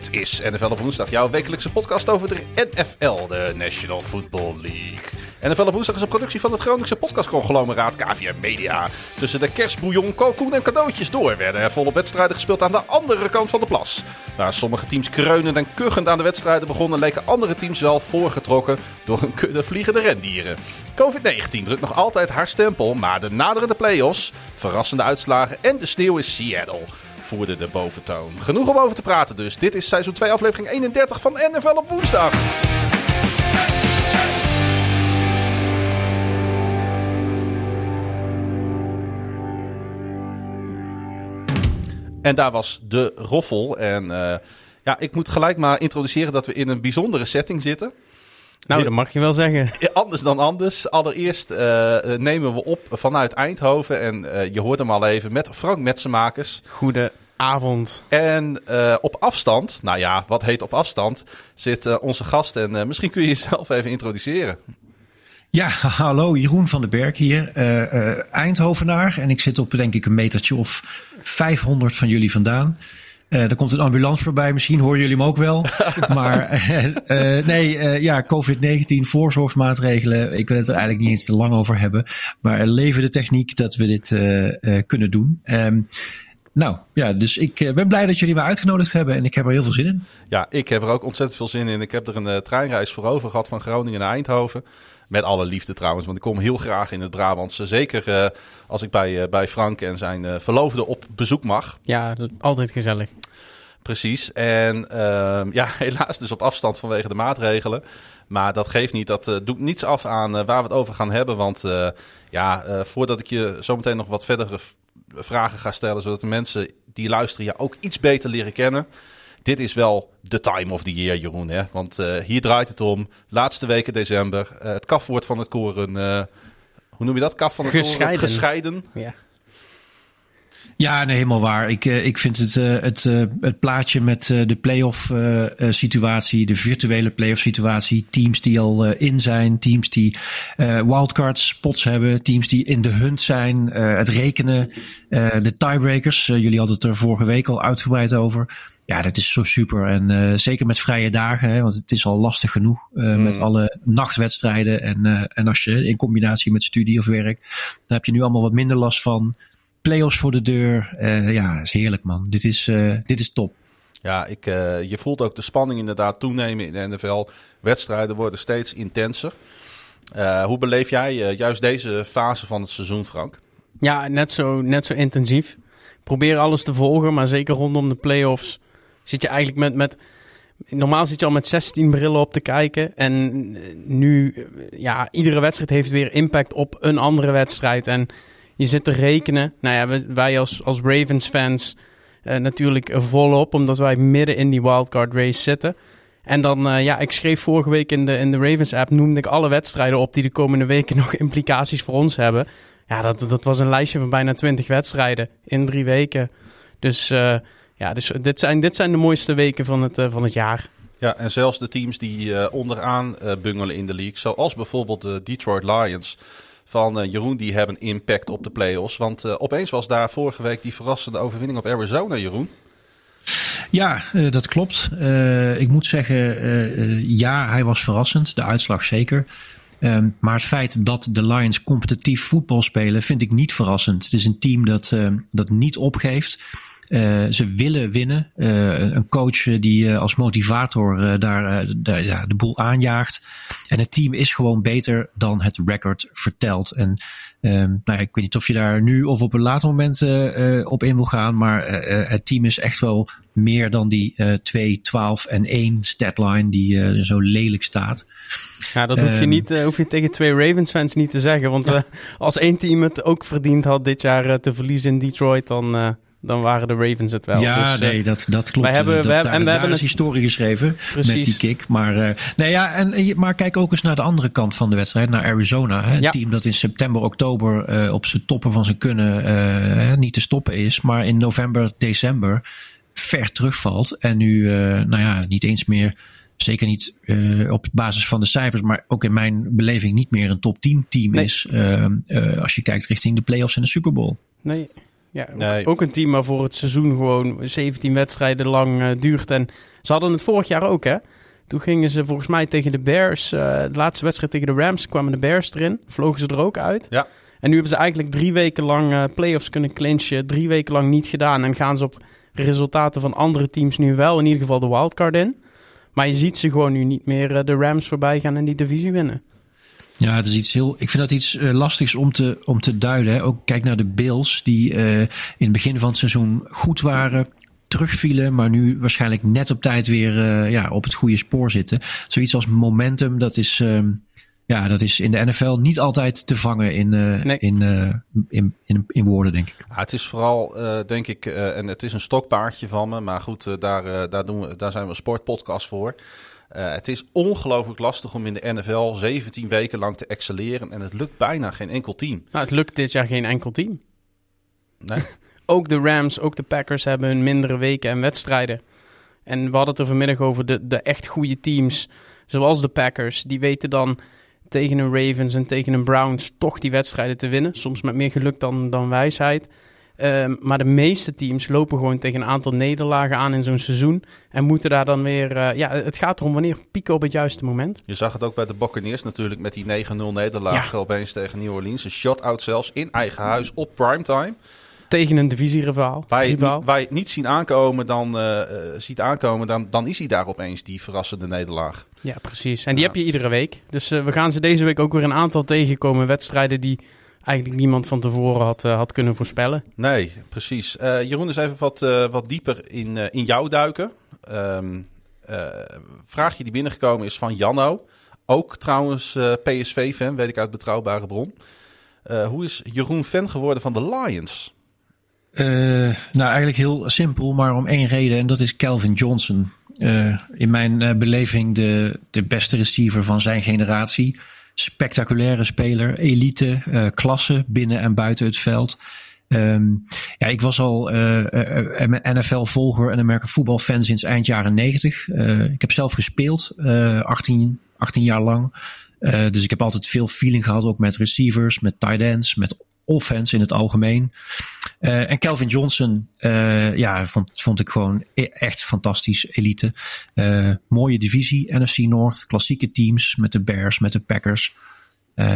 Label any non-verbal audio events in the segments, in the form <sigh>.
Dit is NFL op woensdag, jouw wekelijkse podcast over de NFL, de National Football League. NFL op woensdag is een productie van het Groningse podcastconglomeraat KVM Media. Tussen de kerstbouillon, kalkoen en cadeautjes door werden er volop wedstrijden gespeeld aan de andere kant van de plas. Waar sommige teams kreunend en kuchend aan de wedstrijden begonnen, leken andere teams wel voorgetrokken door een kudde vliegende rendieren. COVID-19 drukt nog altijd haar stempel, maar de naderende play-offs, verrassende uitslagen en de sneeuw in Seattle voerde de boventoon. Genoeg om over te praten dus. Dit is seizoen 2 aflevering 31 van NFL op woensdag. En daar was de roffel. En uh, ja, ik moet gelijk maar introduceren dat we in een bijzondere setting zitten. Nou, dat mag je wel zeggen. Anders dan anders. Allereerst uh, nemen we op vanuit Eindhoven. En uh, je hoort hem al even met Frank Metsenmakers. Goedenavond. En uh, op afstand, nou ja, wat heet op afstand, zit onze gast. En misschien kun je jezelf <laughs> even introduceren. Ja, hallo, Jeroen van den Berg hier, Eindhovenaar. En ik zit op denk ik een metertje of 500 van jullie vandaan. Uh, er komt een ambulance voorbij, misschien horen jullie hem ook wel. <laughs> maar uh, uh, nee, ja, COVID-19 voorzorgsmaatregelen. Ik wil het er eigenlijk niet eens te lang over hebben. Maar leven de techniek dat we dit kunnen doen. Um, nou ja, dus ik ben blij dat jullie me uitgenodigd hebben en ik heb er heel veel zin in. Ja, ik heb er ook ontzettend veel zin in. Ik heb er een treinreis voor over gehad van Groningen naar Eindhoven. Met alle liefde trouwens, want ik kom heel graag in het Brabantse. Zeker uh, als ik bij, uh, bij Frank en zijn uh, verloofde op bezoek mag. Ja, altijd gezellig. Precies. En ja, <laughs> helaas dus op afstand vanwege de maatregelen. Maar dat geeft niet. Dat doet niets af aan waar we het over gaan hebben. Want ja, voordat ik je zometeen nog wat verdere vragen ga stellen, zodat de mensen die luisteren je ook iets beter leren kennen dit is wel de time of the year, Jeroen. Hè? Want hier draait het om. Laatste weken december. Het kafwoord van het koren. Hoe noem je dat? Kaf van het gescheiden. koren. Gescheiden. Ja. Ja, nee, helemaal waar. Ik, ik vind het, het, het plaatje met de playoff situatie, de virtuele playoff situatie, teams die al in zijn, teams die wildcard spots hebben, teams die in de hunt zijn, het rekenen, de tiebreakers. jullie hadden het er vorige week al uitgebreid over. Ja, dat is zo super. En uh, zeker met vrije dagen, hè, want het is al lastig genoeg uh, mm. met alle nachtwedstrijden. En, uh, en als je in combinatie met studie of werk, dan heb je nu allemaal wat minder last van. Playoffs voor de deur. ja, is heerlijk man. Dit is, dit is top. Ja, ik, je voelt ook de spanning inderdaad toenemen in de NFL. Wedstrijden worden steeds intenser. hoe beleef jij juist deze fase van het seizoen, Frank? Ja, net zo, net zo intensief. Probeer alles te volgen, maar zeker rondom de playoffs zit je eigenlijk met, met. Normaal zit je al met 16 brillen op te kijken. En nu, ja, iedere wedstrijd heeft weer impact op een andere wedstrijd. En je zit te rekenen. Nou ja, wij als, als Ravens-fans uh, natuurlijk volop, omdat wij midden in die wildcard race zitten. En dan, uh, ja, ik schreef vorige week in de, in de Ravens-app, noemde ik alle wedstrijden op die de komende weken <laughs> nog implicaties voor ons hebben. Ja, dat, dat was een lijstje van bijna 20 wedstrijden in drie weken. Dus uh, ja, dus dit zijn, dit zijn de mooiste weken van het, van het jaar. Ja, en zelfs de teams die onderaan bungelen in de league, zoals bijvoorbeeld de Detroit Lions van Jeroen, die hebben impact op de playoffs. Want opeens was daar vorige week die verrassende overwinning op Arizona, Jeroen. Ja, uh, dat klopt. Uh, ik moet zeggen, uh, ja, hij was verrassend. De uitslag zeker. Um, maar het feit dat de Lions competitief voetbal spelen, vind ik niet verrassend. Het is een team dat, dat niet opgeeft. Uh, ze willen winnen. Uh, een coach die uh, als motivator daar, daar ja, de boel aanjaagt. En het team is gewoon beter dan het record vertelt. En um, nou, ik weet niet of je daar nu of op een later moment op in wil gaan. Maar het team is echt wel meer dan die 2, 12 en 1 statline die zo lelijk staat. Ja, dat hoef je, um, niet, hoef je tegen twee Ravens fans niet te zeggen. Want ja. als één team het ook verdiend had dit jaar te verliezen in Detroit, dan dan waren de Ravens het wel. Ja, dus, nee, dat, dat klopt. Wij hebben, dat, we hebben, daar, en we hebben is historie geschreven Precies. met die kick. Maar, uh, nee, ja, en, maar kijk ook eens naar de andere kant van de wedstrijd, naar Arizona. Hè, ja. team dat in september, oktober uh, op zijn toppen van zijn kunnen niet te stoppen is. Maar in november, december ver terugvalt. En nu, nou ja, niet eens meer zeker niet uh, op basis van de cijfers, maar ook in mijn beleving niet meer een top 10 team nee. is. Uh, uh, als je kijkt richting de playoffs en de Super Bowl. Nee, ja, ook, nee. ook, een team waarvoor het seizoen gewoon 17 wedstrijden lang uh, duurt. En Ze hadden het vorig jaar ook, hè? Toen gingen ze volgens mij tegen de Bears, uh, de laatste wedstrijd tegen de Rams, kwamen de Bears erin. Vlogen ze er ook uit. Ja. En nu hebben ze eigenlijk drie weken lang uh, playoffs kunnen clinchen. Drie weken lang niet gedaan. En gaan ze op resultaten van andere teams nu wel in ieder geval de wildcard in. Maar je ziet ze gewoon nu niet meer de Rams voorbij gaan en die divisie winnen. Ja, het is iets heel. Ik vind dat iets uh, lastigs om te, om te duiden. Hè. Ook kijk naar de Bills, die uh, in het begin van het seizoen goed waren, terugvielen, maar nu waarschijnlijk net op tijd weer uh, ja, op het goede spoor zitten. Zoiets als momentum, dat is. Um, ja, dat is in de NFL niet altijd te vangen in, uh, nee. in, uh, in, in, in, woorden, denk ik. Ja, het is vooral, uh, denk ik, en het is een stokpaardje van me, maar goed, daar, daar, doen we, daar zijn we een sportpodcast voor. Het is ongelooflijk lastig om in de NFL 17 weken lang te excelleren en het lukt bijna geen enkel team. Nou, het lukt dit jaar geen enkel team. Nee. <laughs> ook de Rams, ook de Packers hebben hun mindere weken en wedstrijden. En we hadden het er vanmiddag over de, de echt goede teams, zoals de Packers. Die weten dan tegen een Ravens en tegen een Browns toch die wedstrijden te winnen. Soms met meer geluk dan, dan wijsheid. Um, maar de meeste teams lopen gewoon tegen een aantal nederlagen aan in zo'n seizoen. En moeten daar dan weer... Uh, ja, het gaat erom wanneer pieken op het juiste moment. Je zag het ook bij de Buccaneers natuurlijk met die 9-0 nederlaag ja. opeens tegen New Orleans. Een shot-out zelfs in eigen huis op primetime. Tegen een divisierivaal. Waar je, niet, waar je het niet zien aankomen, dan, uh, ziet aankomen, dan, dan is hij daar opeens, die verrassende nederlaag. Ja, precies. En die ja. heb je iedere week. Dus uh, we gaan ze deze week ook weer een aantal tegenkomen. Wedstrijden die eigenlijk niemand van tevoren had, uh, had kunnen voorspellen. Nee, precies. Uh, Jeroen, eens even wat, wat dieper in, in jou duiken. Um, vraagje die binnengekomen is van Janno. Ook trouwens PSV-fan, weet ik uit betrouwbare bron. hoe is Jeroen fan geworden van de Lions? Uh, nou, eigenlijk heel simpel, maar om één reden. En dat is Calvin Johnson. Uh, in mijn uh, beleving de, de beste receiver van zijn generatie. Spectaculaire speler, elite, klasse binnen en buiten het veld. Um, ja, ik was al NFL-volger en American voetbalfan sinds eind jaren 90. ik heb zelf gespeeld, 18, 18 jaar lang. dus ik heb altijd veel feeling gehad, ook met receivers, met tight ends, met offense in het algemeen. Uh, en Calvin Johnson, uh, ja, vond, vond ik gewoon e-, echt fantastisch elite. Uh, mooie divisie, NFC North, klassieke teams met de Bears, met de Packers.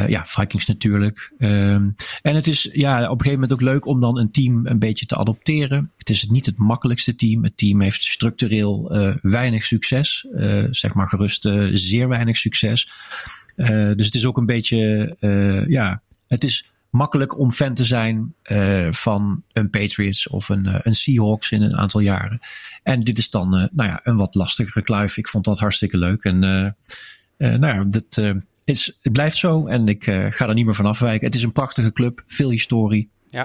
ja, Vikings natuurlijk. Um, en het is ja, op een gegeven moment ook leuk om dan een team een beetje te adopteren. Het is niet het makkelijkste team. Het team heeft structureel weinig succes. zeg maar gerust zeer weinig succes. dus het is ook een beetje, ja, het is makkelijk om fan te zijn uh, van een Patriots of een, uh, een Seahawks in een aantal jaren. En dit is dan uh, nou ja, een wat lastigere kluif. Ik vond dat hartstikke leuk. En nou ja, dat, is, het blijft zo en ik ga er niet meer van afwijken. Het is een prachtige club, veel historie. Ja.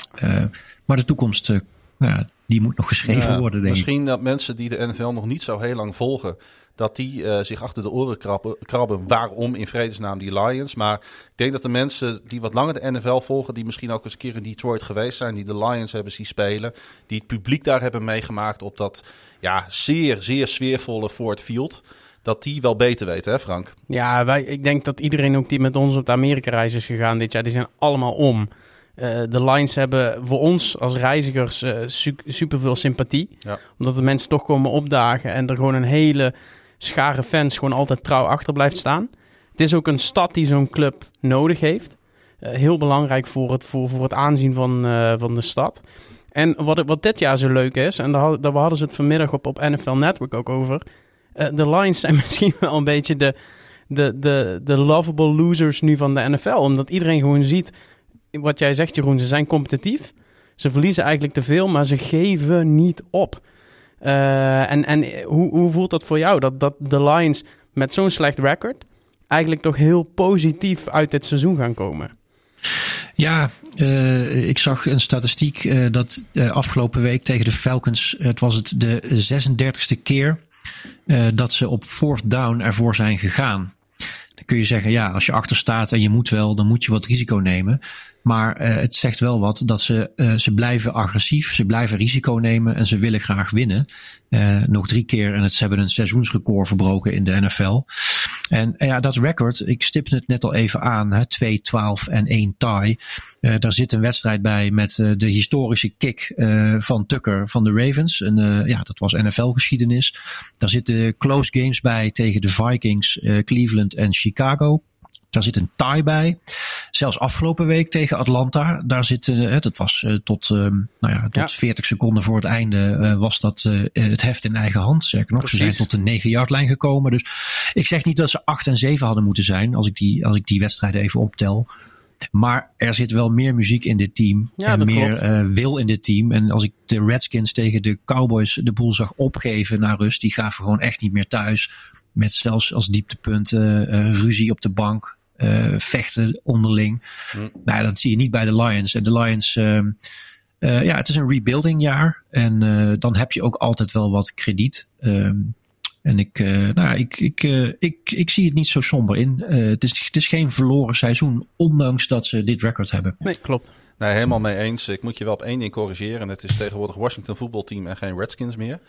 maar de toekomst, nou ja, die moet nog geschreven ja, worden, denk misschien ik. dat mensen die de NFL nog niet zo heel lang volgen, dat die uh, zich achter de oren krabben, krabben. Waarom in vredesnaam die Lions? Maar ik denk dat de mensen die wat langer de NFL volgen, die misschien ook eens een keer in Detroit geweest zijn, die de Lions hebben zien spelen, die het publiek daar hebben meegemaakt op dat ja, zeer, zeer sfeervolle Ford Field. Dat die wel beter weten, hè Frank? Ja, wij, ik denk dat iedereen ook die met ons op de Amerika-reis is gegaan dit jaar, die zijn allemaal om. Uh, de Lions hebben voor ons als reizigers uh, su super veel sympathie. Ja. Omdat de mensen toch komen opdagen en er gewoon een hele schare fans gewoon altijd trouw achter blijft staan. Het is ook een stad die zo'n club nodig heeft. Uh, heel belangrijk voor het, voor, voor het aanzien van, van de stad. En wat, wat dit jaar zo leuk is, en daar, daar hadden ze het vanmiddag op, op NFL Network ook over. De Lions zijn <laughs> misschien wel een beetje de, de, de, de lovable losers nu van de NFL. Omdat iedereen gewoon ziet, wat jij zegt Jeroen, ze zijn competitief. Ze verliezen eigenlijk te veel, maar ze geven niet op. Uh, en en hoe, hoe voelt dat voor jou? Dat, dat de Lions met zo'n slecht record eigenlijk toch heel positief uit dit seizoen gaan komen? Ja, uh, ik zag een statistiek uh, dat afgelopen week tegen de Falcons, het was het de 36e keer dat ze op fourth down ervoor zijn gegaan. Kun je zeggen, ja, als je achter staat en je moet wel, dan moet je wat risico nemen. Maar uh, het zegt wel wat dat ze, uh, ze blijven agressief, ze blijven risico nemen en ze willen graag winnen. Uh, nog drie keer en het, ze hebben een seizoensrecord verbroken in de NFL. En, ja, dat record, ik stipte het net al even aan, hè, 2, 12 en 1 tie. Uh, daar zit een wedstrijd bij met uh, de historische kick uh, van Tucker van de Ravens. En ja, dat was NFL-geschiedenis. Daar zitten close games bij tegen de Vikings, Cleveland en Chicago. Daar zit een tie bij. Zelfs afgelopen week tegen Atlanta. Daar zit, uh, dat was uh, tot, uh, nou ja, tot ja. 40 seconden voor het einde was dat het heft in eigen hand. Zeker nog, Precies. ze zijn tot de 9 yard lijn gekomen. Dus ik zeg niet dat ze 8 en 7 hadden moeten zijn. Als ik die, als ik die wedstrijden even optel. Maar er zit wel meer muziek in dit team. Ja, en meer uh, wil in dit team. En als ik de Redskins tegen de Cowboys de boel zag opgeven naar rust. Die gaven gewoon echt niet meer thuis. Met zelfs als dieptepunt uh, ruzie op de bank. Uh, vechten onderling. Mm. Nou, dat zie je niet bij de Lions. En de Lions, uh, uh, ja, het is een rebuilding jaar. En dan heb je ook altijd wel wat krediet. Ehm, en ik, nou, ik, ik, ik, ik zie het niet zo somber in. het, is, het is geen verloren seizoen, ondanks dat ze dit record hebben. Nee, klopt. Nee, helemaal mee eens. Ik moet je wel op één ding corrigeren. Het is tegenwoordig Washington voetbalteam en geen Redskins meer.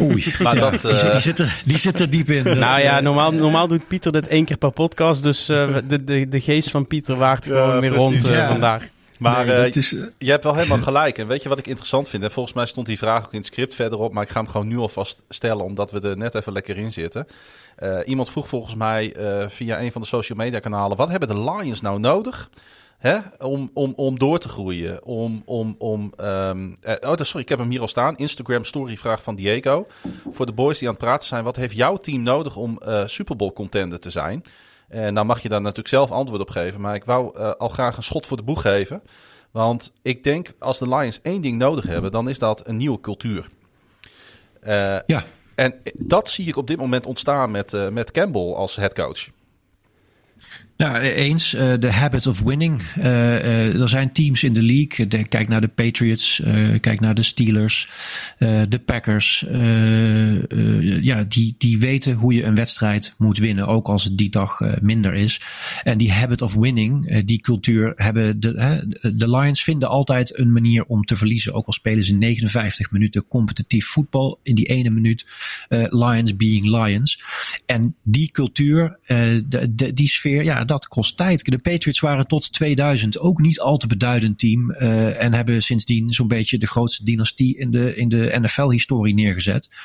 Oei, <laughs> maar ja, dat, uh... die, die, zit er, die zit er diep in. <laughs> Dat, nou ja, normaal, normaal doet Pieter dit één keer per podcast. Dus uh, de, de, de geest van Pieter waart gewoon weer rond uh, ja. vandaag. Maar nee, is, je hebt wel helemaal <laughs> gelijk. En weet je wat ik interessant vind? En volgens mij stond die vraag ook in het script verderop. Maar ik ga hem gewoon nu alvast stellen, omdat we er net even lekker in zitten. iemand vroeg volgens mij via een van de social media kanalen... wat hebben de Lions nou nodig... Hè? Om, om, om door te groeien. Om, om, om, um, oh, sorry, ik heb hem hier al staan. Instagram story vraag van Diego. Voor de boys die aan het praten zijn. Wat heeft jouw team nodig om Super Bowl contender te zijn? En dan mag je daar natuurlijk zelf antwoord op geven. Maar ik wou uh, al graag een schot voor de boeg geven. Want ik denk als de Lions één ding nodig hebben, dan is dat een nieuwe cultuur. Uh, ja. En dat zie ik op dit moment ontstaan met, uh, met Campbell als headcoach. Ja, eens. Uh, de habit of winning. Uh, uh, er zijn teams in de league. De, kijk naar de Patriots. kijk naar de Steelers. de Packers. ja, die, die weten hoe je een wedstrijd moet winnen. Ook als het die dag minder is. En die habit of winning, die cultuur hebben de, de Lions vinden altijd een manier om te verliezen. Ook al spelen ze 59 minuten competitief voetbal. In die ene minuut Lions being Lions. En die cultuur, de, die sfeer, ja, dat kost tijd. De Patriots waren tot 2000 ook niet al te beduidend team. Uh, en hebben sindsdien zo'n beetje de grootste dynastie in de, in de NFL-historie neergezet.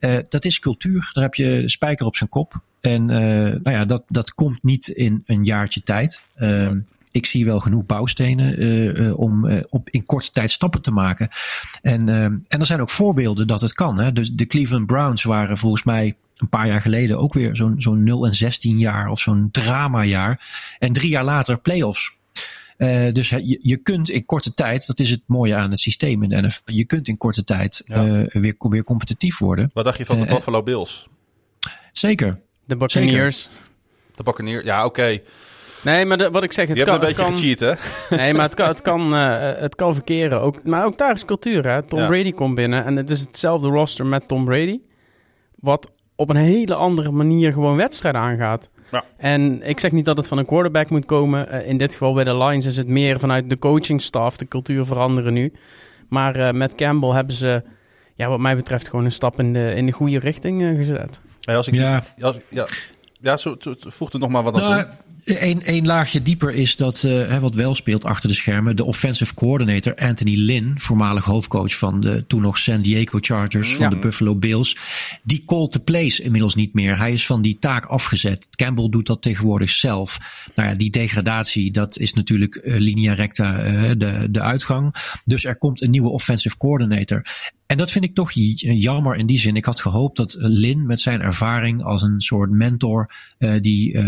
Uh, dat is cultuur. Daar heb je spijker op zijn kop. En uh, nou ja, dat, dat komt niet in een jaartje tijd. Ehm, ik zie wel genoeg bouwstenen uh, om uh, op in korte tijd stappen te maken. En, uh, en er zijn ook voorbeelden dat het kan. Hè? Dus de Cleveland Browns waren volgens mij een paar jaar geleden ook weer zo'n zo'n 0 en 16 jaar of zo'n dramajaar. En drie jaar later playoffs. Uh, dus je, je kunt in korte tijd, dat is het mooie aan het systeem in de NFL, je kunt in korte tijd ja. uh, weer, weer competitief worden. Wat dacht je van de uh, Buffalo Bills? Zeker. De Buccaneers. Zeker. De Buccaneers, ja oké. Okay. Nee, maar de, wat ik zeg, het je kan... Je hebt een beetje kan, gecheat, hè? <laughs> Nee, maar het kan, het kan, uh, het kan verkeren. Ook, maar ook daar is cultuur, hè? Tom ja. Brady komt binnen en het is hetzelfde roster met Tom Brady. Wat op een hele andere manier gewoon wedstrijden aangaat. Ja. En ik zeg niet dat het van een quarterback moet komen. Uh, in dit geval bij de Lions is het meer vanuit de coachingstaf. De cultuur veranderen nu. Maar uh, met Campbell hebben ze, ja, wat mij betreft, gewoon een stap in de, in de goede richting uh, gezet. Ja, als ik, ja. Ja, ja, ja, zo, zo, voeg er nog maar wat aan nou, toe. Een, een laagje dieper is dat uh, wat wel speelt achter de schermen. De offensive coordinator Anthony Lynn, voormalig hoofdcoach van de toen nog San Diego Chargers, van ja. de Buffalo Bills. Die called the plays inmiddels niet meer. Hij is van die taak afgezet. Campbell doet dat tegenwoordig zelf. Nou ja, die degradatie, dat is natuurlijk uh, linea recta uh, de, de uitgang. Dus er komt een nieuwe offensive coordinator. En dat vind ik toch jammer in die zin. Ik had gehoopt dat Lin met zijn ervaring als een soort mentor die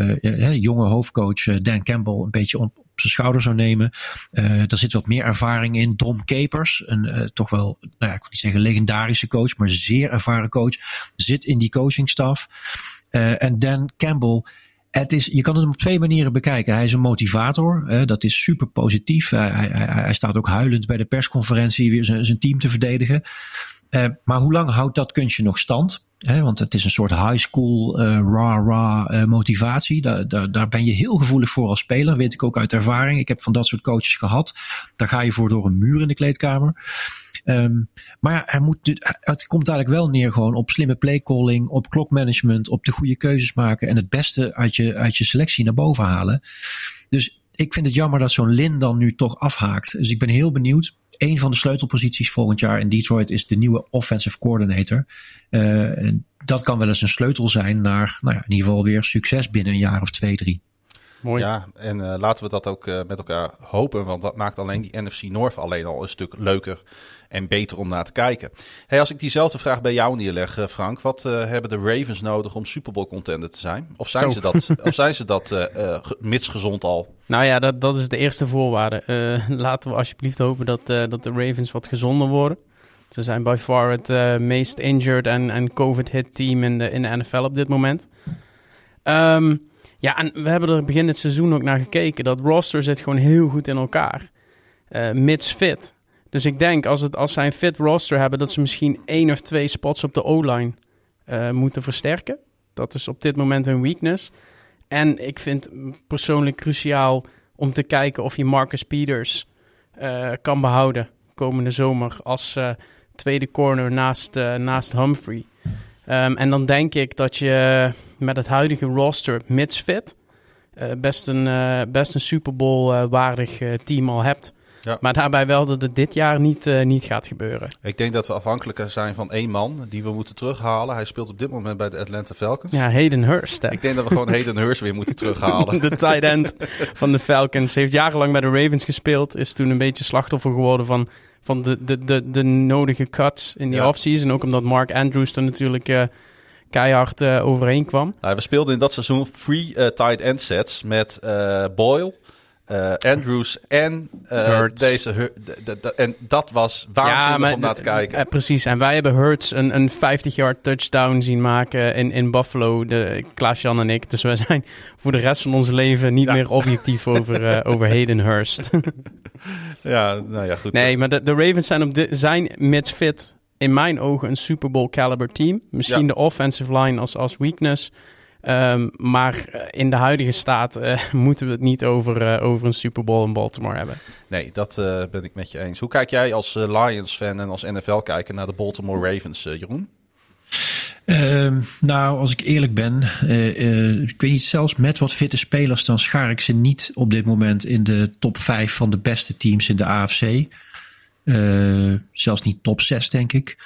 jonge hoofdcoach Dan Campbell een beetje op, zijn schouder zou nemen. Uh, daar zit wat meer ervaring in. Dom Capers, een uh, toch wel, nou ja, ik wil niet zeggen legendarische coach, maar zeer ervaren coach, zit in die coachingstaf. En Dan Campbell het is, je kan het op twee manieren bekijken. Hij is een motivator. Dat is super positief. Hij, hij, hij, staat ook huilend bij de persconferentie weer zijn, zijn team te verdedigen. Uh, maar hoe lang houdt dat kunstje nog stand? He, want het is een soort high school rah-rah motivatie. Daar, daar, daar ben je heel gevoelig voor als speler. Weet ik ook uit ervaring. Ik heb van dat soort coaches gehad. Daar ga je voor door een muur in de kleedkamer. Ehm, maar ja, moet, het komt eigenlijk wel neer gewoon op slimme playcalling, op klokmanagement, op de goede keuzes maken en het beste uit je, uit je selectie naar boven halen. Dus ik vind het jammer dat zo'n Lin dan nu toch afhaakt. Dus ik ben heel benieuwd. Een van de sleutelposities volgend jaar in Detroit is de nieuwe offensive coordinator. Uh, dat kan wel eens een sleutel zijn naar nou ja, in ieder geval weer succes binnen een jaar of twee, drie. Mooi. Ja, en uh, laten we dat ook uh, met elkaar hopen, want dat maakt alleen die NFC North alleen al een stuk leuker en beter om naar te kijken. Hey, als ik diezelfde vraag bij jou neerleg, uh, Frank, wat hebben de Ravens nodig om Super Bowl contender te zijn? Of zijn ze dat, <laughs> of zijn ze dat mits gezond al? Nou ja, dat, dat is de eerste voorwaarde. <laughs> laten we alsjeblieft hopen dat, dat de Ravens wat gezonder worden. Ze zijn by far het meest injured en, en COVID-hit team in de, in de NFL op dit moment. Um, ja, en we hebben er begin het seizoen ook naar gekeken. Dat roster zit gewoon heel goed in elkaar. Mits fit. Dus ik denk als, het, als zij een fit roster hebben, dat ze misschien één of twee spots op de O-line uh, moeten versterken. Dat is op dit moment een weakness. En ik vind persoonlijk cruciaal om te kijken of je Marcus Peters uh, kan behouden komende zomer als tweede corner naast, naast Humphrey. Um, en dan denk ik dat je met het huidige roster, mits fit, best, een, best een Super Bowl waardig team al hebt. Ja. Maar daarbij wel dat het dit jaar niet, niet gaat gebeuren. Ik denk dat we afhankelijk zijn van één man die we moeten terughalen. Hij speelt op dit moment bij de Atlanta Falcons. Ja, Hayden Hurst. Hè? Ik denk dat we gewoon <laughs> Hayden Hurst weer moeten terughalen. de tight end van de Falcons. Heeft jarenlang bij de Ravens gespeeld. Is toen een beetje slachtoffer geworden van van de, de, de, de nodige cuts in die ja. offseason. Ook omdat Mark Andrews er natuurlijk uh, keihard uh, overheen kwam. Nou, we speelden in dat seizoen uh, tight end sets met Boyle, uh, Andrews en uh, deze. De, de, en dat was waanzinnig ja, om naar te kijken. Uh, precies. En wij hebben Hurts een, een 50-yard touchdown zien maken in, in Buffalo. De, Klaas-Jan en ik. Dus wij zijn voor de rest van ons leven niet ja. meer objectief over, <laughs> over Hayden Hurst. <laughs> ja, nou ja, goed. Nee, maar de, de Ravens zijn, op de, zijn mits fit in mijn ogen een Super Bowl caliber team. Misschien ja. de offensive line als, als weakness. Um, maar in de huidige staat uh, <laughs> moeten we het niet over, uh, over een Super Bowl in Baltimore hebben. Nee, dat uh, ben ik met je eens. Hoe kijk jij als Lions-fan en als NFL-kijker naar de Baltimore Ravens, Jeroen? Uh, nou, als ik eerlijk ben, ik weet niet, zelfs met wat fitte spelers, dan schaar ik ze niet op dit moment in de top 5 van de beste teams in de AFC. zelfs niet top 6, denk ik.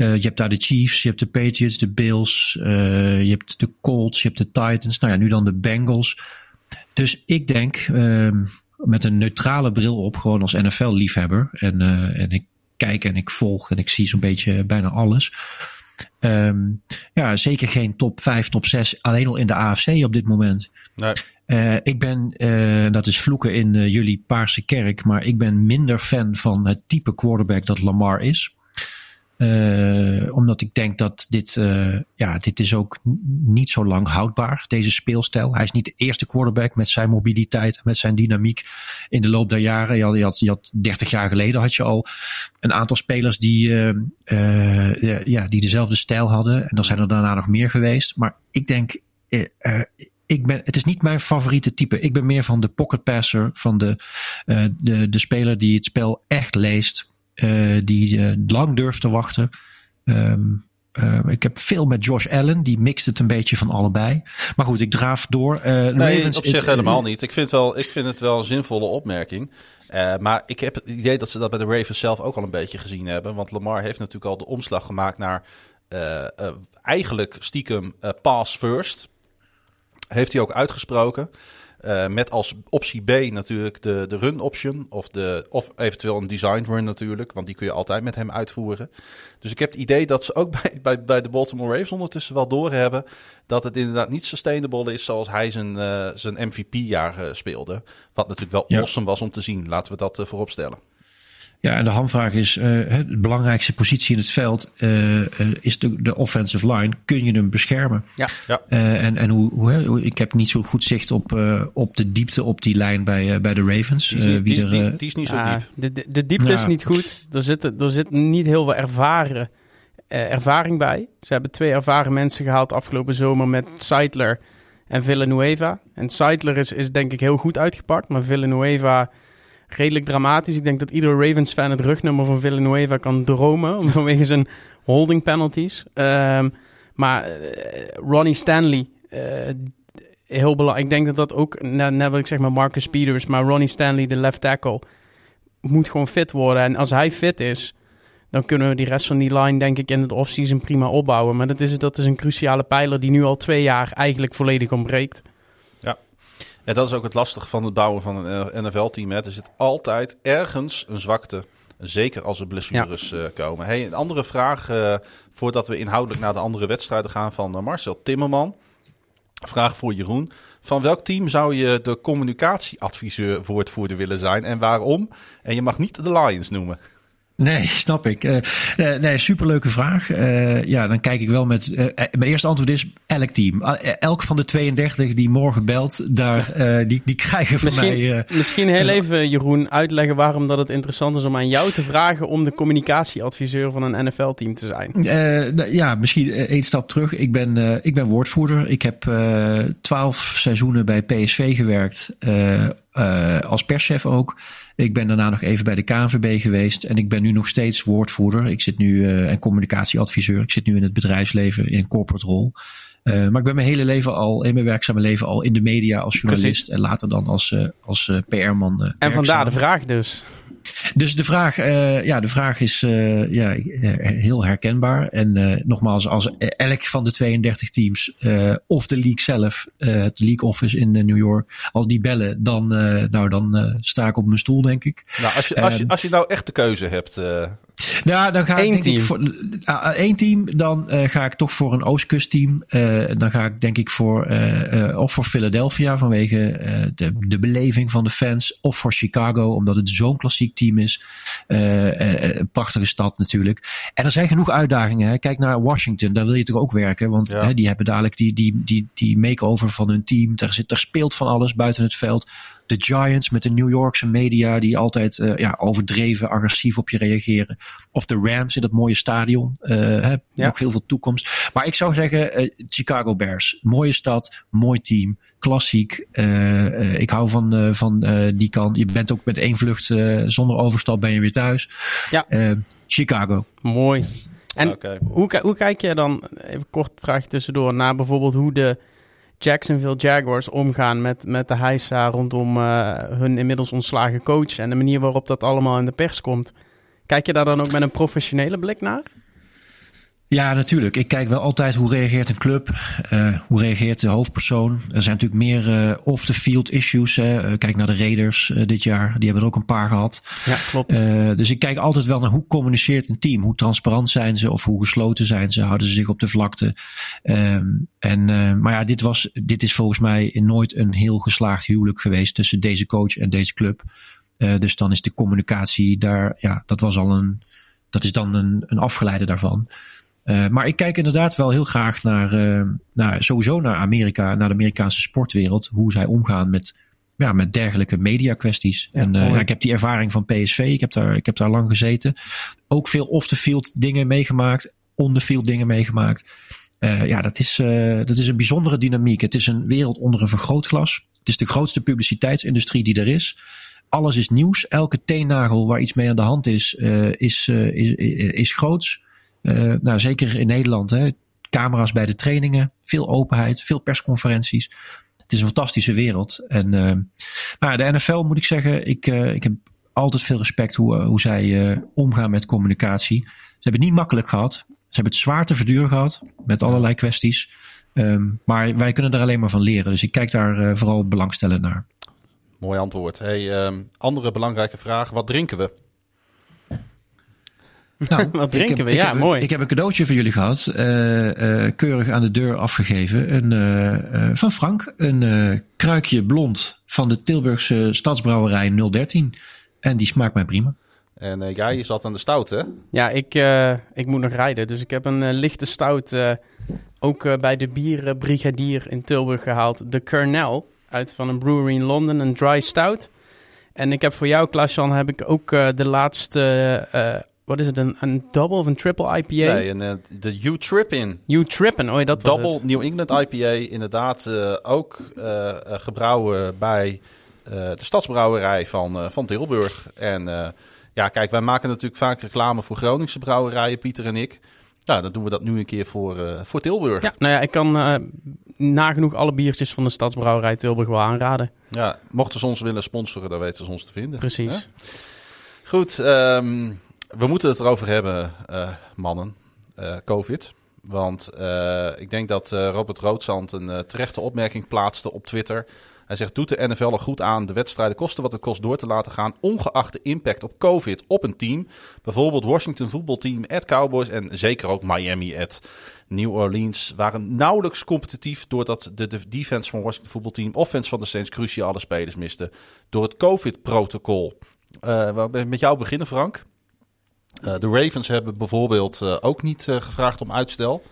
Uh, je hebt daar de Chiefs, je hebt de Patriots, de Bills, uh, je hebt de Colts, je hebt de Titans. Nou ja, nu dan de Bengals. Dus ik denk uh, met een neutrale bril op, gewoon als NFL-liefhebber. En, uh, en ik kijk en ik volg en ik zie zo'n beetje bijna alles. Um, ja, zeker geen top 5, top 6, alleen al in de AFC op dit moment. Nee. Uh, ik ben, uh, dat is vloeken in uh, jullie paarse kerk, maar ik ben minder fan van het type quarterback dat Lamar is. Uh, omdat ik denk dat dit, uh, ja, dit is ook niet zo lang houdbaar, deze speelstijl. Hij is niet de eerste quarterback met zijn mobiliteit, met zijn dynamiek in de loop der jaren. Je had, je had, je had 30 jaar geleden had je al een aantal spelers die, uh, ja, die dezelfde stijl hadden. En dan zijn er daarna nog meer geweest. Maar ik denk, ik ben, het is niet mijn favoriete type. Ik ben meer van de pocket passer, van de, de, de speler die het spel echt leest die uh, lang durft te wachten. Um, uh, ik heb veel met Josh Allen, die mixt het een beetje van allebei. Maar goed, ik draaf door. nee, Ravens, op zich helemaal niet. Ik vind, wel, ik vind het wel een zinvolle opmerking. maar ik heb het idee dat ze dat bij de Ravens zelf ook al een beetje gezien hebben. Want Lamar heeft natuurlijk al de omslag gemaakt naar eigenlijk stiekem pass first. Heeft hij ook uitgesproken. Uh, met als optie B natuurlijk de, de run option. Of, de, of eventueel een design run natuurlijk. Want die kun je altijd met hem uitvoeren. Dus ik heb het idee dat ze ook <laughs> bij, bij, bij de Baltimore Ravens ondertussen wel doorhebben. Dat het inderdaad niet sustainable is zoals hij zijn, uh, zijn MVP-jaar uh, speelde. Wat natuurlijk wel ja. awesome was om te zien. Laten we dat voorop stellen. Ja, en de hamvraag is: uh, de belangrijkste positie in het veld uh, uh, is de, de offensive line. Kun je hem beschermen? Ja. ja. en en hoe, hoe, ik heb niet zo goed zicht op, op de diepte op die lijn bij, bij de Ravens. Die is niet, wie die, er, die, is niet zo diep. De, de, de diepte is niet goed. Er zit, er zit niet heel veel ervaren, ervaring bij. Ze hebben twee ervaren mensen gehaald afgelopen zomer met Seidler en Villanueva. En Seidler is, is denk ik heel goed uitgepakt, maar Villanueva redelijk dramatisch. Ik denk dat ieder Ravens-fan het rugnummer van Villanueva kan dromen. om- <laughs> vanwege zijn holding penalties. Ehm, maar eh, Ronnie Stanley, eh, heel belangrijk. Ik denk dat dat ook, net, net wat ik zeg maar Marcus Peters, maar Ronnie Stanley, de left tackle, moet gewoon fit worden. En als hij fit is, dan kunnen we die rest van die line denk ik in het offseason prima opbouwen. Maar dat is, dat is een cruciale pijler die nu al twee jaar eigenlijk volledig ontbreekt. En dat is ook het lastige van het bouwen van een NFL-team. Er zit altijd ergens een zwakte. Zeker als er blessures eh, komen. Hey, een andere vraag, eh, voordat we inhoudelijk naar de andere wedstrijden gaan van eh, Marcel Timmerman. Vraag voor Jeroen. Van welk team zou je de communicatieadviseur woordvoerder willen zijn en waarom? En je mag niet de Lions noemen. Nee, <laughs> snap ik. Eh, eh, nee, superleuke vraag. Eh, ja, dan kijk ik wel met. mijn eerste antwoord is elk team. Eh, elk van de 32 die morgen belt, daar, die, die krijgen van Misschien, mij. misschien heel even, Jeroen, uitleggen waarom dat het interessant is om aan jou te vragen om de communicatieadviseur van een NFL-team te zijn. Nou, ja, misschien één stap terug. Ik ben, ik ben woordvoerder. Ik heb twaalf seizoenen bij PSV gewerkt. Eh, als perschef ook. Ik ben daarna nog even bij de KNVB geweest. En ik ben nu nog steeds woordvoerder. Ik zit nu eh, en communicatieadviseur. Ik zit nu in het bedrijfsleven in een corporate rol. Eh, maar ik ben mijn hele leven al, in mijn werkzame leven al in de media als journalist. En later dan als, eh, als eh, PR-man. En vandaar de vraag dus. Dus de vraag, eh, ja, de vraag is eh, ja, heel herkenbaar. En eh, nogmaals, als elk van de 32 teams eh, of de league zelf, eh, het league office in New York, als die bellen, dan, eh, nou, dan eh, sta ik op mijn stoel, denk ik. Nou, als je, als je, Ehm. als je nou echt de keuze hebt. eh, Nou, dan ga Eén ik denk team. ik voor één team. Dan eh, ga ik toch voor een Oostkustteam. Eh dan ga ik denk ik voor eh, eh, of voor Philadelphia vanwege eh, de, de beleving van de fans, of voor Chicago omdat het zo'n klassiek team is. Eh, eh, een prachtige stad natuurlijk. En er zijn genoeg uitdagingen. Hè. Kijk naar Washington, daar wil je toch ook werken, want Ja. hè, die hebben dadelijk die, die, die, die make-over van hun team. Daar, zit, daar speelt van alles buiten het veld de Giants met de New Yorkse media die altijd eh, ja, overdreven agressief op je reageren. Of de Rams in dat mooie stadion. eh, hè, Ja. Nog heel veel toekomst. Maar ik zou zeggen eh, Chicago Bears. Mooie stad, mooi team, klassiek. Eh, eh, ik hou van, eh, van eh, die kant. Je bent ook met één vlucht eh, zonder overstap ben je weer thuis. Ja. Eh, Chicago. Mooi. En Oké. hoe, hoe kijk je dan, even kort vraagje tussendoor, naar bijvoorbeeld hoe de Jacksonville Jaguars omgaan met, met de heisa rondom eh, hun inmiddels ontslagen coach en de manier waarop dat allemaal in de pers komt. Kijk je daar dan ook met een professionele blik naar? Ja, natuurlijk. Ik kijk wel altijd hoe reageert een club, eh, hoe reageert de hoofdpersoon. Er zijn natuurlijk meer eh, off-the-field issues. Hè. Eh, kijk naar de Raiders dit jaar, die hebben er ook een paar gehad. Ja, klopt. Dus ik kijk altijd wel naar hoe communiceert een team. Hoe transparant zijn ze of hoe gesloten zijn ze? Houden ze zich op de vlakte? Ehm, en, maar ja, dit, was, dit is volgens mij nooit een heel geslaagd huwelijk geweest tussen deze coach en deze club. Dus dan is de communicatie daar, ja, dat was al een, dat is dan een, een afgeleide daarvan. Eh, maar ik kijk inderdaad wel heel graag naar, eh, naar, sowieso naar Amerika, naar de Amerikaanse sportwereld. Hoe zij omgaan met, ja, met dergelijke media kwesties. Ja, en eh, ja, ik heb die ervaring van PSV, ik heb daar, ik heb daar lang gezeten. Ook veel off-the-field dingen meegemaakt, on-the-field dingen meegemaakt. Ja, dat is, dat is een bijzondere dynamiek. Het is een wereld onder een vergrootglas. Het is de grootste publiciteitsindustrie die er is. Alles is nieuws. Elke teennagel waar iets mee aan de hand is, is, is, is, is groots. Eh, nou, zeker in Nederland. Hè. Camera's bij de trainingen, veel openheid, veel persconferenties. Het is een fantastische wereld. En eh, de NFL moet ik zeggen, ik, eh, ik heb altijd veel respect hoe, hoe zij omgaan met communicatie. Ze hebben het niet makkelijk gehad. Ze hebben het zwaar te verduren gehad met allerlei kwesties. Ehm, maar wij kunnen er alleen maar van leren. Dus ik kijk daar vooral belangstellend naar. Mooi antwoord. Hey, ehm, andere belangrijke vraag. Wat drinken we? Nou, <laughs> Wat drinken heb- we? Ja, heb, mooi. Ik heb een cadeautje voor jullie gehad. eh, eh, keurig aan de deur afgegeven. Een, eh, eh, van Frank. Een eh, kruikje blond van de Tilburgse stadsbrouwerij 013. En die smaakt mij prima. En jij zat aan de stout, hè? Ja, ik, eh, ik moet nog rijden. Dus ik heb een lichte stout eh, ook bij de bierbrigadier in Tilburg gehaald. De Kernel uit van een brewery in Londen, een dry stout. En ik heb voor jou, Klaas-Jan, heb ik ook de laatste, eh, wat is het, een, een double of een triple IPA? Nee, en, eh, de U-Trip-In. You Trippin', oh ja, dat was Double. New England IPA. Inderdaad, eh, ook eh, gebrouwen bij de stadsbrouwerij van, van Tilburg. En ja, kijk, wij maken natuurlijk vaak reclame voor Groningse brouwerijen, Pieter en ik. Nou, dan doen we dat nu een keer voor, voor Tilburg. Ja, nou ja, ik kan nagenoeg alle biertjes van de Stadsbrouwerij Tilburg wel aanraden. Ja, mochten ze ons willen sponsoren, dan weten ze ons te vinden. Precies. Goed, um, we moeten het erover hebben, uh, mannen. Uh, Covid. Want uh, ik denk dat Robert Roodzand een terechte opmerking plaatste op Twitter. Hij zegt, doet de NFL er goed aan de wedstrijden kosten wat het kost door te laten gaan, ongeacht de impact op COVID op een team. Bijvoorbeeld Washington voetbalteam, at Cowboys en zeker ook Miami, at New Orleans waren nauwelijks competitief doordat de, de defense van Washington voetbalteam, offense van de Saints cruciale spelers miste door het COVID-protocol. Uh, met jou beginnen, Frank. Uh, de Ravens hebben bijvoorbeeld uh, ook niet gevraagd om uitstel.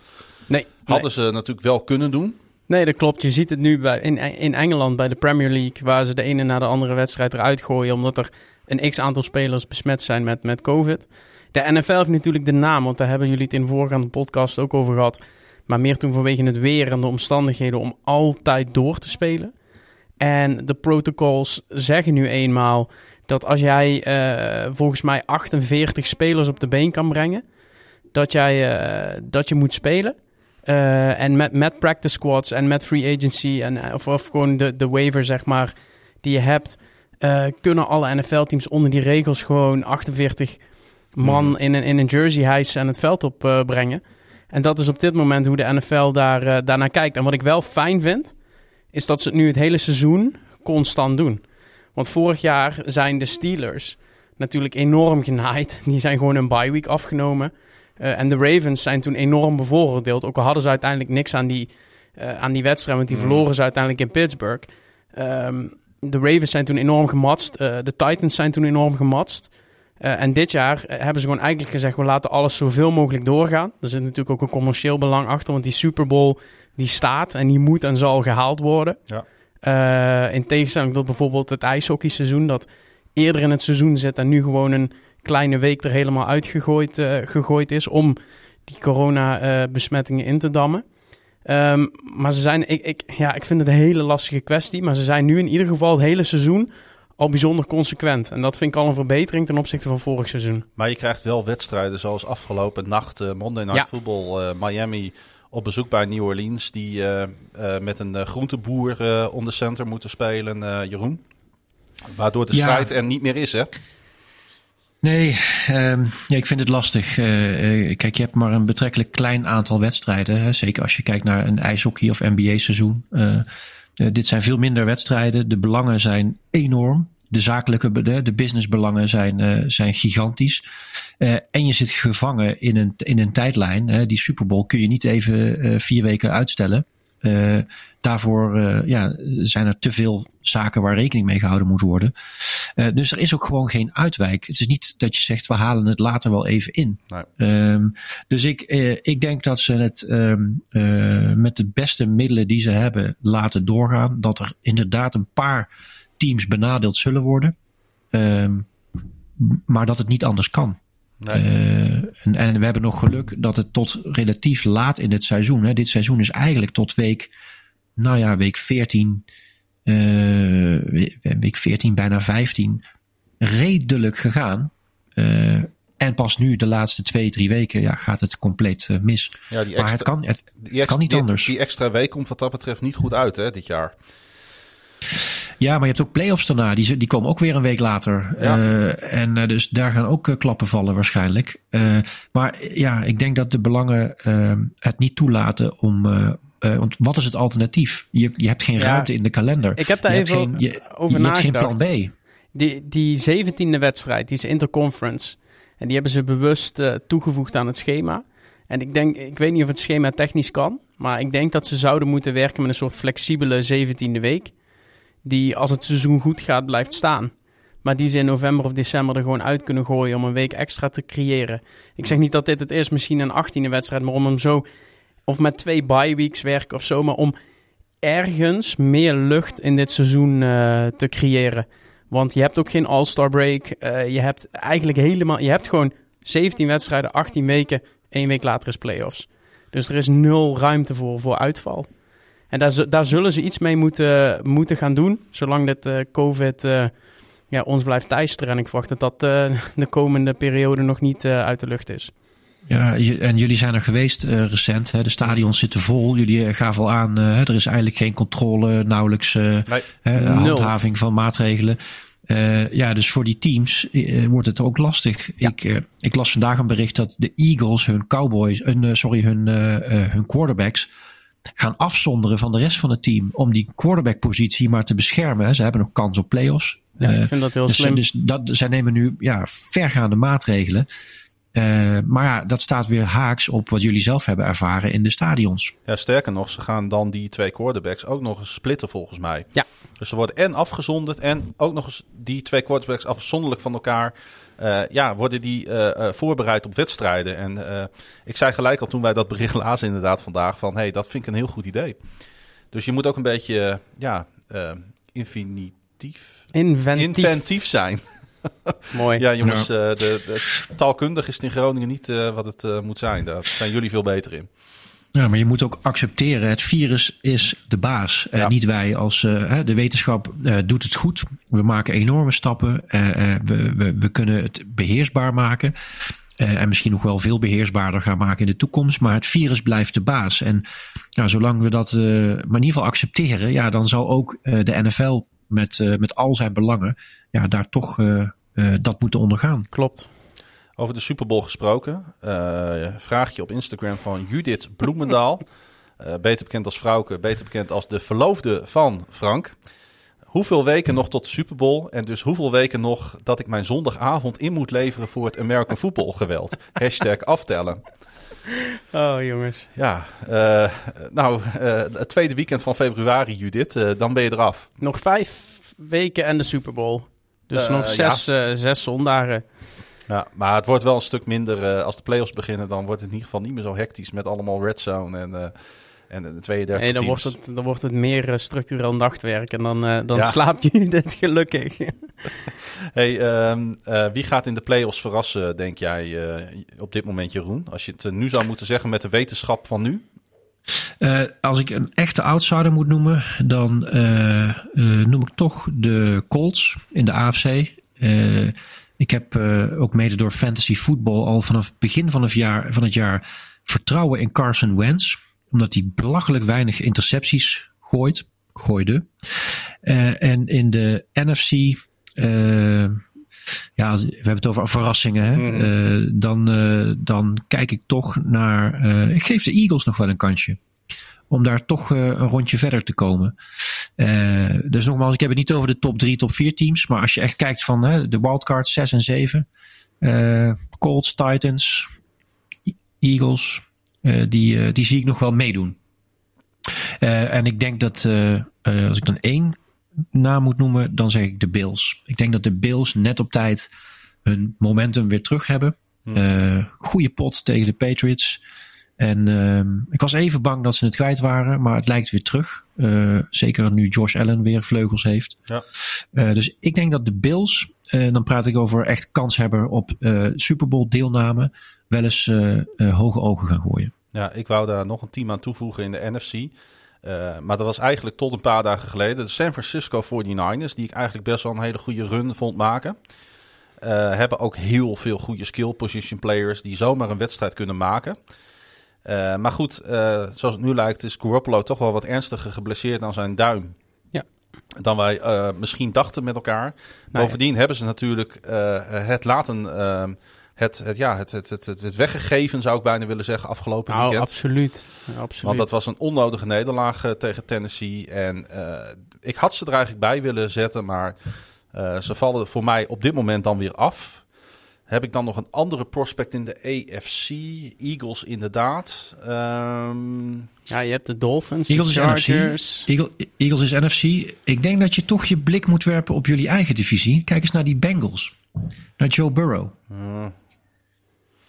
Nee. Hadden ze natuurlijk wel kunnen doen. Nee, dat klopt. Je ziet het nu bij, in, in Engeland bij de Premier League, waar ze de ene na de andere wedstrijd eruit gooien, omdat er een x aantal spelers besmet zijn met, met COVID. De NFL heeft natuurlijk de naam, want daar hebben jullie het in de voorgaande podcast ook over gehad. Maar meer toen vanwege het weer en de omstandigheden om altijd door te spelen. En de protocols zeggen nu eenmaal dat als jij uh, volgens mij 48 spelers op de been kan brengen, dat, jij, uh, dat je moet spelen. Uh, en met, met practice squads en met free agency en of, of gewoon de, de waiver zeg maar die je hebt, kunnen alle NFL-teams onder die regels gewoon 48 man hmm. in, een, in een jersey hijsen en het veld opbrengen. en dat is op dit moment hoe de NFL daar, daarnaar kijkt. En wat ik wel fijn vind, is dat ze het nu het hele seizoen constant doen. Want vorig jaar zijn de Steelers natuurlijk enorm genaaid. <laughs> Die zijn gewoon een bye week afgenomen. Uh, en de Ravens zijn toen enorm bevooroordeeld. Ook al hadden ze uiteindelijk niks aan die, uh, aan die wedstrijd, want die mm. verloren ze uiteindelijk in Pittsburgh. Um, de Ravens zijn toen enorm gematst. Uh, de Titans zijn toen enorm gematst. en dit jaar hebben ze gewoon eigenlijk gezegd: we laten alles zoveel mogelijk doorgaan. Er zit natuurlijk ook een commercieel belang achter, want die Super Bowl die staat en die moet en zal gehaald worden. Ja. Uh, in tegenstelling tot bijvoorbeeld het ijshockeyseizoen, dat eerder in het seizoen zit en nu gewoon een kleine week er helemaal uitgegooid uh, gegooid is om die corona-besmettingen in te dammen. Um, maar ze zijn, ik, ik, ja, ik vind het een hele lastige kwestie, maar ze zijn nu in ieder geval het hele seizoen al bijzonder consequent. En dat vind ik al een verbetering ten opzichte van vorig seizoen. Maar je krijgt wel wedstrijden zoals afgelopen nacht, uh, Monday Night ja. Football, Miami op bezoek bij New Orleans. Die uh, uh, met een uh, groenteboer onder center moeten spelen, Jeroen. Waardoor de strijd er niet meer is, hè? Nee, um, ja, ik vind het lastig. kijk, je hebt maar een betrekkelijk klein aantal wedstrijden. Hè? Zeker als je kijkt naar een ijshockey of NBA seizoen. dit zijn veel minder wedstrijden. De belangen zijn enorm de zakelijke, de, de businessbelangen zijn, uh, zijn gigantisch. Uh, en je zit gevangen in een, in een tijdlijn. Uh, die Super Bowl kun je niet even vier weken uitstellen. daarvoor ja, zijn er te veel zaken waar rekening mee gehouden moet worden. dus er is ook gewoon geen uitwijk. Het is niet dat je zegt, we halen het later wel even in. Nee. Um, dus ik, ik denk dat ze het um, met de beste middelen die ze hebben laten doorgaan. Dat er inderdaad een paar teams benadeeld zullen worden. Um, maar dat het niet anders kan. Nee. Uh, en, en, we hebben nog geluk dat het tot relatief laat in het seizoen. Hè, dit seizoen is eigenlijk tot week, nou ja, week 14, uh, week 14, bijna 15, redelijk gegaan. Uh, en pas nu, de laatste twee, drie weken, ja, gaat het compleet mis. Ja, die extra, maar het kan, het, het kan niet die, anders. Die extra week komt wat dat betreft niet goed uit, hè, dit jaar. Ja, maar je hebt ook play-offs daarna. Die, die komen ook weer een week later. Ja. Uh, en uh, dus daar gaan ook uh, klappen vallen waarschijnlijk. maar ja, ik denk dat de belangen het niet toelaten om... want wat is het alternatief? Je, je hebt geen ja, ruimte in de kalender. Ik heb daar je even geen, je, over je hebt geen plan B. Die, die 17e wedstrijd, die is interconference. En die hebben ze bewust toegevoegd aan het schema. En ik denk, ik weet niet of het schema technisch kan. Maar ik denk dat ze zouden moeten werken met een soort flexibele 17e week die als het seizoen goed gaat blijft staan. Maar die ze in november of december er gewoon uit kunnen gooien om een week extra te creëren. Ik zeg niet dat dit het is, misschien een 18e wedstrijd, maar om hem zo, of met twee bye weeks werken of zo, maar om ergens meer lucht in dit seizoen uh, te creëren. Want je hebt ook geen All-Star break. Uh, je hebt eigenlijk helemaal, je hebt gewoon 17 wedstrijden, 18 weken, één week later is playoffs. Dus er is nul ruimte voor, voor uitval. En daar, daar zullen ze iets mee moeten, moeten gaan doen, zolang dit eh, COVID eh, ja, ons blijft teisteren. En ik verwacht dat dat eh, <laughs> de komende periode nog niet eh, uit de lucht is. Ja, en jullie zijn er geweest recent. Hè? De stadions zitten vol. Jullie gaven al aan, er is eigenlijk geen controle, nauwelijks eh, Nee. handhaving van maatregelen. Eh, ja, dus voor die teams wordt het ook lastig. Ik, ik las vandaag een bericht dat de Eagles hun Cowboys, hun, sorry, hun, eh, eh, hun quarterbacks gaan afzonderen van de rest van het team om die quarterback-positie maar te beschermen. Ze hebben nog kans op playoffs. Ja, Eh, ik vind dat heel dus, slim. dus dat, zij nemen nu ja, vergaande maatregelen. Eh, maar ja, dat staat weer haaks op wat jullie zelf hebben ervaren in de stadions. Ja, sterker nog, ze gaan dan die twee quarterbacks ook nog eens splitten volgens mij. Ja. Dus ze worden en afgezonderd en ook nog eens die twee quarterbacks afzonderlijk van elkaar. Eh, ja, worden die eh, eh, voorbereid op wedstrijden. En eh, ik zei gelijk al toen wij dat bericht <laughs> lazen inderdaad vandaag van... hé, hey, dat vind ik een heel goed idee. Dus je moet ook een beetje, ja, eh, infinitief, Inventief. inventief zijn. <laughs> Mooi. Ja, jongens, eh, de, de, taalkundig is het in Groningen niet eh, wat het eh, moet zijn. Daar zijn jullie veel beter in. Ja, maar je moet ook accepteren, het virus is de baas. Ja. En niet wij als eh, de wetenschap eh, doet het goed. We maken enorme stappen. Eh, eh, we, we, we kunnen het beheersbaar maken. Eh, en misschien nog wel veel beheersbaarder gaan maken in de toekomst. Maar het virus blijft de baas. En nou, zolang we dat eh, maar in ieder geval accepteren, ja, dan zal ook eh, de NFL met, eh, met al zijn belangen ja, daar toch eh, eh, dat moeten ondergaan. Klopt. Over de Super Bowl gesproken. eh vraagje op Instagram van Judith Bloemendaal. <laughs> Eh, beter bekend als Vrouwke, beter bekend als de verloofde van Frank. Hoeveel weken nog tot de Super Bowl? En dus hoeveel weken nog dat ik mijn zondagavond in moet leveren voor het American Football geweld? Hashtag aftellen. Oh, jongens. Ja, eh, nou, het tweede weekend van februari, Judith, dan ben je eraf. Nog vijf weken en de Super Bowl. Dus nog zes, eh, zes zondagen. Ja, maar het wordt wel een stuk minder eh, als de playoffs beginnen. Dan wordt het in ieder geval niet meer zo hectisch met allemaal red zone en, eh en de 32 Nee, dan teams. wordt, het, dan wordt het meer eh, structureel nachtwerk. En dan, dan Ja. slaapt <laughs> je dit gelukkig. Hey, ehm, eh, wie gaat in de playoffs verrassen, denk jij, eh, op dit moment, Jeroen? Als je het nu zou moeten zeggen met de wetenschap van nu. Eh, als ik een echte outsider moet noemen, dan eh, eh, noem ik toch de Colts in de AFC. Ik heb eh, ook mede door fantasy voetbal al vanaf het begin van het, jaar, van het jaar vertrouwen in Carson Wentz. Omdat hij belachelijk weinig intercepties gooit, gooide. Eh, en in de NFC, eh, ja, we hebben het over verrassingen. Hè? Mhm. Eh, dan, dan kijk ik toch naar. ik geef de Eagles nog wel een kansje. Om daar toch eh, een rondje verder te komen. Eh, dus nogmaals, ik heb het niet over de top 3, top 4 teams. Maar als je echt kijkt van de wildcards 6 en 7. eh, Colts, Titans, Eagles. die, die zie ik nog wel meedoen. En ik denk dat als ik dan één naam moet noemen, dan zeg ik de Bills. Ik denk dat de Bills net op tijd hun momentum weer terug hebben. Eh goede pot tegen de Patriots. En ehm, ik was even bang dat ze het kwijt waren, maar het lijkt weer terug. Eh, zeker nu Josh Allen weer vleugels heeft. Ja. Eh, dus ik denk dat de Bills, en dan praat ik over echt kanshebber op eh Super Bowl deelname, wel eens eh, eh, hoge ogen gaan gooien. Ja, ik wou daar nog een team aan toevoegen in de NFC. Eh, maar dat was eigenlijk tot een paar dagen geleden. De San Francisco 49ers, die ik eigenlijk best wel een hele goede run vond maken. Eh, hebben ook heel veel goede skill position players die zomaar een wedstrijd kunnen maken. Eh, maar goed, eh, zoals het nu lijkt is Garoppolo toch wel wat ernstiger geblesseerd aan zijn duim. Ja. Dan wij eh, misschien dachten met elkaar. Nou ja. Bovendien hebben ze natuurlijk het laten... het, het, ja, het, het, het, het, weggegeven zou ik bijna willen zeggen afgelopen Nou, weekend. absoluut. Ja, absoluut. Want dat was een onnodige nederlaag tegen Tennessee. En ik had ze er eigenlijk bij willen zetten, maar ze vallen voor mij op dit moment dan weer af. Heb ik dan nog een andere prospect in de AFC? Eagles inderdaad. Ehm, Ja, je hebt de Dolphins, Eagles de is NFC. Eagle- Eagles is NFC. Ik denk dat je toch je blik moet werpen op jullie eigen divisie. Kijk eens naar die Bengals. Naar Joe Burrow.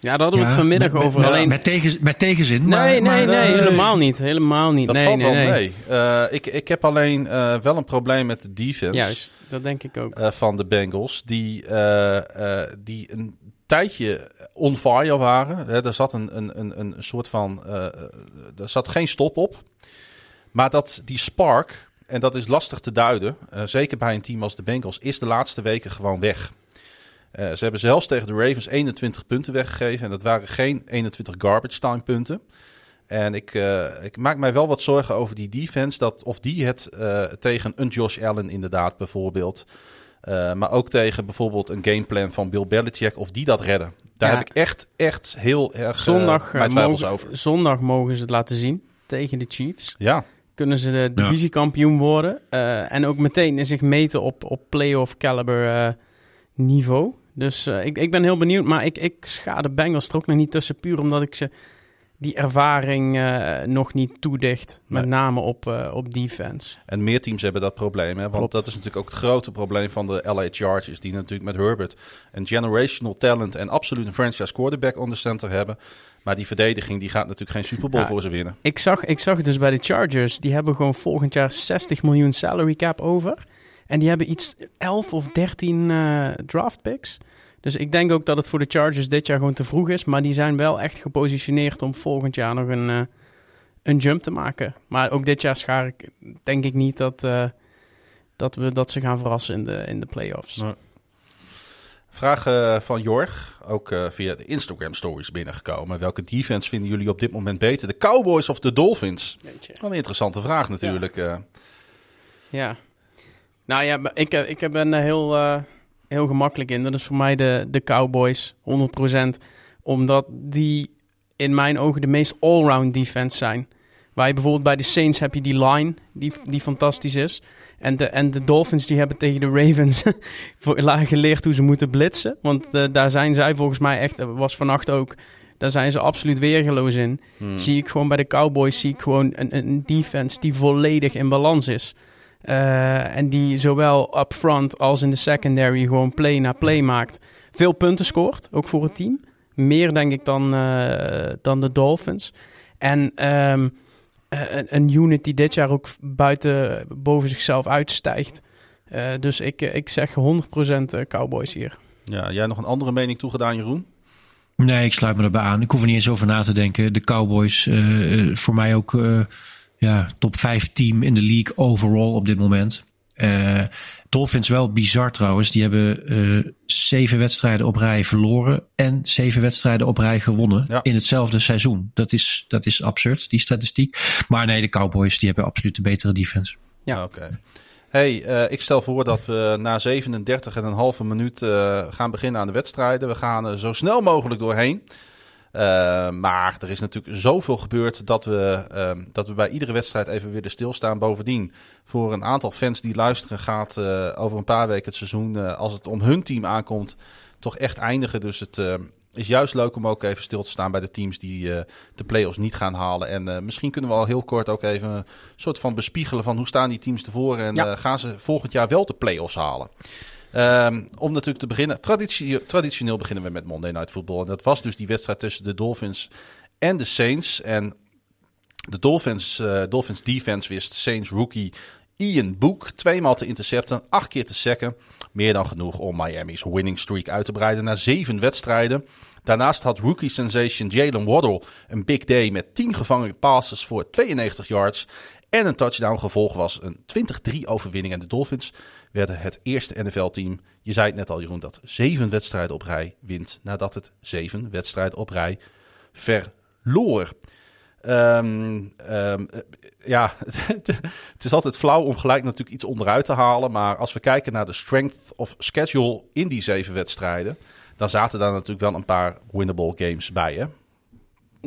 Ja, daar hadden we het Ja, vanmiddag met- over. Met, Alleen... met, tegen, met tegenzin. nee, maar, nee, maar, nee, eh, helemaal niet. Helemaal niet. dat nee, valt nee, wel nee. mee. Eh, ik, ik heb alleen eh, wel een probleem met de defense. Juist, dat denk ik ook. eh, van de Bengals. Die, eh, eh, die een tijdje on fire waren. Hè, er zat een, een, een, een soort van. eh, er zat geen stop op. Maar dat die spark, en dat is lastig te duiden, uh, zeker bij een team als de Bengals, is de laatste weken gewoon weg. Uh, ze hebben zelfs tegen de Ravens 21 punten weggegeven. En dat waren geen 21 garbage time punten. En ik, uh, ik, maak mij wel wat zorgen over die defense. Dat of die het uh, tegen een Josh Allen inderdaad bijvoorbeeld. maar ook tegen bijvoorbeeld een gameplan van Bill Belichick. Of die dat redden. Daar Ja. heb ik echt, echt heel erg Zondag, mijn eh, twijfels mogen, over. zondag mogen ze het laten zien tegen de Chiefs. Ja, Kunnen ze de divisiekampioen worden. eh, en ook meteen zich meten op, op playoff caliber eh, niveau. Dus eh, ik, ik ben heel benieuwd. Maar ik, ik scha de Bengals er ook nog niet tussen. Puur omdat ik ze die ervaring eh, nog niet toedicht. Met Nee. name op, eh, op defense. en meer teams hebben dat probleem. Hè? Want Klopt. dat is natuurlijk ook het grote probleem van de LA Chargers. Die natuurlijk met Herbert een generational talent en absoluut een franchise quarterback on the center hebben. Maar die verdediging die gaat natuurlijk geen Super Bowl Ja. voor ze winnen. Ik zag, ik zag dus bij de Chargers, die hebben gewoon volgend jaar 60 miljoen salary cap over. En die hebben iets 11 of 13 eh, draft picks. Dus ik denk ook dat het voor de Chargers dit jaar gewoon te vroeg is. Maar die zijn wel echt gepositioneerd om volgend jaar nog een, eh, een jump te maken. Maar ook dit jaar schaar ik, denk ik niet dat, eh, dat, we, dat ze gaan verrassen in de, in de playoffs. Nee. Vraag eh, van Jorg, ook via de Instagram stories binnengekomen. Welke defense vinden jullie op dit moment beter? De Cowboys of de Dolphins? Wel een interessante vraag natuurlijk. eh. Ja. Nou ja, ik, ik ben er heel, heel gemakkelijk in. Dat is voor mij de, de Cowboys, 100%. Omdat die in mijn ogen de meest allround defense zijn. Waar je bijvoorbeeld bij de Saints heb je die line, die, die fantastisch is. En de, en de Dolphins die hebben tegen de Ravens <laughs> voor- geleerd hoe ze moeten blitzen. Want eh, daar zijn zij volgens mij echt, dat was vannacht ook, daar zijn ze absoluut weergeloos in Hmm. zie ik gewoon bij de Cowboys zie ik gewoon een, een defense die volledig in balans is. Eh, en die zowel up front als in de secondary gewoon play na play maakt. Veel punten scoort, ook voor het team. Meer denk ik dan, eh, dan de Dolphins. En ehm, eh, een, een unit die dit jaar ook buiten boven zichzelf uitstijgt. Eh, dus ik, ik zeg 100% Cowboys hier. Ja, jij nog een andere mening toegedaan, Jeroen? Nee, ik sluit me erbij aan. Ik hoef er niet eens over na te denken. De Cowboys, voor mij ook eh, ja, top 5 team in de league overall op dit moment. Eh Dolphins wel bizar trouwens. Die hebben eh, zeven wedstrijden op rij verloren en zeven wedstrijden op rij gewonnen Ja. in hetzelfde seizoen. Dat is, dat is absurd, die statistiek. Maar nee, de Cowboys die hebben absoluut de betere defense. Ja. Oké. Hey, eh, ik stel voor dat we na 37 en een halve minuut eh, gaan beginnen aan de wedstrijden. We gaan er zo snel mogelijk doorheen. Eh, maar er is natuurlijk zoveel gebeurd dat we, ehm, dat we bij iedere wedstrijd even willen stilstaan. Bovendien, voor een aantal fans die luisteren, gaat eh, over een paar weken het seizoen, eh, als het om hun team aankomt, toch echt eindigen. Dus het eh, is juist leuk om ook even stil te staan bij de teams die eh, de play-offs niet gaan halen. En eh, misschien kunnen we al heel kort ook even een soort van bespiegelen van hoe staan die teams ervoor en Ja. eh, gaan ze volgend jaar wel de play-offs halen. Ehm, om natuurlijk te beginnen, traditioneel beginnen we met Monday Night Football. En dat was dus die wedstrijd tussen de Dolphins en de Saints. En de Dolphins, eh, Dolphins defense wist Saints rookie Ian Book tweemaal te intercepten, acht keer te sacken. Meer dan genoeg om Miami's winning streak uit te breiden naar zeven wedstrijden. Daarnaast had rookie sensation Jalen Waddle een big day met 10 gevangen passes voor 92 yards en een touchdown. Gevolg was een 20-3 overwinning. En de Dolphins werden het eerste NFL-team, je zei het net al Jeroen, dat zeven wedstrijden op rij wint nadat het zeven wedstrijden op rij verloor. Ehm, ehm, eh, ja, <laughs> het is altijd flauw om gelijk natuurlijk iets onderuit te halen. Maar als we kijken naar de strength of schedule in die zeven wedstrijden, dan zaten daar natuurlijk wel een paar winnable games bij. Hè?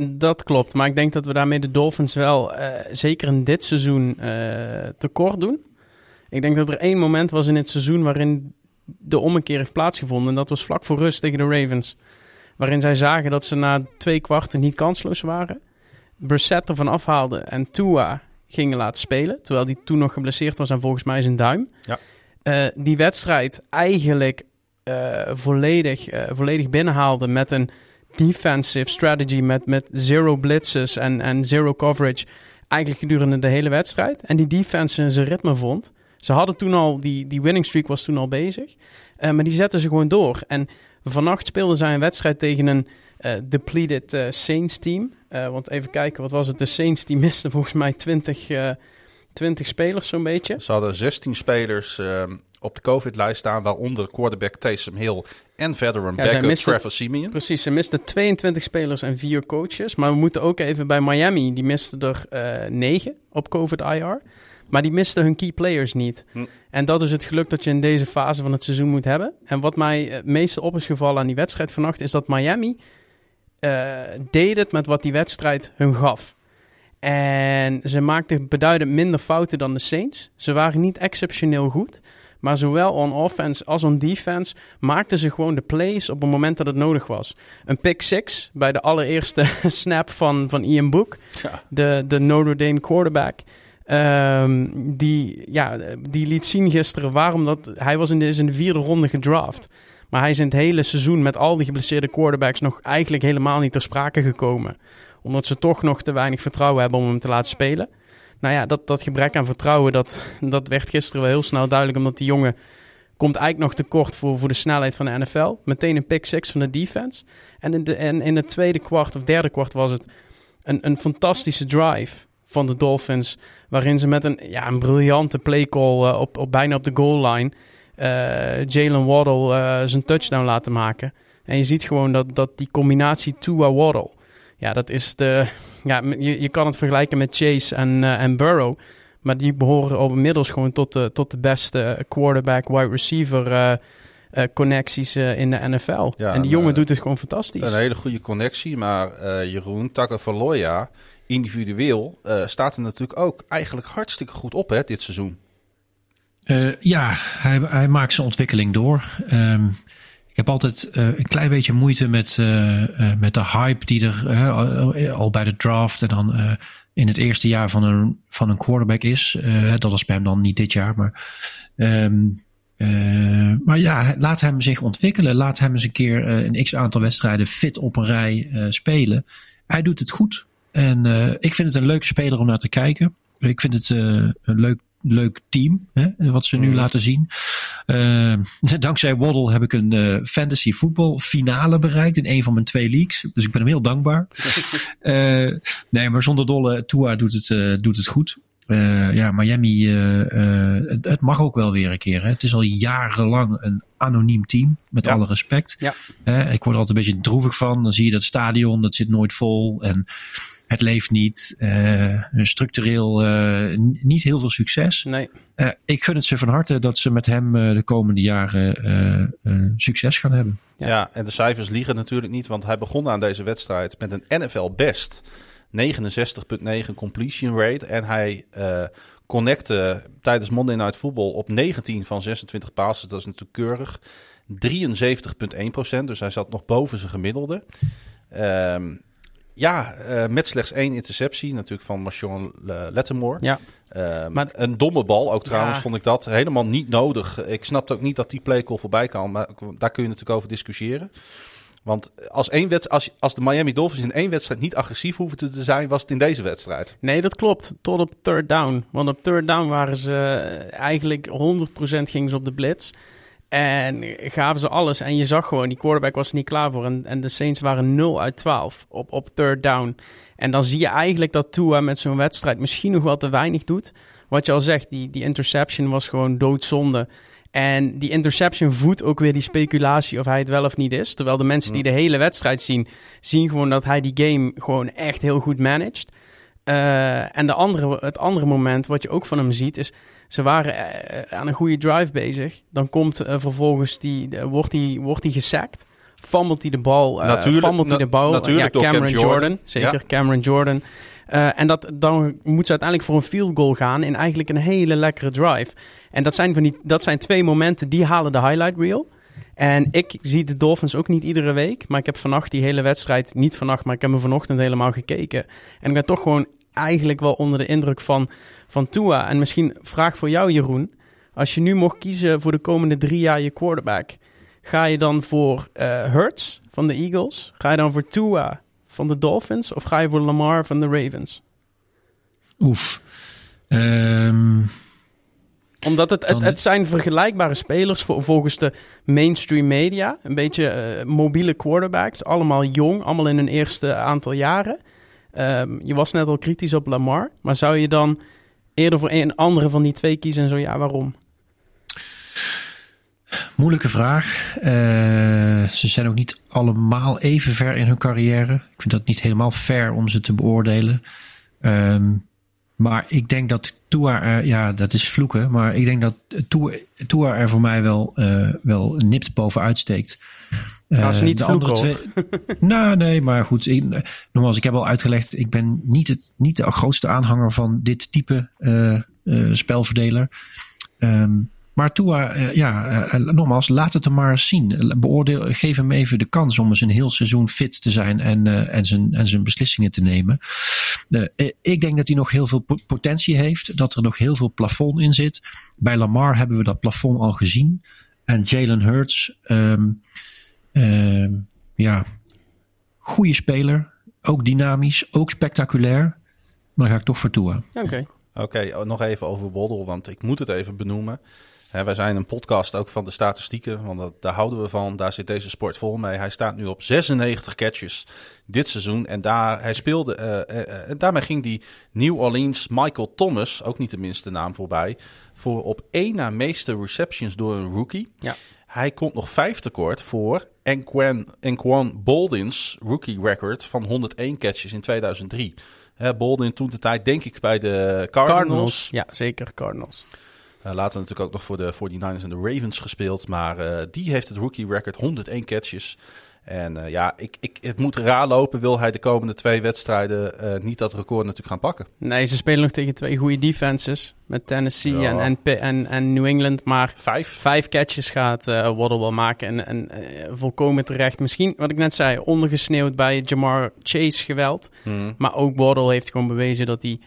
Dat klopt, maar ik denk dat we daarmee de Dolphins wel, eh, zeker in dit seizoen, eh, tekort doen. Ik denk dat er één moment was in het seizoen waarin de ommekeer heeft plaatsgevonden. En dat was vlak voor rust tegen de Ravens. Waarin zij zagen dat ze na twee kwarten niet kansloos waren. Brissett ervan afhaalden en Tua gingen laten spelen. Terwijl die toen nog geblesseerd was en volgens mij zijn duim. Ja. Eh, die wedstrijd eigenlijk eh, volledig, eh, volledig binnenhaalde met een defensive strategy met, met zero blitzes en, en zero coverage. Eigenlijk gedurende de hele wedstrijd. En die defense in zijn ritme vond. Ze hadden toen al, die, die winning streak was toen al bezig. Eh, maar die zetten ze gewoon door. En vannacht speelden zij een wedstrijd tegen een eh, depleted eh, Saints team. Want even kijken, wat was het? De Saints die misten volgens mij 20, eh 20 spelers zo'n beetje. Ze hadden 16 spelers ehm, op de COVID-lijst staan, waaronder quarterback Taysom Hill en veteran Ja, backup Trevor Simeon. Precies, ze misten 22 spelers en 4 coaches. Maar we moeten ook even bij Miami, die misten er eh 9 op COVID-IR. Maar die misten hun key players niet. Hm. En dat is het geluk dat je in deze fase van het seizoen moet hebben. En wat mij het meeste op is gevallen aan die wedstrijd vannacht... is dat Miami eh, deed het met wat die wedstrijd hun gaf. En ze maakten beduidend minder fouten dan de Saints. Ze waren niet exceptioneel goed. Maar zowel on offense als on defense maakten ze gewoon de plays op het moment dat het nodig was. Een pick six bij de allereerste <laughs> snap van, van Ian Book, Ja. de, de Notre Dame quarterback. Ehm, die, ja, die liet zien gisteren waarom dat... Hij was in de, is in de vierde ronde gedraft. Maar hij is in het hele seizoen met al die geblesseerde quarterbacks nog eigenlijk helemaal niet ter sprake gekomen. Omdat ze toch nog te weinig vertrouwen hebben om hem te laten spelen. Nou ja, dat, dat gebrek aan vertrouwen, dat, dat werd gisteren wel heel snel duidelijk. Omdat die jongen komt eigenlijk nog tekort voor, voor de snelheid van de NFL. Meteen een pick six van de defense. En in, de, en in het tweede kwart of derde kwart was het een, een fantastische drive van de Dolphins. Waarin ze met een, ja, een briljante playcall uh, op, op, bijna op de goal line... Uh, Jalen Waddle uh, zijn touchdown laten maken. En je ziet gewoon dat, dat die combinatie Tua-Waddle... Ja, dat is de... Ja, je, je kan het vergelijken met Chase en, en Burrow. Maar die behoren al inmiddels gewoon tot de, tot de beste quarterback, wide receiver uh, connecties uh, in de NFL. Ja, en die jongen doet het gewoon fantastisch. Een hele goede connectie, maar Jeroen Tagovailoa individueel uh, staat er natuurlijk ook eigenlijk hartstikke goed op hè, dit seizoen. Uh, ja, hij, hij, maakt zijn ontwikkeling door. Um, ik heb altijd uh, een klein beetje moeite met, met de hype die er al bij de draft en dan in het eerste jaar van een, van een quarterback is. dat was bij hem dan niet dit jaar, maar. Um, maar ja, laat hem zich ontwikkelen. Laat hem eens een keer een x aantal wedstrijden fit op een rij spelen. Hij doet het goed. En ik vind het een leuke speler om naar te kijken. Ik vind het een leuk leuk team, hè, wat ze nu mm. laten zien. Uh, <laughs> dankzij Waddle heb ik een uh, fantasy voetbal finale bereikt in een van mijn twee leagues. Dus ik ben hem heel dankbaar. uh, <laughs> nee, maar zonder dolle Tua doet het, doet het goed. ja, Miami, het, het, mag ook wel weer een keer. Hè. Het is al jarenlang een anoniem team, met ja. alle respect. Ja. ik word er altijd een beetje droevig van. Dan zie je dat stadion, dat zit nooit vol. En het leeft niet. Uh, structureel uh, niet heel veel succes. Nee. Uh, ik gun het ze van harte dat ze met hem de komende jaren succes gaan hebben. Ja. ja. en de cijfers liegen natuurlijk niet, want hij begon aan deze wedstrijd met een NFL best 69,9 completion rate. En hij connecte tijdens Monday Night Football op 19 van 26 passes. Dat is natuurlijk keurig. 73,1% dus hij zat nog boven zijn gemiddelde. Um, ja, uh, met slechts één interceptie, natuurlijk van Marshawn Lettermore. Ja. Uh, maar een domme bal, ook trouwens, ja. vond ik dat helemaal niet nodig. Ik snapte ook niet dat die playcall voorbij kan, maar daar kun je natuurlijk over discussiëren. Want als, één wedst- als, als de Miami Dolphins in één wedstrijd niet agressief hoeven te zijn, was het in deze wedstrijd. Nee, dat klopt. Tot op third down. Want op third down waren ze eigenlijk 100% gingen ze op de blitz. En gaven ze alles. En je zag gewoon, die quarterback was er niet klaar voor. En, en de Saints waren 0 uit 12 op, op third down. En dan zie je eigenlijk dat Tua met zo'n wedstrijd misschien nog wel te weinig doet. Wat je al zegt, die, die interception was gewoon doodzonde. En die interception voedt ook weer die speculatie of hij het wel of niet is. Terwijl de mensen die de hele wedstrijd zien, zien gewoon dat hij die game gewoon echt heel goed managt. Uh, en de andere, het andere moment wat je ook van hem ziet is... Ze waren uh, aan een goede drive bezig. Dan komt uh, vervolgens die, wordt hij wordt die gesackt. Fumelt hij de bal. natuurlijk, fumelt hij de bal. Natuurlijk ja, Cameron Cam Jordan. Jordan. Zeker, ja. Cameron Jordan. Uh, en dat, dan moet ze uiteindelijk voor een field goal gaan in eigenlijk een hele lekkere drive. En dat zijn, van die, dat zijn twee momenten die halen de highlight reel. En ik zie de Dolphins ook niet iedere week. Maar ik heb vannacht die hele wedstrijd, niet vannacht, maar ik heb hem vanochtend helemaal gekeken. En ik ben toch gewoon eigenlijk wel onder de indruk van, van Tua. En misschien vraag voor jou, Jeroen. Als je nu mocht kiezen voor de komende drie jaar je quarterback, ga je dan voor uh, Hurts van de Eagles? Ga je dan voor Tua van de Dolphins? Of ga je voor Lamar van de Ravens? Oef. Um, Omdat het, het, zijn vergelijkbare spelers voor, volgens de mainstream media. Een beetje eh, mobiele quarterbacks. Allemaal jong, allemaal in hun eerste aantal jaren. Ehm, je was net al kritisch op Lamar. Maar zou je dan eerder voor een andere van die twee kiezen en zo? Ja, waarom? Moeilijke vraag. Eh, ze zijn ook niet allemaal even ver in hun carrière. Ik vind dat niet helemaal fair om ze te beoordelen. Ehm, maar ik denk dat Tua ja, dat is vloeken. Maar ik denk dat Tua, Tua er voor mij wel, eh, wel nipt bovenuit steekt. Eh, niet de vloeken, andere twee. <laughs> nou, nee, maar goed. Ik, nogmaals, ik heb al uitgelegd. Ik ben niet, het, niet de grootste aanhanger van dit type eh, eh, spelverdeler. Ehm, maar Tua, ja, nogmaals, laat het er maar eens zien. Beoordeel, geef hem even de kans om eens een heel seizoen fit te zijn en, en, zijn, en zijn beslissingen te nemen. Ik denk dat hij nog heel veel po- potentie heeft, dat er nog heel veel plafond in zit. Bij Lamar hebben we dat plafond al gezien. En Jalen Hurts, ehm, ja, goede speler, ook dynamisch, ook spectaculair. Maar dan ga ik toch voor Tua. Oké. Oké, oh, nog even over Waddle, want ik moet het even benoemen. Hè, wij zijn een podcast ook van de statistieken, want dat, daar houden we van. Daar zit deze sport vol mee. Hij staat nu op 96 catches dit seizoen. En daar, hij speelde, eh, eh, eh, en daarmee ging die New Orleans Michael Thomas, ook niet de minste naam voorbij, voor op één na meeste receptions door een rookie. Ja. Hij komt nog vijf tekort voor Enquan Boldin's rookie record van 101 catches in 2003. Hè, Boldin toen de tijd, denk ik, bij de Cardinals. Cardinals. Ja, zeker Cardinals. Eh, later natuurlijk ook nog voor de 49ers en de Ravens gespeeld. Maar eh, die heeft het rookie record 101 catches. En eh, ja, ik, ik, het moet raar lopen. Wil hij de komende twee wedstrijden eh, niet dat record natuurlijk gaan pakken? Nee, ze spelen nog tegen twee goede defenses. Met Tennessee Ja. en, en, en, en New England. Maar Vijf? vijf catches gaat eh Waddle wel maken. En, en volkomen terecht. Misschien, wat ik net zei, ondergesneeuwd bij Jamar Chase geweld. Hmm. Maar ook Waddle heeft gewoon bewezen dat hij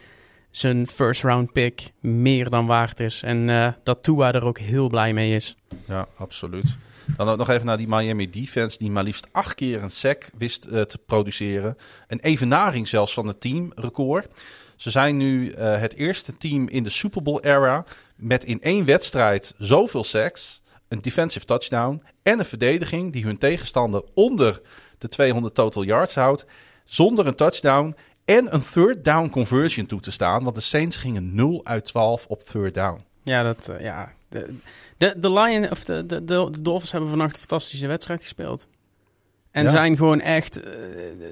zijn first round pick meer dan waard is. En dat Tua er ook heel blij mee is. Ja, absoluut. Dan ook nog even naar die Miami defense, die maar liefst acht keer een sack wist eh, te produceren. Een evenaring zelfs van het teamrecord. Ze zijn nu eh, het eerste team in de Super Bowl era met in één wedstrijd zoveel sacks, een defensive touchdown en een verdediging die hun tegenstander onder de 200 total yards houdt, zonder een touchdown en een third down conversion toe te staan. Want de Saints gingen 0 uit 12 op third down. Ja, dat, eh, ja. De, de, de, Lion, of de, de, de, de Dolphins hebben vannacht een fantastische wedstrijd gespeeld. En Ja. zijn gewoon echt... eh,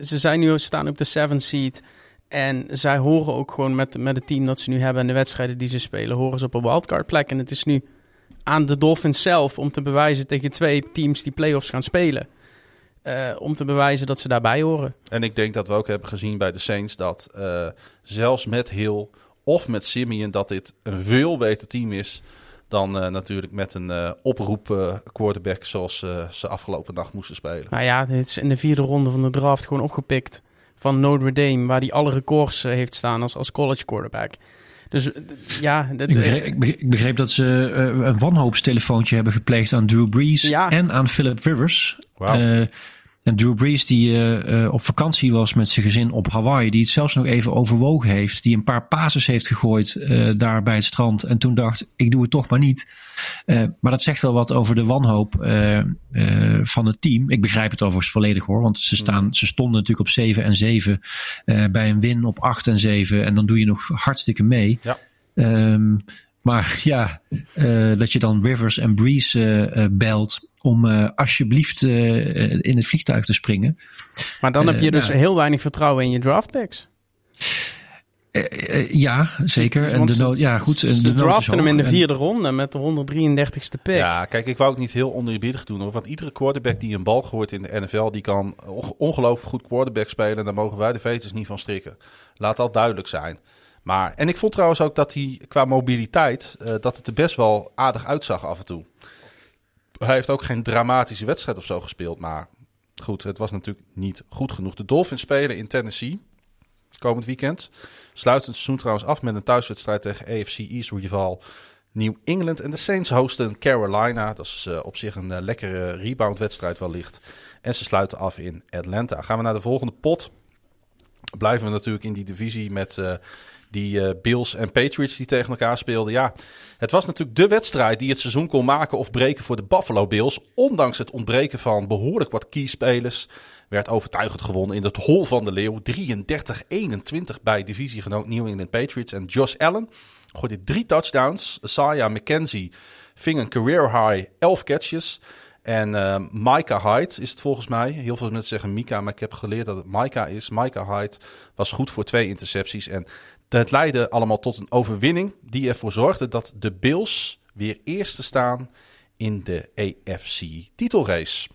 ze zijn nu staan op de seventh seed. En zij horen ook gewoon met, met het team dat ze nu hebben... en de wedstrijden die ze spelen... horen ze op een wildcard plek. En het is nu aan de Dolphins zelf om te bewijzen... tegen twee teams die playoffs gaan spelen... eh, om te bewijzen dat ze daarbij horen. En ik denk dat we ook hebben gezien bij de Saints dat eh, zelfs met Hill of met Simeon dat dit een veel beter team is dan eh, natuurlijk met een eh, oproep eh, quarterback zoals ze afgelopen nacht moesten spelen. Nou ja, dit is in de vierde ronde van de draft gewoon opgepikt van Notre Dame, waar hij alle records heeft staan als, als college quarterback. Dus ja, dat, Ik begreep, ik begreep- ik begreep dat ze eh, een wanhoopstelefoontje hebben gepleegd aan Drew Brees Ja. en aan Philip Rivers. Wauw. En Drew Brees die eh, eh, op vakantie was met zijn gezin op Hawaii, die het zelfs nog even overwogen heeft, die een paar passes heeft gegooid eh, daar bij het strand en toen dacht, ik doe het toch maar niet. Maar dat zegt wel wat over de wanhoop van het team. Ik begrijp het overigens volledig hoor, want ze, staan, ze stonden natuurlijk op 7 en 7 eh, bij een win op 8 en 7 en dan doe je nog hartstikke mee. Ja. Ehm, maar ja, dat je dan Rivers en Breeze eh, belt om eh, alsjeblieft eh, in het vliegtuig te springen. maar dan heb je eh, dus nou. heel weinig vertrouwen in je draft picks. Eh, eh, ja, zeker. En Want de nood, ja, goed. Ze, de draften hem in de En- vierde ronde met de 133ste pick. Ja, kijk, ik wou ook niet heel oneerbiedig doen hoor. Want iedere quarterback die een bal gooit in de NFL, die kan on- ongelooflijk goed quarterback spelen. En daar mogen wij de veters niet van strikken. Laat dat duidelijk zijn. Maar, en ik vond trouwens ook dat hij qua mobiliteit, eh, dat het er best wel aardig uitzag af en toe. Hij heeft ook geen dramatische wedstrijd of zo gespeeld. Maar goed, het was natuurlijk niet goed genoeg. De Dolphins spelen in Tennessee komend weekend. Sluiten het seizoen trouwens af met een thuiswedstrijd tegen AFC East rival New England. En de Saints hosten Carolina. Dat is eh, op zich een eh, lekkere reboundwedstrijd wellicht. En ze sluiten af in Atlanta. Gaan we naar de volgende pot. Blijven we natuurlijk in die divisie met eh, Die uh, Bills en Patriots die tegen elkaar speelden. Ja, het was natuurlijk de wedstrijd die het seizoen kon maken of breken voor de Buffalo Bills. Ondanks het ontbreken van behoorlijk wat keyspelers werd overtuigend gewonnen in het hol van de leeuw. 33-21 bij divisiegenoot New England Patriots. En Josh Allen gooide drie touchdowns. Isaiah McKenzie ving een career high 11 catches. En uh, Micah Hyde is het volgens mij. Heel veel mensen zeggen Mika, maar ik heb geleerd dat het Micah is. Micah Hyde was goed voor twee intercepties. En het leidde allemaal tot een overwinning die ervoor zorgde dat de Bills weer eerste staan in de AFC titelrace.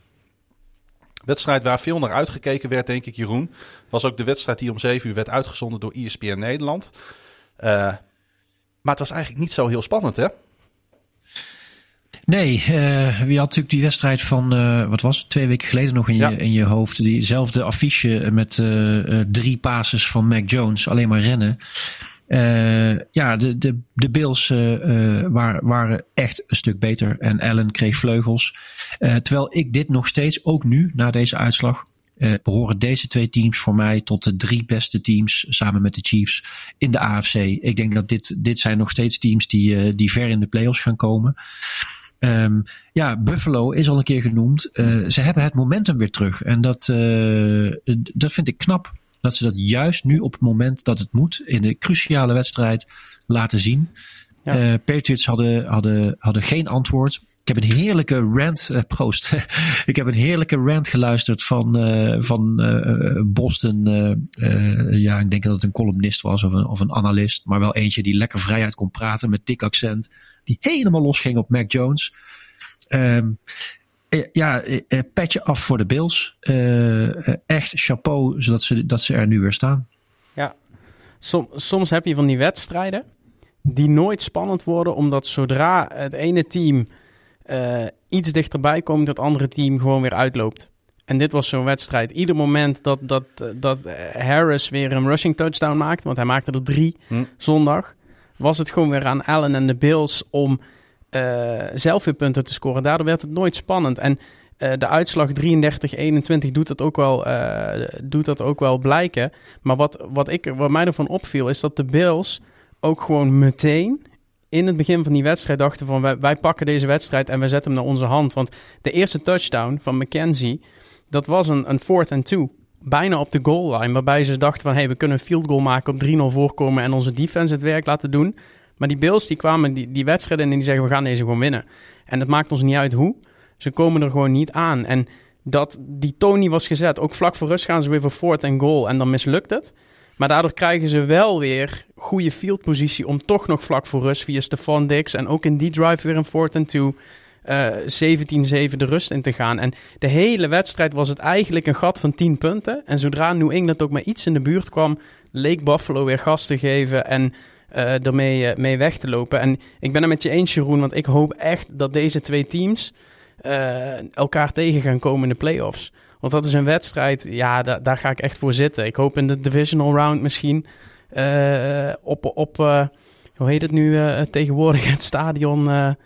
Wedstrijd waar veel naar uitgekeken werd, denk ik, Jeroen. Was ook de wedstrijd die om 7 uur werd uitgezonden door ESPN Nederland. Uh, maar het was eigenlijk niet zo heel spannend, hè? Nee, uh, je had natuurlijk die wedstrijd van, uh, wat was het, twee weken geleden nog in je, in je hoofd. Diezelfde affiche met uh, drie passes van Mac Jones, alleen maar rennen. ja, de, de, de Bills waren, waren echt een stuk beter en Allen kreeg vleugels. terwijl ik dit nog steeds, ook nu, na deze uitslag, uh, behoren deze twee teams voor mij tot de drie beste teams samen met de Chiefs in de AFC. Ik denk dat dit, dit zijn nog steeds teams die, uh, die ver in de playoffs gaan komen. Um, ja, Buffalo is al een keer genoemd. Uh, ze hebben het momentum weer terug. En dat, uh, dat vind ik knap. Dat ze dat juist nu op het moment dat het moet, in de cruciale wedstrijd, laten zien. Ja. Uh, Patriots hadden, hadden, hadden geen antwoord. Ik heb een heerlijke rant, uh, proost. <laughs> ik heb een heerlijke rant geluisterd van, uh, van Boston. ja, ik denk dat het een columnist was of een, of een analist. Maar wel eentje die lekker vrijheid kon praten met dik accent die helemaal los ging op Mac Jones. Um, ja, petje af voor de Bills. Uh, echt chapeau, zodat ze, dat ze er nu weer staan. Ja, Som, soms heb je van die wedstrijden die nooit spannend worden, omdat zodra het ene team uh, iets dichterbij komt, dat andere team gewoon weer uitloopt. En dit was zo'n wedstrijd. Ieder moment dat, dat, dat Harris weer een rushing touchdown maakte, want hij maakte er drie hm. zondag, was het gewoon weer aan Allen en de Bills om uh, zelf weer punten te scoren. Daardoor werd het nooit spannend. En uh, de uitslag 33-21 doet dat, ook wel, uh, doet dat ook wel blijken. Maar wat, wat, ik, wat mij ervan opviel, is dat de Bills ook gewoon meteen in het begin van die wedstrijd dachten van wij, wij pakken deze wedstrijd en we zetten hem naar onze hand. Want de eerste touchdown van McKenzie, dat was een, een fourth and two bijna op de goal line. Waarbij ze dachten van, hey, we kunnen een field goal maken op 3-0 voorkomen en onze defense het werk laten doen. Maar die Bills die kwamen die, die wedstrijden en die zeggen, we gaan deze gewoon winnen. En het maakt ons niet uit hoe. Ze komen er gewoon niet aan. En dat die Tony was gezet. Ook vlak voor rust gaan ze weer voor fourth en goal en dan mislukt het. Maar daardoor krijgen ze wel weer goede fieldpositie om toch nog vlak voor rust via Stefan Dix en ook in die drive weer een fourth and two uh, eh, 17-7 de rust in te gaan. En de hele wedstrijd was het eigenlijk een gat van 10 punten. En zodra New England ook maar iets in de buurt kwam, leek Buffalo weer gas te geven en uh, ermee uh, mee weg te lopen. En ik ben het met je eens, Jeroen, want ik hoop echt dat deze twee teams elkaar tegen gaan komen in de playoffs. Want dat is een wedstrijd, ja, da daar ga ik echt voor zitten. Ik hoop in de divisional round misschien op, op hoe heet het nu tegenwoordig, het stadion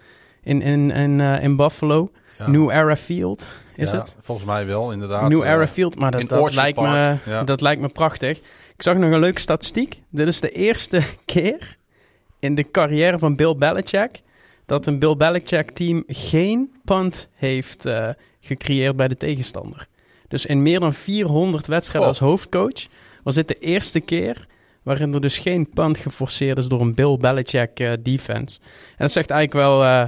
in, in, in, uh, in Buffalo. New Era Field is ja, het? Volgens mij wel, inderdaad. New Era Field, maar dat, dat lijkt, me, dat lijkt me prachtig. Ik zag nog een leuke statistiek. Dit is de eerste <laughs> keer in de carrière van Bill Belichick dat een Bill Belichick team geen punt heeft uh, gecreëerd bij de tegenstander. Dus in meer dan 400 wedstrijden als hoofdcoach was dit de eerste keer waarin er dus geen punt geforceerd is door een Bill Belichick uh, defense. En dat zegt eigenlijk wel, uh,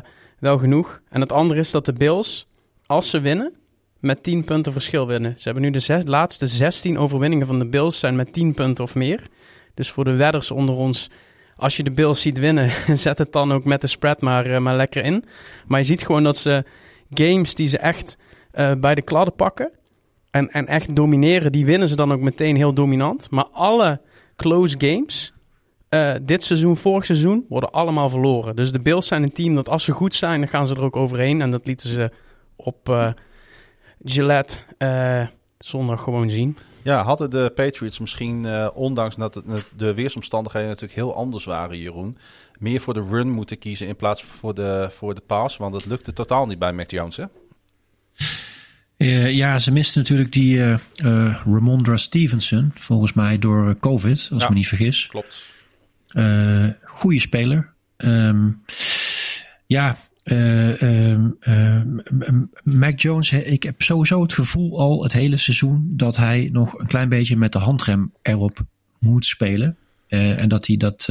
wel genoeg. En het andere is dat de Bills, als ze winnen, met 10 punten verschil winnen. Ze hebben nu de zes, laatste 16 overwinningen van de Bills zijn met 10 punten of meer. Dus voor de wedders onder ons, als je de Bills ziet winnen, <laughs> zet het dan ook met de spread maar, uh, maar lekker in. Maar je ziet gewoon dat ze games die ze echt uh, bij de kladden pakken en, en echt domineren, die winnen ze dan ook meteen heel dominant. Maar alle close games uh, dit seizoen, vorig seizoen, worden allemaal verloren. Dus de Bills zijn een team dat als ze goed zijn, dan gaan ze er ook overheen. En dat lieten ze op uh, Gillette uh, zondag gewoon zien. Ja, hadden de Patriots misschien, ondanks dat het, de weersomstandigheden natuurlijk heel anders waren, Jeroen, meer voor de run moeten kiezen in plaats van voor de, voor de pass? Want het lukte totaal niet bij Mac Jones, hè? Uh, ja, ze misten natuurlijk die uh, uh, Ramondra Stevenson, volgens mij door COVID, als ja, ik me niet vergis. Klopt. Uh, goede speler. Um, ja, uh, Mac Jones, ik heb sowieso het gevoel al het hele seizoen dat hij nog een klein beetje met de handrem erop moet spelen. Uh, en dat hij dat,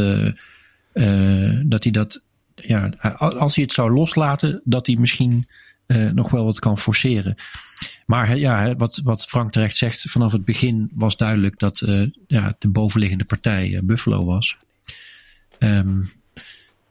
dat hij dat, ja, als hij het zou loslaten, dat hij misschien nog wel wat kan forceren. Maar ja, wat, wat Frank terecht zegt, vanaf het begin was duidelijk dat ja, de bovenliggende partij Buffalo was. Um,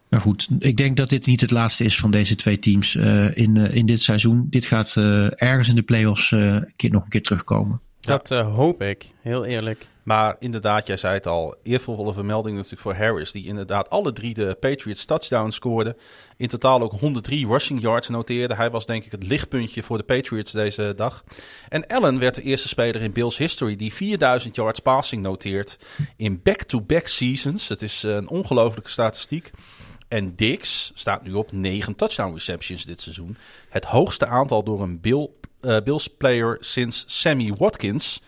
maar goed, ik denk dat dit niet het laatste is van deze twee teams uh, in, uh, in dit seizoen. Dit gaat uh, ergens in de playoffs keer, nog een keer terugkomen. Dat hoop ik, heel eerlijk. Maar inderdaad, jij zei het al, eervolle vermelding natuurlijk voor Harris, die inderdaad alle drie de Patriots touchdowns scoorde. In totaal ook 103 rushing yards noteerde. Hij was denk ik het lichtpuntje voor de Patriots deze dag. En Allen werd de eerste speler in Bills history die 4000 yards passing noteert in back-to-back -back seasons. Het is een ongelofelijke statistiek. En Dix staat nu op 9 touchdown receptions dit seizoen. Het hoogste aantal door een uh, Bills player sinds Sammy Watkins.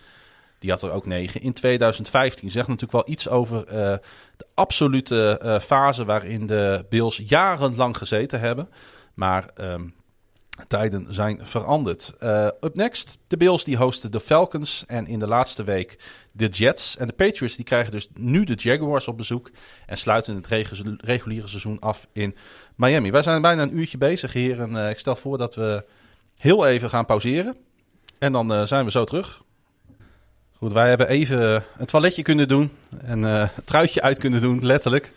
Had er ook 9 in 2015. Zegt natuurlijk wel iets over uh, de absolute uh, fase waarin de Bills jarenlang gezeten hebben. Maar um, tijden zijn veranderd. Uh, up next, de Bills die hosten de Falcons en in de laatste week de Jets. En de Patriots die krijgen dus nu de Jaguars op bezoek en sluiten het reguliere seizoen af in Miami. Wij zijn bijna een uurtje bezig hier en uh, ik stel voor dat we heel even gaan pauzeren. En dan zijn we zo terug. Goed, wij hebben even een toiletje kunnen doen en een truitje uit kunnen doen, letterlijk.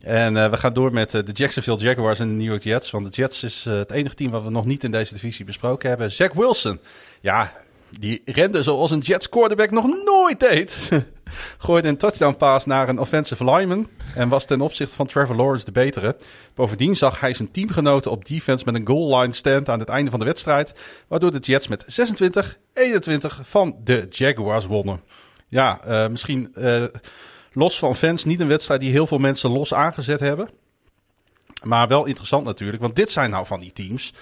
En uh, we gaan door met uh, de Jacksonville Jaguars en de New York Jets. Want de Jets is uh, het enige team wat we nog niet in deze divisie besproken hebben. Zach Wilson. Ja, die rende zoals een Jets quarterback nog nooit deed. <laughs> Gooide een touchdown pass naar een offensive lineman. En was ten opzichte van Trevor Lawrence de betere. Bovendien zag hij zijn teamgenoten op defense met een goal line stand aan het einde van de wedstrijd. Waardoor de Jets met 26-21 van de Jaguars wonnen. Ja, misschien los van fans, niet een wedstrijd die heel veel mensen los aangezet hebben. Maar wel interessant natuurlijk, want dit zijn nou van die teams,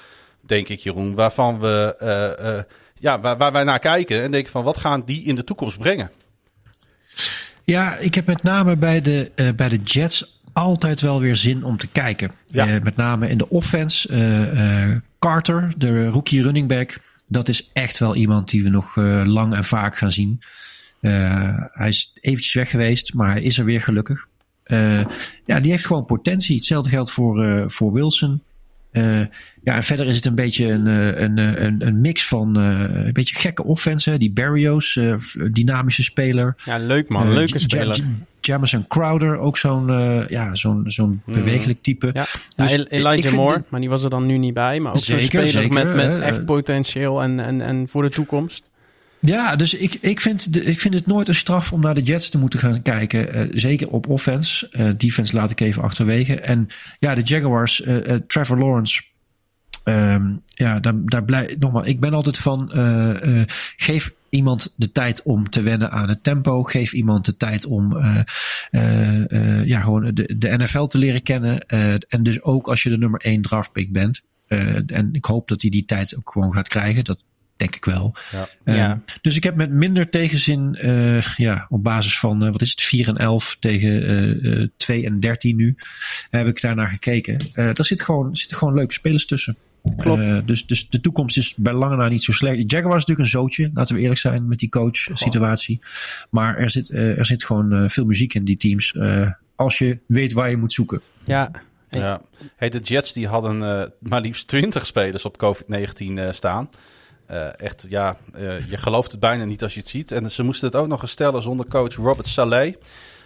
denk ik Jeroen, waarvan we, uh, ja, waar, waar, wij naar kijken en denken van wat gaan die in de toekomst brengen? Ja, ik heb met name bij de, uh, bij de Jets altijd wel weer zin om te kijken. Ja. met name in de offense. Carter, de rookie running back, dat is echt wel iemand die we nog lang en vaak gaan zien. Hij is eventjes weg geweest, maar hij is er weer gelukkig. Ja, die heeft gewoon potentie. Hetzelfde geldt voor, voor Wilson. Ja, en verder is het een beetje een, een, een, een mix van een beetje gekke offense. Die Barrios, dynamische speler. Ja, leuk man, leuke speler. Jamison Crowder, ook zo'n ja, zo'n zo'n mm. bewegelijk type. Ja, dus ja Elijah Moore, maar die was er dan nu niet bij. Maar ook zo'n speler zeker, met, met echt potentieel en, en, en voor de toekomst. Ja, dus ik, ik, vind de, ik vind het nooit een straf om naar de Jets te moeten gaan kijken. Uh, zeker op offense. Uh, defense laat ik even achterwege. En ja, de Jaguars, uh, Trevor Lawrence. Um, ja, daar, daar blij, nogmaals, ik ben altijd van. geef iemand de tijd om te wennen aan het tempo. Geef iemand de tijd om ja, gewoon de, de NFL te leren kennen. en dus ook als je de nummer 1 draftpick bent. en ik hoop dat hij die tijd ook gewoon gaat krijgen. Dat, denk ik wel. Ja. Um, ja. Dus ik heb met minder tegenzin, uh, ja, op basis van, uh, wat is het, 4 en 11 tegen uh, 2 en 13 nu, heb ik daarnaar gekeken. daar zit gewoon, zitten gewoon leuke spelers tussen. Klopt. dus, dus de toekomst is bij lange na niet zo slecht. Jaguar was natuurlijk een zootje, laten we eerlijk zijn met die coach situatie. Maar er zit, er zit gewoon veel muziek in die teams. als je weet waar je moet zoeken. Ja, ja. Hey, de Jets die hadden uh, maar liefst 20 spelers op COVID-19 uh, staan. Uh, echt, ja, uh, je gelooft het bijna niet als je het ziet. En ze moesten het ook nog eens stellen zonder coach Robert Saleh.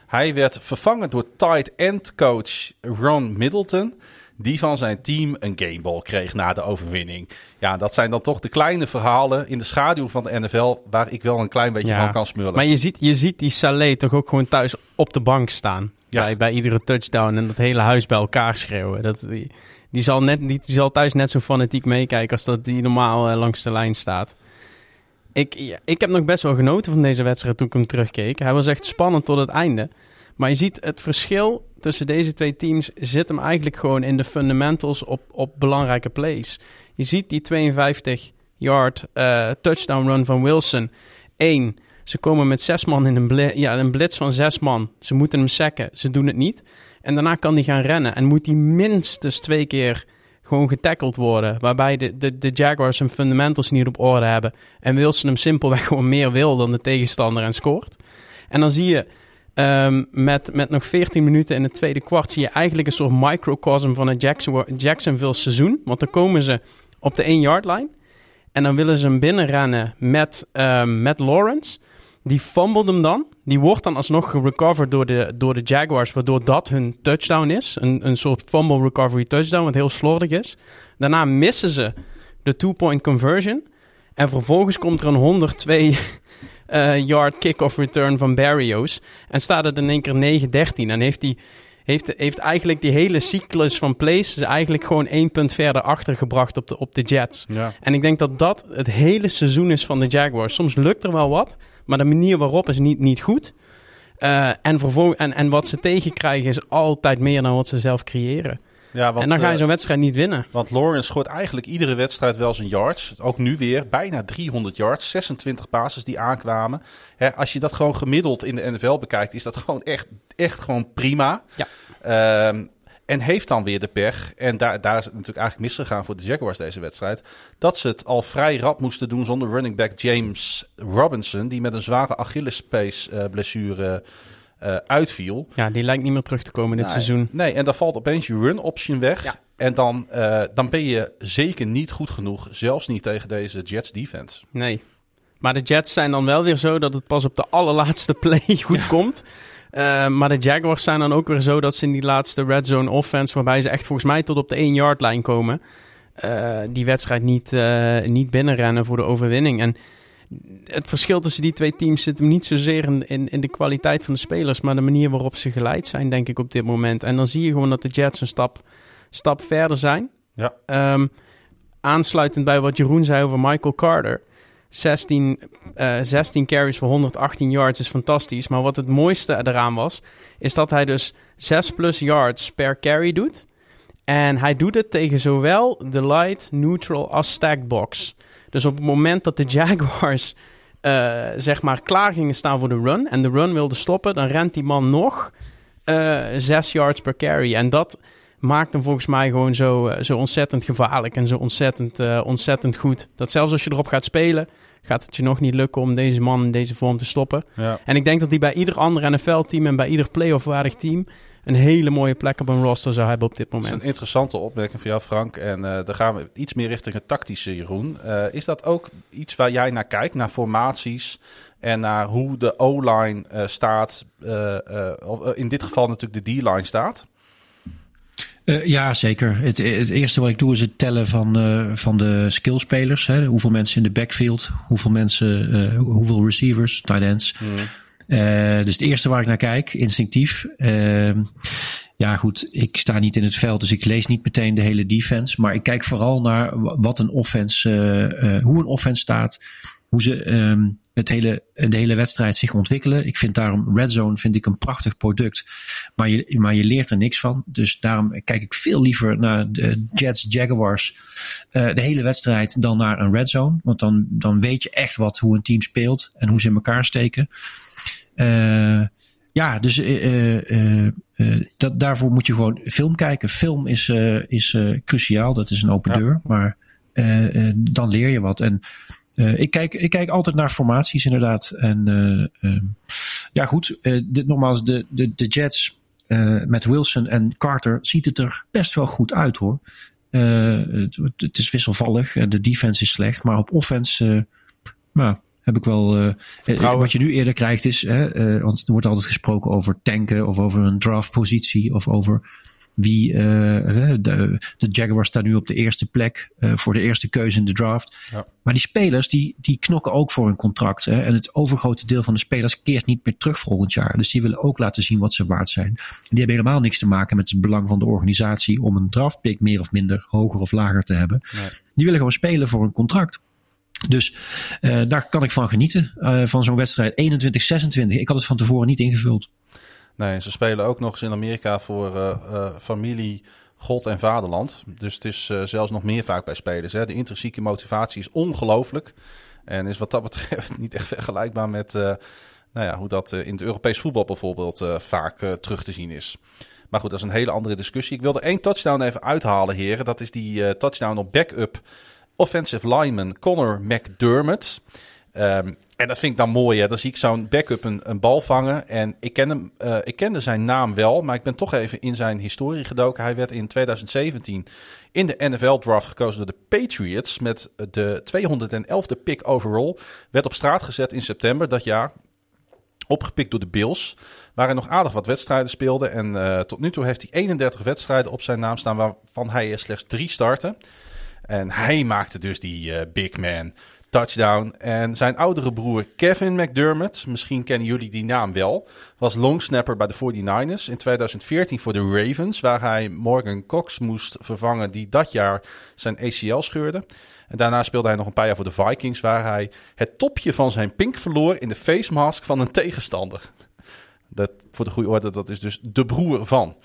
Hij werd vervangen door tight end coach Ron Middleton. Die van zijn team een gameball kreeg na de overwinning. Ja, dat zijn dan toch de kleine verhalen in de schaduw van de NFL. waar ik wel een klein beetje ja, van kan smullen. Maar je ziet, je ziet die Saleh toch ook gewoon thuis op de bank staan. Ja. Bij, bij iedere touchdown en dat hele huis bij elkaar schreeuwen. Dat, die, zal, net, die, die zal thuis net zo fanatiek meekijken als dat die normaal uh, langs de lijn staat. Ik, ik heb nog best wel genoten van deze wedstrijd toen ik hem terugkeek. Hij was echt spannend tot het einde. Maar je ziet het verschil tussen deze twee teams zit hem eigenlijk gewoon in de fundamentals op, op belangrijke plays. Je ziet die 52 yard uh, touchdown run van Wilson. Eén, Ze komen met zes man in een, ja, een blitz van zes man. Ze moeten hem sacken. Ze doen het niet. En daarna kan hij gaan rennen. En moet hij minstens twee keer gewoon getackled worden. Waarbij de, de, de Jaguars hun fundamentals niet op orde hebben. En Wilson hem simpelweg <laughs> gewoon meer wil dan de tegenstander en scoort. En dan zie je um, met, met nog 14 minuten in het tweede kwart... zie je eigenlijk een soort microcosm van het Jackson, Jacksonville seizoen. Want dan komen ze op de 1-yard line. En dan willen ze hem binnenrennen met, um, met Lawrence... Die fumbled hem dan. Die wordt dan alsnog gerecoverd door de, door de Jaguars, waardoor dat hun touchdown is. Een, een soort fumble recovery touchdown, wat heel slordig is. Daarna missen ze de two-point conversion. En vervolgens komt er een 102 uh, <laughs> eh, yard kick-off return van Barrios. En staat het in één keer 9-13. En heeft hij heeft, heeft eigenlijk die hele cyclus van plays eigenlijk gewoon één punt verder achtergebracht op de, op de Jets. Ja. En ik denk dat dat het hele seizoen is van de Jaguars. Soms lukt er wel wat, maar de manier waarop is niet, niet goed. Uh, en, vervolg, en, en wat ze tegenkrijgen is altijd meer dan wat ze zelf creëren. Ja, want, en dan ga je eh, zo'n wedstrijd niet winnen. Want Lawrence scoort eigenlijk iedere wedstrijd wel zijn yards. Ook nu weer bijna 300 yards. 26 passes die aankwamen. Hè, als je dat gewoon gemiddeld in de NFL bekijkt, is dat gewoon echt, echt gewoon prima. Ja. Um, en heeft dan weer de pech, en daar, daar is het natuurlijk eigenlijk misgegaan voor de Jaguars deze wedstrijd, dat ze het al vrij rap moesten doen zonder running back James Robinson, die met een zware Achillespees uh, blessure uh, uitviel. Ja, die lijkt niet meer terug te komen dit seizoen. Nee, en dan valt opeens je run option weg. Ja. En dan, uh, dan ben je zeker niet goed genoeg, zelfs niet tegen deze Jets defense. Nee. Maar de Jets zijn dan wel weer zo dat het pas op de allerlaatste play <laughs> goed ja. komt. Uh, maar de Jaguars zijn dan ook weer zo dat ze in die laatste red zone offense, waarbij ze echt volgens mij tot op de 1 yard lijn komen, uh, die wedstrijd niet, uh, niet binnenrennen voor de overwinning. En het verschil tussen die twee teams zit hem niet zozeer in, in, in, de kwaliteit van de spelers, maar de manier waarop ze geleid zijn, denk ik, op dit moment. En dan zie je gewoon dat de Jets een stap, stap verder zijn. Ja. Um, aansluitend bij wat Jeroen zei over Michael Carter. 16, uh, 16 carries voor 118 yards is fantastisch. Maar wat het mooiste eraan was, is dat hij dus 6 plus yards per carry doet. En hij doet het tegen zowel de light, neutral als stacked box. Dus op het moment dat de Jaguars uh, zeg maar klaar gingen staan voor de run en de run wilde stoppen, dan rent die man nog uh, 6 yards per carry. En dat maakt hem volgens mij gewoon zo, uh, zo ontzettend gevaarlijk en zo ontzettend, uh, ontzettend goed. Dat zelfs als je erop gaat spelen, gaat het je nog niet lukken om deze man in deze vorm te stoppen. Ja. En ik denk dat hij bij ieder ander NFL-team en bij ieder playoff-waardig team een hele mooie plek op een roster zou hebben op dit moment. Dat is een interessante opmerking van jou, Frank. En uh, dan gaan we iets meer richting het tactische, Jeroen. Uh, is dat ook iets waar jij naar kijkt, naar formaties en naar hoe de O-line uh, staat? in dit geval natuurlijk de D-line staat. Uh, ja, zeker. Het, het, eerste wat ik doe is het tellen van, uh, van de skillspelers. Hè. Hoeveel mensen in de backfield, hoeveel mensen, uh, hoeveel receivers, tight ends. Mm. dus het eerste waar ik naar kijk, instinctief. Ehm, ja, goed, ik sta niet in het veld, dus ik lees niet meteen de hele defense. Maar ik kijk vooral naar wat een offense, hoe een offense staat hoe ze um, het hele, de hele wedstrijd zich ontwikkelen. Ik vind daarom Red Zone vind ik een prachtig product. Maar je, maar je leert er niks van. Dus daarom kijk ik veel liever naar de Jets, Jaguars. Uh, de hele wedstrijd dan naar een Red Zone. Want dan, dan weet je echt wat hoe een team speelt. En hoe ze in elkaar steken. Uh, ja, dus uh, dat, daarvoor moet je gewoon film kijken. Film is, is cruciaal. Dat is een open ja. deur. Maar dan leer je wat. En ik, kijk, ik kijk altijd naar formaties inderdaad. En uh, uh, ja goed, dit, nogmaals, de, de, de Jets met Wilson en Carter ziet het er best wel goed uit hoor. Het, het, is wisselvallig, de defense is slecht, maar op offense nou, heb ik wel... wat je nu eerder krijgt is, want er wordt altijd gesproken over tanken of over een draftpositie of over wie, uh, de, de Jaguars staan nu op de eerste plek uh, voor de eerste keuze in de draft. Ja. Maar die spelers die, die knokken ook voor een contract. Hè? En het overgrote deel van de spelers keert niet meer terug volgend jaar. Dus die willen ook laten zien wat ze waard zijn. Die hebben helemaal niks te maken met het belang van de organisatie om een draftpick meer of minder hoger of lager te hebben. Nee. Die willen gewoon spelen voor een contract. Dus uh, daar kan ik van genieten. Uh, van zo'n wedstrijd 21-26. Ik had het van tevoren niet ingevuld. Nee, ze spelen ook nog eens in Amerika voor uh, uh, familie, God en vaderland. Dus het is uh, zelfs nog meer vaak bij spelers. Hè. De intrinsieke motivatie is ongelooflijk. En is wat dat betreft <laughs> niet echt vergelijkbaar met nou ja, hoe dat in het Europees voetbal bijvoorbeeld vaak terug te zien is. Maar goed, dat is een hele andere discussie. Ik wilde één touchdown even uithalen, heren. Dat is die touchdown op backup offensive lineman Connor McDermott. Um, en dat vind ik dan mooi. Hè? Dan zie ik zo'n backup een, bal vangen. En ik, ken hem, uh, ik kende zijn naam wel, maar ik ben toch even in zijn historie gedoken. Hij werd in 2017 in de NFL-draft gekozen door de Patriots met de 211e pick overall. Werd op straat gezet in september dat jaar. Opgepikt door de Bills, waar hij nog aardig wat wedstrijden speelde. En uh, tot nu toe heeft hij 31 wedstrijden op zijn naam staan, waarvan hij slechts drie starten. En hij maakte dus die uh, big man touchdown. En zijn oudere broer Kevin McDermott, misschien kennen jullie die naam wel, was longsnapper bij de 49ers in 2014 voor de Ravens, waar hij Morgan Cox moest vervangen, die dat jaar zijn ACL scheurde. En daarna speelde hij nog een paar jaar voor de Vikings, waar hij het topje van zijn pink verloor in de face mask van een tegenstander. Dat, voor de goede orde, dat is dus de broer van.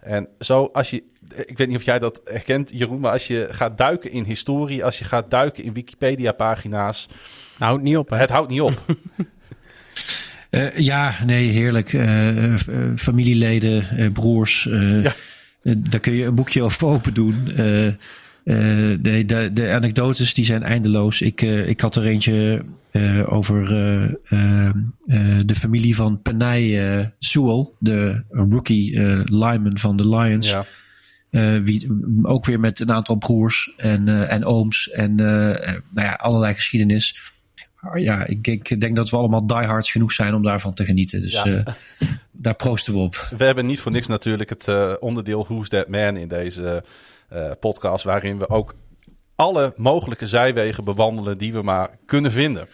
En zo, als je, ik weet niet of jij dat herkent, Jeroen, maar als je gaat duiken in historie, als je gaat duiken in Wikipedia-pagina's. Houdt niet op, hè? Het houdt niet op. uh, <laughs> ja, nee, heerlijk. Uh, familieleden, broers. Ja. daar kun je een boekje over open doen. Uh, de, de, de, anekdotes die zijn eindeloos. Ik, uh, ik had er eentje uh, over de familie van Penay Sewell, de rookie lineman van de Lions. Ja. Wie, ook weer met een aantal broers en, en ooms en nou ja, allerlei geschiedenis. Ja, ik, ik, denk dat we allemaal diehards genoeg zijn om daarvan te genieten. Dus ja. daar proosten we op. We hebben niet voor niks natuurlijk het onderdeel Who's That Man in deze podcast waarin we ook alle mogelijke zijwegen bewandelen die we maar kunnen vinden.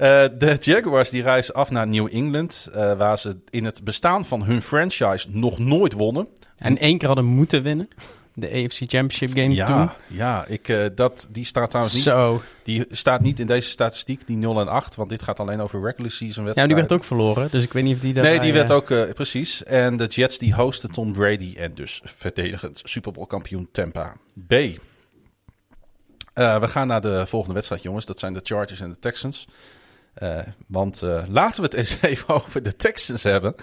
Uh, de Jaguars die reizen af naar New England, uh, waar ze in het bestaan van hun franchise nog nooit wonnen. En één keer hadden moeten winnen. De AFC Championship game ja, toen. Ja, ik, uh, dat, die staat trouwens niet. Zo. Die staat niet in deze statistiek, die 0 en 8. Want dit gaat alleen over regular season wedstrijden. Ja, die werd ook verloren. Dus ik weet niet of die Nee, die werd ook, precies. En de Jets die hosten Tom Brady en dus verdedigend Super Bowl kampioen Tampa B. Uh, we gaan naar de volgende wedstrijd, jongens. Dat zijn de Chargers en de Texans. Uh, want uh, laten we het eens <laughs> even over de Texans hebben.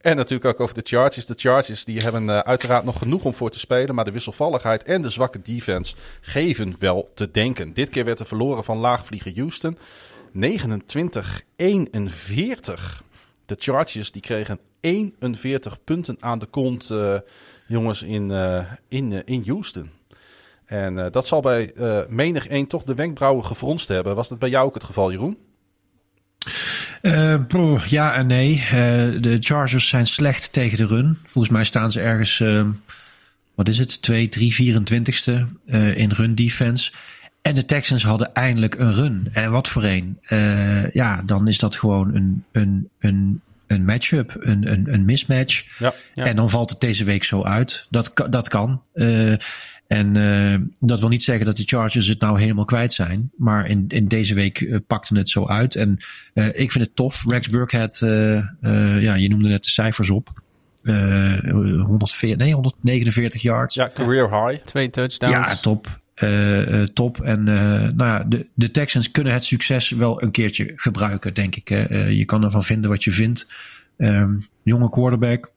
En natuurlijk ook over de Chargers. De Chargers die hebben uh, uiteraard nog genoeg om voor te spelen. Maar de wisselvalligheid en de zwakke defense geven wel te denken. Dit keer werd er verloren van laagvlieger Houston. 29-41. De Chargers die kregen 41 punten aan de kont, jongens, in, in, in Houston. En dat zal bij menig één toch de wenkbrauwen gefronst hebben. Was dat bij jou ook het geval, Jeroen? Uh, ja en nee. Uh, de Chargers zijn slecht tegen de run. Volgens mij staan ze ergens, uh, wat is het, 2, 3, 24ste in run defense. En de Texans hadden eindelijk een run. En wat voor een. ja, dan is dat gewoon een, een, een, een matchup, een, een, een mismatch. Ja, ja. En dan valt het deze week zo uit. Dat, dat kan. En uh, dat wil niet zeggen dat de Chargers het nou helemaal kwijt zijn. Maar in, in deze week uh, pakte het zo uit. En uh, ik vind het tof. Rex Burkhead, ja, je noemde net de cijfers op. 140, nee, 149 yards. Ja, career high. Twee touchdowns. Ja, top. top. En nou ja, de, de Texans kunnen het succes wel een keertje gebruiken, denk ik. je kan ervan vinden wat je vindt. Um, jonge quarterback,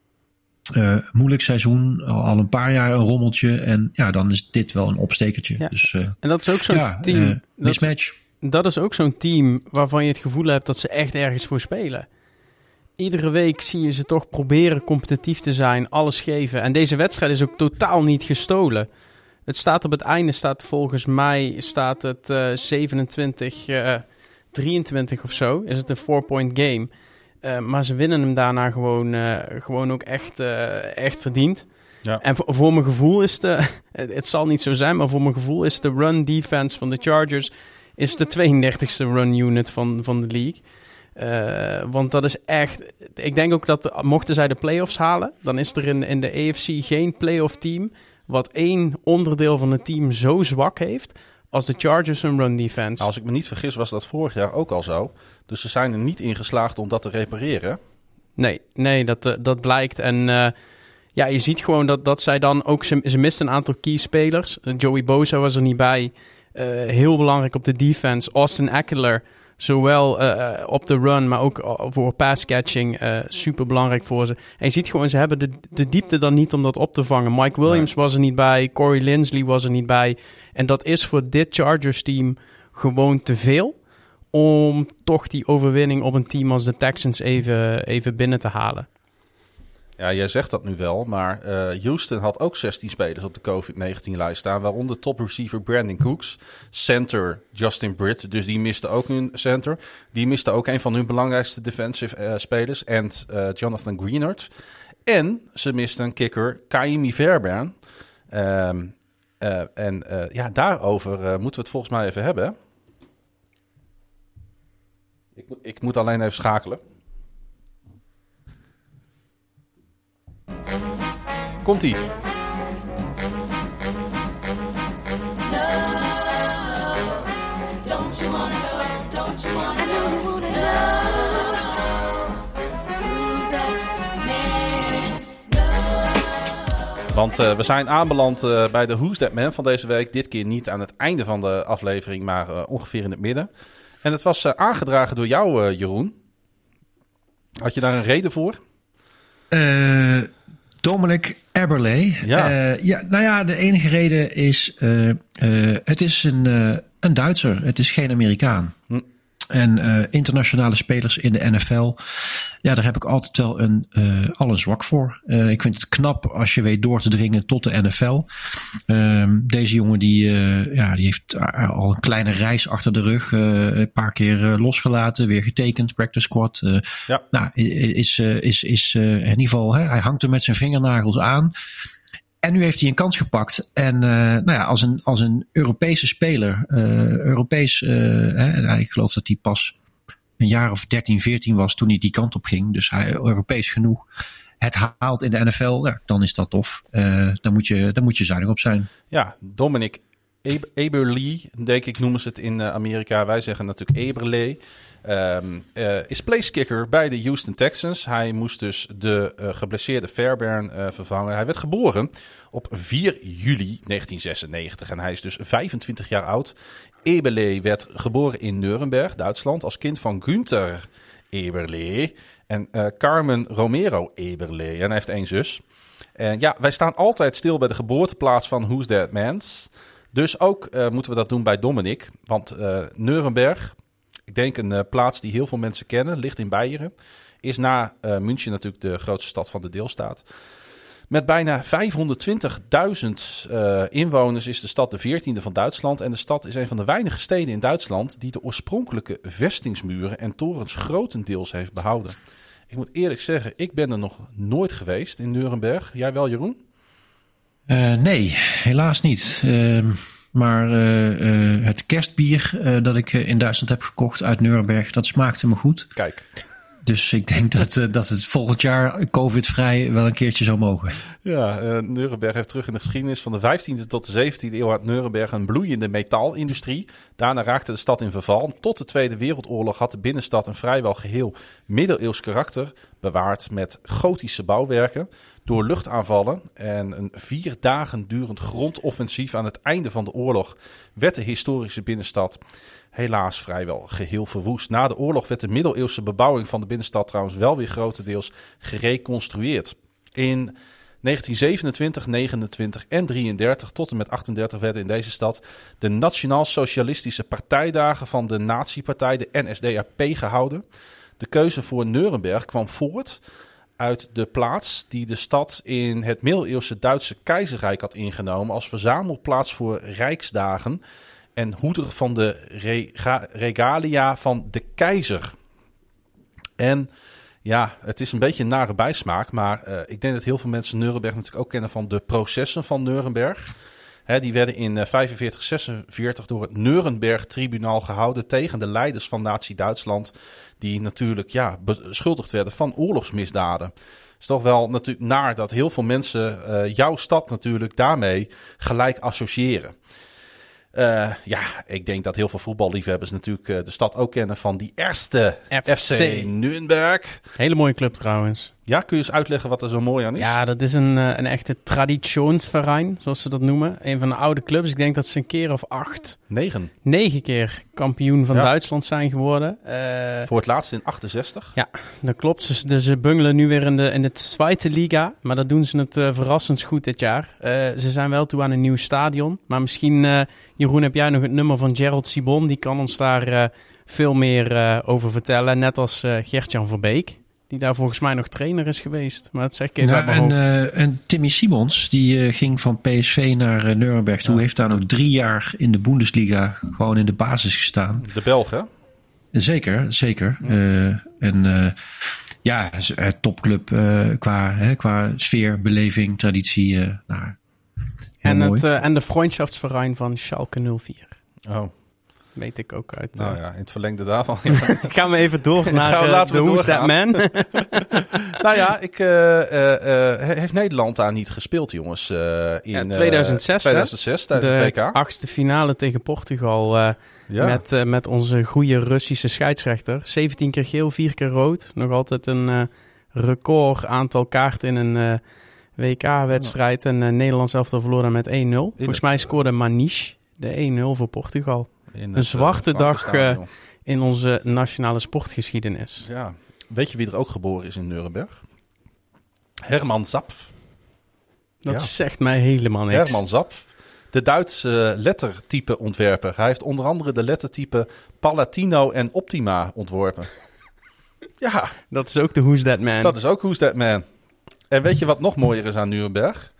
uh, moeilijk seizoen, al een paar jaar een rommeltje. En ja, dan is dit wel een opstekertje. Ja. Dus, uh, en dat is ook zo'n ja, team. Uh, mismatch. Dat, dat, is ook zo'n team waarvan je het gevoel hebt dat ze echt ergens voor spelen. Iedere week zie je ze toch proberen competitief te zijn, alles geven. En deze wedstrijd is ook totaal niet gestolen. Het staat op het einde, staat volgens mij staat het 27, 23 of zo. Is het een four-point game. Uh, maar ze winnen hem daarna gewoon, uh, gewoon ook echt, uh, echt verdiend. Ja. En voor, voor, mijn gevoel is de, <laughs> het, het, zal niet zo zijn, maar voor mijn gevoel is de run defense van de Chargers is de 32e run unit van, van de league. want dat is echt, ik denk ook dat mochten zij de playoffs halen, dan is er in, in de AFC geen playoff team wat één onderdeel van het team zo zwak heeft als de Chargers een run defense. Nou, als ik me niet vergis was dat vorig jaar ook al zo. Dus ze zijn er niet in geslaagd om dat te repareren. Nee, nee dat, uh, dat blijkt. En uh, ja, je ziet gewoon dat, dat zij dan ook... Ze, ze misten een aantal key spelers. Joey Bosa was er niet bij. Uh, heel belangrijk op de defense. Austin Eckler, zowel uh, op de run, maar ook voor pass catching, uh, super belangrijk voor ze. En je ziet gewoon, ze hebben de, de diepte dan niet om dat op te vangen. Mike Williams was er niet bij, Corey Linsley was er niet bij. En dat is voor dit Chargers team gewoon te veel om toch die overwinning op een team als de Texans even, even binnen te halen. Ja, jij zegt dat nu wel, maar uh, Houston had ook 16 spelers op de COVID-19-lijst staan, waaronder top receiver Brandon Cooks, center Justin Britt, dus die miste ook hun center. Die miste ook een van hun belangrijkste defensive uh, spelers, en uh, Jonathan Greenard. En ze misten een kicker, Kaimi Verban. Um, en ja, daarover moeten we het volgens mij even hebben. Ik, ik moet alleen even schakelen. Komt-ie. Want uh, we zijn aanbeland uh, bij de Who's That Man van deze week. Dit keer niet aan het einde van de aflevering, maar uh, ongeveer in het midden. En het was aangedragen door jou, Jeroen. Had je daar een reden voor? Dominic Eberle. Ja. Uh, ja, nou ja, de enige reden is, uh, uh, het is een, een Duitser. Het is geen Amerikaan. Hm. En uh, internationale spelers in de NFL, ja, daar heb ik altijd wel een, uh, al een zwak voor. Uh, ik vind het knap als je weet door te dringen tot de NFL. Ehm, deze jongen die, ja, die heeft al een kleine reis achter de rug. een paar keer losgelaten, weer getekend, practice squad. ja. Nou, is, is, is in ieder geval, hè, hij hangt er met zijn vingernagels aan. En nu heeft hij een kans gepakt. En uh, nou ja, als een, als een Europese speler, uh, Europees, uh, hè, ik geloof dat hij pas een jaar of 13, 14 was toen hij die kant op ging. Dus hij Europees genoeg. Het haalt in de NFL, ja, dan is dat tof. dan, moet je, dan moet je zuinig op zijn. Ja, Dominic Eberle, denk ik noemen ze het in Amerika. Wij zeggen natuurlijk Eberle. Um, uh, is placekicker bij de Houston Texans. Hij moest dus de uh, geblesseerde Fairbairn uh, vervangen. Hij werd geboren op 4 juli 1996 en hij is dus 25 jaar oud. Eberle werd geboren in Nuremberg, Duitsland, als kind van Günther Eberle en Carmen Romero Eberle. En hij heeft één zus. En ja, wij staan altijd stil bij de geboorteplaats van Who's That Man's. Dus ook moeten we dat doen bij Dominic. Want Nuremberg, ik denk een uh, plaats die heel veel mensen kennen, ligt in Beieren. Is na uh, München natuurlijk de grootste stad van de deelstaat. Met bijna 520.000 uh, inwoners is de stad de 14e van Duitsland. En de stad is een van de weinige steden in Duitsland die de oorspronkelijke vestingsmuren en torens grotendeels heeft behouden. Ik moet eerlijk zeggen, ik ben er nog nooit geweest in Nuremberg. Jij wel, Jeroen? Nee, helaas niet. Uh, maar uh, uh, het kerstbier uh, dat ik in Duitsland heb gekocht uit Nuremberg, dat smaakte me goed. Kijk. Dus ik denk <laughs> dat, dat het volgend jaar COVID-vrij wel een keertje zou mogen. Ja, uh, Nuremberg heeft terug in de geschiedenis van de 15e tot de 17e eeuw had Nuremberg een bloeiende metaalindustrie. Daarna raakte de stad in verval. Tot de Tweede Wereldoorlog had de binnenstad een vrijwel geheel middeleeuws karakter bewaard met gotische bouwwerken. Door luchtaanvallen en een vier dagen durend grondoffensief aan het einde van de oorlog werd de historische binnenstad helaas vrijwel geheel verwoest. Na de oorlog werd de middeleeuwse bebouwing van de binnenstad trouwens wel weer grotendeels gereconstrueerd. In 1927, 29 en 33 tot en met 38 werden in deze stad de Nationaal-Socialistische Partijdagen van de Nazi-partij, de NSDAP, gehouden. De keuze voor Nuremberg kwam voort uit de plaats die de stad in het middeleeuwse Duitse keizerrijk had ingenomen als verzamelplaats voor rijksdagen en hoeder van de rega regalia van de keizer. En ja, het is een beetje een nare bijsmaak, maar uh, ik denk dat heel veel mensen Nuremberg natuurlijk ook kennen van de processen van Nuremberg. Hè, die werden in uh, 45, 46 door het Nuremberg-tribunaal gehouden tegen de leiders van Nazi-Duitsland, die natuurlijk ja, beschuldigd werden van oorlogsmisdaden. Het is toch wel natuurlijk naar dat heel veel mensen uh, jouw stad natuurlijk daarmee gelijk associëren. Uh, ja, ik denk dat heel veel voetballiefhebbers natuurlijk uh, de stad ook kennen van die eerste FC, FC Nürnberg. Hele mooie club trouwens. Ja, kun je eens uitleggen wat er zo mooi aan is? Ja, dat is een, eh, een echte traditionsverein, zoals ze dat noemen. Een van de oude clubs. Ik denk dat ze een keer of acht, Negen. negen keer kampioen van Ja. Duitsland zijn geworden. Eh, Voor het laatst in 68. dat klopt. Ze, dus ze bungelen nu weer in de, in de Zweite Liga. Maar dat doen ze het eh, verrassend goed dit jaar. Ze zijn wel toe aan een nieuw stadion. Maar misschien, Jeroen, heb jij nog het nummer van Gerald Sibon? Die kan ons daar veel meer over vertellen. Net als Gertjan Verbeek. Die daar volgens mij nog trainer is geweest. Maar dat zeg ik even Nou, en, hoofd. eh, en Timmy Simons, die eh, ging van PSV naar eh, Nuremberg toe. Ja. Heeft daar nog drie jaar in de Bundesliga gewoon in de basis gestaan. De Belgen. Zeker, zeker. Eh, en eh, ja, is, topclub eh, qua, hè, qua sfeer, beleving, traditie. eh, nou, En, mooi. het, eh, en de Freundschaftsverein van Schalke 04. Oh, Weet ik ook uit. nou eh. ja, in het verlengde daarvan. <laughs> Gaan we even door naar Gaan we- eh, laten de we Who's That. Man. <laughs> nou ja, ik, eh, he- heeft Nederland daar niet gespeeld, jongens? in Ja, eh, 2006, hè? 2006 tijdens de het WK. achtste finale tegen Portugal. Ja. met, met onze goede Russische scheidsrechter. 17 keer geel, 4 keer rood. Nog altijd een eh, record aantal kaarten in een WK-wedstrijd. En Nederland zelf verloren met 1-0. Volgens mij scoorde Maniche de 1-0 voor Portugal. In een het, zwarte eh, dag, Frankenstadion. In onze nationale sportgeschiedenis. Ja. Weet je wie er ook geboren is in Nuremberg? Herman Zapf. Dat Ja. zegt mij helemaal niks. Herman Zapf. De Duitse lettertype ontwerper. Hij heeft onder andere de lettertype Palatino en Optima ontworpen. <laughs> ja, Dat is ook de Who's That Man. dat is ook Who's That Man. En weet je wat nog mooier is aan Nuremberg?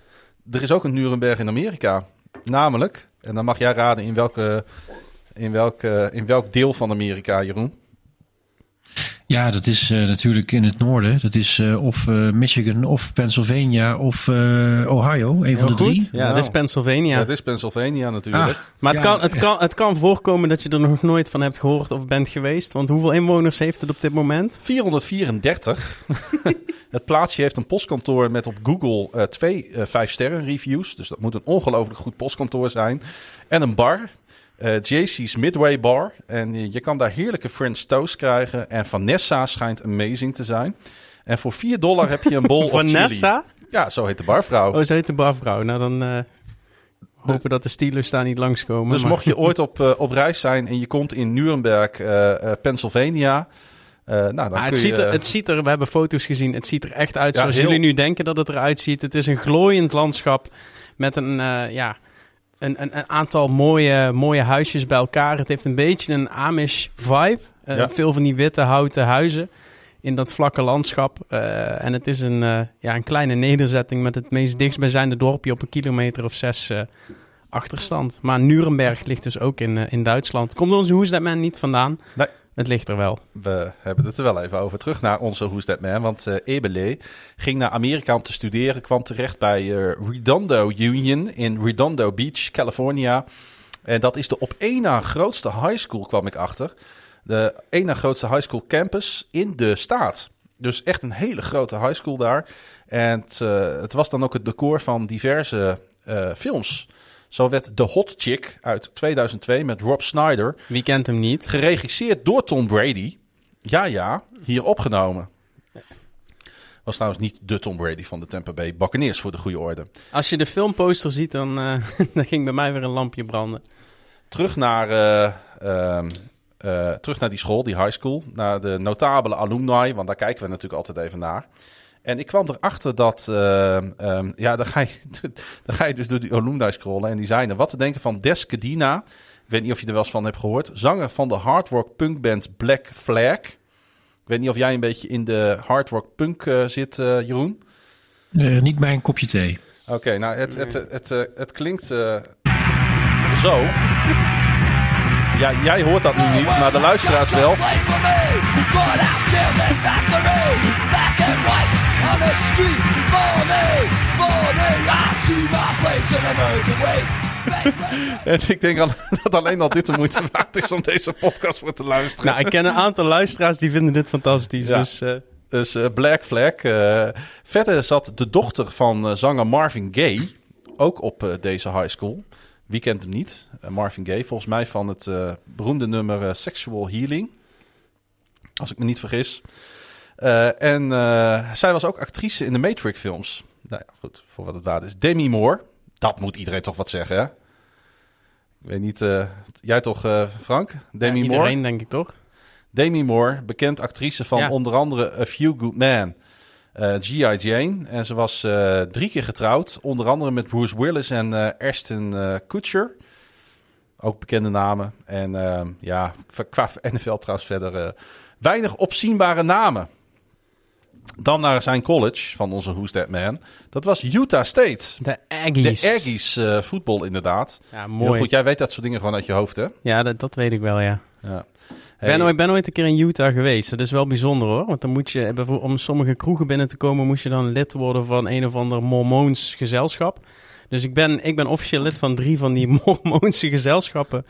Er is ook een Nuremberg in Amerika. Namelijk, en dan mag jij raden in, welke, in, welke, in welk deel van Amerika, Jeroen? Ja, dat is eh, natuurlijk in het noorden. Dat is eh, of eh, Michigan of Pennsylvania of eh, Ohio. Een van de goed. drie. Ja, Nou, dat is Pennsylvania. Dat is Pennsylvania natuurlijk. Ah, Maar het, Ja, kan, het, kan, het kan voorkomen dat je er nog nooit van hebt gehoord of bent geweest. Want hoeveel inwoners heeft het op dit moment? 434. <laughs> het plaatsje heeft een postkantoor met op Google eh, twee eh, vijf sterren reviews. Dus dat moet een ongelooflijk goed postkantoor zijn. En een bar. Eh, JC's Midway Bar. En je kan daar heerlijke French toast krijgen. En Vanessa schijnt amazing te zijn. En voor 4 dollar heb je een chili. Vanessa? Ja, zo heet de barvrouw. Oh, zo heet de barvrouw. Nou, dan eh, hopen dat de Steelers daar niet langskomen. dus maar- mocht je ooit op, eh, op reis zijn en je komt in Nuremberg, eh, eh, Pennsylvania... eh, nou, dan Maar het, kun ziet je, er, het ziet er, we hebben foto's gezien, het ziet er echt uit Ja, zoals heel- jullie nu denken dat het eruit ziet. Het is een glooiend landschap met een, eh, ja, een, een, een aantal mooie, mooie huisjes bij elkaar. Het heeft een beetje een Amish vibe. Eh, Ja. Veel van die witte houten huizen in dat vlakke landschap. Eh, en het is een, eh, ja, een kleine nederzetting met het meest dichtstbijzijnde dorpje op een kilometer of zes achterstand. Maar Nuremberg ligt dus ook in, in Duitsland. Komt onze Man niet vandaan? Nee. Het ligt er wel. We hebben het er wel even over. Terug naar onze Who's That Man. Want eh Ebele ging naar Amerika om te studeren. Kwam terecht bij eh, Redondo Union in Redondo Beach, California. En dat is de op één na grootste high school, kwam ik achter. De één na grootste high school campus in de staat. Dus echt een hele grote high school daar. En eh, het was dan ook het decor van diverse films. Zo werd The Hot Chick uit 2002 met Rob Snyder Wie kent hem niet? Geregisseerd door Tom Brady. Ja, ja, hier opgenomen. Was trouwens niet de Tom Brady van de Tampa Bay Buccaneers voor de goede orde. Als je de filmposter ziet, dan, eh, <laughs> dan ging bij mij weer een lampje branden. Terug naar, eh, ehm, eh, terug naar die school, die high school. Naar de notabele alumni, want daar kijken we natuurlijk altijd even naar. En ik kwam erachter dat, ehm, ehm, ja, dan ga, je, <laughs> dan ga je dus door die alumni scrollen en die zijn er. Wat te denken van Des Kedina. Ik weet niet of je er wel eens van hebt gehoord. Zanger van de hardrock punkband Black Flag. Ik weet niet of jij een beetje in de hardrock punk eh, zit, eh, Jeroen. Eh, niet mijn kopje thee. Oké, nou, het, het, het, het, eh, het klinkt eh, zo. Ja, jij hoort dat nu niet, maar de luisteraars wel. En ik denk al, dat alleen al dit de moeite waard is om deze podcast voor te luisteren. Nou, ik ken een aantal luisteraars die vinden dit fantastisch. Ja. Dus eh, Dus eh, Black Flag. eh, verder zat de dochter van zanger Marvin Gaye ook op eh, deze high school. Wie kent hem niet? Marvin Gaye, volgens mij van het eh, beroemde nummer Sexual Healing. Als ik me niet vergis. Uh, en uh, zij was ook actrice in de Matrix-films. Nou ja, goed, voor wat het waard is. Demi Moore, dat moet iedereen toch wat zeggen, hè? Ik weet niet, uh, jij toch, Frank? Demi ja, Moore? Iedereen, denk ik toch? Demi Moore, bekend actrice van Ja. onder andere A Few Good Men, eh, G.I. Jane. En ze was eh, drie keer getrouwd, onder andere met Bruce Willis en eh, Ashton eh, Kutcher. Ook bekende namen. En eh, ja, qua NFL trouwens verder eh, weinig opzienbare namen. Dan naar zijn college van onze Who's That Man. Dat was Utah State. De Aggies. De Aggies eh, voetbal inderdaad. Ja, Heel mooi. goed, jij weet dat soort dingen gewoon uit je hoofd hè? Ja, dat, dat weet ik wel, ja. Ja. Ik ben, ooit, ben ooit een keer in Utah geweest. Dat is wel bijzonder hoor. Want dan moet je, om sommige kroegen binnen te komen, moest je dan lid worden van een of ander Mormoons gezelschap. Dus ik ben, ik ben officieel lid van drie van die <laughs> Mormoonse gezelschappen.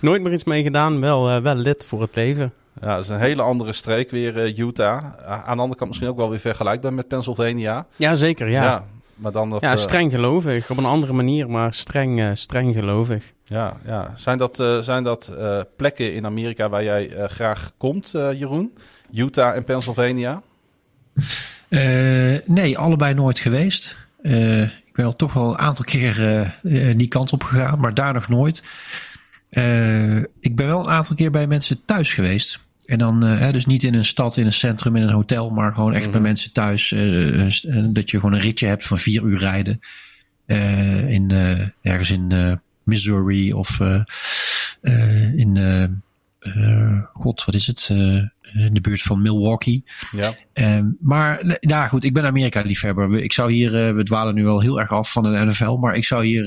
Nooit meer iets mee gedaan, wel, eh, wel lid voor het leven. Ja, dat is een hele andere streek weer, eh, Utah. Aan de andere kant misschien ook wel weer vergelijkbaar met Pennsylvania. Ja, zeker, ja. Ja, maar dan op, eh, streng gelovig. Op een andere manier, maar streng, eh, streng gelovig. ja, ja. Zijn dat, eh, zijn dat eh, plekken in Amerika waar jij graag komt, Jeroen? Utah en Pennsylvania? Eh, nee, allebei nooit geweest. Eh, ik ben al toch wel een aantal keer die kant op gegaan, maar daar nog nooit. Eh, ik ben wel een aantal keer bij mensen thuis geweest. En dan eh, hè, dus niet in een stad, in een centrum, in een hotel, maar gewoon echt bij mensen thuis. eh, eh, dat je gewoon een ritje hebt van vier uur rijden. Eh, in, eh, ergens in eh, Missouri of in, god, wat is het? Eh, in de buurt van Milwaukee. Ja. Ehm, maar nou goed, ik ben Amerika-liefhebber. We- Ik zou hier, eh, we dwalen nu wel heel erg af van de NFL, maar ik zou hier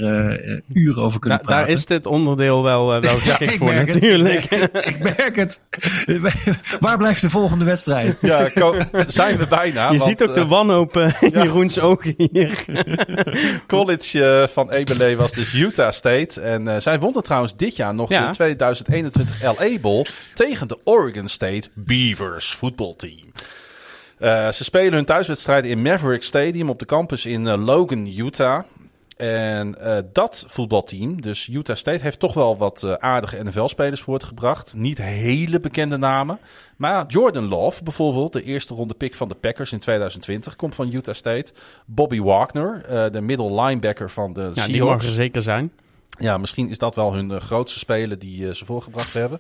uren over kunnen Da- daar praten. is dit onderdeel wel, wel <laughs> geschikt ik voor merk het. natuurlijk. ik merk het. <laughs> Waar blijft de volgende wedstrijd? Ja, zijn we bijna. je want, ziet ook de wanhoop in Jeroens ogen hier. <laughs> college eh, van Ebele was dus Utah State. En eh, zij wonnen trouwens dit jaar nog Ja. de 2021 LA Bowl tegen de Oregon State Beavers voetbalteam. Eh, ze spelen hun thuiswedstrijd in Maverick Stadium op de campus in eh, Logan, Utah. En eh, dat voetbalteam, dus Utah State, heeft toch wel wat aardige NFL-spelers voortgebracht. Niet hele bekende namen. Maar Jordan Love bijvoorbeeld, de eerste ronde pick van de Packers in 2020, komt van Utah State. Bobby Wagner, de middle linebacker van de Ja, die mag Seahawks. er zeker zijn. Ja, misschien is dat wel hun grootste speler die ze voorgebracht hebben.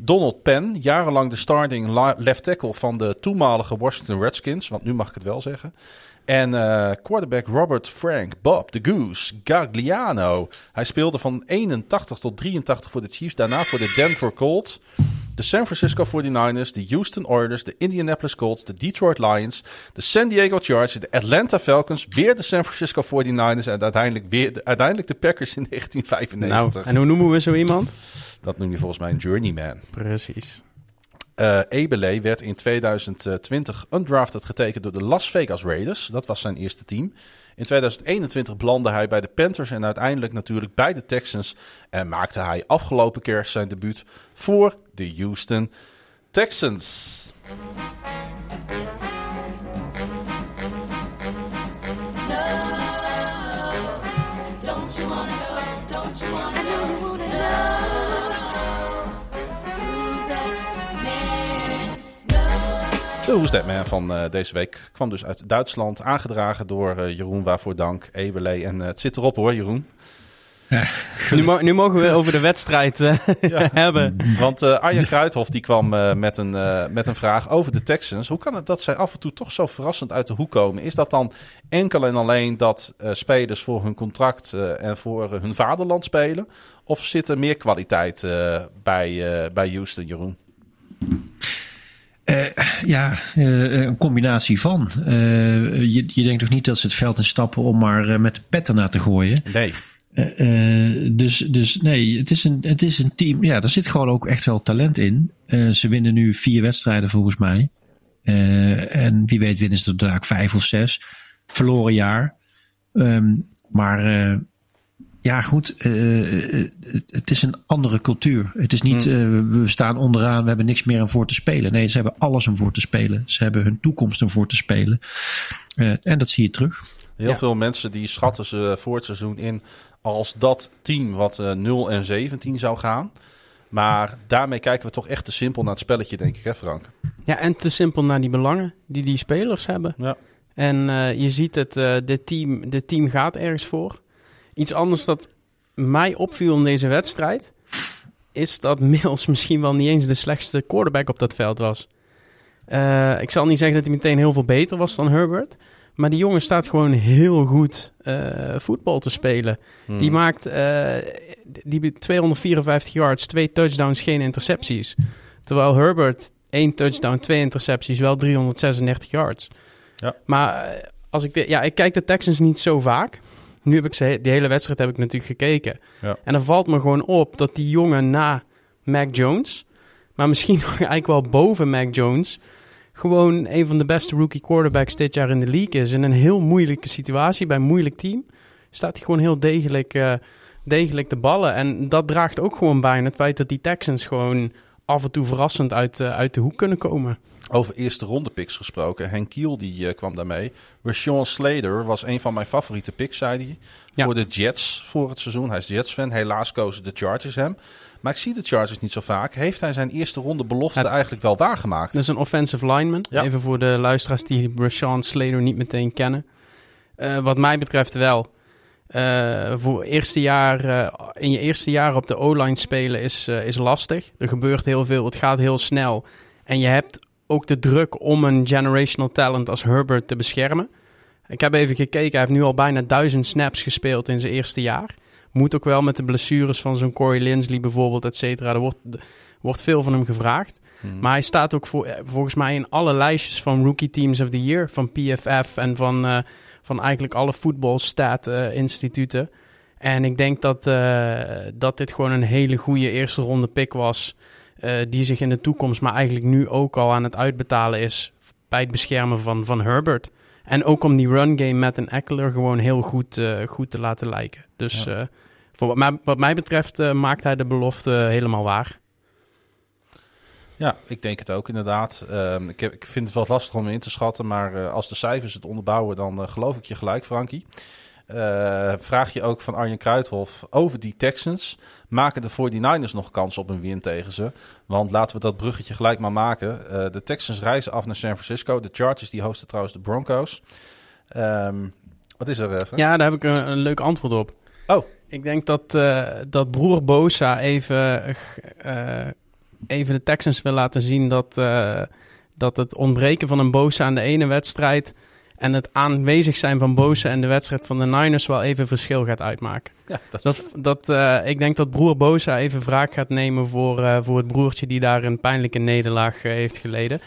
Donald Penn, jarenlang de starting left tackle van de toenmalige Washington Redskins, want nu mag ik het wel zeggen. En eh, quarterback Robert Frank Bob de Goose Gagliano. Hij speelde van 81 tot 83 voor de Chiefs, daarna voor de Denver Colts, de San Francisco 49ers, de Houston Oilers, de Indianapolis Colts, de Detroit Lions, de San Diego Chargers, de Atlanta Falcons, weer de San Francisco 49ers en uiteindelijk, weer de, uiteindelijk de Packers in <laughs> 1995. Nou, en hoe noemen we zo iemand? Dat noem je volgens mij een journeyman. Precies. Eh Ebele werd in 2020 undrafted getekend door de Las Vegas Raiders. Dat was zijn eerste team. In 2021 belandde hij bij de Panthers en uiteindelijk natuurlijk bij de Texans. En maakte hij afgelopen kerst zijn debuut voor de Houston Texans. De Who's That Man van eh, deze week kwam dus uit Duitsland. Aangedragen door eh, Jeroen, waarvoor dank. Ebele. En eh, het zit erop hoor, Jeroen. <laughs> Nu, mo- nu mogen we over de wedstrijd <laughs> hebben. Want Arjen Kruithof die kwam met, een, met een vraag over de Texans. Hoe kan het dat zij af en toe toch zo verrassend uit de hoek komen? Is dat dan enkel en alleen dat spelers voor hun contract en voor hun vaderland spelen? Of zit er meer kwaliteit bij, bij Houston, Jeroen? Eh, ja, eh, een combinatie van. Eh, je, je denkt toch niet dat ze het veld in stappen om maar met de pet ernaar te gooien. Nee. Dus, dus nee, het is, een, het is een team. Ja, er zit gewoon ook echt wel talent in. Ze winnen nu vier wedstrijden volgens mij. En wie weet winnen ze er daar vijf of zes. Verloren jaar. Ehm, maar ja, goed. eh, eh, het, is een andere cultuur. Het is niet, eh, we staan onderaan, we hebben niks meer om voor te spelen. Nee, ze hebben alles om voor te spelen. Ze hebben hun toekomst om voor te spelen. Eh, en dat zie je terug. Heel Ja. veel mensen die schatten ze voor het seizoen in als dat team wat eh 0 en 17 zou gaan. Maar daarmee kijken we toch echt te simpel naar het spelletje, denk ik, hè Frank? Ja, en te simpel naar die belangen die die spelers hebben. Ja. En eh, je ziet het, eh de, team, de team gaat ergens voor. Iets anders dat mij opviel in deze wedstrijd... is dat Mills <laughs> misschien wel niet eens de slechtste quarterback op dat veld was. Eh, ik zal niet zeggen dat hij meteen heel veel beter was dan Herbert... maar die jongen staat gewoon heel goed eh, voetbal te spelen. Hmm. Die maakt eh, die 254 yards, twee touchdowns, geen intercepties. Terwijl Herbert één touchdown, twee intercepties, wel 336 yards. Ja. Maar als ik, de, ja, ik kijk de Texans niet zo vaak. Nu heb ik ze, die hele wedstrijd heb ik natuurlijk gekeken. Ja. En dan valt me gewoon op dat die jongen na Mac Jones, maar misschien <laughs> nog eigenlijk wel boven Mac Jones, gewoon een van de beste rookie quarterbacks dit jaar in de league is. In een heel moeilijke situatie, bij een moeilijk team, staat hij gewoon heel degelijk, eh, degelijk de ballen. En dat draagt ook gewoon bij aan het feit dat die Texans gewoon af en toe verrassend uit, eh, uit de hoek kunnen komen. Over eerste ronde picks gesproken. Henk Kiel die, eh, kwam daarmee. Rashawn Slater was een van mijn favoriete picks, zei hij. Ja. Voor de Jets voor het seizoen. Hij is Jets-fan. Helaas kozen de Chargers hem. Maar ik zie de Chargers niet zo vaak. Heeft hij zijn eerste ronde belofte eigenlijk wel waargemaakt? Dat is een offensive lineman. Ja. Even voor de luisteraars die Rashawn Slater niet meteen kennen. Eh, wat mij betreft wel. Eh, voor eerste jaar, eh, in je eerste jaar op de O-line spelen is, eh, is lastig. Er gebeurt heel veel, het gaat heel snel. En je hebt ook de druk om een generational talent als Herbert te beschermen. Ik heb even gekeken, hij heeft nu al bijna duizend snaps gespeeld in zijn eerste jaar. Moet ook wel met de blessures van zo'n Corey Linsley bijvoorbeeld, et cetera. Er wordt, er wordt veel van hem gevraagd. Hmm. Maar hij staat ook voor, volgens mij in alle lijstjes van Rookie Teams of the Year, van PFF en van, van eigenlijk alle voetbalstat-instituten. en ik denk dat, eh, dat dit gewoon een hele goede eerste ronde pick was, eh, die zich in de toekomst, maar eigenlijk nu ook al aan het uitbetalen is bij het beschermen van, van Herbert. En ook om die run game met een Eckler gewoon heel goed, eh, goed te laten lijken. Dus Ja. voor wat mij, wat mij betreft maakt hij de belofte helemaal waar. Ja, ik denk het ook inderdaad. Ehm, ik, heb, ik vind het wel lastig om in te schatten, maar eh, als de cijfers het onderbouwen, dan eh, geloof ik je gelijk, Frankie. Eh, vraag je ook van Arjen Kruithof over die Texans. Maken de 49ers nog kans op een win tegen ze? Want laten we dat bruggetje gelijk maar maken. De Texans reizen af naar San Francisco. De Chargers die hosten trouwens de Broncos. Ehm, wat is er even? Ja, daar heb ik een, een leuk antwoord op. Oh. Ik denk dat, dat broer Bosa even, even de Texans wil laten zien dat, eh, dat het ontbreken van een Bosa aan de ene wedstrijd en het aanwezig zijn van Bosa en de wedstrijd van de Niners wel even verschil gaat uitmaken. Ja, dat, Dat, dat, eh, ik denk dat broer Bosa even wraak gaat nemen voor, eh, voor het broertje die daar een pijnlijke nederlaag heeft geleden.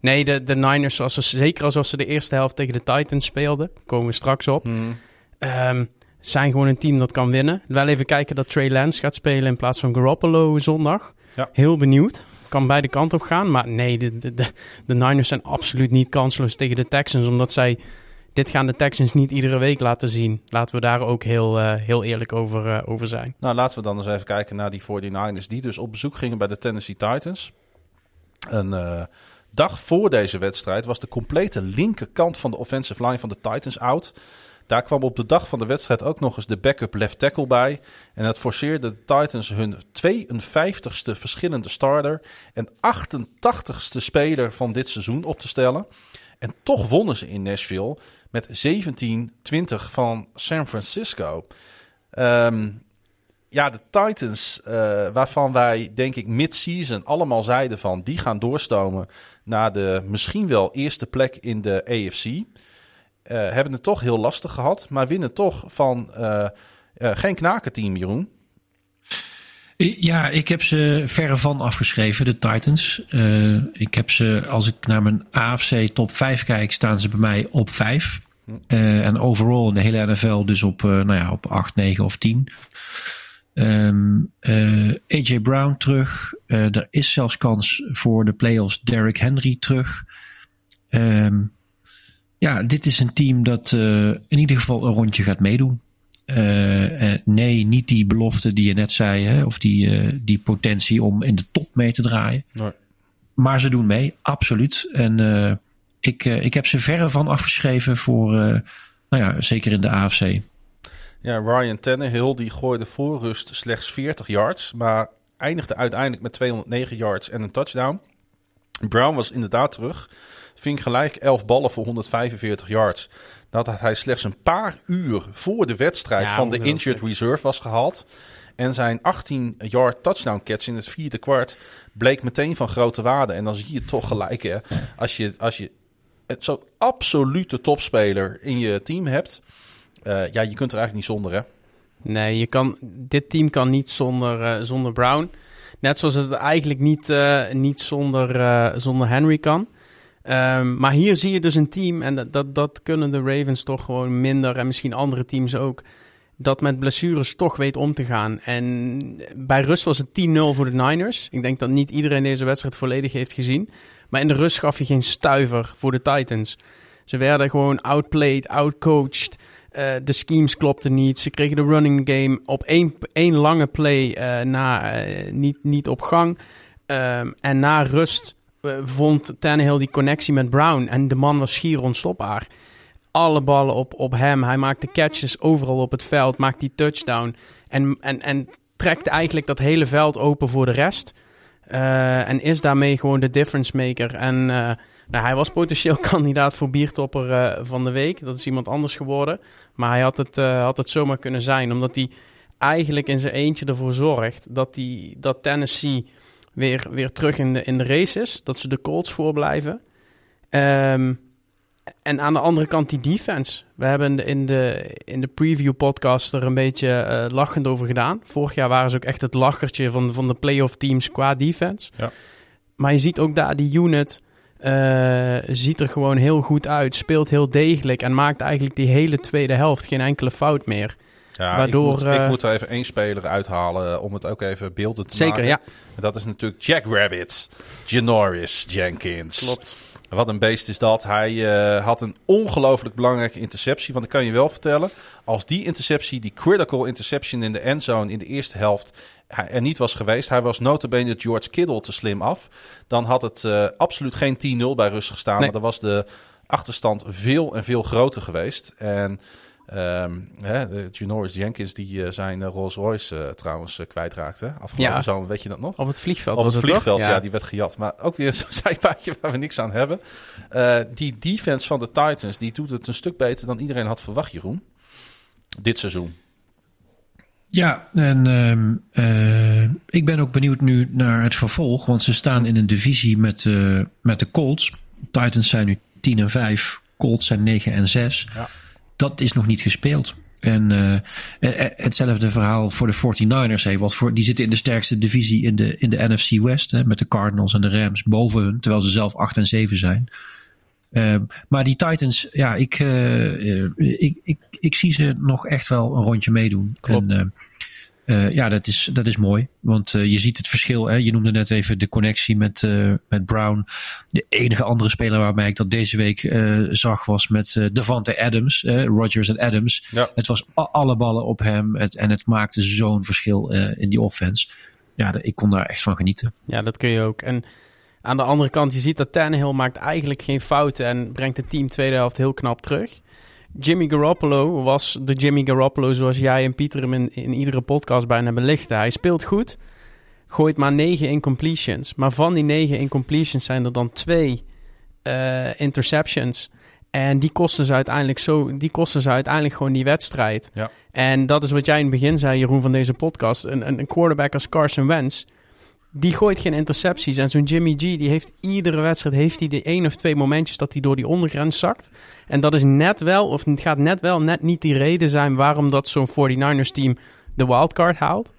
Nee, de, de Niners, zoals ze, zeker als ze de eerste helft tegen de Titans speelden, komen we straks op. Hmm. Ehm, zijn gewoon een team dat kan winnen. Wel even kijken dat Trey Lance gaat spelen in plaats van Garoppolo zondag. Ja. Heel benieuwd. Kan beide kanten op gaan. Maar nee, de, de, de, de Niners zijn absoluut niet kansloos tegen de Texans. Omdat zij... Dit gaan de Texans niet iedere week laten zien. Laten we daar ook heel, eh, heel eerlijk over, eh, over zijn. Nou, laten we dan eens even kijken naar die 49ers die dus op bezoek gingen bij de Tennessee Titans. Een eh, dag voor deze wedstrijd was de complete linkerkant van de offensive line van de Titans out. Daar kwam op de dag van de wedstrijd ook nog eens de backup left tackle bij. En dat forceerde de Titans hun 52ste verschillende starter en 88ste speler van dit seizoen op te stellen. En toch wonnen ze in Nashville met 17-20 van San Francisco. Ehm, ja, de Titans, eh, waarvan wij denk ik mid-season allemaal zeiden van... die gaan doorstomen naar de misschien wel eerste plek in de AFC. Eh, hebben het toch heel lastig gehad, maar winnen toch van eh, eh, geen knakenteam, Jeroen. Ja, ik heb ze verre van afgeschreven, de Titans. Ik heb ze, als ik naar mijn AFC top 5 kijk, staan ze bij mij op 5. Eh, en overall in de hele NFL dus op, eh, nou ja, op 8, 9 of 10. Ehm, eh, AJ Brown terug. Er is zelfs kans voor de playoffs Derrick Henry terug. Ehm, ja, dit is een team dat eh, in ieder geval een rondje gaat meedoen. Eh, eh, nee, niet die belofte die je net zei, hè, of die, die potentie om in de top mee te draaien. Nee. Maar ze doen mee, absoluut. En ik, ik heb ze verre van afgeschreven voor, nou ja, zeker in de AFC. Ja, Ryan Tannehill die gooide voor rust slechts 40 yards, maar eindigde uiteindelijk met 209 yards en een touchdown. Brown was inderdaad terug. Ving gelijk 11 ballen voor 145 yards. Nadat hij slechts een paar uur voor de wedstrijd Ja, van de injured reserve was gehaald. En zijn 18-yard touchdown catch in het vierde kwart bleek meteen van grote waarde. En dan zie je toch gelijk, hè, als je, als je zo'n absolute topspeler in je team hebt. eh, ja, je kunt er eigenlijk niet zonder, hè? Nee, je kan, dit team kan niet zonder, eh, zonder Brown. Net zoals het eigenlijk niet, eh, niet zonder, zonder Henry kan. Ehm, maar hier zie je dus een team, en dat, dat, dat kunnen de Ravens toch gewoon minder, en misschien andere teams ook, dat met blessures toch weet om te gaan. En bij rust was het 10-0 voor de Niners. Ik denk dat niet iedereen deze wedstrijd volledig heeft gezien. Maar in de rust gaf je geen stuiver voor de Titans. Ze werden gewoon outplayed, outcoached. Eh, de schemes klopten niet. Ze kregen de running game op één, één lange play eh, na, eh, niet, niet op gang. Ehm, en na rust vond Tannehill die connectie met Brown. En de man was schier onstopbaar. Alle ballen op, op hem. Hij maakte catches overal op het veld. Maakt die touchdown. En, en, en trekt eigenlijk dat hele veld open voor de rest. Eh, en is daarmee gewoon de difference maker. En eh, nou, hij was potentieel <laughs> kandidaat voor biertopper eh, van de week. Dat is iemand anders geworden. Maar hij had het, eh, had het zomaar kunnen zijn. Omdat hij eigenlijk in zijn eentje ervoor zorgt dat, die, dat Tennessee weer, weer terug in de, in de race is. Dat ze de Colts voorblijven. Ehm, en aan de andere kant die defense. We hebben in de, in de, preview podcast er een beetje eh, lachend over gedaan. Vorig jaar waren ze ook echt het lachertje van, van de playoff teams qua defense. Ja. Maar je ziet ook daar die unit eh, ziet er gewoon heel goed uit. Speelt heel degelijk en maakt eigenlijk die hele tweede helft geen enkele fout meer. Ja, Waardoor, ik, moet, ik eh, moet er even één speler uithalen om het ook even beelden te Zeker, maken. ja. En dat is natuurlijk Jack Rabbit, Janoris Jenkins. Klopt. Wat een beest is dat. Hij eh, had een ongelooflijk belangrijke interceptie. Want ik kan je wel vertellen, als die interceptie, die critical interception in de endzone in de eerste helft er niet was geweest, hij was notabene George Kittle te slim af, dan had het eh, absoluut geen 10-0 bij rust gestaan. Nee. Maar dan was de achterstand veel en veel groter geweest. En ehm hè, de Janoris Jenkins, die eh, zijn eh, Rolls Royce eh, trouwens kwijtraakte. Afgelopen Ja. zomer, weet je dat nog? Op het vliegveld Op was het toch? vliegveld, ja. die werd gejat. Maar ook weer <laughs> zo'n zijpaadje waar we niks aan hebben. Eh, die defense van de Titans, die doet het een stuk beter dan iedereen had verwacht, Jeroen. Dit seizoen. Ja, en ehm, eh, ik ben ook benieuwd nu naar het vervolg. Want ze staan in een divisie met, eh, met de Colts. Titans zijn nu 10 en 5. Colts zijn 9 en 6. Ja. Dat is nog niet gespeeld. En eh, eh, eh, hetzelfde verhaal voor de 49ers. Hè, want voor, die zitten in de sterkste divisie in de, in de NFC West. Hè, met de Cardinals en de Rams boven hun. Terwijl ze zelf 8 en 7 zijn. Maar die Titans, ja, ik, ik, ik, ik zie ze nog echt wel een rondje meedoen. Klopt. En, eh, ja, dat is, dat is mooi. Want eh, je ziet het verschil. Hè? Je noemde net even de connectie met, eh, met Brown. De enige andere speler waarbij ik dat deze week eh, zag was met Devante Adams. Rodgers en Adams. Ja. Het was alle ballen op hem. Het, en het maakte zo'n verschil eh, in die offense. Ja, ik kon daar echt van genieten. Ja, dat kun je ook. En aan de andere kant, je ziet dat Tannehill maakt eigenlijk geen fouten en brengt het team tweede helft heel knap terug. Jimmy Garoppolo was de Jimmy Garoppolo zoals jij en Pieter hem in, in iedere podcast bijna belichten. Hij speelt goed, gooit maar negen incompletions. Maar van die negen incompletions zijn er dan twee eh, interceptions. En die kosten, ze uiteindelijk zo, die kosten ze uiteindelijk gewoon die wedstrijd. Ja. En dat is wat jij in het begin zei, Jeroen, van deze podcast. Een, een, een quarterback als Carson Wentz, die gooit geen intercepties. En zo'n Jimmy G, die heeft iedere wedstrijd heeft hij de één of twee momentjes dat hij door die ondergrens zakt. En dat is net wel, of het gaat net wel, net niet die reden zijn waarom dat zo'n 49ers team de wildcard haalt.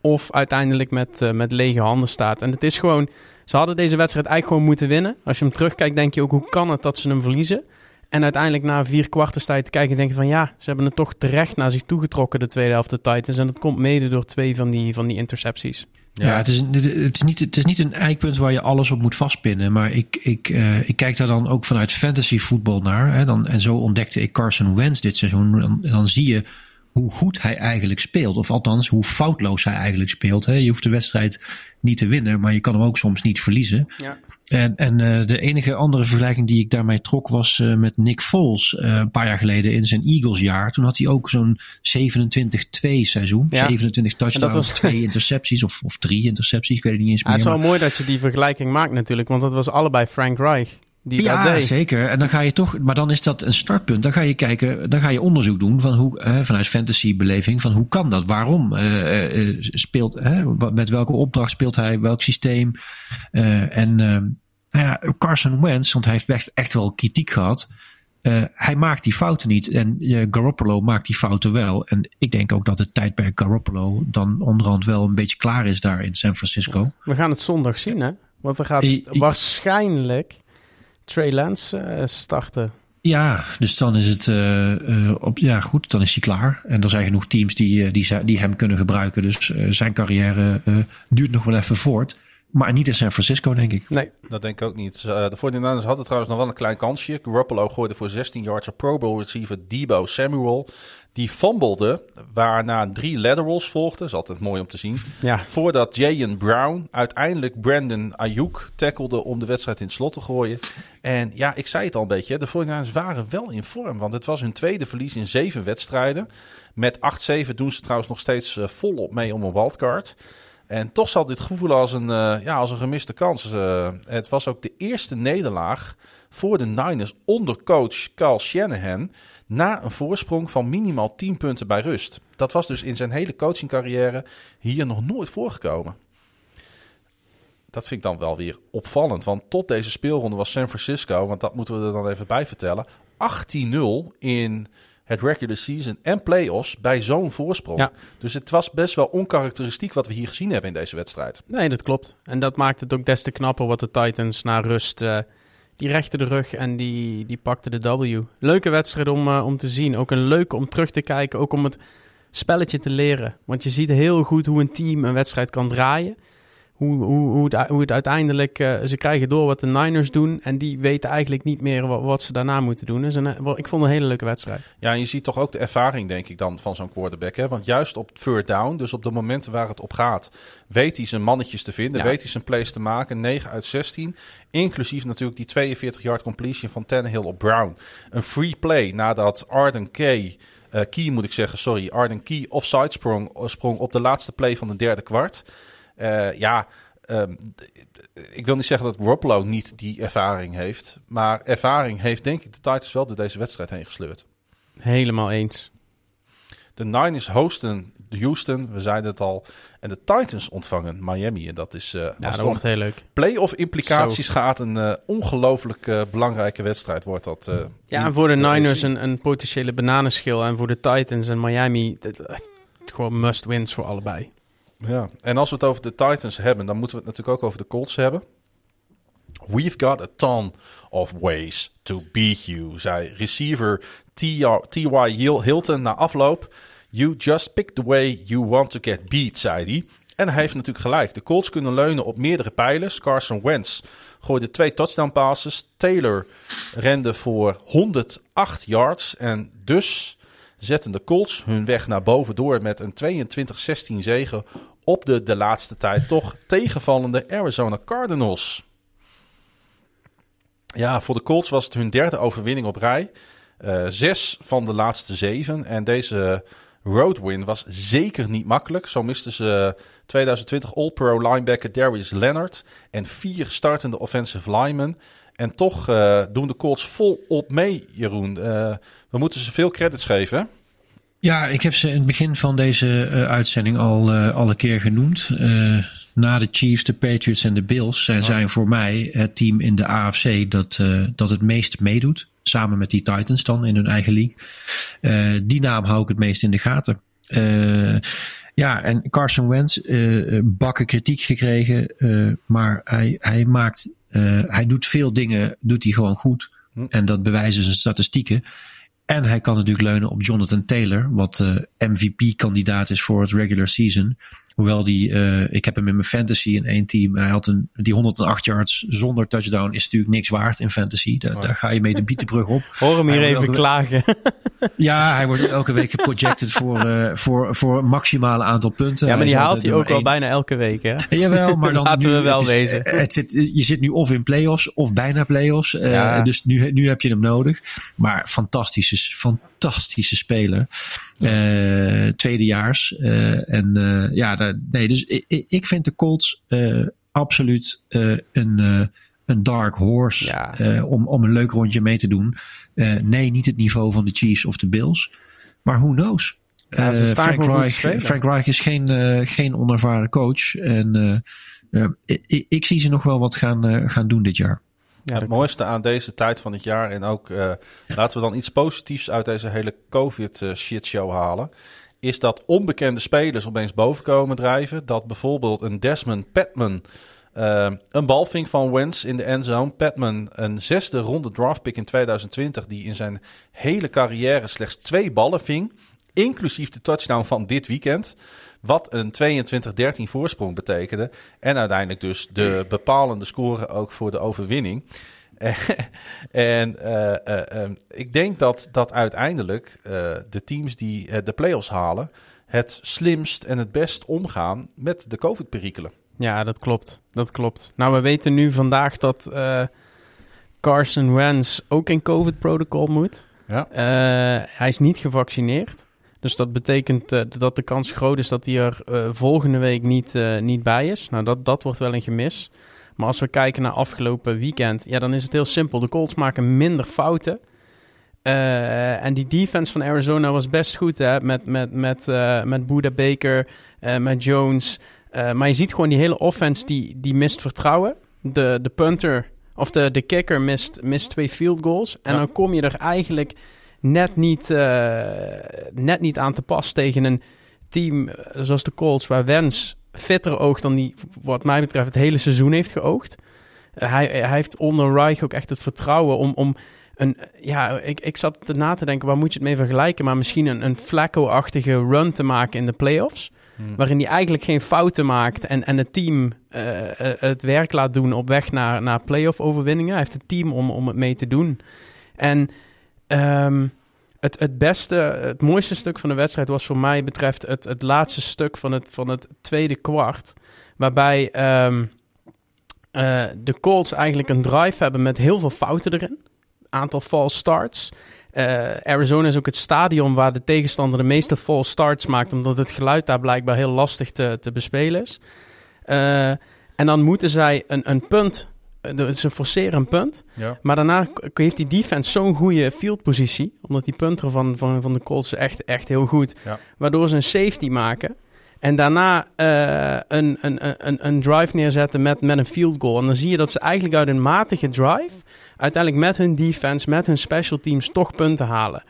Of uiteindelijk met, eh, met lege handen staat. En het is gewoon, ze hadden deze wedstrijd eigenlijk gewoon moeten winnen. Als je hem terugkijkt, denk je ook, hoe kan het dat ze hem verliezen? En uiteindelijk na vier kwartenstijd te kijken, denk je van ja, ze hebben het toch terecht naar zich toegetrokken, de tweede helft de Titans. En dat komt mede door twee van die, van die intercepties. Ja, het, is, het, is niet, het is niet een eikpunt waar je alles op moet vastpinnen. Maar ik, ik, eh, ik kijk daar dan ook vanuit fantasy voetbal naar. Hè, dan, en zo ontdekte ik Carson Wentz dit seizoen. En dan zie je hoe goed hij eigenlijk speelt. Of althans, hoe foutloos hij eigenlijk speelt. Hè. Je hoeft de wedstrijd niet te winnen, maar je kan hem ook soms niet verliezen. Ja. En, en eh, de enige andere vergelijking die ik daarmee trok was eh, met Nick Foles. eh, een paar jaar geleden in zijn Eagles jaar. Toen had hij ook zo'n 27-2 seizoen. Ja. 27 touchdowns, was- twee <laughs> intercepties of, of drie intercepties. Ik weet het niet eens Ja, het meer. is wel maar- mooi dat je die vergelijking maakt natuurlijk, want dat was allebei Frank Reich die ja, zeker. En dan ga je toch, maar dan is dat een startpunt. Dan ga je kijken, dan ga je onderzoek doen van hoe, eh, vanuit fantasy-beleving, van hoe kan dat? Waarom eh, eh, eh, speelt, met welke opdracht speelt hij, welk systeem? Eh, en eh, nou ja, Carson Wentz, want hij heeft echt, echt wel kritiek gehad. eh, hij maakt die fouten niet. En eh, Garoppolo maakt die fouten wel. En ik denk ook dat het tijdperk Garoppolo dan onderhand wel een beetje klaar is daar in San Francisco. We gaan het zondag zien, hè? Want I- I- waarschijnlijk Trey Lance eh, starten. Ja, dus dan is het op, ja goed, dan is hij klaar. En er zijn genoeg teams die, die, die hem kunnen gebruiken. Dus zijn carrière duurt nog wel even voort. Maar niet in San Francisco, denk ik. Nee, Dat denk ik ook niet. Eh, de 49ers hadden trouwens nog wel een klein kansje. Garoppolo gooide voor 16 yards op Pro Bowl receiver Debo Samuel. Die fumblede, waarna drie laterals volgden. Dat is altijd mooi om te zien. ja. Voordat Jayen Brown uiteindelijk Brandon Ayuk tackelde om de wedstrijd in het slot te gooien. En ja, ik zei het al een beetje. De 49ers waren wel in vorm. Want het was hun tweede verlies in zeven wedstrijden. Met 8-7 doen ze trouwens nog steeds eh, volop mee om een wildcard. En toch zal dit gevoel als een, eh, ja, als een gemiste kans. eh, het was ook de eerste nederlaag voor de Niners onder coach Carl Shanahan. Na een voorsprong van minimaal 10 punten bij rust. Dat was dus in zijn hele coachingcarrière hier nog nooit voorgekomen. Dat vind ik dan wel weer opvallend. Want tot deze speelronde was San Francisco, want dat moeten we er dan even bij vertellen, 18-0 in het regular season en playoffs bij zo'n voorsprong. Ja. Dus het was best wel onkarakteristiek wat we hier gezien hebben in deze wedstrijd. Nee, dat klopt. En dat maakt het ook des te knapper wat de Titans na rust... eh, die rechten de rug en die, die pakten de W. Leuke wedstrijd om, eh, om te zien. Ook een leuke om terug te kijken. Ook om het spelletje te leren. Want je ziet heel goed hoe een team een wedstrijd kan draaien. Hoe, hoe, hoe, het, hoe het uiteindelijk... eh, ze krijgen door wat de Niners doen. En die weten eigenlijk niet meer wat, wat ze daarna moeten doen. Dus een, eh, ik vond het een hele leuke wedstrijd. Ja, en je ziet toch ook de ervaring, denk ik dan, van zo'n quarterback. Hè? Want juist op third down, dus op de momenten waar het op gaat, weet hij zijn mannetjes te vinden. Ja. Weet hij zijn plays te maken. 9 uit 16. Inclusief natuurlijk die 42-yard completion van Tannehill op Brown. Een free play nadat Arden Key, eh, Key moet ik zeggen, sorry, Arden Key offside sprong, sprong op de laatste play van de derde kwart. Eh, ja, ehm, ik wil niet zeggen dat Garoppolo niet die ervaring heeft. Maar ervaring heeft denk ik de Titans wel door deze wedstrijd heen gesleurd. Helemaal eens. De Niners hosten de Houston, we zeiden het al. En de Titans ontvangen Miami. En dat is, eh Ja, dat wordt heel leuk. playoff implicaties gaat, een eh, ongelooflijk belangrijke wedstrijd wordt dat. Ja, en voor de Niners een, een potentiële bananenschil. En voor de Titans en Miami, dat- gewoon must-wins voor allebei. Ja, en als we het over de Titans hebben, dan moeten we het natuurlijk ook over de Colts hebben. We've got a ton of ways to beat you, zei receiver T.Y. Hilton na afloop. You just pick the way you want to get beat, zei hij. En hij heeft natuurlijk gelijk. De Colts kunnen leunen op meerdere pijlers. Carson Wentz gooide twee touchdown passes. Taylor rende voor 108 yards. En dus zetten de Colts hun weg naar boven door met een 22-16 zege op de de laatste tijd toch tegenvallende Arizona Cardinals. Ja, voor de Colts was het hun derde overwinning op rij. Eh, zes van de laatste zeven. En deze road win was zeker niet makkelijk. Zo misten ze 2020 All-Pro linebacker Darius Leonard en vier startende offensive linemen. En toch eh, doen de Colts volop mee, Jeroen. Eh, we moeten ze veel credits geven. Ja, ik heb ze in het begin van deze eh, uitzending al, eh, al een keer genoemd. Eh, na de Chiefs, de Patriots en de Bills zijn, zijn voor mij het team in de AFC dat, eh, dat het meest meedoet. Samen met die Titans dan in hun eigen league. Eh, die naam hou ik het meest in de gaten. Eh, ja, en Carson Wentz, eh, bakken kritiek gekregen. eh, maar hij, hij maakt, eh, hij doet veel dingen, doet hij gewoon goed. Hm. En dat bewijzen zijn statistieken. En hij kan natuurlijk leunen op Jonathan Taylor, wat eh, MVP-kandidaat is voor het regular season. Hoewel die, eh, ik heb hem in mijn fantasy in één team. Hij had een, die 108 yards zonder touchdown is natuurlijk niks waard in fantasy. Daar, daar ga je mee de bietenbrug op. <laughs> Hoor hem hier Hij even klagen. <laughs> Ja, hij wordt elke week geprojected <laughs> voor, eh, voor, voor een maximale aantal punten. ja, maar die is haalt hij ook één. bijna elke week, hè? Jawel, maar dan Laten nu, we wel het is- wezen. Het zit, je zit nu of in play-offs of bijna play-offs. Eh. Dus nu, nu heb je hem nodig. Maar fantastische, fantastische speler. Eh, tweedejaars. Eh, en eh, ja, daar- nee, dus ik, ik- vind de Colts absoluut een, een dark horse Ja. om, om een leuk rondje mee te doen. Nee, niet het niveau van de Chiefs of de Bills. Maar who knows? Ja, Frank, Reich. Frank Reich is geen, geen onervaren coach. En ik, ik zie ze nog wel wat gaan, gaan doen dit jaar. Ja, het mooiste aan deze tijd van het jaar en ook eh, laten we dan iets positiefs uit deze hele COVID-shitshow halen. Is dat onbekende spelers opeens boven komen drijven. Dat bijvoorbeeld een Desmond Patman eh, een bal ving van Wentz in de endzone. Patman, een zesde ronde draftpick in 2020, die in zijn hele carrière slechts twee ballen ving. Inclusief de touchdown van dit weekend. Wat een 22-13 voorsprong betekende. En uiteindelijk dus de bepalende score ook voor de overwinning. <laughs> en eh, eh, eh, ik denk dat, dat uiteindelijk eh, de teams die de playoffs halen... het slimst en het best omgaan met de COVID-perikelen. Ja, dat klopt. Dat klopt. Nou, we weten nu vandaag dat Carson Wentz ook in COVID-protocol moet. Ja. Hij is niet gevaccineerd. Dus dat betekent eh, dat de kans groot is dat hij er eh, volgende week niet, eh, niet bij is. Nou, dat, dat wordt wel een gemis. Maar als we kijken naar afgelopen weekend, ja, dan is het heel simpel. De Colts maken minder fouten. En die defense van Arizona was best goed, hè? Met, met, met, met Buda Baker, eh, met Jones. Maar je ziet gewoon die hele offense, die, die mist vertrouwen. De, de punter, of de, de kicker mist, mist twee field goals. En Ja. dan kom je er eigenlijk net niet, eh, net niet aan te pas tegen een team eh, zoals de Colts, waar Wens fitter oogt dan die, wat mij betreft, het hele seizoen heeft geoogd. Eh, hij, hij heeft onder Reich ook echt het vertrouwen om, om een, ja, ik, ik zat er na te denken, waar moet je het mee vergelijken? Maar misschien een, een Flacco-achtige run te maken in de playoffs. Hmm. Waarin hij eigenlijk geen fouten maakt en, en het team het werk laat doen op weg naar, naar playoff overwinningen. Hij heeft het team om, om het mee te doen. En ehm, het, het beste, het mooiste stuk van de wedstrijd was voor mij betreft het, het laatste stuk van het, van het tweede kwart. Waarbij ehm, eh, de Colts eigenlijk een drive hebben met heel veel fouten erin. Aantal false starts. Eh, Arizona is ook het stadion waar de tegenstander de meeste false starts maakt, omdat het geluid daar blijkbaar heel lastig te, te bespelen is. Eh, en dan moeten zij een, een punt, ze forceren een punt, Ja. maar daarna heeft die defense zo'n goede fieldpositie, omdat die punter van, van, van de Colts echt, echt heel goed, Ja. waardoor ze een safety maken. En daarna eh, een, een, een, een drive neerzetten met, met een field goal. En dan zie je dat ze eigenlijk uit een matige drive uiteindelijk met hun defense, met hun special teams toch punten halen.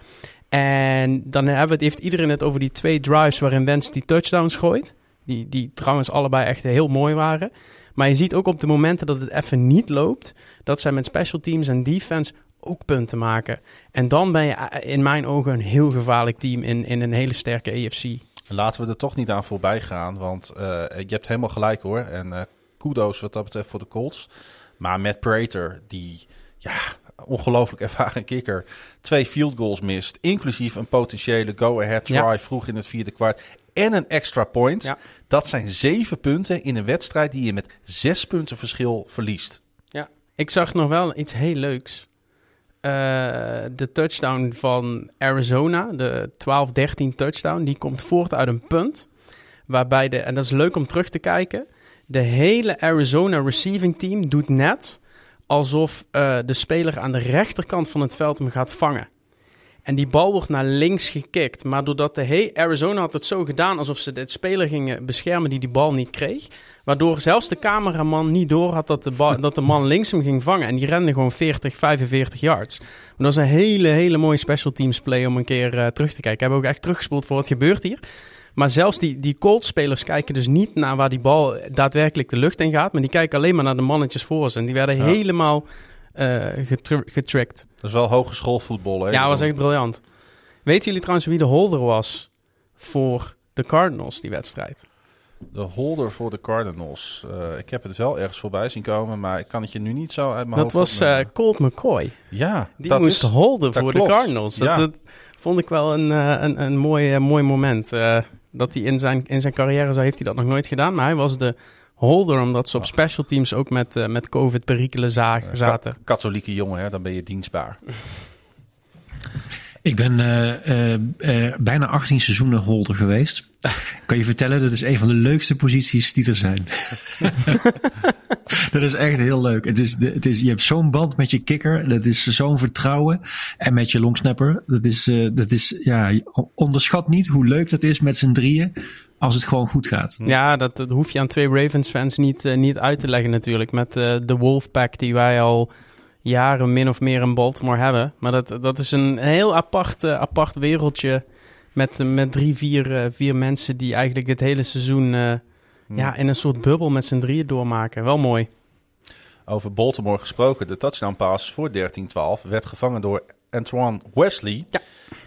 En dan hebben we het, heeft iedereen het over die twee drives waarin Wentz die touchdowns gooit. Die, die trouwens allebei echt heel mooi waren. Maar je ziet ook op de momenten dat het even niet loopt, dat zij met special teams en defense ook punten maken. En dan ben je eh, in mijn ogen een heel gevaarlijk team in, in een hele sterke AFC. Laten we er toch niet aan voorbij gaan, want eh, je hebt helemaal gelijk hoor. En eh, kudos wat dat betreft voor de Colts. Maar Matt Prater, die ja, ongelooflijk ervaren kikker, twee field goals mist, inclusief een potentiële go-ahead try Ja. vroeg in het vierde kwart en een extra point. Ja. Dat zijn zeven punten in een wedstrijd die je met zes punten verschil verliest. Ik zag nog wel iets heel leuks. Eh, de touchdown van Arizona, de 12-13 touchdown, die komt voort uit een punt. Waarbij de, en dat is leuk om terug te kijken, de hele Arizona receiving team doet net alsof eh, de speler aan de rechterkant van het veld hem gaat vangen. En die bal wordt naar links gekikt. Maar doordat de he Arizona had het zo gedaan alsof ze de speler gingen beschermen die die bal niet kreeg. Waardoor zelfs de cameraman niet door had dat de, bal, <laughs> dat de man links hem ging vangen. En die rende gewoon 40, 45 yards. Maar dat was een hele, hele mooie special teams play om een keer eh, terug te kijken. Ik heb ook echt teruggespoeld voor wat gebeurt hier. Maar zelfs die, die Colts-spelers kijken dus niet naar waar die bal daadwerkelijk de lucht in gaat. Maar die kijken alleen maar naar de mannetjes voor ze. En die werden Ja. helemaal eh getr- getricked. Dat is wel hogeschoolvoetbal. Hè? Ja, dat was echt briljant. Weten jullie trouwens wie de holder was voor de Cardinals, die wedstrijd? De holder voor de Cardinals. Eh, ik heb het wel ergens voorbij zien komen, maar ik kan het je nu niet zo uit mijn Dat hoofd was eh. Colt McCoy. ja, Die dat moest is, holden dat voor klopt. de Cardinals. Dat, Ja. dat vond ik wel een, een, een mooi, mooi moment. Dat hij in zijn, in zijn carrière, zo heeft hij dat nog nooit gedaan. Maar hij was de holder, omdat ze op special teams ook met, eh, met COVID-perikelen za- eh, zaten. ka- katholieke jongen, hè, dan ben je dienstbaar. <laughs> Ik ben eh, eh, bijna 18 seizoenen holder geweest. <laughs> kan je vertellen, dat is een van de leukste posities die er zijn. <laughs> dat is echt heel leuk. Het is, het is, je hebt zo'n band met je kikker. Dat is zo'n vertrouwen. En met je longsnapper. Dat is, eh, dat is, ja, onderschat niet hoe leuk dat is met z'n drieën. Als het gewoon goed gaat. Ja, dat, dat hoef je aan twee Ravens-fans niet, eh, niet uit te leggen natuurlijk. Met eh, de Wolfpack die wij al jaren min of meer in Baltimore hebben. Maar dat, dat is een heel apart, eh, apart wereldje met, met drie, vier, vier mensen die eigenlijk dit hele seizoen eh, ja, in een soort bubbel met z'n drieën doormaken. Wel mooi. Over Baltimore gesproken, de touchdown pass voor 13-12 werd gevangen door Antoine Wesley. Ja.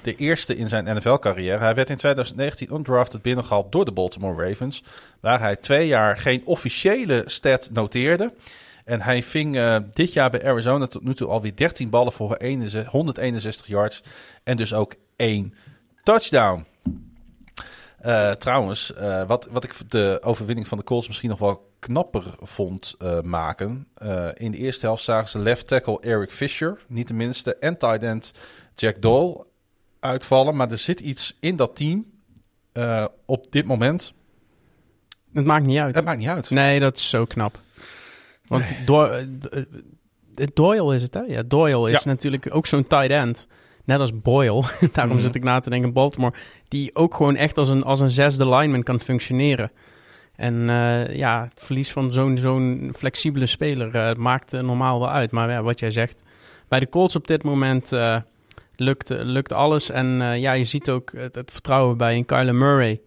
De eerste in zijn NFL-carrière. Hij werd in 2019 undrafted binnengehaald door de Baltimore Ravens. Waar hij twee jaar geen officiële stat noteerde. En hij ving eh, dit jaar bij Arizona tot nu toe alweer 13 ballen voor 61 161 yards. En dus ook één touchdown. Eh, trouwens, eh, wat, wat ik de overwinning van de Colts misschien nog wel knapper vond eh, maken. eh, in de eerste helft zagen ze left tackle Eric Fisher, niet de minste, en tight end Jack Doyle uitvallen. Maar er zit iets in dat team eh, op dit moment. Het maakt niet uit. Het maakt niet uit. Nee, dat is zo knap. Want Doyle, eh, Doyle is het, hè? Ja, Doyle is Ja. natuurlijk ook zo'n tight end. Net als Boyle. <laughs> Daarom Mhm. zit ik na te denken Baltimore. Die ook gewoon echt als een, als een zesde lineman kan functioneren. En eh, ja, het verlies van zo'n zo'n flexibele speler eh, maakt normaal wel uit. Maar ja, wat jij zegt, bij de Colts op dit moment eh, lukt, lukt alles. En ja, je ziet ook het, het vertrouwen bij een Kyler Murray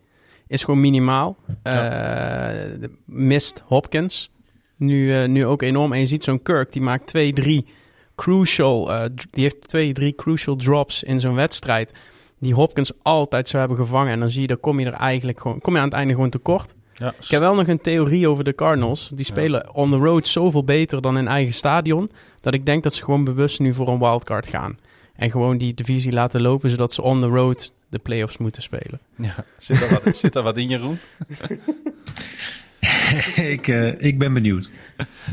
is gewoon minimaal. De- mist Hopkins nu, nu ook enorm. En je ziet zo'n Kirk, die maakt twee, drie crucial, die heeft twee, drie crucial drops in zo'n wedstrijd. Die Hopkins altijd zou hebben gevangen. En dan zie je, dan kom je er eigenlijk gewoon, kom je aan het einde gewoon tekort. Ja, Ik heb wel nog een theorie over de Cardinals. Die spelen on the road zoveel beter dan in eigen stadion. Dat ik denk dat ze gewoon bewust nu voor een wildcard gaan. En gewoon die divisie laten lopen, zodat ze on the road de playoffs moeten spelen. ja, zit, er wat, zit er wat in, Jeroen? <laughs> ik, eh, ik ben benieuwd.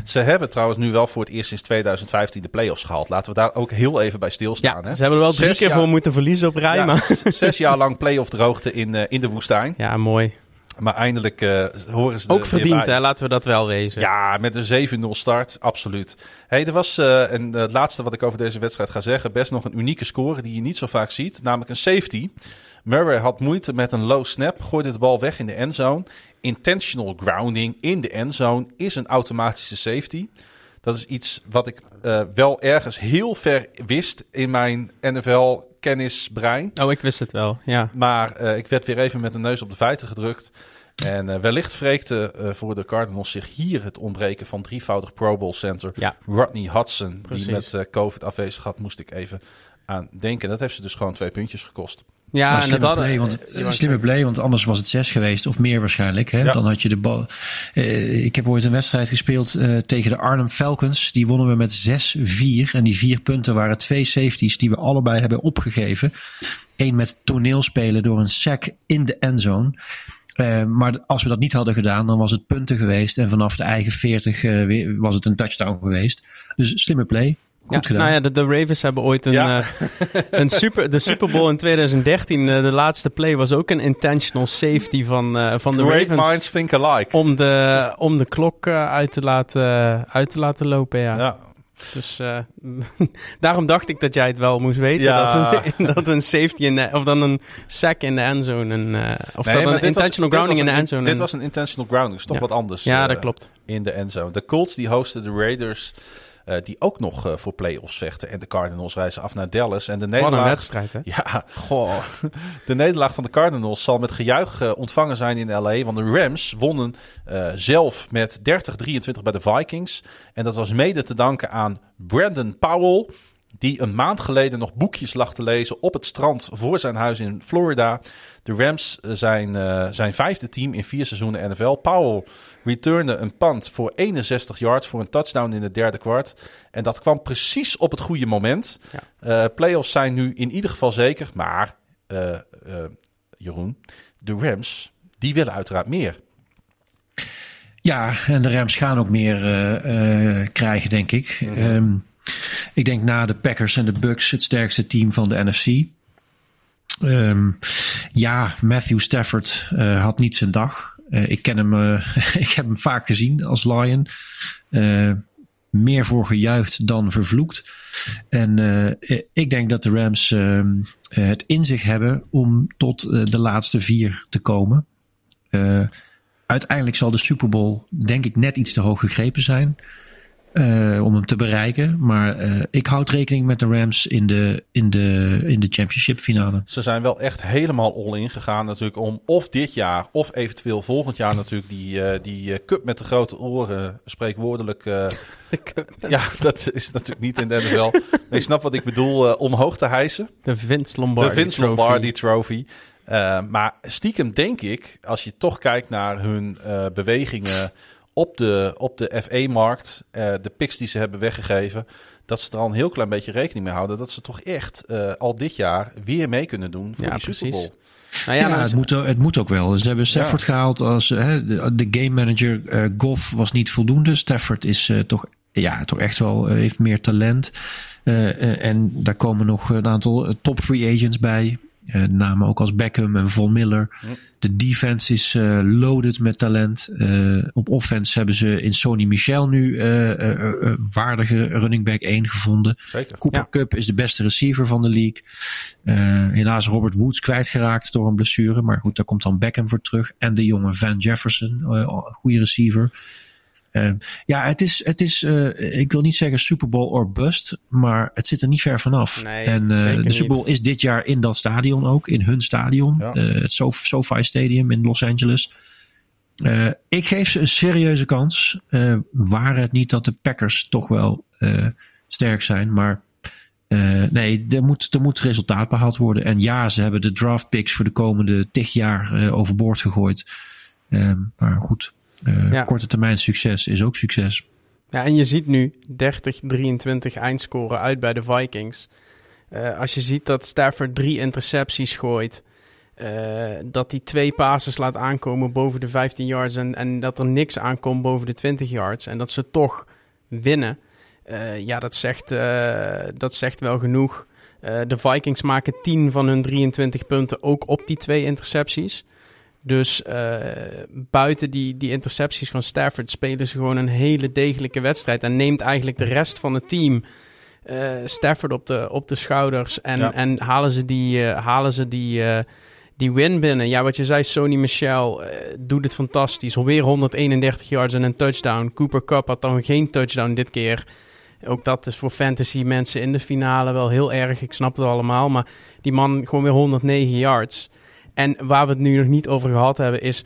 Ze hebben trouwens nu wel voor het eerst sinds 2015 de playoffs gehaald. Laten we daar ook heel even bij stilstaan. Ja, hè? ze hebben er wel drie Zes keer jaar- voor moeten verliezen op rij. Ja, maar... zes jaar lang playoff droogte in, eh, in de woestijn. ja mooi. Maar eindelijk eh, horen ze Ook verdiend, hè? laten we dat wel wezen. Ja, met een 7-0 start, absoluut. Hey, er was, eh, en het laatste wat ik over deze wedstrijd ga zeggen, best nog een unieke score die je niet zo vaak ziet, namelijk een safety. Murray had moeite met een low snap, gooide de bal weg in de endzone. Intentional grounding in de endzone is een automatische safety. Dat is iets wat ik eh, wel ergens heel ver wist in mijn NFL-kennisbrein. Oh, ik wist het wel, ja. Maar eh, ik werd weer even met de neus op de feiten gedrukt. En eh, wellicht wreekte eh, voor de Cardinals zich hier het ontbreken van drievoudig Pro Bowl center Ja, Rodney Hudson. Precies. Die met COVID afwezig had, moest ik even aan denken. Dat heeft ze dus gewoon twee puntjes gekost. Ja Maar en dat slimme hadden... play, want, slimme play, want anders was het zes geweest of meer waarschijnlijk. Hè? Ja. Dan had je de bal. Eh, ik heb ooit een wedstrijd gespeeld eh, tegen de Arnhem Falcons. Die wonnen we met 6-4. En die vier punten waren twee safeties die we allebei hebben opgegeven. Eén met toneelspelen door een sack in de endzone. Eh, maar als we dat niet hadden gedaan, dan was het punten geweest. En vanaf de eigen 40 eh, weer- was het een touchdown geweest. Dus slimme play. Goed Ja, gedaan. nou ja, de, de Ravens hebben ooit een, Ja. eh, <laughs> een super, de Super Bowl in 2013. eh, de laatste play was ook een intentional safety van, eh, van de Great Ravens. minds think alike. Om de, om de klok uit, te laten, uit te laten lopen, ja. Ja. Dus <laughs> daarom dacht ik dat jij het wel moest weten. Ja. Dat, een, <laughs> dat een safety in de, of dan een sack in de endzone. Een, of Nee, dat een was- intentional grounding in de endzone. Dit was een intentional grounding. is toch wat anders. ja, dat klopt. In de endzone. De Colts die hosten de Raiders. Eh, die ook nog eh, voor playoffs vechten. En de Cardinals reizen af naar Dallas. En de Wat een nederlaag, wedstrijd, hè? ja, Goh. <laughs> de nederlaag van de Cardinals zal met gejuich eh, ontvangen zijn in LA. Want de Rams wonnen zelf met 30-23 bij de Vikings. En dat was mede te danken aan Brandon Powell. die een maand geleden nog boekjes lag te lezen op het strand voor zijn huis in Florida. De Rams zijn zijn vijfde team in vier seizoenen NFL. Powell returnde een punt voor 61 yards voor een touchdown in het derde kwart. En dat kwam precies op het goede moment. Ja. Eh, playoffs zijn nu in ieder geval zeker. Maar, eh, eh, Jeroen, de Rams, die willen uiteraard meer. Ja, en de Rams gaan ook meer eh, eh, krijgen, denk ik. Ehm, ik denk na de Packers en de Bucks het sterkste team van de NFC. Ehm, ja, Matthew Stafford eh, had niet zijn dag. Eh, ik ken hem, eh, <laughs> ik heb hem vaak gezien als Lion. Eh, meer voor gejuicht dan vervloekt. En ik denk dat de Rams ehm, eh, het in zich hebben om tot de laatste vier te komen. Uiteindelijk zal de Super Bowl denk ik net iets te hoog gegrepen zijn. Eh, om hem te bereiken. Maar eh, ik houd rekening met de Rams in de, in de, in de championship finale. Ze zijn wel echt helemaal all-in gegaan natuurlijk om of dit jaar of eventueel volgend jaar natuurlijk die, eh, die eh, cup met de grote oren spreekwoordelijk... eh, <laughs> ja, dat is natuurlijk niet in de NFL. Maar je snapt wat ik bedoel, omhoog te hijsen. De Vince Lombardi de Vince Trophy. Lombardi Trophy. Eh, maar stiekem denk ik, als je toch kijkt naar hun eh, bewegingen op de, op de FA-markt, eh, de picks die ze hebben weggegeven, dat ze er al een heel klein beetje rekening mee houden dat ze toch echt eh, al dit jaar weer mee kunnen doen voor Ja, die Super precies. Bowl. Nou Ja, ja, nou, het, moet, het moet ook wel. Ze hebben Stafford gehaald als eh, hè, de, de game manager. eh Goff was niet voldoende. Stafford is eh, toch, ja, toch echt wel, heeft meer talent. En daar komen nog een aantal top free agents bij. Eh, namen ook als Beckham en Von Miller. De defense is eh, loaded met talent. Eh, op offense hebben ze in Sony Michel nu eh, eh, eh, eh, waardige running back 1 gevonden. Zeker. Cooper Ja. Cup is de beste receiver van de league. Eh, helaas Robert Woods kwijtgeraakt door een blessure. Maar goed, daar komt dan Beckham voor terug. En de jonge Van Jefferson, een goede receiver. Eh, ja, het is, het is eh, ik wil niet zeggen Super Bowl or bust. Maar het zit er niet ver vanaf. Nee, en eh, de Super. Bowl is dit jaar in dat stadion ook. In hun stadion. Ja. eh, het Sof- SoFi Stadium in Los Angeles. Ik geef ze een serieuze kans. Waren het niet dat de Packers toch wel sterk zijn. Maar nee, er moet, er moet resultaat behaald worden. En ja, ze hebben de draft picks voor de komende tig jaar overboord gegooid. Eh, maar goed, eh, Ja. korte termijn succes is ook succes. Ja, en je ziet nu 30-23 eindscoren uit bij de Vikings. Eh, als je ziet dat Stafford drie intercepties gooit. eh, dat hij twee passes laat aankomen boven de 15 yards. En, en dat er niks aankomt boven de 20 yards. En dat ze toch winnen. ja, dat zegt, dat zegt wel genoeg. De Vikings maken 10 van hun 23 punten ook op die twee intercepties. Dus eh, buiten die, die intercepties van Stafford spelen ze gewoon een hele degelijke wedstrijd. En neemt eigenlijk de rest van het team eh, Stafford op de, op de schouders. En, Ja. en halen ze die, eh, halen ze die, die win binnen. Ja, wat je zei, Sony Michel doet het fantastisch. Alweer 131 yards en een touchdown. Cooper Cup had dan geen touchdown dit keer. Ook dat is voor fantasy mensen in de finale wel heel erg. Ik snap het allemaal. Maar die man gewoon weer 109 yards. En waar we het nu nog niet over gehad hebben is...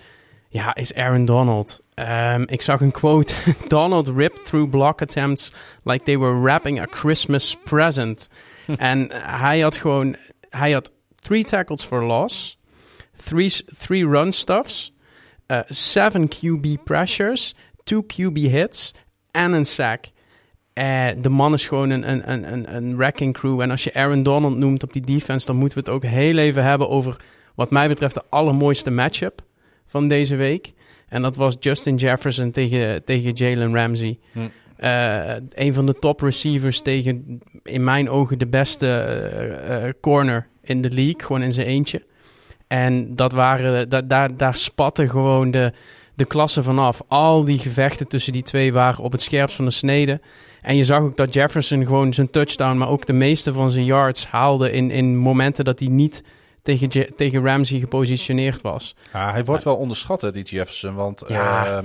Ja, is Aaron Donald. Ehm, ik zag een quote. <laughs> Donald ripped through block attempts like they were wrapping a Christmas present. <laughs> en hij had gewoon... Hij had three tackles for loss. Three, three run stuffs. eh, seven QB pressures. Two QB hits. En een sack. Eh, de man is gewoon een, een, een, een, een wrecking crew. En als je Aaron Donald noemt op die defense, dan moeten we het ook heel even hebben over, wat mij betreft, de allermooiste matchup van deze week. En dat was Justin Jefferson tegen, tegen Jalen Ramsey. Hm. Eh, een van de top receivers tegen, in mijn ogen, de beste eh, eh, corner in de league. Gewoon in zijn eentje. En dat waren, da, daar, daar spatten gewoon de, de klassen vanaf. Al die gevechten tussen die twee waren op het scherpst van de snede. En je zag ook dat Jefferson gewoon zijn touchdown, maar ook de meeste van zijn yards haalde in, in momenten dat hij niet tegen, tegen Ramsey gepositioneerd was. Ja, hij wordt wel onderschat, hè, die Jefferson. Want Ja. eh,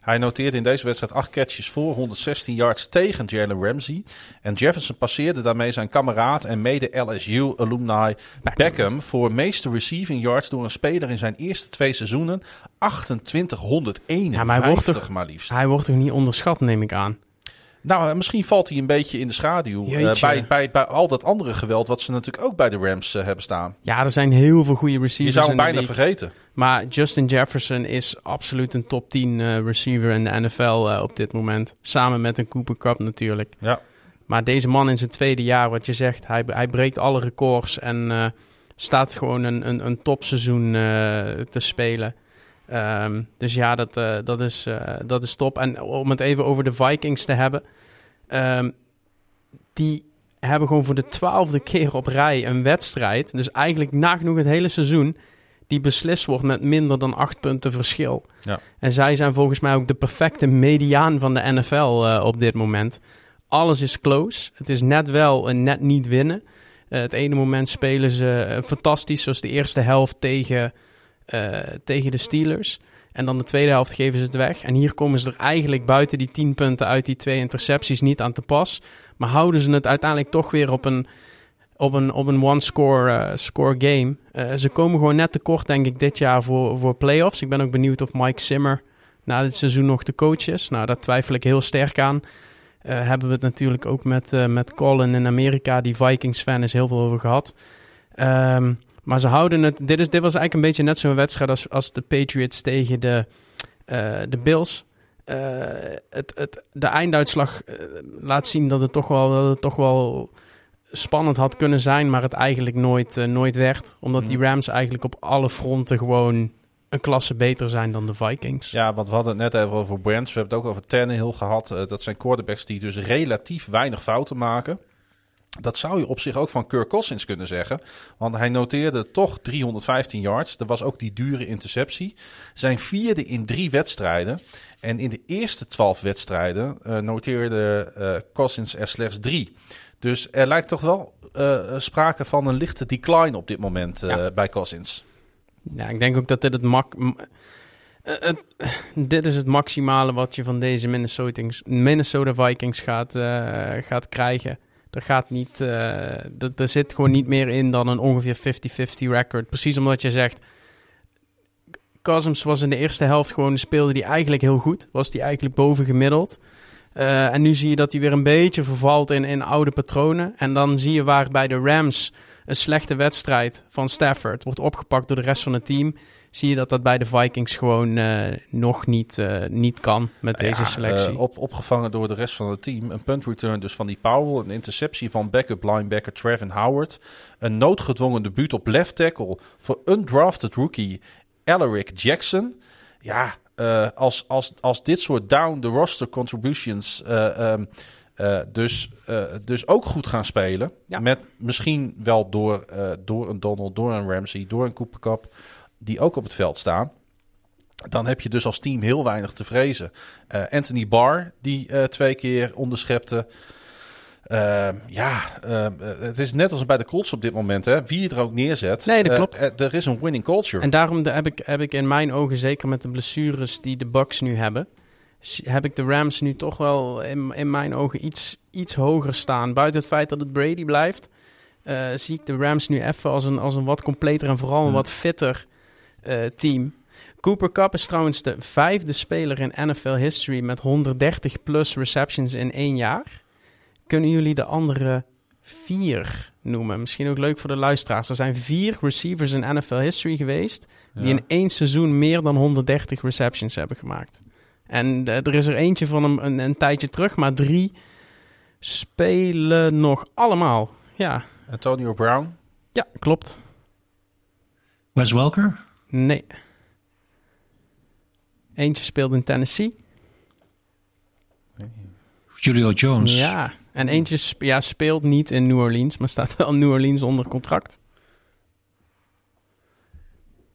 hij noteerde in deze wedstrijd acht catches voor 116 yards tegen Jalen Ramsey. En Jefferson passeerde daarmee zijn kameraad en mede LSU-alumni Beckham voor meeste receiving yards door een speler in zijn eerste twee seizoenen. 2851 Ja, maar hij wordt toch- maar liefst. Hij wordt toch niet onderschat, neem ik aan. Nou, misschien valt hij een beetje in de schaduw. eh, bij, bij, bij al dat andere geweld wat ze natuurlijk ook bij de Rams eh, hebben staan. Ja, er zijn heel veel goede Je receivers zou hem bijna vergeten. Maar Justin Jefferson is absoluut een top 10 eh, receiver in de NFL op dit moment. Samen met een Cooper Cup natuurlijk. Ja. Maar deze man in zijn tweede jaar, wat je zegt, hij, hij breekt alle records en staat gewoon een, een, een topseizoen te spelen. Ehm, dus ja, dat, dat, is, dat is top. En om het even over de Vikings te hebben. Ehm, die hebben gewoon voor de twaalfde keer op rij een wedstrijd. Dus eigenlijk nagenoeg het hele seizoen. Die beslist wordt met minder dan acht punten verschil. Ja. En zij zijn volgens mij ook de perfecte mediaan van de NFL eh, op dit moment. Alles is close. Het is net wel en net niet winnen. Eh, het ene moment spelen ze eh, fantastisch, zoals de eerste helft tegen, tegen de Steelers. En dan de tweede helft geven ze het weg. En hier komen ze er eigenlijk buiten die 10 punten uit die twee intercepties niet aan te pas. Maar houden ze het uiteindelijk toch weer op een, op een, op een one-score eh, score game. Eh, ze komen gewoon net tekort, denk ik, dit jaar voor, voor playoffs. Ik ben ook benieuwd of Mike Zimmer na dit seizoen nog de coach is. Nou, daar twijfel ik heel sterk aan. Eh, hebben we het natuurlijk ook met, met Colin in Amerika, die Vikings-fan, is heel veel over gehad. Ehm, maar ze houden het. Dit, is, dit was eigenlijk een beetje net zo'n wedstrijd als, als de Patriots tegen de, eh, de Bills. Eh, het, het, de einduitslag eh, laat zien dat het, toch wel, dat het toch wel spannend had kunnen zijn, maar het eigenlijk nooit, nooit werd. Omdat die Mhm. Rams eigenlijk op alle fronten gewoon een klasse beter zijn dan de Vikings. Ja, want we hadden het net even over Brands. We hebben het ook over Tannehill gehad. Eh, dat zijn quarterbacks die dus relatief weinig fouten maken. Dat zou je op zich ook van Kirk Cousins kunnen zeggen. Want hij noteerde toch 315 yards. Er was ook die dure interceptie. Zijn vierde in drie wedstrijden. En in de eerste 12 wedstrijden eh, noteerde eh Cousins er slechts drie. Dus er lijkt toch wel eh, sprake van een lichte decline op dit moment Ja. bij Cousins. Ja, ik denk ook dat dit het mak. het- dit is het maximale wat je van deze Minnesota Vikings gaat, gaat krijgen. Er gaat niet. eh, er, er zit gewoon niet meer in dan een ongeveer 50-50 record. Precies omdat je zegt. Cousins was in de eerste helft gewoon speelde die eigenlijk heel goed. Was die eigenlijk boven gemiddeld. Eh, en nu zie je dat hij weer een beetje vervalt in, in oude patronen. En dan zie je waar bij de Rams een slechte wedstrijd van Stafford wordt opgepakt door de rest van het team. Zie je dat dat bij de Vikings gewoon eh, nog niet, eh, niet kan met deze Ja, selectie. eh, op, opgevangen door de rest van het team. Een punt return dus van die Powell. Een interceptie van backup linebacker Trevin Howard. Een noodgedwongen debuut op left tackle voor undrafted rookie Alaric Jackson. Ja, eh, als, als, als dit soort down-the-roster contributions eh, ehm, eh, dus, eh, dus ook goed gaan spelen. Ja. Met misschien wel door, eh, door een Donald, door een Ramsey, door een Cooper Cup. Die ook op het veld staan. Dan heb je dus als team heel weinig te vrezen. Eh, Anthony Barr, die eh, twee keer onderschepte. Eh, ja, eh, eh, het is net als bij de Colts op dit moment. Hè? Wie je er ook neerzet. Nee, dat klopt. er is een winning culture. En daarom de- heb, ik, heb ik in mijn ogen, zeker met de blessures die de Bucks nu hebben, heb ik de Rams nu toch wel in, in mijn ogen iets, iets hoger staan. Buiten het feit dat het Brady blijft, zie ik de Rams nu even als een, als een wat completer en vooral een Hmm. wat fitter team. Cooper Cup is trouwens de vijfde speler in NFL history met 130 plus receptions in één jaar. Kunnen jullie de andere vier noemen? Misschien ook leuk voor de luisteraars. Er zijn vier receivers in NFL history geweest die Ja. in één seizoen meer dan 130 receptions hebben gemaakt. En eh, er is er eentje van een, een, een tijdje terug, maar drie spelen nog allemaal. Ja, Antonio Brown. ja klopt. Wes Welker? Nee. Eentje speelt in Tennessee. Julio Jones? Ja. En eentje sp- ja, speelt niet in New Orleans, maar staat wel in New Orleans onder contract.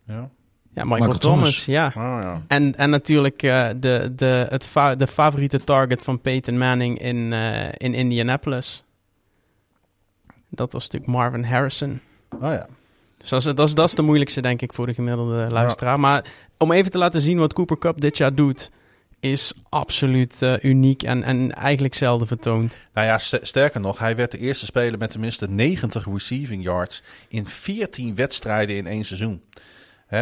Ja. Ja, Michael, Michael Thomas. Thomas. ja. Oh, ja. En, en natuurlijk eh, de, de, het fa- de favoriete target van Peyton Manning in, eh, in Indianapolis. Dat was natuurlijk Marvin Harrison. Oh, ja. Dus dat is, dat, is, dat is de moeilijkste, denk ik, voor de gemiddelde luisteraar. Maar om even te laten zien wat Cooper Cup dit jaar doet, is absoluut eh, uniek en, en eigenlijk zelden vertoond. Nou ja, st- sterker nog, hij werd de eerste speler met tenminste 90 receiving yards in 14 wedstrijden in één seizoen.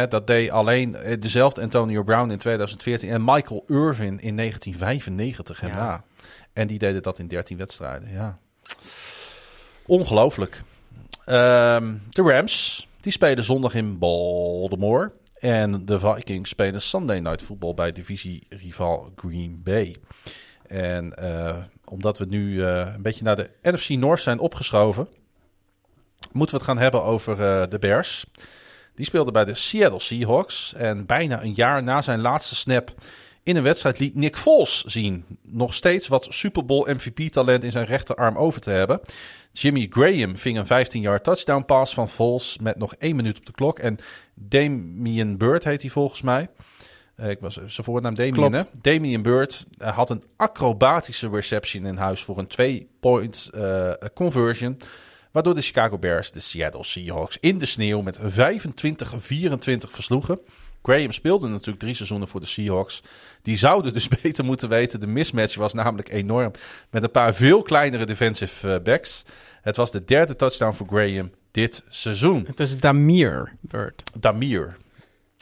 Dat deed alleen eh, dezelfde Antonio Brown in 2014 en Michael Irvin in 1995 Ja. En die deden dat in 13 wedstrijden. Ja. Ongelooflijk. Ehm, de Rams, die spelen zondag in Baltimore. En de Vikings spelen Sunday Night Football bij divisierival Green Bay. En eh, omdat we nu eh, een beetje naar de NFC North zijn opgeschoven, moeten we het gaan hebben over eh, de Bears. Die speelde bij de Seattle Seahawks. En bijna een jaar na zijn laatste snap in een wedstrijd liet Nick Foles zien. Nog steeds wat Super Bowl MVP-talent in zijn rechterarm over te hebben. Jimmy Graham ving een 15-yard touchdown pass van Foles met nog één minuut op de klok. En Damian Bird heet hij volgens mij. Eh, ik was zijn voornaam Klopt. hè? Damian Bird eh, had een acrobatische reception in huis voor een twee-point eh, conversion. Waardoor de Chicago Bears de Seattle Seahawks in de sneeuw met 25-24 versloegen. Graham speelde natuurlijk drie seizoenen voor de Seahawks. Die zouden dus <laughs> beter moeten weten. De mismatch was namelijk enorm. Met een paar veel kleinere defensive eh, backs. Het was de derde touchdown voor Graham dit seizoen. Het is Damir Bird. Damir.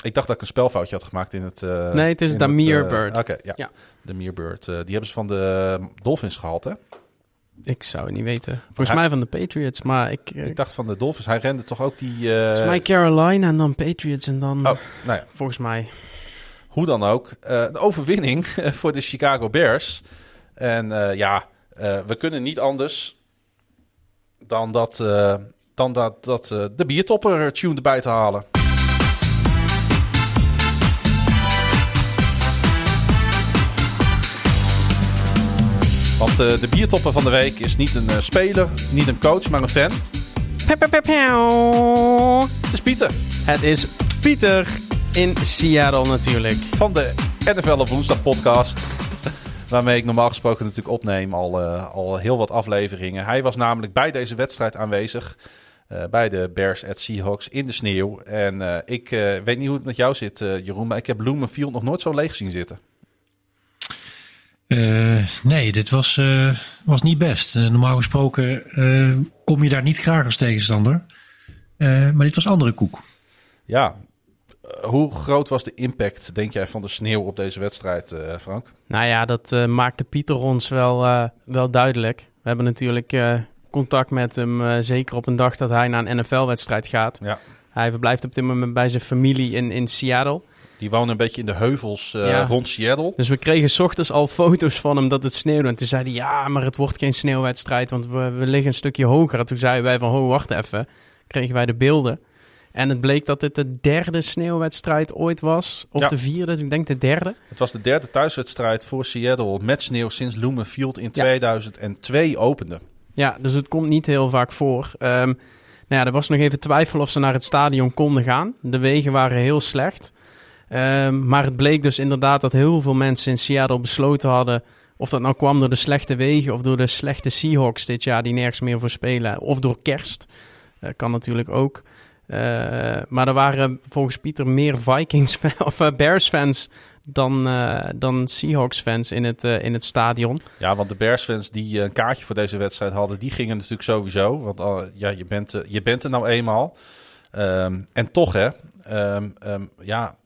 Ik dacht dat ik een spelfoutje had gemaakt in het... eh, Nee, het is Damir eh, Bird. Oké, ja. Ja. Damir Bird. die hebben ze van de Dolphins gehaald, hè? Ik zou het niet weten. Volgens Hij- mij van de Patriots, maar ik... eh, Ik dacht van de Dolphins. Hij rende toch ook die... eh, volgens mij Carolina en dan Patriots en dan... Oh, nou ja. Volgens mij. Hoe dan ook. eh de overwinning <laughs> voor de Chicago Bears. En ja, we kunnen niet anders dan dat, dan dat, dat de biertopper tune erbij te halen. Want eh, de biertopper van de week is niet een eh, speler, niet een coach, maar een fan. Pew, pew, pew, pew. Het is Pieter Het is Pieter in Seattle natuurlijk. van de NFL op woensdag podcast. <laughs> Waarmee ik normaal gesproken natuurlijk opneem al, eh, al heel wat afleveringen. Hij was namelijk bij deze wedstrijd aanwezig. eh, bij de Bears at Seahawks in de sneeuw. En eh, ik eh, weet niet hoe het met jou zit, eh, Jeroen. Maar ik heb Bloemenfield nog nooit zo leeg zien zitten. Eh, nee, dit was, eh, was niet best. Eh, normaal gesproken eh, kom je daar niet graag als tegenstander. Eh, maar dit was andere koek. Ja, hoe groot was de impact, denk jij, van de sneeuw op deze wedstrijd, eh, Frank? Nou ja, dat eh, maakte Pieter ons wel, eh, wel duidelijk. We hebben natuurlijk eh, contact met hem, eh, zeker op een dag dat hij naar een NFL-wedstrijd gaat. Ja. Hij verblijft op dit moment bij zijn familie in, in Seattle. Die wonen een beetje in de heuvels eh, Ja. rond Seattle. Dus we kregen 's ochtends al foto's van hem dat het sneeuwde. En toen zei hij, ja, maar het wordt geen sneeuwwedstrijd, want we, we liggen een stukje hoger. En toen zeiden wij van, ho, wacht even. Kregen wij de beelden. En het bleek dat dit de derde sneeuwwedstrijd ooit was. Of Ja. de vierde, ik denk de derde. Het was de derde thuiswedstrijd voor Seattle met sneeuw sinds Lumen Field in Ja. 2002 opende. Ja, dus het komt niet heel vaak voor. Ehm, nou ja, er was nog even twijfel of ze naar het stadion konden gaan. De wegen waren heel slecht. Ehm, maar het bleek dus inderdaad dat heel veel mensen in Seattle besloten hadden... of dat nou kwam door de slechte wegen of door de slechte Seahawks dit jaar... die nergens meer voor spelen. Of door kerst. Kan natuurlijk ook. Eh, maar er waren volgens Pieter meer Vikings <laughs> of eh, Bears fans dan, eh, dan Seahawks fans in het, in het stadion. Ja, want de Bears-fans die eh, een kaartje voor deze wedstrijd hadden, die gingen natuurlijk sowieso. Want al, ja, je, bent, je bent er nou eenmaal. Ehm, en toch, hè. ehm, ja,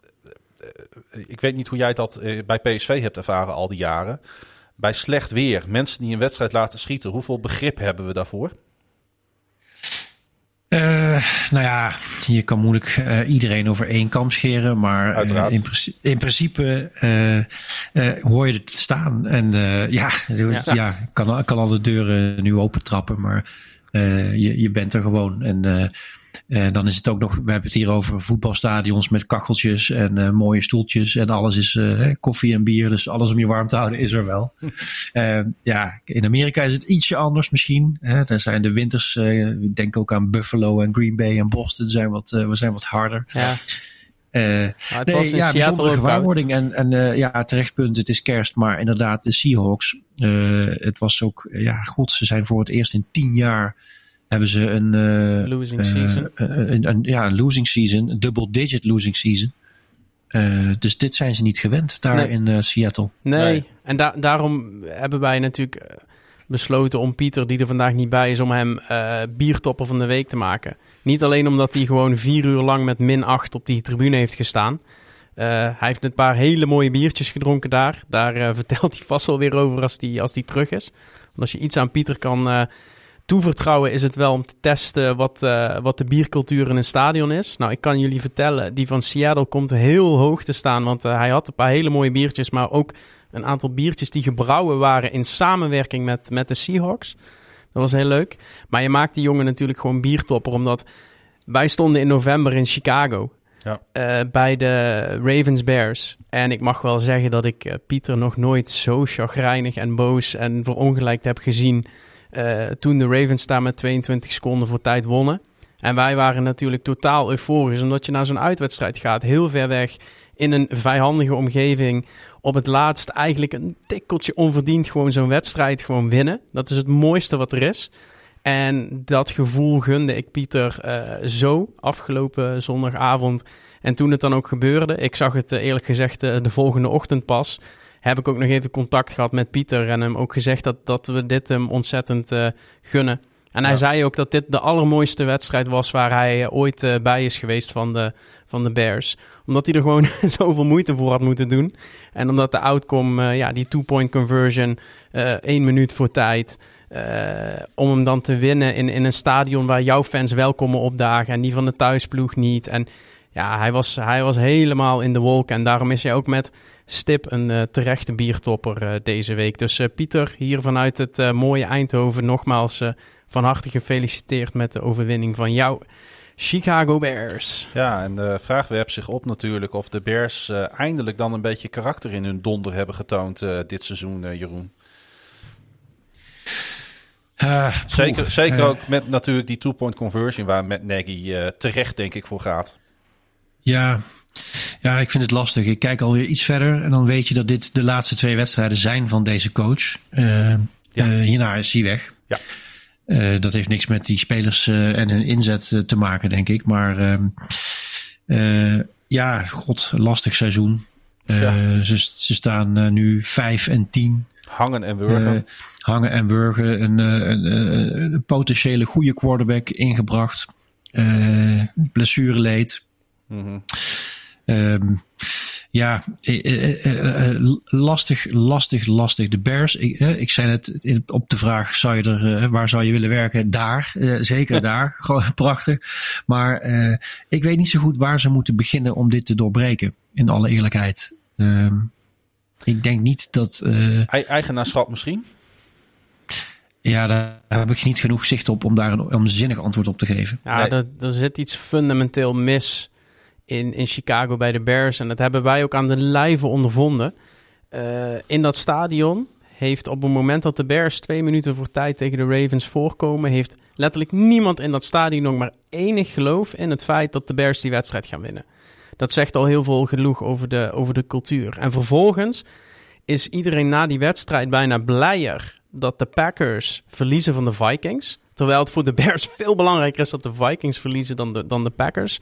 ik weet niet hoe jij dat eh, bij PSV hebt ervaren al die jaren. Bij slecht weer, mensen die een wedstrijd laten schieten, hoeveel begrip hebben we daarvoor? Eh, nou ja, je kan moeilijk eh, iedereen over één kam scheren. Maar eh, Uiteraard. in, principe, in principe eh, eh, hoor je het staan. En eh, ja, <laughs> ja. Ja. ik kan, kan alle deuren nu opentrappen. Maar eh, je, je bent er gewoon. En eh, dan is het ook nog, we hebben het hier over voetbalstadions met kacheltjes en eh, mooie stoeltjes. En alles is eh, hè, koffie en bier. Dus alles om je warm te houden is er wel. <laughs> Ja, in Amerika is het ietsje anders misschien. Hè. Daar zijn de winters, eh, ik denk ook aan Buffalo en Green Bay en Boston, zijn wat, eh, we zijn wat harder. Ja, Eh, nee, in ja, Seattle bijzondere gewaarwording. En, en eh, ja, terecht punt, het is kerst. Maar inderdaad, de Seahawks, eh, het was ook, ja, goed, ze zijn voor het eerst in tien jaar hebben ze een, eh, Losing eh, season. een, een, een- ja, een losing season, een double digit losing season. Eh, dus dit zijn ze niet gewend daar Nee. in eh, Seattle. Nee, Nee. en da- daarom hebben wij natuurlijk... besloten om Pieter, die er vandaag niet bij is, om hem eh biertopper van de week te maken. Niet alleen omdat hij gewoon vier uur lang met min 8 op die tribune heeft gestaan. Eh, hij heeft een paar hele mooie biertjes gedronken daar. Daar <laughs> vertelt hij vast wel weer over als hij als die terug is. Want als je iets aan Pieter kan eh, toevertrouwen, is het wel om te testen wat, eh, wat de biercultuur in een stadion is. Nou, ik kan jullie vertellen, die van Seattle komt heel hoog te staan. Want eh, hij had een paar hele mooie biertjes, maar ook een aantal biertjes die gebrouwen waren in samenwerking met, met de Seahawks. Dat was heel leuk. Maar je maakt die jongen natuurlijk gewoon biertopper, omdat wij stonden in november in Chicago. Ja. eh, bij de Ravens Bears. En ik mag wel zeggen dat ik Pieter nog nooit zo chagrijnig en boos en verongelijkt heb gezien. Eh, toen de Ravens daar met 22 seconden voor tijd wonnen. En wij waren natuurlijk totaal euforisch, omdat je naar zo'n uitwedstrijd gaat, heel ver weg, in een vijandige omgeving. Op het laatst eigenlijk een tikkeltje onverdiend gewoon zo'n wedstrijd gewoon winnen. Dat is het mooiste wat er is. En dat gevoel gunde ik Pieter eh, zo afgelopen zondagavond. En toen het dan ook gebeurde, ik zag het eh, eerlijk gezegd de volgende ochtend pas. Heb ik ook nog even contact gehad met Pieter en hem ook gezegd dat, dat we dit hem ontzettend eh, gunnen. En hij Ja. zei ook dat dit de allermooiste wedstrijd was waar hij eh, ooit eh, bij is geweest van de, van de Bears. Omdat hij er gewoon <laughs> zoveel moeite voor had moeten doen. En omdat de outcome, ja, die two-point conversion, één minuut voor tijd. om hem dan te winnen in, in een stadion waar jouw fans wel komen opdagen en die van de thuisploeg niet. En ja, hij was, hij was helemaal in de wolk. En daarom is hij ook met stip een eh, terechte biertopper eh, deze week. Dus eh, Pieter, hier vanuit het mooie Eindhoven, nogmaals eh, van harte gefeliciteerd met de overwinning van jouw Chicago Bears. Ja, en de vraag werpt zich op natuurlijk of de Bears eh, eindelijk dan een beetje karakter in hun donder hebben getoond eh, dit seizoen, eh, Jeroen. Eh, Zeker, zeker ook met natuurlijk die two-point conversion waar met Nagy terecht denk ik voor gaat. Ja, ja, ik vind het lastig. Ik kijk alweer iets verder en dan weet je dat dit de laatste twee wedstrijden zijn van deze coach. Eh, eh, hierna is hij weg. Ja. Eh, dat heeft niks met die spelers en hun inzet te maken, denk ik. Maar ehm, eh, ja, god, lastig seizoen. Ja. ze, ze staan nu 5 en 10. Hangen en wurgen. Hangen en wurgen. Een, een, potentiële goede quarterback ingebracht. Blessure leed. Mhm. Ehm, ja, eh, eh, eh, lastig, lastig, lastig. De Bears, ik, eh, ik zei het in- op de vraag, zou je er, eh, waar zou je willen werken? Daar, eh, zeker <laughs> daar. Gewoon prachtig. Maar eh, ik weet niet zo goed waar ze moeten beginnen om dit te doorbreken, in alle eerlijkheid. Ehm, ik denk niet dat, eh, Ei- Eigenaarschap misschien? ja, daar heb ik niet genoeg zicht op om daar een, een zinnig antwoord op te geven. Ja, Nee. er, er zit iets fundamenteel mis in, in Chicago bij de Bears. En dat hebben wij ook aan de lijve ondervonden. Eh, in dat stadion heeft op het moment dat de Bears twee minuten voor tijd tegen de Ravens voorkomen, heeft letterlijk niemand in dat stadion nog maar enig geloof in het feit dat de Bears die wedstrijd gaan winnen. Dat zegt al heel veel genoeg over de, over de cultuur. En vervolgens is iedereen na die wedstrijd bijna blijer dat de Packers verliezen van de Vikings. Terwijl het voor de Bears <laughs> veel belangrijker is dat de Vikings verliezen dan de, dan de Packers.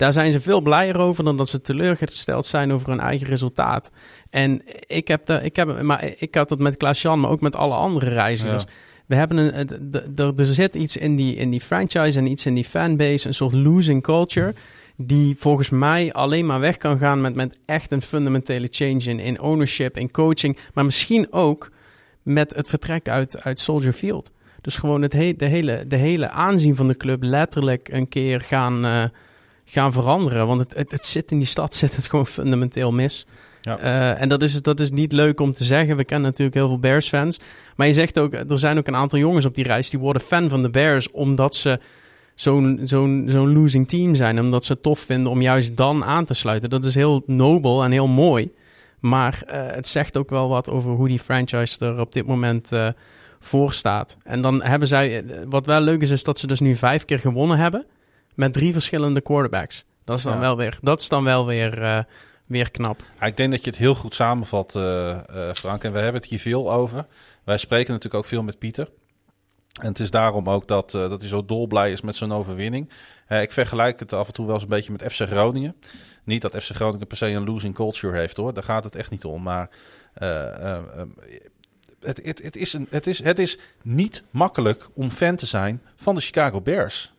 Daar zijn ze veel blijer over dan dat ze teleurgesteld zijn over hun eigen resultaat. En ik heb, de, ik heb maar ik had het met Klaas-Jan, maar ook met alle andere reizigers. Ja. We hebben een, er zit iets in die, in die franchise en iets in die fanbase, een soort losing culture, die volgens mij alleen maar weg kan gaan met, met echt een fundamentele change in, in ownership, in coaching, maar misschien ook met het vertrek uit, uit Soldier Field. Dus gewoon het he- de, hele, de hele aanzien van de club letterlijk een keer gaan, eh, gaan veranderen. Want het, het, het zit in die stad <laughs> zit het gewoon fundamenteel mis. Ja. Eh, en dat is, dat is niet leuk om te zeggen. We kennen natuurlijk heel veel Bears-fans. Maar je zegt ook, er zijn ook een aantal jongens op die reis die worden fan van de Bears omdat ze zo'n zo'n zo'n losing team zijn. Omdat ze het tof vinden om juist dan aan te sluiten. Dat is heel nobel en heel mooi. Maar eh, het zegt ook wel wat over hoe die franchise er op dit moment eh, voor staat. En dan hebben zij, wat wel leuk is, is dat ze dus nu vijf keer gewonnen hebben met drie verschillende quarterbacks. Dat is dan, Ja. wel, weer, dat is dan wel weer, eh, weer knap. Ja, ik denk dat je het heel goed samenvat, eh, eh, Frank. En we hebben het hier veel over. Wij spreken natuurlijk ook veel met Pieter. En het is daarom ook dat, eh, dat hij zo dolblij is met zo'n overwinning. Eh, ik vergelijk het af en toe wel eens een beetje met FC Groningen. Niet dat FC Groningen per se een losing culture heeft hoor. Daar gaat het echt niet om. Maar eh, eh, eh, het, het, het, is een, het, is, het is niet makkelijk om fan te zijn van de Chicago Bears.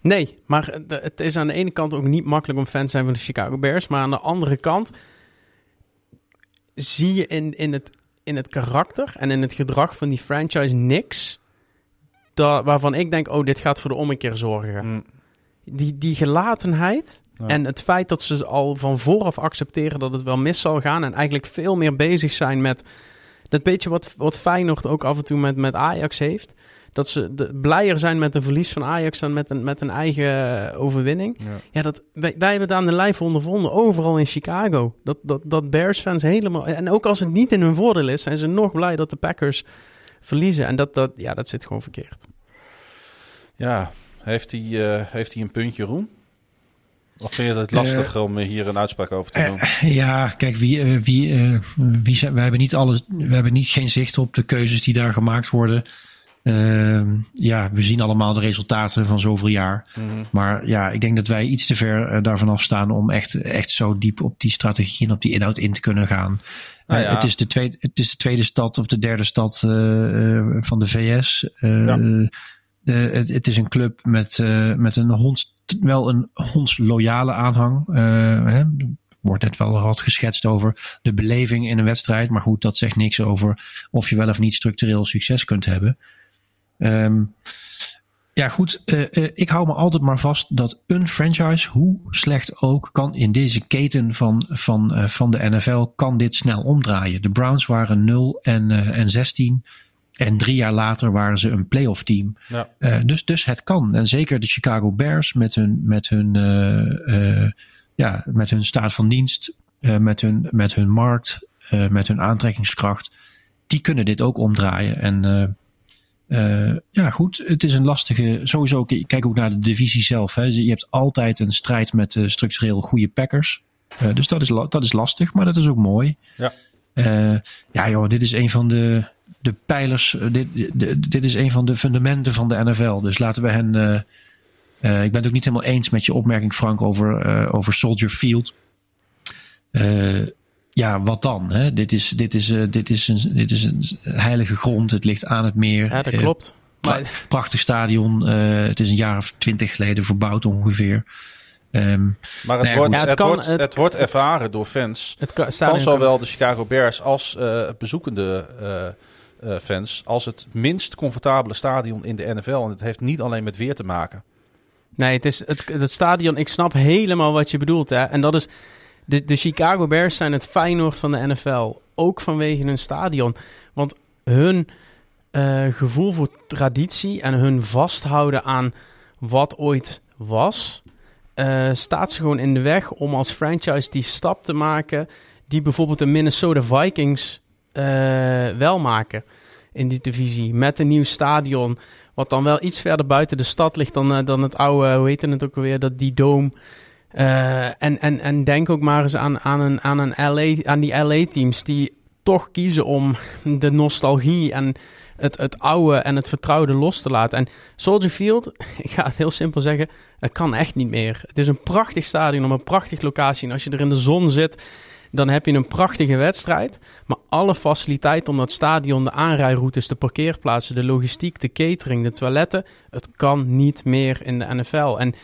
Nee, maar het is aan de ene kant ook niet makkelijk om fan te zijn van de Chicago Bears. Maar aan de andere kant zie je in, in, het, in het karakter en in het gedrag van die franchise niks. Dat, waarvan ik denk, oh, dit gaat voor de ommekeer zorgen. Mm. Die, die gelatenheid Ja. en het feit dat ze al van vooraf accepteren dat het wel mis zal gaan. En eigenlijk veel meer bezig zijn met dat beetje wat, wat Feyenoord ook af en toe met, met Ajax heeft. Dat ze de, blijer zijn met een verlies van Ajax dan met een, met een eigen eh, overwinning. Ja. Ja, dat, wij, wij hebben het aan de lijf ondervonden, overal in Chicago. Dat, dat, dat Bears-fans helemaal... En ook als het niet in hun voordeel is, zijn ze nog blij dat de Packers verliezen. En dat, dat, ja, dat zit gewoon verkeerd. Ja, heeft hij, eh, heeft hij een puntje, Roen? Of vind je het lastig om hier een uitspraak over te doen? Eh, ja, kijk, wie, eh, wie, eh, wie zijn, we hebben niet alles, we hebben niet geen zicht op de keuzes die daar gemaakt worden. Ehm, ja, we zien allemaal de resultaten van zoveel jaar. Mhm. Maar ja, ik denk dat wij iets te ver eh, daarvan afstaan om echt, echt zo diep op die strategie en op die inhoud in te kunnen gaan. Nou Eh, ja. het, is de tweede, het is de tweede stad of de derde stad eh, van de VS. Ja. de, het, het is een club met, met een honds, wel een hondsloyale aanhang. Eh, hè, er wordt net wel wat geschetst over de beleving in een wedstrijd. Maar goed, dat zegt niks over of je wel of niet structureel succes kunt hebben. Ehm, ja, goed. eh, eh, ik hou me altijd maar vast dat een franchise, hoe slecht ook, kan in deze keten van, van, eh, van de NFL, kan dit snel omdraaien. De Browns waren 0 en, en 16. En drie jaar later waren ze een playoff team. Ja. Dus, dus het kan. En zeker de Chicago Bears met hun, met hun, ja, met hun staat van dienst, met, hun, met hun markt, met hun aantrekkingskracht. Die kunnen dit ook omdraaien. En eh, ja, goed. Het is een lastige. Sowieso, kijk ook naar de divisie zelf. Hè. Je hebt altijd een strijd met eh, structureel goede Packers. Eh, dus dat is, dat is lastig, maar dat is ook mooi. Ja. Ja, joh, dit is een van de, de pijlers. Dit, dit, dit is een van de fundamenten van de NFL. Dus laten we hen. ik ben het ook niet helemaal eens met je opmerking, Frank, over, over Soldier Field. Ja, wat dan? Hè? Dit, is, dit, is, eh, dit, is een, dit is een heilige grond. Het ligt aan het meer. Ja, dat Eh, klopt. pra- prachtig stadion. Eh, het is een jaar of twintig geleden verbouwd ongeveer. Ehm, Maar het, Nee, wordt, het, kan- wordt, het- het wordt het- ervaren door fans het ka- van kan- zowel de Chicago Bears als eh, bezoekende eh, eh, fans als het minst comfortabele stadion in de NFL. En het heeft niet alleen met weer te maken. Nee, het is het, het stadion. Ik snap helemaal wat je bedoelt. Hè? En dat is. De, de Chicago Bears zijn het Feyenoord van de NFL. Ook vanwege hun stadion. Want hun eh, gevoel voor traditie en hun vasthouden aan wat ooit was. eh, staat ze gewoon in de weg om als franchise die stap te maken. die bijvoorbeeld de Minnesota Vikings eh, wel maken in die divisie. Met een nieuw stadion. Wat dan wel iets verder buiten de stad ligt dan, dan het oude, hoe heet het ook alweer, dat die dome. Eh, en, en, en denk ook maar eens aan, aan, een, aan, een LA, aan die LA-teams die toch kiezen om de nostalgie en het, het oude en het vertrouwde los te laten. En Soldier Field, <laughs> ik ga het heel simpel zeggen, het kan echt niet meer. Het is een prachtig stadion op een prachtige locatie. En als je er in de zon zit, dan heb je een prachtige wedstrijd. Maar alle faciliteiten om dat stadion, de aanrijroutes, de parkeerplaatsen, de logistiek, de catering, de toiletten, het kan niet meer in de NFL. En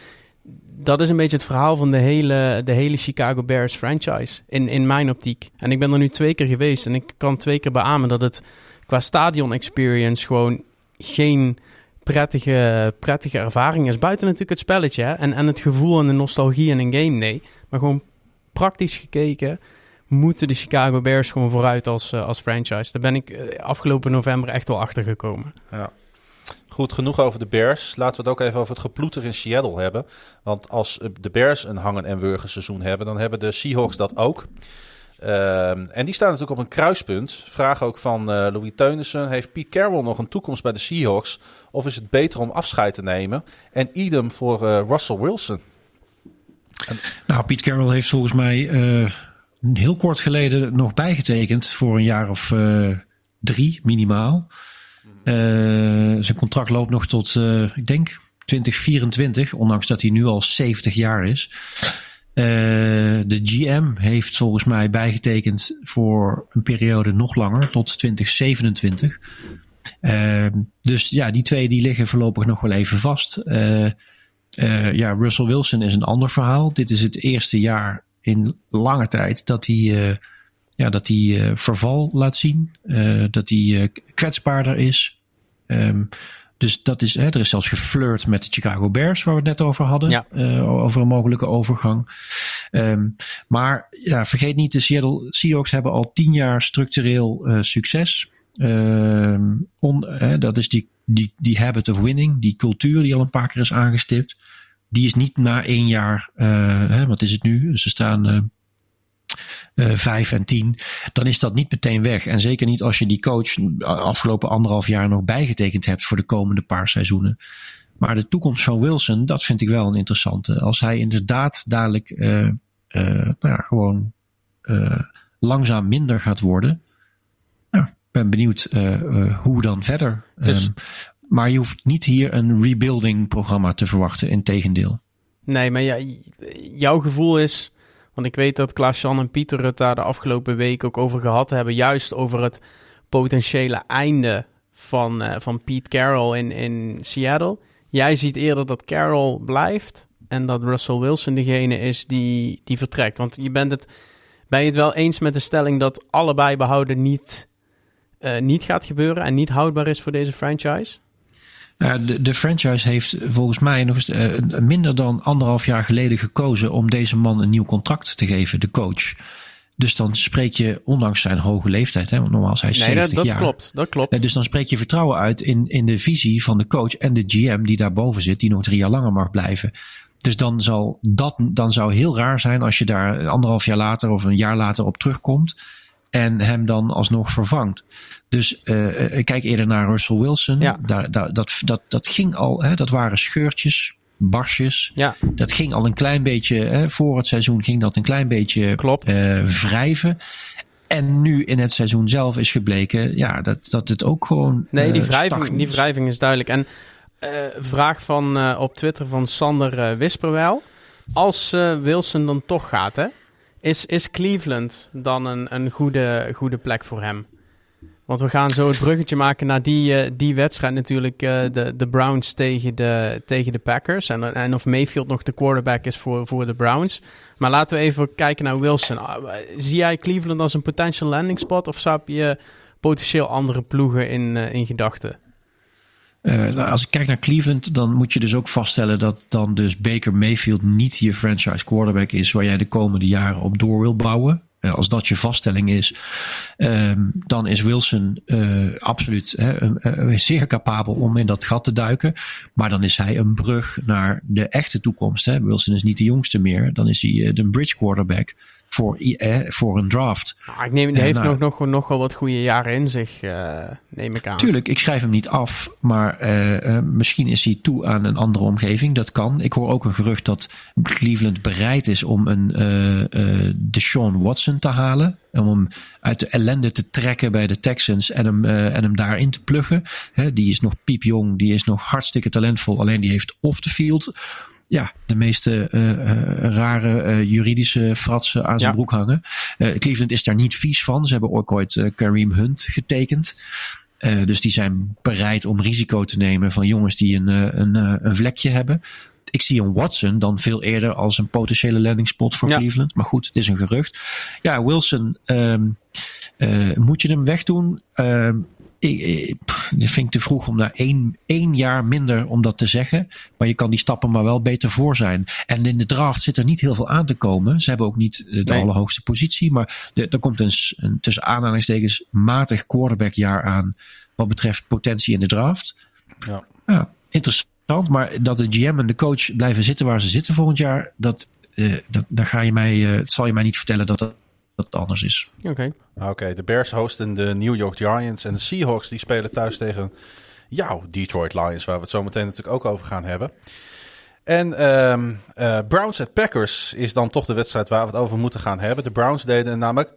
dat is een beetje het verhaal van de hele, de hele Chicago Bears franchise, in, in mijn optiek. En ik ben er nu twee keer geweest en ik kan twee keer beamen dat het qua stadion experience gewoon geen prettige, prettige ervaring is. Buiten natuurlijk het spelletje? En, en het gevoel en de nostalgie in een game, nee. Maar gewoon praktisch gekeken moeten de Chicago Bears gewoon vooruit als, eh, als franchise. Daar ben ik eh, afgelopen november echt wel achter gekomen. Goed, genoeg over de Bears. Laten we het ook even over het geploeter in Seattle hebben. Want als de Bears een hangen en wurgen seizoen hebben, dan hebben de Seahawks dat ook. Ehm, en die staan natuurlijk op een kruispunt. Vraag ook van eh, Louis Teunissen. Heeft Pete Carroll nog een toekomst bij de Seahawks? Of is het beter om afscheid te nemen? En idem voor eh, Russell Wilson. Nou, Pete Carroll heeft volgens mij eh, heel kort geleden nog bijgetekend voor een jaar of drie minimaal. Eh, zijn contract loopt nog tot, eh, ik denk, 2024, ondanks dat hij nu al 70 jaar is. Eh, de GM heeft volgens mij bijgetekend voor een periode nog langer, tot 2027. Eh, dus ja, die twee die liggen voorlopig nog wel even vast. Ja, Russell Wilson is een ander verhaal. Dit is het eerste jaar in lange tijd dat hij, ja, dat hij eh, verval laat zien. Eh, dat hij eh, kwetsbaarder is. Ehm, dus dat is, hè, er is zelfs geflirt met de Chicago Bears, waar we het net over hadden. Ja. over een mogelijke overgang. Ehm, maar ja, vergeet niet, de Seattle Seahawks hebben al tien jaar structureel succes. Ehm, on, hè, dat is die, die, die habit of winning, die cultuur die al een paar keer is aangestipt. Die is niet na één jaar, hè, wat is het nu? Ze staan vijf en tien. Dan is dat niet meteen weg. En zeker niet als je die coach afgelopen anderhalf jaar nog bijgetekend hebt voor de komende paar seizoenen. Maar de toekomst van Wilson, dat vind ik wel een interessante. Als hij inderdaad dadelijk eh, eh, nou ja, gewoon eh, langzaam minder gaat worden. Nou, ik ben benieuwd eh, eh, hoe dan verder. Dus- Ehm, maar je hoeft niet hier een rebuilding programma te verwachten. Integendeel. Nee, maar ja, jouw gevoel is... Want ik weet dat Klaas-Jan en Pieter het daar de afgelopen week ook over gehad hebben. Juist over het potentiële einde van, eh, van Pete Carroll in, in Seattle. Jij ziet eerder dat Carroll blijft en dat Russell Wilson degene is die, die vertrekt. Want je bent het, ben je het wel eens met de stelling dat allebei behouden niet, eh, niet gaat gebeuren en niet houdbaar is voor deze franchise? Nou, de, de franchise heeft volgens mij nog eens eh, minder dan anderhalf jaar geleden gekozen om deze man een nieuw contract te geven, de coach. Dus dan spreek je, ondanks zijn hoge leeftijd, hè, want normaal is hij Nee, 70 dat, dat jaar. klopt. Dat klopt. Dus dan spreek je vertrouwen uit in, in de visie van de coach en de GM die daarboven zit, die nog drie jaar langer mag blijven. Dus dan, zal dat, dan zou heel raar zijn als je daar anderhalf jaar later of een jaar later op terugkomt en hem dan alsnog vervangt. Dus eh, ik kijk eerder naar Russell Wilson. Ja. Daar, daar, dat, dat, dat ging al, hè, dat waren scheurtjes, barsjes. Ja, Dat ging al een klein beetje, hè, voor het seizoen ging dat een klein beetje Klopt. eh, wrijven. En nu in het seizoen zelf is gebleken ja, dat, dat het ook gewoon. Nee, die eh, wrijving, die wrijving is duidelijk. En eh, vraag van, eh, op Twitter van Sander eh, Wisperwel. Als eh, Wilson dan toch gaat, hè, is, is Cleveland dan een, een goede, goede plek voor hem? Want we gaan zo het bruggetje maken naar die, eh, die wedstrijd natuurlijk. eh, de, de Browns tegen de, tegen de Packers. En, en of Mayfield nog de quarterback is voor, voor de Browns. Maar laten we even kijken naar Wilson. Ah, Zie jij Cleveland als een potential landing spot? Of zou je potentieel andere ploegen in, eh, in gedachten? Eh, nou, als ik kijk naar Cleveland, dan moet je dus ook vaststellen dat dan dus Baker Mayfield niet je franchise quarterback is waar jij de komende jaren op door wil bouwen. Eh, als dat je vaststelling is, ehm, dan is Wilson eh, absoluut hè, een- zeer capabel om in dat gat te duiken. Maar dan is hij een brug naar de echte toekomst. Hè. Wilson is niet de jongste meer. Dan is hij eh, de bridge quarterback voor, eh, voor een draft. Nou, ik neem, Ja, heeft nou- nog, nog, nog wel wat goede jaren in zich, eh, neem ik aan. Tuurlijk, ik schrijf hem niet af, maar eh, eh, misschien is hij toe aan een andere omgeving. Dat kan. Ik hoor ook een gerucht dat Cleveland bereid is om een eh Deshaun Watson te halen. Om hem uit de ellende te trekken bij de Texans en hem, en hem daarin te pluggen. Hè, die is nog piepjong, die is nog hartstikke talentvol. Alleen die heeft off the field ja, de meeste eh, eh, rare eh, juridische fratsen aan zijn Ja. broek hangen. Cleveland is daar niet vies van. Ze hebben ook ooit Kareem Hunt getekend. Dus die zijn bereid om risico te nemen van jongens die een, een, een vlekje hebben. Ik zie een Watson dan veel eerder als een potentiële landingspot voor Ja. Cleveland. Maar goed, dit is een gerucht. Ja, Wilson, ehm, eh, moet je hem wegdoen? Ehm, ik, pff, dat vind ik te vroeg om na één, één jaar minder om dat te zeggen. Maar je kan die stappen maar wel beter voor zijn. En in de draft zit er niet heel veel aan te komen. Ze hebben ook niet eh, de Nee. allerhoogste positie. Maar de- er komt een, een tussen aanhalingstekens matig quarterbackjaar aan. Wat betreft potentie in de draft. Ja. Ja, interessant. Maar dat de GM en de coach blijven zitten waar ze zitten volgend jaar. Dat, eh, dat, daar ga je mij, eh, het zal je mij niet vertellen dat dat, dat het anders is. Oké. Oké, de Bears hosten de New York Giants en de Seahawks die spelen thuis tegen jouw Detroit Lions, waar we het zo meteen natuurlijk ook over gaan hebben. En ehm, eh, Browns at Packers is dan toch de wedstrijd waar we het over moeten gaan hebben. De Browns deden namelijk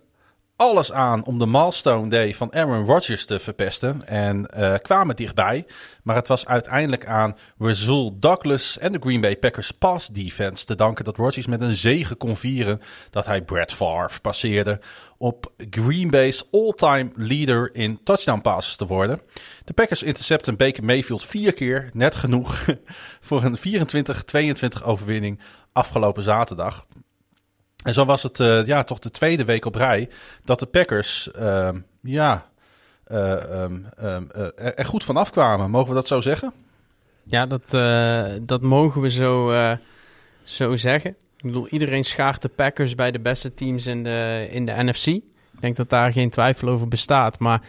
alles aan om de milestone day van Aaron Rodgers te verpesten en eh, kwamen dichtbij. Maar het was uiteindelijk aan Rasul Douglas en de Green Bay Packers pass defense te danken dat Rodgers met een zege kon vieren dat hij Brett Favre passeerde op Green Bay's all-time leader in touchdown passes te worden. De Packers intercepten Baker Mayfield vier keer, net genoeg <laughs> voor een 24-22 overwinning afgelopen zaterdag. En zo was het eh, ja, toch de tweede week op rij dat de Packers ehm, ja, eh, ehm, ehm, eh, er, goed van afkwamen. Mogen we dat zo zeggen? Ja, dat, dat mogen we zo, zo zeggen. Ik bedoel, iedereen schaart de Packers bij de beste teams in de, in de NFC. Ik denk dat daar geen twijfel over bestaat. Maar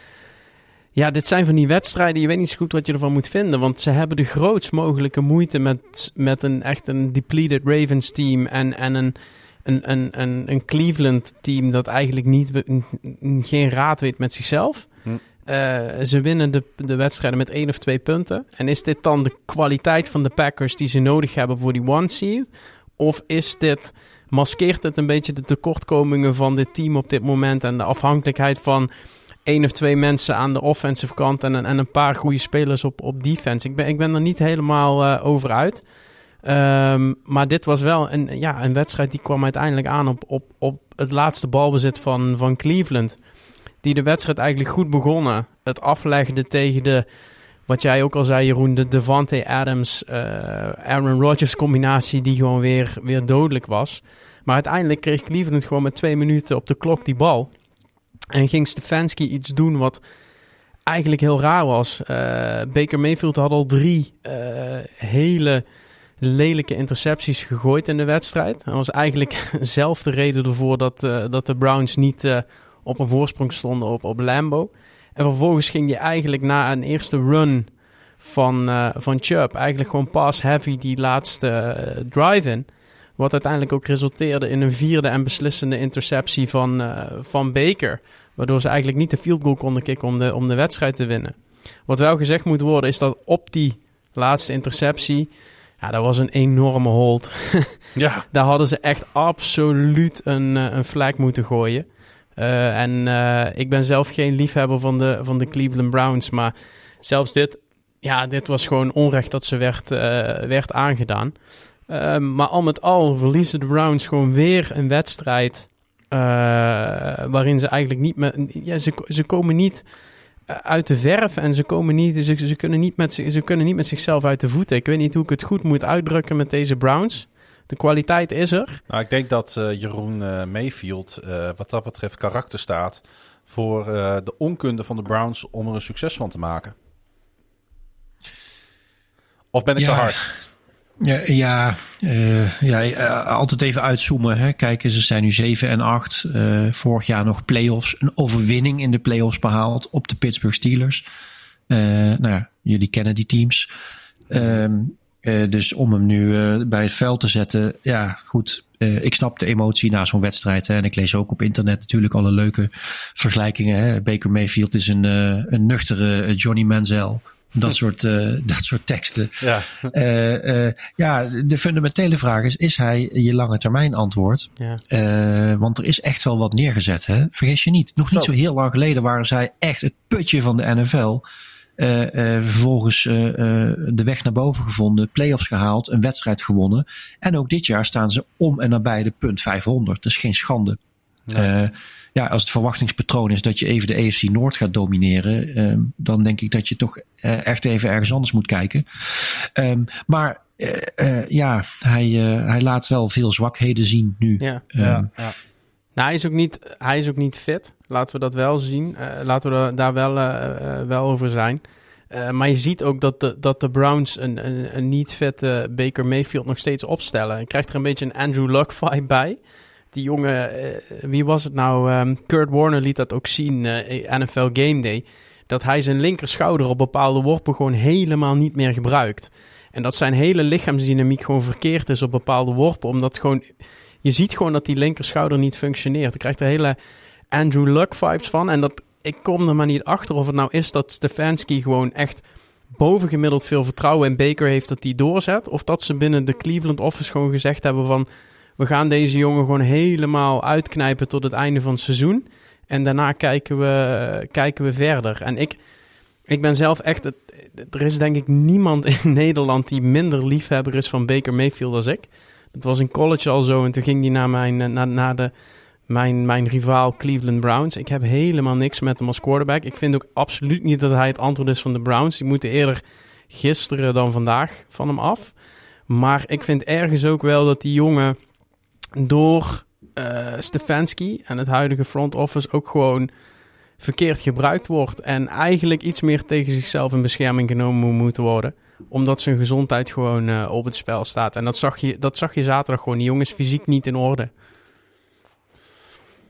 ja, dit zijn van die wedstrijden. Je weet niet zo goed wat je ervan moet vinden. Want ze hebben de grootst mogelijke moeite met, met een echt een depleted Ravens team. En, en een, een, een, een, een Cleveland team dat eigenlijk niet, geen raad weet met zichzelf. Hm. Eh, ze winnen de, de wedstrijden met één of twee punten. En is dit dan de kwaliteit van de Packers die ze nodig hebben voor die one seed? Of is dit, maskeert het een beetje de tekortkomingen van dit team op dit moment en de afhankelijkheid van één of twee mensen aan de offensive kant en, een- en een paar goede spelers op, op defense? Ik ben, ik ben er niet helemaal eh, over uit. Ehm, maar dit was wel een, ja, een wedstrijd die kwam uiteindelijk aan op, op, op het laatste balbezit van, van Cleveland. Die de wedstrijd eigenlijk goed begonnen. Het aflegde tegen de, wat jij ook al zei Jeroen, de Devante Adams, eh, Aaron Rodgers combinatie die gewoon weer, weer dodelijk was. Maar uiteindelijk kreeg Cleveland gewoon met twee minuten op de klok die bal. En ging Stefanski iets doen wat eigenlijk heel raar was. Eh, Baker Mayfield had al drie eh, hele lelijke intercepties gegooid in de wedstrijd. Dat was eigenlijk <laughs> zelf de reden ervoor dat, eh, dat de Browns niet eh, op een voorsprong stonden op, op Lambo. En vervolgens ging je eigenlijk na een eerste run van, eh van Chubb, eigenlijk gewoon pass-heavy die laatste drive-in. Wat uiteindelijk ook resulteerde in een vierde en beslissende interceptie van, van Baker. Waardoor ze eigenlijk niet de field goal konden kicken om de, om de wedstrijd te winnen. Wat wel gezegd moet worden is dat op die laatste interceptie... Ja, dat was een enorme hold. <laughs> Ja. Daar hadden ze echt absoluut een, eh, een flag moeten gooien. Eh, en eh, ik ben zelf geen liefhebber van de, van de Cleveland Browns. Maar zelfs dit, ja, dit was gewoon onrecht dat ze werd, werd aangedaan. Maar al met al verliezen de Browns gewoon weer een wedstrijd. waarin ze eigenlijk niet met. Ja, ze, ze komen niet uit de verf en ze, komen niet, ze, ze, kunnen niet met, zich- ze kunnen niet met zichzelf uit de voeten. Ik weet niet hoe ik het goed moet uitdrukken met deze Browns. De kwaliteit is er. Nou, ik denk dat eh, Jeroen eh, Mayfield eh, wat dat betreft karakter staat voor eh, de onkunde van de Browns om er een succes van te maken. Of ben ik Ja. te hard? <laughs> Ja, ja, eh, ja eh, altijd even uitzoomen. Hè. Kijken, ze zijn nu 7 en 8. Eh, vorig jaar nog playoffs. Een overwinning in de playoffs behaald op de Pittsburgh Steelers. Nou ja, jullie kennen die teams. Ehm, eh, dus om hem nu bij het veld te zetten. Ja, goed. Ik snap de emotie na zo'n wedstrijd. Hè, en ik lees ook op internet natuurlijk alle leuke vergelijkingen. Baker Mayfield is een, een nuchtere Johnny Manziel. Dat <laughs> soort, eh, dat soort teksten. Ja. Eh, eh, ja, de fundamentele vraag is: is hij je lange termijn antwoord? Ja. Eh, want er is echt wel wat neergezet. Hè? Vergis je niet. Nog niet Zo. zo heel lang geleden waren zij echt het putje van de NFL. Eh, eh, vervolgens eh, eh, de weg naar boven gevonden, playoffs gehaald, een wedstrijd gewonnen. En ook dit jaar staan ze om en nabij de punt 500. Dat is geen schande. Eh, ja, als het verwachtingspatroon is dat je even de EFC Noord gaat domineren, eh, dan denk ik dat je toch eh, echt even ergens anders moet kijken. Ehm, maar eh, eh, ja, hij, eh, hij laat wel veel zwakheden zien nu. Ja. Ehm, ja. Nou, hij is, ook niet, hij is ook niet fit. Laten we dat wel zien. Eh, laten we daar wel, wel over zijn. Eh, maar je ziet ook dat de, dat de Browns een, een, een niet fitte Baker Mayfield nog steeds opstellen. Je krijgt er een beetje een Andrew Luck vibe bij. Die jongen, eh, wie was het nou? Ehm, Kurt Warner liet dat ook zien, eh, NFL Game Day. Dat hij zijn linker schouder op bepaalde worpen gewoon helemaal niet meer gebruikt. En dat zijn hele lichaamsdynamiek gewoon verkeerd is op bepaalde worpen. Omdat gewoon, je ziet gewoon dat die linker schouder niet functioneert. Je krijgt er hele Andrew Luck vibes van. En dat, ik kom er maar niet achter of het nou is dat Stefanski gewoon echt bovengemiddeld veel vertrouwen in Baker heeft dat hij doorzet. Of dat ze binnen de Cleveland office gewoon gezegd hebben van... we gaan deze jongen gewoon helemaal uitknijpen tot het einde van het seizoen. En daarna kijken we, kijken we verder. En ik, ik ben zelf echt... Er is denk ik niemand <laughs> in Nederland die minder liefhebber is van Baker Mayfield als ik. Het was in college al zo en toen ging hij naar, mijn, eh, naar, naar de, mijn, mijn rivaal Cleveland Browns. Ik heb helemaal niks met hem als quarterback. Ik vind ook absoluut niet dat hij het antwoord is van de Browns. Die moeten eerder gisteren dan vandaag van hem af. Maar ik vind ergens ook wel dat die jongen door eh Stefanski en het huidige front office ook gewoon verkeerd gebruikt wordt. En eigenlijk iets meer tegen zichzelf in bescherming genomen moet worden. Omdat zijn gezondheid gewoon eh, op het spel staat. En dat zag, je, dat zag je zaterdag gewoon. Die jongen is fysiek niet in orde.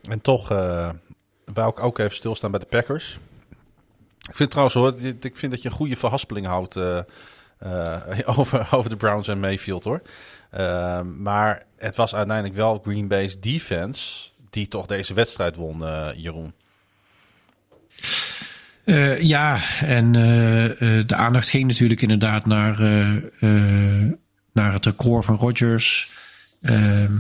En toch eh wou ik ook even stilstaan bij de Packers. Ik vind trouwens hoor, ik vind dat je een goede verhaspeling houdt <laughs> over, over de Browns en Mayfield hoor. Eh, maar het was uiteindelijk wel Green Bay's defense die toch deze wedstrijd won, eh, Jeroen. Eh, ja, en eh, de aandacht ging natuurlijk inderdaad naar, naar het record van Rodgers. Ehm,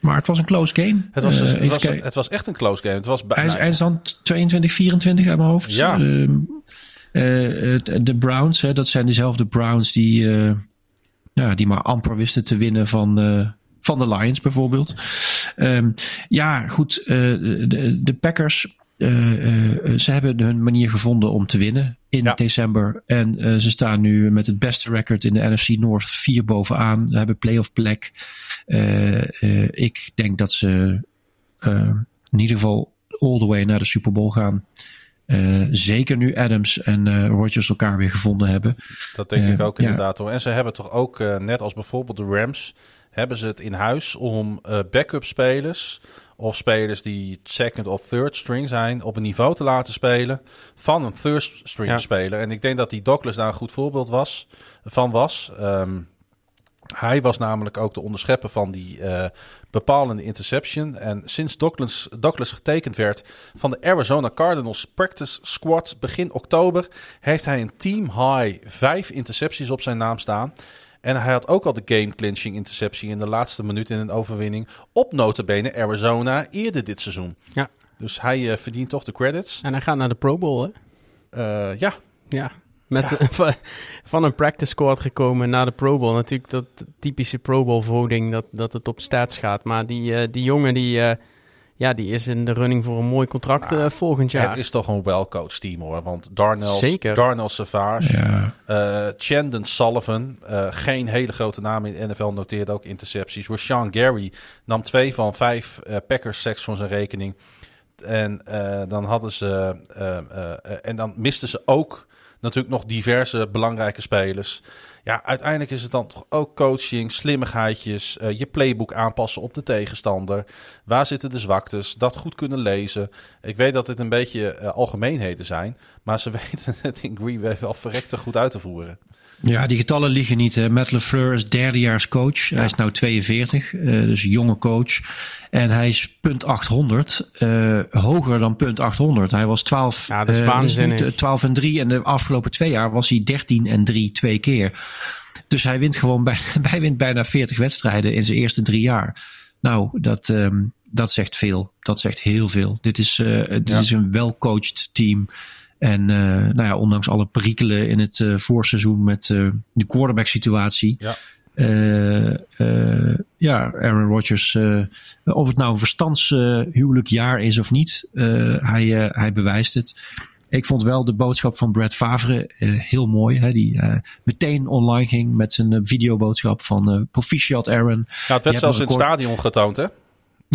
maar het was een close game. Het was, dus- het, was, het was echt een close game. Het was bijna, hij is dan 22, 24 uit mijn hoofd. Ja. Ehm, eh, eh, de Browns, hè, dat zijn dezelfde Browns die, ja, die maar amper wisten te winnen van, eh, van de Lions bijvoorbeeld. Ehm, ja, goed. eh, de, de Packers, eh, ze hebben hun manier gevonden om te winnen in Ja. december. En ze staan nu met het beste record in de NFC North vier bovenaan. Ze hebben playoff plek. Ik denk dat ze in ieder geval all the way naar de Super Bowl gaan. Eh, zeker nu Adams en eh Rodgers elkaar weer gevonden hebben. Dat denk Eh, ik ook ja. inderdaad hoor. En ze hebben toch ook, eh, net als bijvoorbeeld de Rams, hebben ze het in huis om eh, backup spelers of spelers die second of third string zijn op een niveau te laten spelen van een third string Ja. speler. En ik denk dat die Douglas daar een goed voorbeeld was, van was. Ehm, hij was namelijk ook de onderschepper van die eh, bepalende interception. En sinds Douglas, Douglas getekend werd van de Arizona Cardinals practice squad begin oktober, heeft hij een team high vijf intercepties op zijn naam staan. En hij had ook al de game clinching interceptie in de laatste minuut in een overwinning op notabene Arizona eerder dit seizoen. Ja. Dus hij eh, verdient toch de credits. En hij gaat naar de Pro Bowl, hè? Eh, ja, Ja. Met, <laughs> van- van een practice squad gekomen naar de Pro Bowl. Natuurlijk dat typische Pro Bowl voting dat, dat het op stats gaat. Maar die, eh, die jongen die, eh, ja, die is in de running voor een mooi contract eh, volgend jaar. het is toch een well-coached team hoor. Want Darnell, Zeker. Darnell Savage, Ja. Chandon Sullivan, eh, geen hele grote naam in de NFL, noteerde ook intercepties. Rashawn Gary nam twee van vijf Packers sacks van zijn rekening. En eh, dan hadden ze. eh, eh, eh, en dan misten ze ook natuurlijk nog diverse belangrijke spelers. Ja, uiteindelijk is het dan toch ook coaching, slimmigheidjes, eh, je playbook aanpassen op de tegenstander. Waar zitten de zwaktes? Dat goed kunnen lezen. Ik weet dat dit een beetje eh, algemeenheden zijn, maar ze <laughs> weten het in Green Bay wel verrekte goed uit te voeren. Ja, die getallen liegen niet. Hè. Matt LeFleur is derdejaars coach. Hij is nou 42, eh, dus jonge coach. En hij is punt 800, eh, hoger dan punt 800. Hij was 12, Ja, dat is eh, waanzinnig. nu 12 en 3 en de afgelopen twee jaar was hij 13 en 3 twee keer. Dus hij wint gewoon bijna, <laughs> hij wint bijna 40 wedstrijden in zijn eerste drie jaar. Nou, dat, ehm, dat zegt veel. Dat zegt heel veel. Dit is, dit Ja. is een well-coached team. En eh, nou ja, ondanks alle perikelen in het eh, voorseizoen met eh, de quarterback situatie. Ja. ja, Aaron Rodgers, of het nou een verstandshuwelijk jaar is of niet, hij, hij bewijst het. Ik vond wel de boodschap van Brad Favre heel mooi. Hè, die meteen online ging met zijn videoboodschap van proficiat Aaron. Ja, het werd zelfs in het stadion getoond, hè?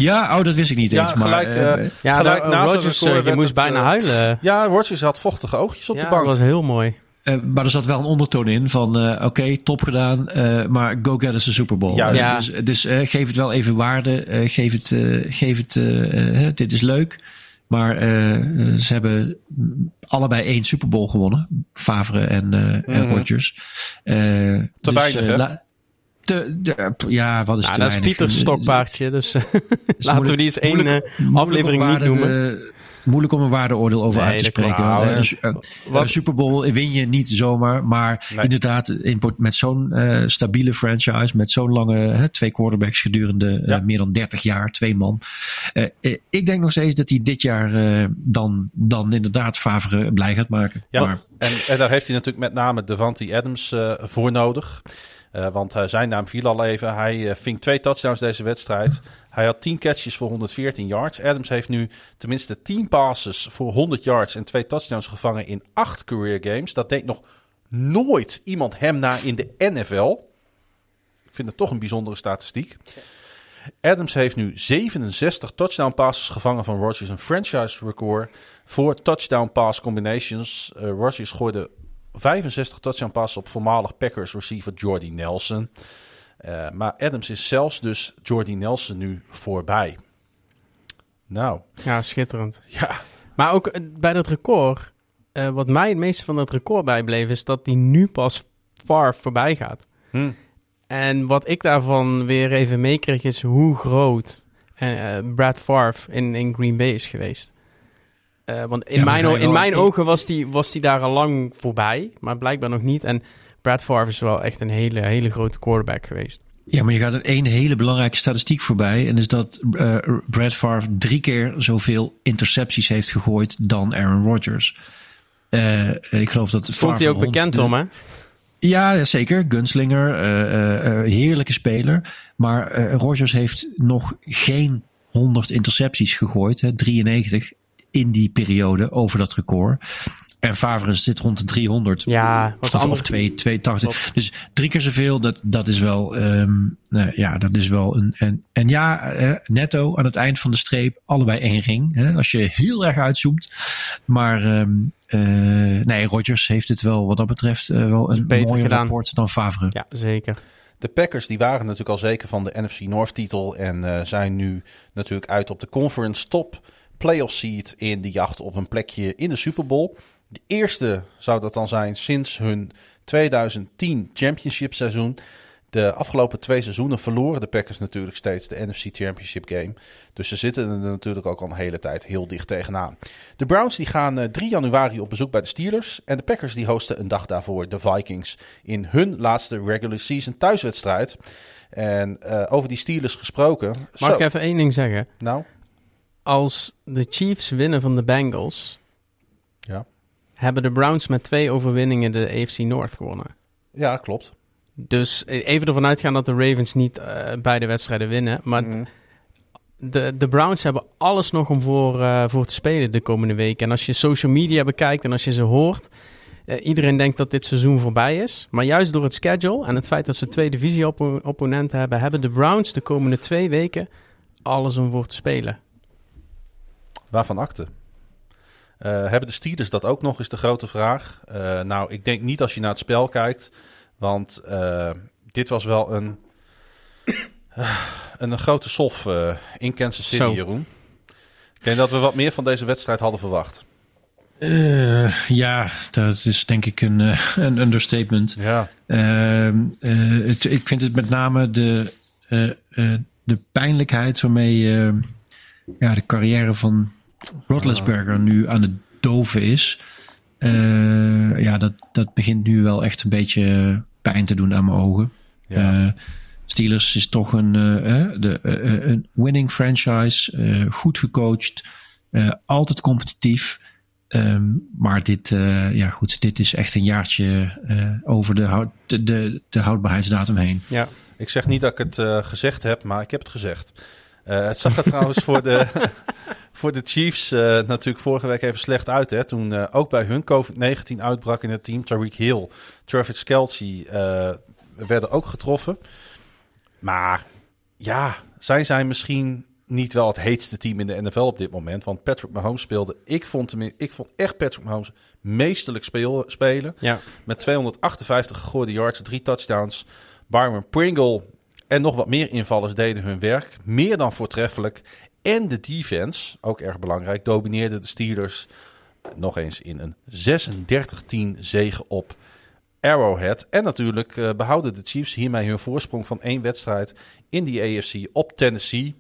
Ja, oh, dat wist ik niet Ja, eens. Maar, gelijk, eh, eh, ja, gelijk nou, naast Rodgers, je moest het, bijna huilen. Ja, Rodgers had vochtige oogjes op ja, de bank. dat was heel mooi. Eh, maar er zat wel een ondertoon in van eh, oké, top gedaan, eh, maar go get us a Super Bowl. Dus, Ja. dus, dus, eh, geef het wel even waarde, eh, geef het, eh, geef het dit is leuk. Maar ze hebben mm, allebei één Super Bowl gewonnen, Favre en, eh en Mhm. Rodgers. Eh, Te dus, weinig, hè? La- te, de- ja, wat is te dat is? Pieters Eh, stokpaardje, dus <laughs> laten we die eens één eh, op aflevering niet noemen. moeilijk om een waardeoordeel over Nee, uit te spreken. Want, Nou, een su- een- wat- een Super Bowl win je niet zomaar. Maar Nee. inderdaad, met zo'n eh, stabiele franchise, met zo'n lange hè, twee quarterbacks gedurende eh, meer dan 30 jaar, twee man. Eh, eh, ik denk nog steeds dat hij dit jaar eh, dan, dan inderdaad Favre blij gaat maken. Ja, Maar, en, en daar heeft hij natuurlijk met name Devante Adams eh, voor nodig. Eh, want eh, zijn naam viel al even. Hij eh, ving twee touchdowns deze wedstrijd. Hij had 10 catches voor 114 yards. Adams heeft nu tenminste 10 passes voor 100 yards en twee touchdowns gevangen in 8 career games. Dat deed nog nooit iemand hem na in de NFL. Ik vind het toch een bijzondere statistiek. Adams heeft nu 67 touchdown passes gevangen van Rodgers, een franchise record voor touchdown pass combinations. Rodgers gooide 65 touchdown passes op voormalig Packers receiver Jordy Nelson. Eh, maar Adams is zelfs dus Jordy Nelson nu voorbij. Nou, Ja, schitterend. ja. Maar ook eh, bij dat record, eh, wat mij het meeste van dat record bijbleef, is dat die nu pas far voorbij gaat. Hm. En wat ik daarvan weer even meekreeg, is hoe groot Brad Favre in, in Green Bay is geweest. Eh, want in Ja, mijn, in mijn ogen was die, was die daar al lang voorbij, maar blijkbaar nog niet. En Brad Favre is wel echt een hele, hele grote quarterback geweest. Ja, maar je gaat er één hele belangrijke statistiek voorbij. En is dat eh, Brad Favre drie keer zoveel intercepties heeft gegooid dan Aaron Rodgers. Eh, ik geloof dat Vond hij ook bekend de- om, hè? Ja, zeker. Gunslinger, heerlijke speler. Maar Rodgers heeft nog geen 100 intercepties gegooid. Hè, 93 in die periode over dat record. En Favre zit rond de 300. Ja, wat Of, of 2, 82. Dus drie keer zoveel, dat, dat is wel, ehm, nou ja, dat is wel een. En, en ja, eh, netto aan het eind van de streep, allebei één ring. Hè, als je heel erg uitzoomt. Maar ehm, eh, nee, Rodgers heeft het wel, wat dat betreft, eh, wel een Beter mooier gedaan. rapport dan Favre. Ja, zeker. De Packers die waren natuurlijk al zeker van de NFC North titel en eh, zijn nu natuurlijk uit op de conference top playoff seed in de jacht op een plekje in de Super Bowl. De eerste zou dat dan zijn sinds hun 2010 championship seizoen. De afgelopen twee seizoenen verloren de Packers natuurlijk steeds de NFC Championship game. Dus ze zitten er natuurlijk ook al een hele tijd heel dicht tegenaan. De Browns die gaan eh, 3 januari op bezoek bij de Steelers. En de Packers die hosten een dag daarvoor de Vikings in hun laatste regular season thuiswedstrijd. En eh, over die Steelers gesproken. Mag Zo, ik even één ding zeggen? Nou, Als de Chiefs winnen van de Bengals, ja. hebben de Browns met twee overwinningen de AFC North gewonnen. ja, klopt. Dus even ervan uitgaan dat de Ravens niet eh, beide wedstrijden winnen. Maar Mm. de, de Browns hebben alles nog om voor, eh, voor te spelen de komende weken. En als je social media bekijkt en als je ze hoort... eh, iedereen denkt dat dit seizoen voorbij is. Maar juist door het schedule en het feit dat ze twee divisie-opponenten hebben... hebben de Browns de komende twee weken alles om voor te spelen. Waarvan akte? Eh, hebben de Steelers dat ook nog, is de grote vraag. Eh, nou, ik denk niet als je naar het spel kijkt. Want eh, dit was wel een, een, grote sof eh, in Kansas City, Zo. Jeroen. Ik denk dat we wat meer van deze wedstrijd hadden verwacht. Eh, ja, dat is denk ik een, een understatement. Ja, Ehm, eh, het, ik vind het met name de, eh, eh, de pijnlijkheid waarmee eh, ja, de carrière van Roethlisberger nu aan het doven is. Eh, ja, dat, dat begint nu wel echt een beetje pijn te doen aan mijn ogen. ja. Eh, Steelers is toch een, eh, de, een winning franchise, goed gecoacht, altijd competitief. Ehm, maar dit, ja goed, dit is echt een jaartje over de, houd, de, de, de houdbaarheidsdatum heen. Ja, Ik zeg niet dat ik het gezegd heb, maar ik heb het gezegd. Eh, het zag er trouwens voor de, <laughs> voor de Chiefs eh, natuurlijk vorige week even slecht uit. Hè? Toen eh, ook bij hun COVID-19 uitbrak in het team. Tariq Hill, Travis Kelsey werden ook getroffen. Maar ja, zijn zij misschien niet wel het heetste team in de NFL op dit moment? Want Patrick Mahomes speelde, ik vond, hem, ik vond echt Patrick Mahomes meesterlijk speel, spelen. ja. Met 258 gegooide yards, drie touchdowns. Byron Pringle en nog wat meer invallers deden hun werk. Meer dan voortreffelijk. En de defense, ook erg belangrijk, domineerde de Steelers nog eens in een 36-10 zege op Arrowhead. En natuurlijk eh, behouden de Chiefs hiermee hun voorsprong van één wedstrijd in die AFC op Tennessee.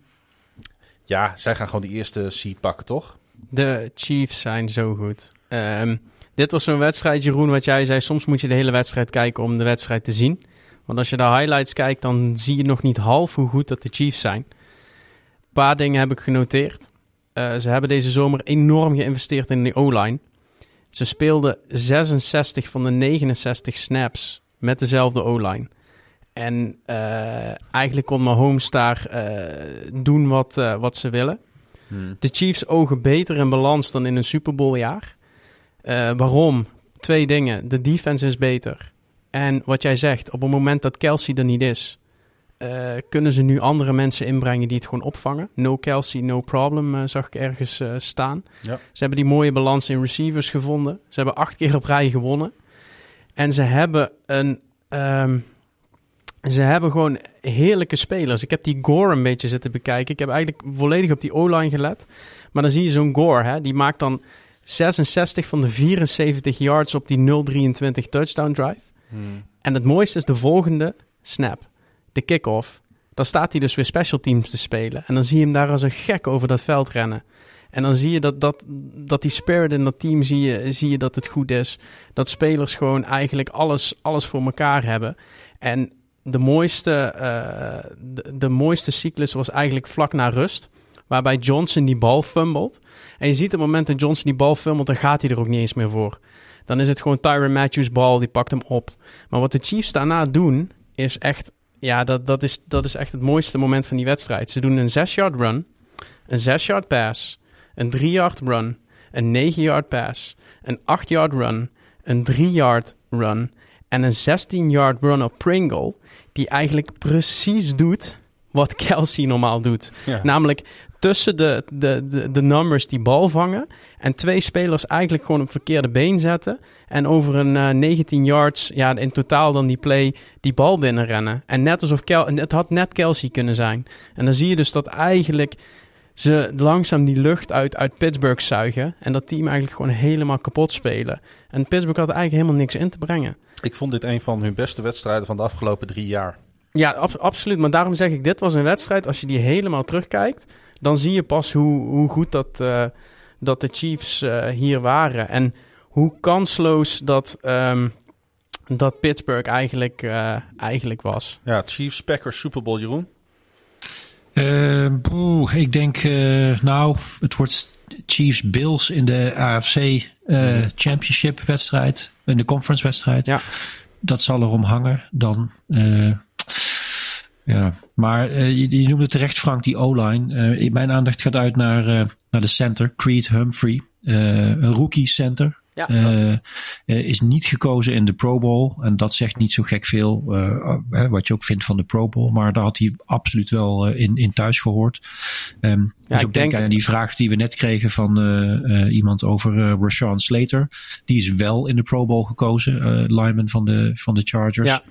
Ja, zij gaan gewoon die eerste seed pakken, toch? De Chiefs zijn zo goed. Ehm, dit was zo'n wedstrijd, Jeroen, wat jij zei. Soms moet je de hele wedstrijd kijken om de wedstrijd te zien. Want als je de highlights kijkt, dan zie je nog niet half hoe goed dat de Chiefs zijn. Een paar dingen heb ik genoteerd. Eh, ze hebben deze zomer enorm geïnvesteerd in de O-line. Ze speelden 66 van de 69 snaps met dezelfde O-line. En eh, eigenlijk kon Mahomes daar eh, doen wat, wat ze willen. Hmm. De Chiefs ogen beter in balans dan in een Super Bowl jaar. Waarom? Twee dingen. De defense is beter. En wat jij zegt, op het moment dat Kelsey er niet is, eh, kunnen ze nu andere mensen inbrengen die het gewoon opvangen. No Kelsey, no problem, eh, zag ik ergens eh, staan. Ja. Ze hebben die mooie balans in receivers gevonden. Ze hebben acht keer op rij gewonnen. En ze hebben een. ehm, ze hebben gewoon heerlijke spelers. Ik heb die Gore een beetje zitten bekijken. Ik heb eigenlijk volledig op die O-line gelet. Maar dan zie je zo'n Gore, hè, die maakt dan 66 van de 74 yards op die 0-23 touchdown drive. Hmm. En het mooiste is de volgende snap. De kick-off. Dan staat hij dus weer special teams te spelen. En dan zie je hem daar als een gek over dat veld rennen. En dan zie je dat, dat, dat die spirit in dat team, zie je, zie je dat het goed is. Dat spelers gewoon eigenlijk alles, alles voor elkaar hebben. En de mooiste, eh, de, de mooiste cyclus was eigenlijk vlak na rust. Waarbij Johnson die bal fumbelt. En je ziet het moment dat Johnson die bal fumbelt, dan gaat hij er ook niet eens meer voor. Dan is het gewoon Tyron Matthews bal, die pakt hem op. Maar wat de Chiefs daarna doen, is echt... Ja, dat, dat, is, dat is echt het mooiste moment van die wedstrijd. Ze doen een 6-yard run, een 6-yard pass, een 3-yard run, een 9-yard pass, een 8-yard run, een 3-yard run en een 16-yard run op Pringle, die eigenlijk precies doet wat Kelsey normaal doet. Ja. Namelijk tussen de, de, de, de numbers die bal vangen en twee spelers eigenlijk gewoon op verkeerde been zetten en over een eh, 19 yards, ja in totaal dan die play, die bal binnenrennen. En net alsof Kel het had net Kelsey kunnen zijn. En dan zie je dus dat eigenlijk ze langzaam die lucht uit, uit Pittsburgh zuigen en dat team eigenlijk gewoon helemaal kapot spelen. En Pittsburgh had eigenlijk helemaal niks in te brengen. Ik vond dit een van hun beste wedstrijden van de afgelopen drie jaar. Ja, ab- absoluut. Maar daarom zeg ik, dit was een wedstrijd. Als je die helemaal terugkijkt, dan zie je pas hoe, hoe goed dat, eh, dat de Chiefs eh, hier waren. En hoe kansloos dat, ehm, dat Pittsburgh eigenlijk, eh, eigenlijk was. Ja, Chiefs, Packers, Super Bowl, Jeroen. Eh, boe, ik denk, eh, nou, het wordt Chiefs Bills in de AFC eh, Championship wedstrijd, in de conference wedstrijd. Ja. Dat zal erom hangen dan. eh, ja, maar eh, je, je noemde terecht Frank, die O-line. Eh, mijn aandacht gaat uit naar, eh, naar de center, Creed Humphrey. Een rookie center. Ja. Is niet gekozen in de Pro Bowl. En dat zegt niet zo gek veel. wat je ook vindt van de Pro Bowl. Maar daar had hij absoluut wel in, in thuis gehoord. Ehm dus ik ook denk aan die vraag die we net kregen van iemand over eh Rashawn Slater. Die is wel in de Pro Bowl gekozen. lineman van de, van de Chargers. Ja.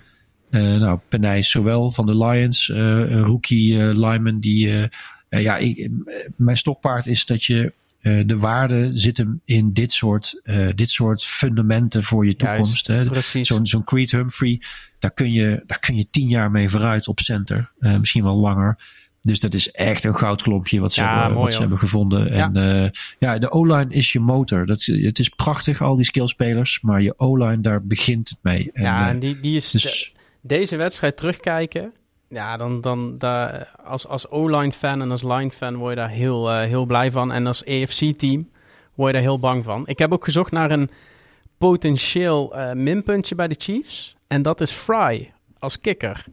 Eh, nou, Penijs zowel van de Lions. eh, rookie eh, lineman die... ja, ik, mijn stokpaard is dat je... de waarde zit hem in dit soort, dit soort fundamenten voor je toekomst. Juist. Zo'n zo'n Creed Humphrey, daar kun, je, daar kun je tien jaar mee vooruit op center. Misschien wel langer. Dus dat is echt een goudklompje wat ze, Ja, hebben, mooi, wat ze hebben gevonden. Ja. En ja, de O-line is je motor. Dat, het is prachtig, al die skillspelers. Maar je O-line, daar begint het mee. En, ja, en die, die is dus, deze wedstrijd terugkijken. Ja, dan, dan daar, als, als O-line fan en als line fan word je daar heel, eh, heel blij van. En als AFC-team word je daar heel bang van. Ik heb ook gezocht naar een potentieel eh, minpuntje bij de Chiefs. En dat is Fry als kikker.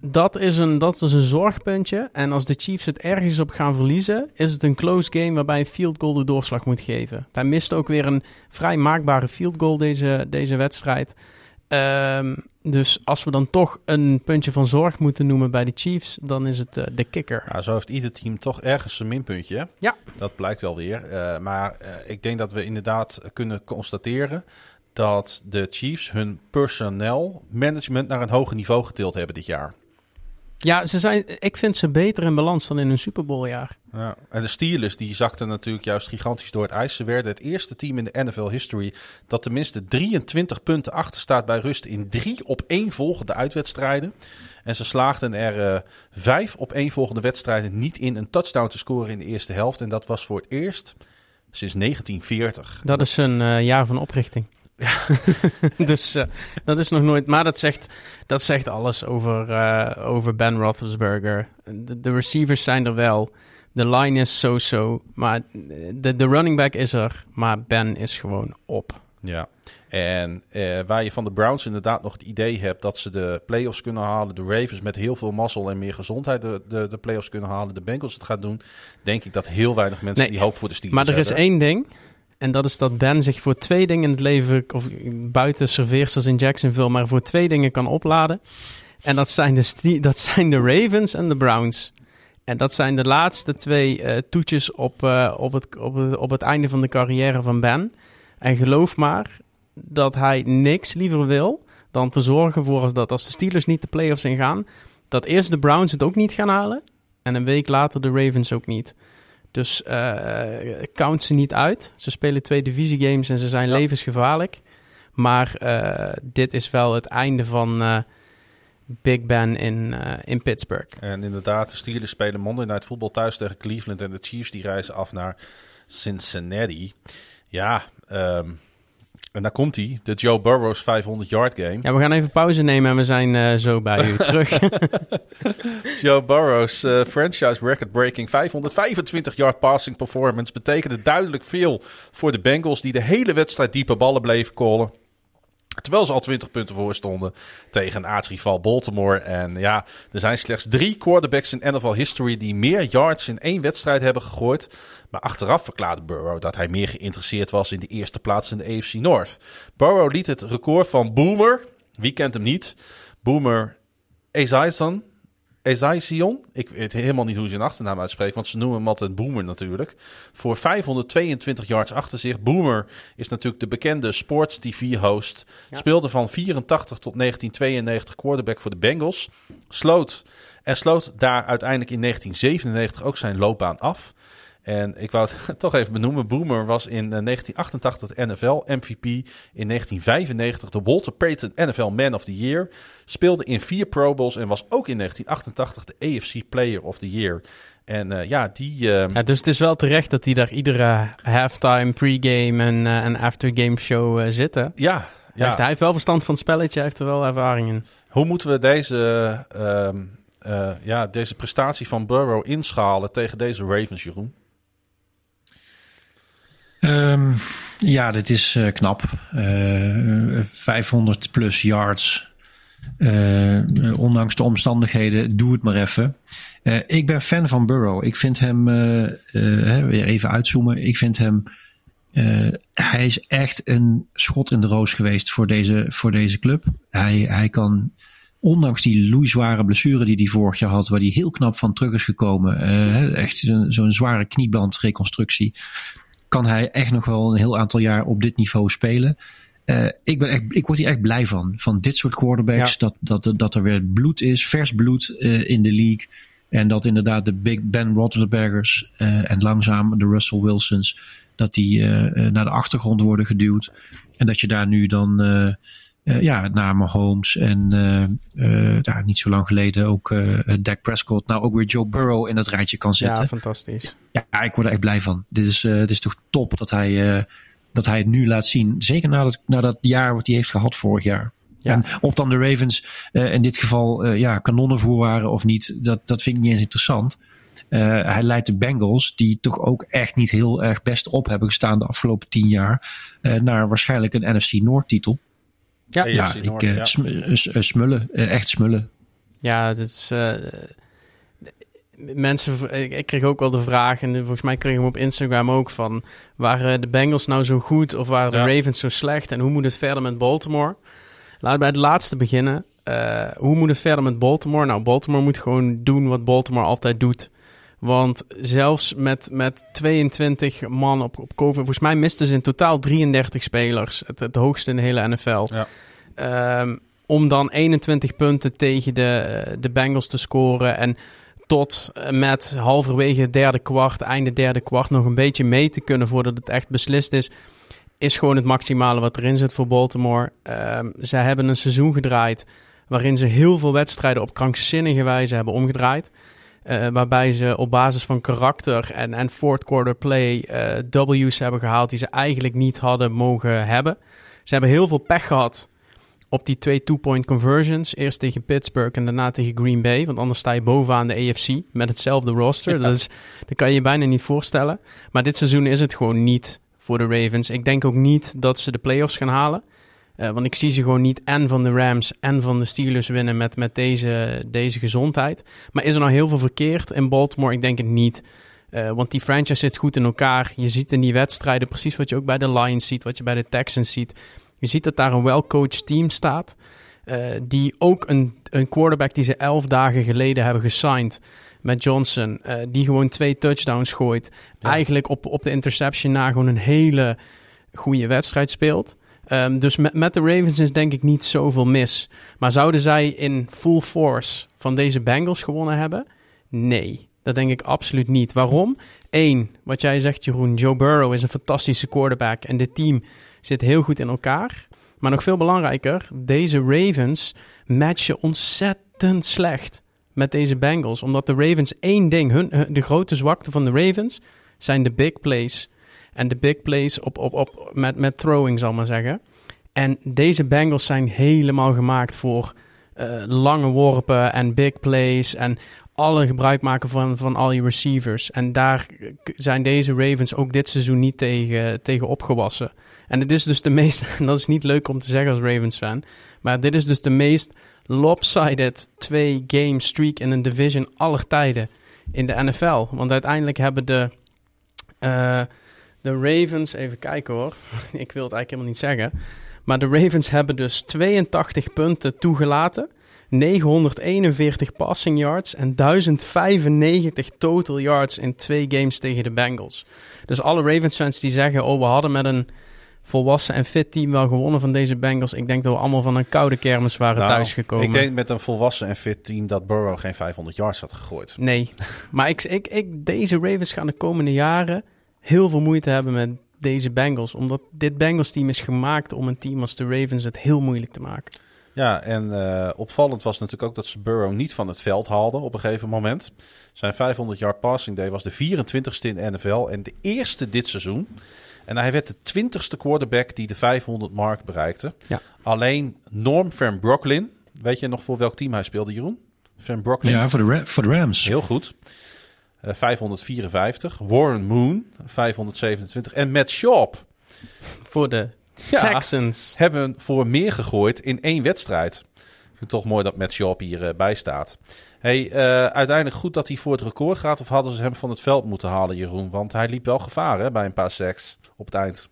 Dat is, een, dat is een zorgpuntje. En als de Chiefs het ergens op gaan verliezen, is het een close game waarbij een field goal de doorslag moet geven. Hij miste ook weer een vrij maakbare field goal deze, deze wedstrijd. Ehm, dus als we dan toch een puntje van zorg moeten noemen bij de Chiefs, dan is het eh, de kicker. Ja, zo heeft ieder team toch ergens een minpuntje. hè? Ja. Dat blijkt wel weer. Eh, maar eh, ik denk dat we inderdaad kunnen constateren dat de Chiefs hun personeel management naar een hoger niveau getild hebben dit jaar. Ja, ze zijn, ik vind ze beter in balans dan in een Super Bowl jaar. Ja. En de Steelers die zakten natuurlijk juist gigantisch door het ijs. Ze werden het eerste team in de NFL history dat tenminste 23 punten achter staat bij rust in drie op één volgende uitwedstrijden. En ze slaagden er eh, vijf op één volgende wedstrijden niet in een touchdown te scoren in de eerste helft. En dat was voor het eerst sinds 1940. Dat is een eh, jaar van oprichting. <laughs> dus eh, dat is nog nooit. Maar dat zegt, dat zegt alles over, eh, over Ben Roethlisberger. De, de receivers zijn er wel. De line is so-so. Maar de, de running back is er. Maar Ben is gewoon op. Ja, en eh, waar je van de Browns inderdaad nog het idee hebt dat ze de playoffs kunnen halen, de Ravens met heel veel mazzel en meer gezondheid de, de, de playoffs kunnen halen, de Bengals het gaat doen, denk ik dat heel weinig mensen Nee, die hoop voor de Steelers Maar er is één ding. En dat is dat Ben zich voor twee dingen in het leven, of buiten serveersters in Jacksonville, maar voor twee dingen kan opladen. En dat zijn de, <laughs> dat zijn de Ravens en de Browns. En dat zijn de laatste twee eh, toetjes op, eh, op, het, op, op het einde van de carrière van Ben. En geloof maar dat hij niks liever wil dan te zorgen voor dat als de Steelers niet de playoffs ingaan, dat eerst de Browns het ook niet gaan halen. En een week later de Ravens ook niet. Dus eh, count ze niet uit. Ze spelen twee divisiegames en ze zijn Ja. levensgevaarlijk. Maar eh, dit is wel het einde van eh, Big Ben in, in Pittsburgh. En inderdaad, de Steelers spelen Monday Night Football thuis tegen Cleveland en de Chiefs die reizen af naar Cincinnati. Ja, ehm, en daar komt hij, de Joe Burrow's 500 yard game. Ja, we gaan even pauze nemen en we zijn eh, zo bij u terug. <laughs> <laughs> Joe Burrow's eh, franchise record-breaking 525 yard passing performance betekende duidelijk veel voor de Bengals die de hele wedstrijd diepe ballen bleven callen. Terwijl ze al 20 punten voor stonden tegen aartsrival Baltimore. En ja, er zijn slechts drie quarterbacks in NFL history die meer yards in één wedstrijd hebben gegooid. Maar achteraf verklaarde Burrow dat hij meer geïnteresseerd was in de eerste plaats in de AFC North. Burrow liet het record van Boomer, wie kent hem niet, Boomer Esiason, Esiason, ik weet helemaal niet hoe ze zijn achternaam uitspreekt, want ze noemen hem altijd Boomer natuurlijk, voor 522 yards achter zich. Boomer is natuurlijk de bekende Sports TV-host, speelde van 84 tot 1992 quarterback voor de Bengals, sloot en sloot daar uiteindelijk in 1997 ook zijn loopbaan af. En ik wou het <laughs> toch even benoemen. Boomer was in eh, 1988 NFL MVP. In 1995 de Walter Payton NFL Man of the Year. Speelde in vier Pro Bowls en was ook in 1988 de AFC Player of the Year. En eh, ja, die... eh, ja, dus het is wel terecht dat hij daar iedere halftime, pregame en, eh, en aftergame show eh, zitten. ja, Hij, heeft, hij heeft wel verstand van het spelletje, hij heeft er wel ervaring in. hoe moeten we deze, ehm, eh, ja, deze prestatie van Burrow inschalen tegen deze Ravens, Jeroen? Ehm, ja, dit is eh, knap. Eh, 500 plus yards. Eh, ondanks de omstandigheden, doe het maar even. Eh, ik ben fan van Burrow. Ik vind hem, eh, eh, weer even uitzoomen. Ik vind hem, eh, hij is echt een schot in de roos geweest voor deze, voor deze club. Hij, hij kan, ondanks die loeizware blessure die hij vorig jaar had, waar hij heel knap van terug is gekomen. eh, echt zo'n zware kniebandreconstructie kan hij echt nog wel een heel aantal jaar op dit niveau spelen. Eh, ik, ben echt, ik word hier echt blij van. Van dit soort quarterbacks. Ja. Dat, dat, dat er weer bloed is, vers bloed eh, in de league. En dat inderdaad de Big Ben Roethlisbergers eh, en langzaam de Russell Wilsons. Dat die naar de achtergrond worden geduwd. En dat je daar nu dan eh, ja, na Mahomes en ja, niet zo lang geleden ook Dak Prescott. Nou ook weer Joe Burrow in dat rijtje kan zetten. Ja, fantastisch. Ja, ik word er echt blij van. Dit is, dit is toch top dat hij, dat hij het nu laat zien. Zeker na dat, na dat jaar wat hij heeft gehad vorig jaar. Ja. En of dan de Ravens in dit geval ja, kanonnenvoer waren of niet, dat, dat vind ik niet eens interessant. Hij leidt de Bengals, die toch ook echt niet heel erg best op hebben gestaan de afgelopen tien jaar, naar waarschijnlijk een NFC Noord titel. Ja, Ja, ik, eh, ja. sm- eh, eh, smullen, echt smullen. Ja, eh, mensen, ik, kreeg ook wel de vraag, en volgens mij kreeg ik hem op Instagram ook van: waren de Bengals nou zo goed of waren de Ja. Ravens zo slecht en hoe moet het verder met Baltimore? Laten we bij het laatste beginnen. Eh, hoe moet het verder met Baltimore? Nou, Baltimore moet gewoon doen wat Baltimore altijd doet. Want zelfs met, met 22 man op, op COVID, volgens mij misten ze in totaal 33 spelers. Het, het hoogste in de hele NFL. Ja. Ehm, om dan 21 punten tegen de, de Bengals te scoren. En tot eh, met halverwege het derde kwart, einde derde kwart, nog een beetje mee te kunnen voordat het echt beslist is. Is gewoon het maximale wat erin zit voor Baltimore. Ehm ze hebben een seizoen gedraaid waarin ze heel veel wedstrijden op krankzinnige wijze hebben omgedraaid. Eh, waarbij ze op basis van karakter en, en fourth quarter play eh, W's hebben gehaald die ze eigenlijk niet hadden mogen hebben. Ze hebben heel veel pech gehad op die twee two-point conversions. Eerst tegen Pittsburgh en daarna tegen Green Bay. Want anders sta je bovenaan de AFC met hetzelfde roster. Dat, is, dat kan je je bijna niet voorstellen. Maar dit seizoen is het gewoon niet voor de Ravens. Ik denk ook niet dat ze de playoffs gaan halen. Eh, want ik zie ze gewoon niet en van de Rams en van de Steelers winnen met, met deze, deze gezondheid. Maar is er nou heel veel verkeerd in Baltimore? Ik denk het niet. Eh, want die franchise zit goed in elkaar. Je ziet in die wedstrijden precies wat je ook bij de Lions ziet, wat je bij de Texans ziet. Je ziet dat daar een well-coached team staat. eh, die ook een, een quarterback die ze elf dagen geleden hebben gesigned met Johnson. die gewoon twee touchdowns gooit. Ja. Eigenlijk op, op de interception na gewoon een hele goede wedstrijd speelt. Ehm, dus met, de Ravens is denk ik niet zoveel mis. Maar zouden zij in full force van deze Bengals gewonnen hebben? Nee, dat denk ik absoluut niet. Waarom? Eén, wat jij zegt Jeroen, Joe Burrow is een fantastische quarterback en dit team zit heel goed in elkaar. Maar nog veel belangrijker, deze Ravens matchen ontzettend slecht met deze Bengals. Omdat de Ravens één ding, hun- de grote zwakte van de Ravens zijn de big plays. En de big plays op, op, op, met, met throwing, zal ik maar zeggen. En deze Bengals zijn helemaal gemaakt voor eh, lange worpen en big plays. En alle gebruik maken van, van al je receivers. En daar zijn deze Ravens ook dit seizoen niet tegen, tegen opgewassen. En dit is dus de meest, en <laughs> dat is niet leuk om te zeggen als Ravens-fan, maar dit is dus de meest lopsided twee-game streak in een division aller tijden in de NFL. Want uiteindelijk hebben de, eh, de Ravens, even kijken hoor, <laughs> ik wil het eigenlijk helemaal niet zeggen, maar de Ravens hebben dus 82 punten toegelaten. 941 passing yards en 1095 total yards in twee games tegen de Bengals. Dus alle Ravens fans die zeggen, oh we hadden met een volwassen en fit team wel gewonnen van deze Bengals. Ik denk dat we allemaal van een koude kermis waren Nou, thuisgekomen. Ik denk met een volwassen en fit team dat Burrow geen 500 yards had gegooid. Nee, <laughs> maar ik, ik, ik, deze Ravens gaan de komende jaren heel veel moeite hebben met deze Bengals. Omdat dit Bengals team is gemaakt om een team als de Ravens het heel moeilijk te maken. Ja, en eh, opvallend was natuurlijk ook dat ze Burrow niet van het veld haalden op een gegeven moment. Zijn 500 yard passing day was de 24ste in de NFL en de eerste dit seizoen. En hij werd de 20ste quarterback die de 500 mark bereikte. Ja. Alleen Norm Van Brocklin, weet je nog voor welk team hij speelde, Jeroen? Van Brocklin. Ja, voor de, Ra- voor de Rams. Heel goed. Eh, 554. Warren Moon, 527. En Matt Schaub Voor de Ja. Texans. hebben voor meer gegooid in één wedstrijd. Ik vind het toch mooi dat Matt Schaub hierbij bij staat. Hey, eh, uiteindelijk goed dat hij voor het record gaat. Of hadden ze hem van het veld moeten halen, Jeroen? Want hij liep wel gevaar hè, bij een paar sacks op het eind.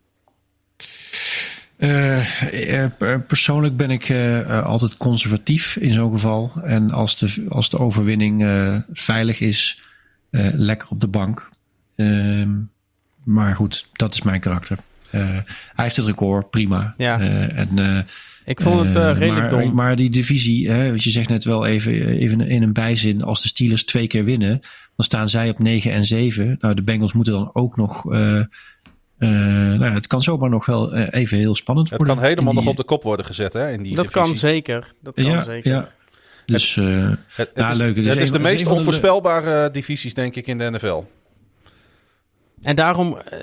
Eh, eh, per- persoonlijk ben ik eh, eh, altijd conservatief in zo'n geval. En als de, als de overwinning eh, veilig is, eh, lekker op de bank. Ehm, maar goed, dat is mijn karakter. Eh, hij heeft het record, prima. Ja. Eh, en, eh, Ik vond het eh, eh, redelijk maar, dom. Maar die divisie, hè, want je zegt net wel even, even in een bijzin, als de Steelers twee keer winnen, dan staan zij op 9 en 7. Nou, de Bengals moeten dan ook nog. eh, eh, nou ja, het kan zomaar nog wel eh, even heel spannend Het worden. kan helemaal die- nog op de kop worden gezet hè, in die dat divisie. kan zeker. Dat kan ja, zeker. ja. Dus eh, Het, het Ja, is, leuk. Het is Het is een- de meest de- onvoorspelbare divisies, denk ik, in de NFL. En daarom, eh,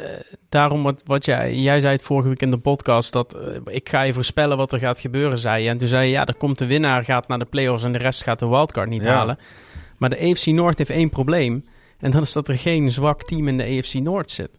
daarom wat, wat jij, jij zei het vorige week in de podcast, dat eh, ik ga je voorspellen wat er gaat gebeuren, zei je. En toen zei je, ja, er komt de winnaar, gaat naar de playoffs en de rest gaat de wildcard niet Ja. halen. Maar de AFC North heeft één probleem. En dat is dat er geen zwak team in de AFC North zit.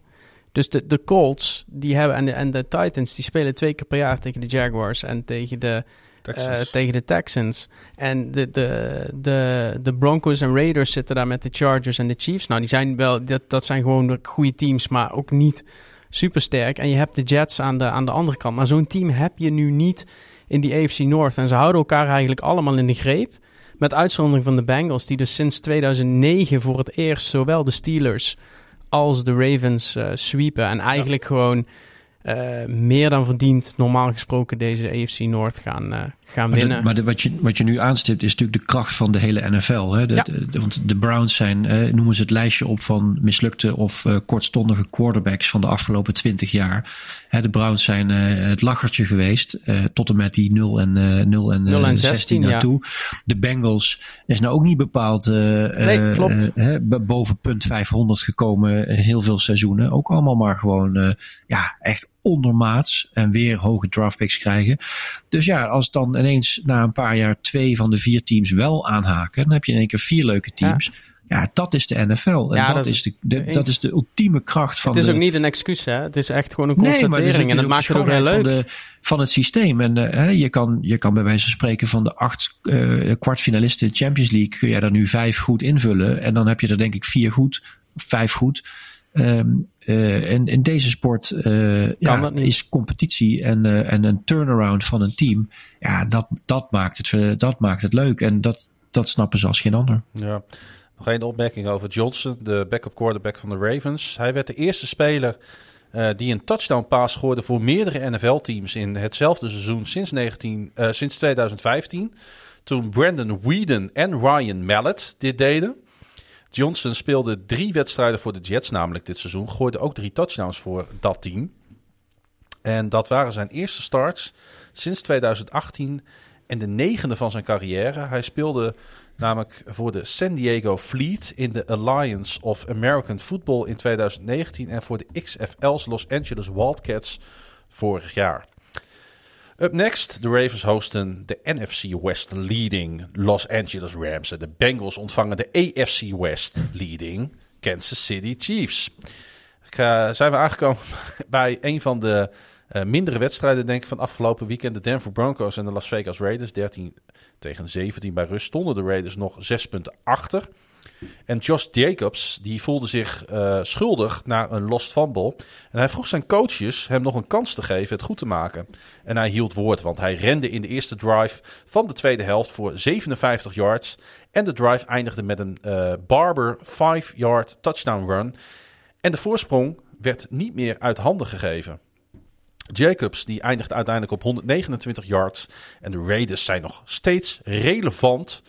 Dus de, de Colts die hebben, en, de, en de Titans, die spelen twee keer per jaar tegen de Jaguars en tegen de, Texans. eh, tegen de Texans. En de, de, de, de Broncos en Raiders zitten daar met de Chargers en de Chiefs. Nou, die zijn wel, dat, dat zijn gewoon goede teams, maar ook niet super sterk. En je hebt de Jets aan de, aan de andere kant. Maar zo'n team heb je nu niet in die AFC North. En ze houden elkaar eigenlijk allemaal in de greep. Met uitzondering van de Bengals, die dus sinds 2009 voor het eerst zowel de Steelers als de Ravens eh sweepen. En eigenlijk gewoon eh, meer dan verdiend normaal gesproken deze AFC Noord gaan, eh, gaan Maar, de- winnen. maar de- wat, je, wat je nu aanstipt is natuurlijk de kracht van de hele NFL. Hè? De, Ja. de- want de Browns zijn, eh, noemen ze het lijstje op van mislukte of kortstondige quarterbacks van de afgelopen twintig jaar. Hè, de Browns zijn het lachertje geweest tot en met die 0 en, eh 0 en, 0 en eh, 16, 16 ja. naartoe. De Bengals is nou ook niet bepaald Nee, boven punt 500 gekomen heel veel seizoenen. Ook allemaal maar gewoon ja, echt ondermaats en weer hoge draftpicks krijgen. Dus ja, als dan ineens na een paar jaar twee van de vier teams wel aanhaken, dan heb je in één keer vier leuke teams. Ja, dat is de NFL. En Ja, dat, dat is de, de- dat is de ultieme kracht van het is de. ook niet een excuus, hè? Het is echt gewoon een Nee, constatering. maar het is, het is en dat maakt het ook heel schoonheid leuk. van, de, van het systeem. En eh, je, kan, je kan bij wijze van spreken van de acht eh, kwartfinalisten in de Champions League, kun je er nu vijf goed invullen. En dan heb je er denk ik vier goed, vijf goed. Ehm, eh, en in deze sport ja, niet. is competitie en, eh, en een turnaround van een team. Ja, dat, dat, maakt, het, dat maakt het leuk. En dat, dat snappen ze als geen ander. Ja. Nog één opmerking over Johnson, de backup quarterback van de Ravens. Hij werd de eerste speler die een touchdown pass scoorde voor meerdere NFL-teams in hetzelfde seizoen sinds, 19, eh, sinds 2015. Toen Brandon Whedon en Ryan Mallett dit deden. Johnson speelde drie wedstrijden voor de Jets, namelijk dit seizoen. Gooide ook drie touchdowns voor dat team. En dat waren zijn eerste starts sinds 2018 en de negende van zijn carrière. Hij speelde namelijk voor de San Diego Fleet in de Alliance of American Football in 2019 en voor de XFL's Los Angeles Wildcats vorig jaar. Up next, de Ravens hosten de NFC West leading Los Angeles Rams. En de Bengals ontvangen de AFC West leading Kansas City Chiefs. Ik, eh, zijn we aangekomen <laughs> bij een van de eh, mindere wedstrijden denk ik van afgelopen weekend. De Denver Broncos en de Las Vegas Raiders. 13 tegen 17 bij rust stonden de Raiders nog 6 punten achter. En Josh Jacobs die voelde zich eh, schuldig na een lost fumble. En hij vroeg zijn coaches hem nog een kans te geven het goed te maken. En hij hield woord, want hij rende in de eerste drive van de tweede helft voor 57 yards. En de drive eindigde met een eh, Barber 5-yard touchdown run. En de voorsprong werd niet meer uit handen gegeven. Jacobs die eindigt uiteindelijk op 129 yards. En de Raiders zijn nog steeds relevant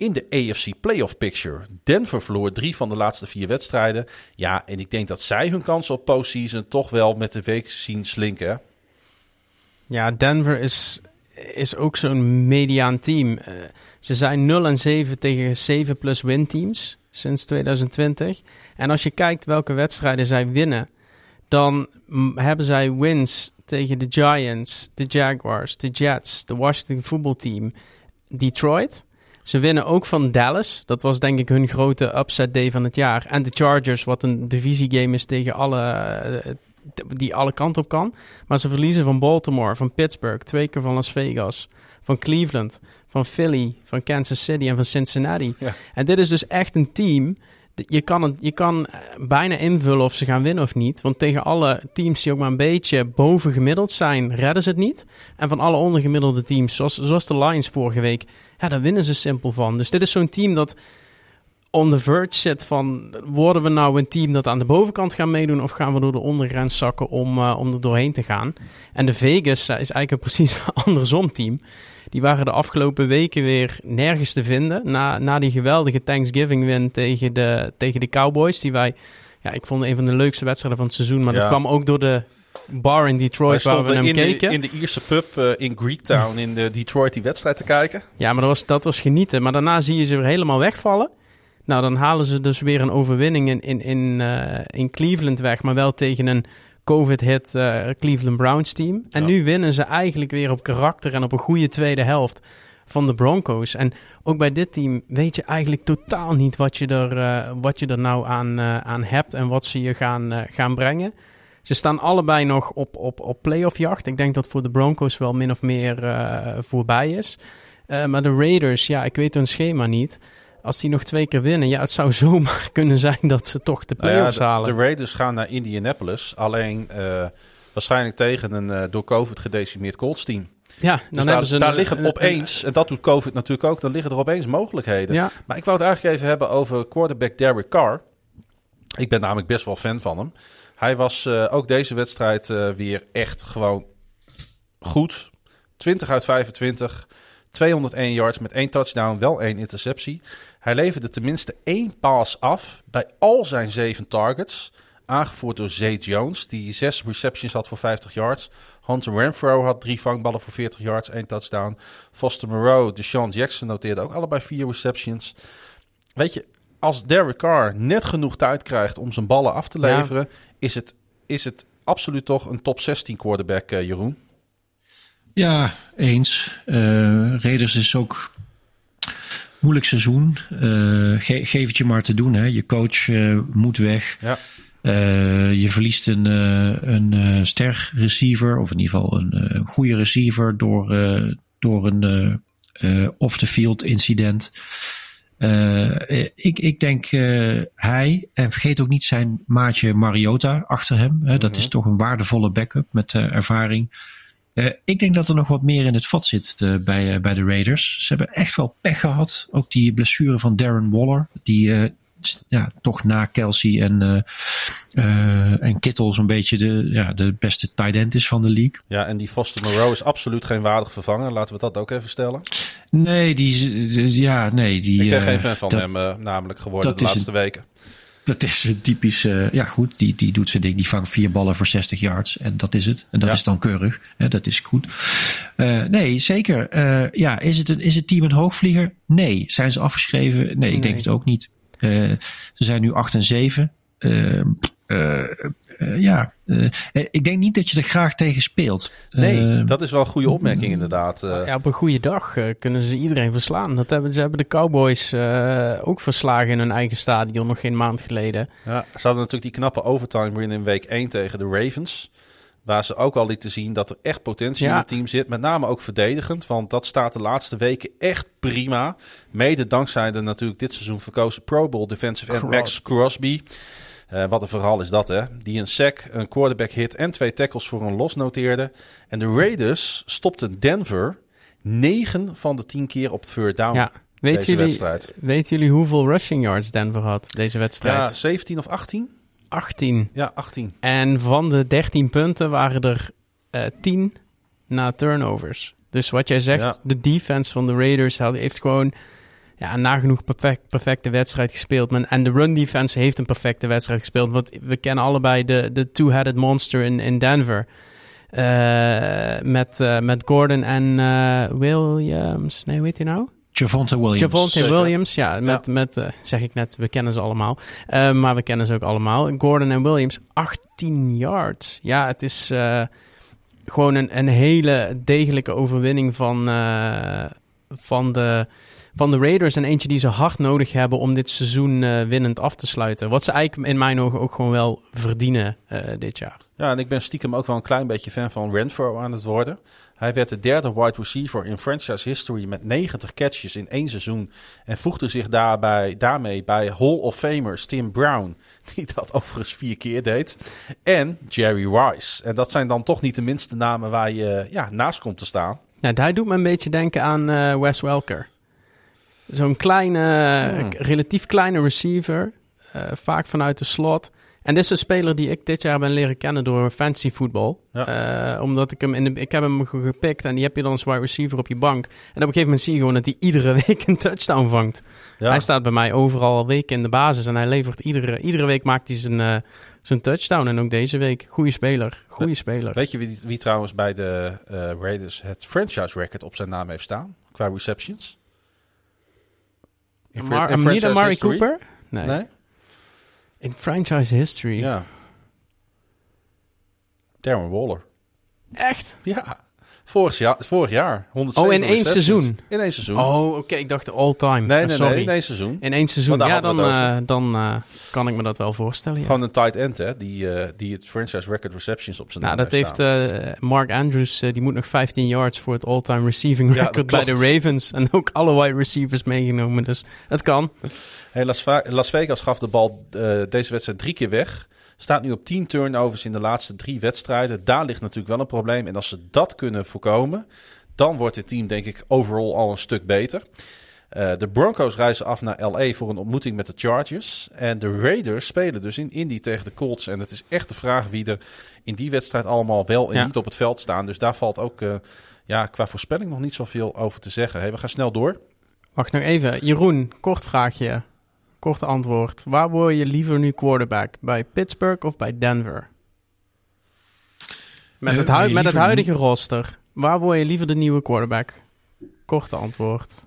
in de AFC playoff picture. Denver verloor drie van de laatste vier wedstrijden. Ja, en ik denk dat zij hun kansen op postseason toch wel met de week zien slinken. Ja, Denver is, is ook zo'n mediaan team. Eh, ze zijn 0 en 7 tegen 7 plus win teams sinds 2020. En als je kijkt welke wedstrijden zij winnen, dan hebben zij wins tegen de Giants, de Jaguars, de Jets, de Washington voetbalteam, Detroit. Ze winnen ook van Dallas. Dat was denk ik hun grote upset day van het jaar. En de Chargers, wat een divisiegame is tegen alle, eh, die alle kanten op kan. Maar ze verliezen van Baltimore, van Pittsburgh, twee keer van Las Vegas, van Cleveland, van Philly, van Kansas City en van Cincinnati. Ja. En dit is dus echt een team. Je kan, het, je kan eh, bijna invullen of ze gaan winnen of niet. Want tegen alle teams die ook maar een beetje boven gemiddeld zijn, redden ze het niet. En van alle ondergemiddelde teams, zoals, zoals de Lions vorige week, ja, daar winnen ze simpel van. Dus dit is zo'n team dat on the verge zit van... worden we nou een team dat aan de bovenkant gaan meedoen... of gaan we door de ondergrens zakken om, eh, om er doorheen te gaan? En de Vegas is eigenlijk een precies <laughs> andersom team. Die waren de afgelopen weken weer nergens te vinden. Na, na die geweldige Thanksgiving-win tegen de, tegen de Cowboys... die wij... Ja, ik vond een van de leukste wedstrijden van het seizoen... maar Ja. dat kwam ook door de bar in Detroit waar we hem in de, keken. in de Ierse pub eh, in Greektown in de Detroit die wedstrijd te kijken. Ja, maar dat was, dat was genieten. Maar daarna zie je ze weer helemaal wegvallen. Nou, dan halen ze dus weer een overwinning in, in, in, eh, in Cleveland weg. Maar wel tegen een COVID-hit eh, Cleveland Browns team. En Ja. nu winnen ze eigenlijk weer op karakter en op een goede tweede helft van de Broncos. En ook bij dit team weet je eigenlijk totaal niet wat je er, eh, wat je er nou aan, eh, aan hebt en wat ze je gaan, gaan brengen. Ze staan allebei nog op, op, op playoffjacht. Ik denk dat voor de Broncos wel min of meer voorbij is. Maar de Raiders, ja, ik weet hun schema niet. Als die nog twee keer winnen, ja, het zou <laughs> zomaar kunnen zijn dat ze toch de Nou ja, playoffs de, halen. de Raiders gaan naar Indianapolis. Alleen eh, waarschijnlijk tegen een eh, door COVID gedecimeerd Colts team. ja, Dus dan daar, hebben ze daar een- liggen een- opeens, en dat doet COVID natuurlijk ook, dan liggen er opeens mogelijkheden. Ja, Maar ik wou het eigenlijk even hebben over quarterback Derek Carr. Ik ben namelijk best wel fan van hem. Hij was eh, ook deze wedstrijd weer echt gewoon goed. 20 uit 25, 201 yards met één touchdown, wel één interceptie. Hij leverde tenminste één pass af bij al zijn zeven targets. Aangevoerd door Zay Jones, die zes receptions had voor 50 yards. Hunter Renfro had drie vangballen voor 40 yards, één touchdown. Foster Moreau, Deshaun Jackson noteerde ook allebei vier receptions. Weet je, als Derek Carr net genoeg tijd krijgt om zijn ballen af te Ja. leveren, is, het, is het absoluut toch een top 16 quarterback, eh, Jeroen. Ja, eens. Eh Raiders is ook moeilijk seizoen. Eh, ge- geef het je maar te doen. Hè. Je coach eh, moet weg. Ja. Eh, je verliest een, een ster receiver, of in ieder geval een goede receiver, door, door een off-the-field incident. Ik, ik denk hij, en vergeet ook niet zijn maatje Mariota achter hem. Hè, dat is toch een waardevolle backup met ervaring. Eh, ik denk dat er nog wat meer in het vat zit bij, eh, bij de Raiders. Ze hebben echt wel pech gehad. Ook die blessure van Darren Waller, die eh, ja, toch na Kelsey en, en Kittle zo'n beetje de, ja, de beste tight end is van de league. Ja, en die Foster Moreau is absoluut geen waardig vervanger. Laten we dat ook even stellen. Nee, die, ja, nee, die. Ik ben geen fan van dat, hem namelijk geworden de laatste weken. Dat is een typisch, eh, ja goed, die, die doet zijn ding. Die vangt vier ballen voor 60 yards en dat is het. En dat Ja. is dan keurig. Hè, dat is goed. Eh, nee, zeker. Eh, ja, is het, een, is het team een hoogvlieger? Nee. Zijn ze afgeschreven? Nee, ik denk het ook niet. Ze zijn nu 8 en 7. Eh, ja, eh, eh, ik denk niet dat je er graag tegen speelt. Nee, dat is wel een goede opmerking inderdaad. Ja, op een goede dag kunnen ze iedereen verslaan. Dat hebben, ze hebben de Cowboys eh, ook verslagen in hun eigen stadion nog geen maand geleden. Ja, ze hadden natuurlijk die knappe overtime win in week 1 tegen de Ravens. Waar ze ook al lieten zien dat er echt potentie Ja. in het team zit. Met name ook verdedigend. Want dat staat de laatste weken echt prima. Mede dankzij de natuurlijk dit seizoen verkozen Pro Bowl defensive end Max Crosby. Eh, wat een verhaal is dat, hè? Die een sack, een quarterback hit en twee tackles voor een los noteerde. En de Raiders stopten Denver 9 van de 10 keer op third down. Ja, weten deze jullie, wedstrijd. weten jullie hoeveel rushing yards Denver had deze wedstrijd? Ja, 17 of 18? 18. Ja, 18. En van de 13 punten waren er eh 10 na turnovers. Dus wat jij zegt, Ja. de defense van de Raiders heeft gewoon ja, een nagenoeg perfect, perfecte wedstrijd gespeeld. Men, en de run defense heeft een perfecte wedstrijd gespeeld. Want we kennen allebei de, de two-headed monster in, in Denver. Eh, met, eh, met Gordon en eh, Williams. Nee, hoe heet hij nou? Javonte Williams. Javonte. Williams, ja, met, met zeg ik net, we kennen ze allemaal. Eh, maar we kennen ze ook allemaal. Gordon en Williams, 18 yards. Ja, het is eh, gewoon een, een hele degelijke overwinning van, eh, van, de, van de Raiders. En eentje die ze hard nodig hebben om dit seizoen eh, winnend af te sluiten. Wat ze eigenlijk in mijn ogen ook gewoon wel verdienen eh, dit jaar. Ja, en ik ben stiekem ook wel een klein beetje fan van Renfro aan het worden. Hij werd de derde wide receiver in franchise history met 90 catches in één seizoen. En voegde zich daarbij, daarmee bij Hall of Famers Tim Brown, <laughs> die dat overigens vier keer deed. En Jerry Rice. En dat zijn dan toch niet de minste namen waar je ja, naast komt te staan. Nou, hij doet me een beetje denken aan eh, Wes Welker. Zo'n kleine, Hmm. relatief kleine receiver. eh, vaak vanuit de slot. En dit is een speler die ik dit jaar ben leren kennen door fantasy voetbal. Ja. Eh, omdat ik hem in de, ik heb hem ge- gepikt en die heb je dan als wide receiver op je bank. En op een gegeven moment zie je gewoon dat hij iedere <laughs> week een touchdown vangt. Ja. Hij staat bij mij overal weken in de basis en hij levert iedere, iedere week maakt hij zijn, eh, zijn touchdown. En ook deze week. Goeie speler. Goeie speler. Weet je wie, wie trouwens bij de Raiders het franchise record op zijn naam heeft staan? Qua receptions? In, Mar- in niet franchise Amari history? Cooper? Nee. Nee? In franchise history. Ja. Darren Waller. Echt? Ja. Vorig jaar. Vorig jaar 107 Oh, in één receptions. seizoen? In één seizoen. Oh, oké. Ik dacht all time. nee, nee, Sorry. nee. In één seizoen. In één seizoen. Ja, dan, eh, dan eh, kan ik me dat wel voorstellen. Ja. Gewoon een tight end, hè. Die, eh, die het franchise record receptions op zijn Nou, naam dat heeft staan. Mark Andrews, die moet nog 15 yards voor het all-time receiving record bij de. Ravens. En ook alle wide receivers meegenomen, dus het kan. Hey, Las, Vegas gaf de bal deze wedstrijd drie keer weg. Staat nu op 10 turnovers in de laatste drie wedstrijden. Daar ligt natuurlijk wel een probleem. En als ze dat kunnen voorkomen, dan wordt het team denk ik overal al een stuk beter. Eh, de Broncos reizen af naar LA voor een ontmoeting met de Chargers. En de Raiders spelen dus in Indy tegen de Colts. En het is echt de vraag wie er in die wedstrijd allemaal wel en Ja. niet op het veld staan. Dus daar valt ook eh, ja, qua voorspelling nog niet zoveel over te zeggen. Hey, we gaan snel door. Wacht nog even. Jeroen, kort vraagje. Kort antwoord. Waar word je liever nu quarterback? Bij Pittsburgh of bij Denver? Met, Eh, het, hui- je met het huidige roster. Waar word je liever de nieuwe quarterback? Korte antwoord.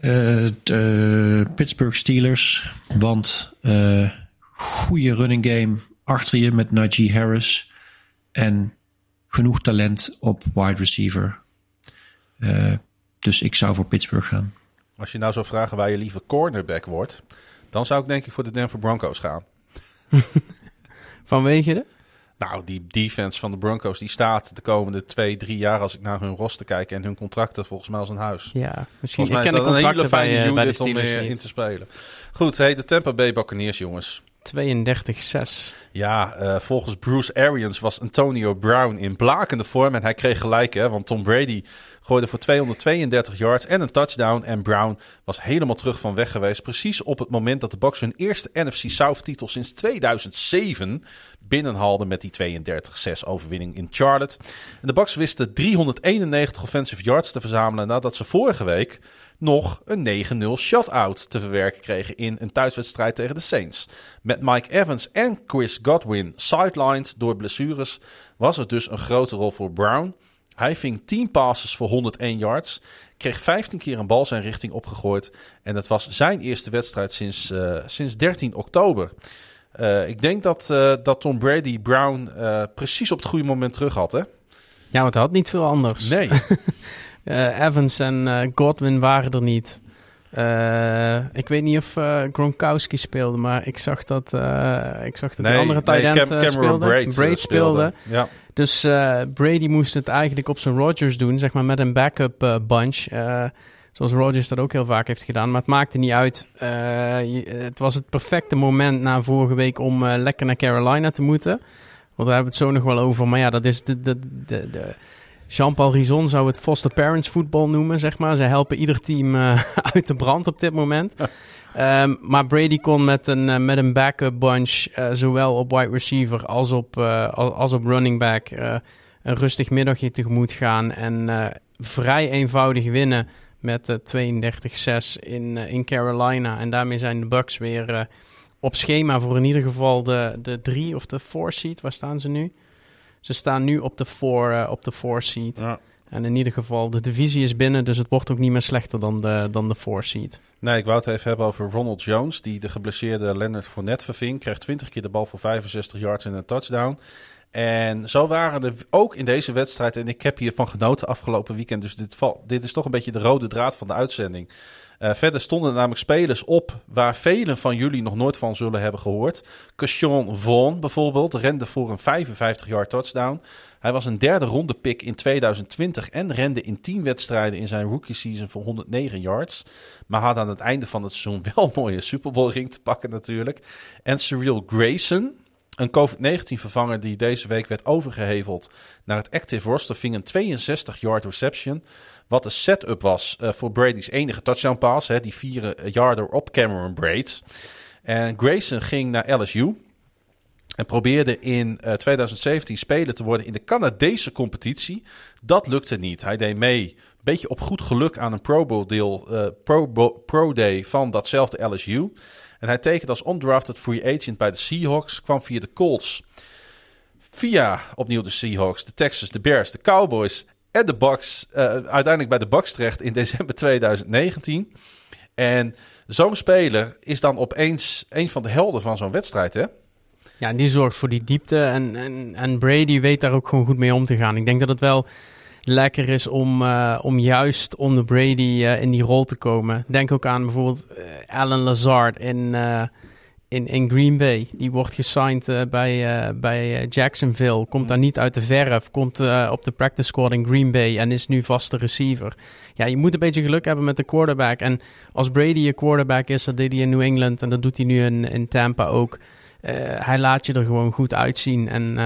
Eh, de Pittsburgh Steelers. Want eh goede running game achter je met Najee Harris. En genoeg talent op wide receiver. Eh, dus ik zou voor Pittsburgh gaan. Als je nou zou vragen waar je liever cornerback wordt, dan zou ik denk ik voor de Denver Broncos gaan. <laughs> Vanwege de? Nou, die defense van de Broncos die staat de komende twee, drie jaar als ik naar hun roster kijk en hun contracten volgens mij als een huis. Ja, misschien. Volgens mij ik is ken de dat een hele bij, fijne eh, bij de unit om mee in te spelen. Goed, hey, de Tampa Bay Buccaneers jongens. 32-6. Ja, eh, volgens Bruce Arians was Antonio Brown in blakende vorm. En hij kreeg gelijk, hè, want Tom Brady gooide voor 232 yards en een touchdown. En Brown was helemaal terug van weg geweest. Precies op het moment dat de Bucks hun eerste NFC South titel sinds 2007 binnenhaalden met die 32-6 overwinning in Charlotte. De Bucks wisten 391 offensive yards te verzamelen nadat ze vorige week nog een 9-0 shutout te verwerken kregen in een thuiswedstrijd tegen de Saints. Met Mike Evans en Chris Godwin sidelined door blessures was het dus een grote rol voor Brown. Hij ving 10 passes voor 101 yards, kreeg 15 keer een bal zijn richting opgegooid en het was zijn eerste wedstrijd sinds, eh, sinds 13 oktober. Eh, ik denk dat, eh, dat Tom Brady Brown precies op het goede moment terug had, hè? Ja, want hij had niet veel anders. Nee. <laughs> Evans en Godwin waren er niet. Ik weet niet of Gronkowski speelde, maar ik zag dat, eh, ik zag dat de andere tight end Cam- Cameron. Braid, Braid speelde. Ja. Dus eh, Brady moest het eigenlijk op zijn Rodgers doen, zeg maar met een backup eh, bunch. Eh, zoals Rodgers dat ook heel vaak heeft gedaan. Maar het maakte niet uit. Het was het perfecte moment na vorige week om lekker naar Carolina te moeten. Want daar hebben we het zo nog wel over. Maar ja, dat is de, de, de Jean-Paul Rison zou het foster parents voetbal noemen, zeg maar. Ze helpen ieder team eh, <laughs> uit de brand op dit moment. Ehm, maar Brady kon met een, eh, met een backup bunch, eh, zowel op wide receiver als op, als, op running back, een rustig middagje tegemoet gaan. En vrij eenvoudig winnen met eh 32-6 in, in Carolina. En daarmee zijn de Bucks weer op schema voor in ieder geval de, de drie of de four seed. Waar staan ze nu? Ze staan nu op de four, eh, op de four seed. Ja. En in ieder geval, de divisie is binnen, dus het wordt ook niet meer slechter dan de, dan de four seed. Nee, ik wou het even hebben over Ronald Jones, die de geblesseerde Leonard Fournette verving. Kreeg 20 keer de bal voor 65 yards en een touchdown. En zo waren er ook in deze wedstrijd, en ik heb hiervan genoten afgelopen weekend, dus dit, val, dit is toch een beetje de rode draad van de uitzending. Eh, verder stonden namelijk spelers op waar velen van jullie nog nooit van zullen hebben gehoord. Keshawn Vaughn bijvoorbeeld rende voor een 55-yard touchdown. Hij was een derde ronde pick in 2020 en rende in 10 wedstrijden in zijn rookie season voor 109 yards. Maar had aan het einde van het seizoen <laughs> wel een mooie Super Bowl ring te pakken natuurlijk. En Cyril Grayson, een COVID-19 vervanger die deze week werd overgeheveld naar het active roster, ving een 62-yard reception. Wat de setup was eh, voor Brady's enige touchdown pass. Hè, die 4-yarder op Cameron Braid. En Grayson ging naar LSU. En probeerde in eh, 2017 speler te worden in de Canadese competitie. Dat lukte niet. Hij deed mee, een beetje op goed geluk, aan een Pro Bowl deel, eh, Pro, Pro Day van datzelfde LSU. En hij tekende als undrafted free agent bij de Seahawks. Kwam via de Colts. Via opnieuw de Seahawks, de Texans, de Bears, de Cowboys de Bucks. eh, uiteindelijk bij de Bucks terecht in december <laughs> 2019. En zo'n speler is dan opeens een van de helden van zo'n wedstrijd, hè? Ja, die zorgt voor die diepte. En, en, en Brady weet daar ook gewoon goed mee om te gaan. Ik denk dat het wel lekker is om, eh, om juist onder Brady eh, in die rol te komen. Denk ook aan bijvoorbeeld Alan Lazard in, in, in Green Bay. Die wordt gesigned eh, bij, eh, bij eh, Jacksonville. Komt daar niet uit de verf. Komt op de practice squad in Green Bay. En is nu vaste receiver. Ja, je moet een beetje geluk hebben met de quarterback. En als Brady je quarterback is, dat deed hij in New England. En dat doet hij nu in, in Tampa ook. Hij laat je er gewoon goed uitzien. En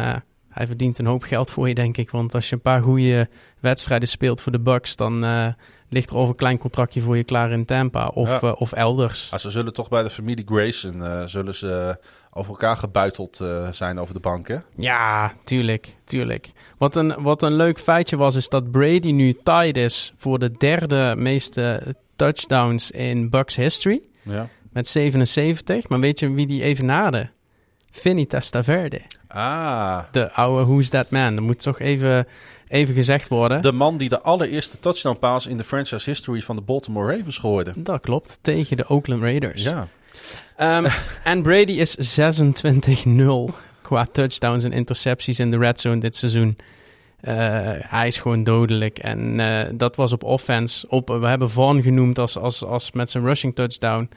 hij verdient een hoop geld voor je, denk ik. Want als je een paar goede wedstrijden speelt voor de Bucks, dan, ligt er of een klein contractje voor je klaar in Tampa of, Ja. eh, of elders. Ah, ze zullen toch bij de familie Grayson eh, zullen ze over elkaar gebuiteld eh, zijn over de bank, hè? Ja, tuurlijk, tuurlijk. Wat een, wat een leuk feitje was, is dat Brady nu tied is voor de derde meeste touchdowns in Bucks history. Ja. Met 77. Maar weet je wie die evenaarde? Vinny Testaverde. Ah, De oude Who's That Man. Dat moet toch even, even gezegd worden. de man die de allereerste touchdown pass in de franchise history van de Baltimore Ravens gooide. Dat klopt, tegen de Oakland Raiders. Ja. Ehm, <laughs> en Brady is 26-0 qua touchdowns en intercepties in de red zone dit seizoen. Eh, hij is gewoon dodelijk. En eh, dat was op offense. Op, we hebben Vaughn genoemd als, als, als met zijn rushing touchdown.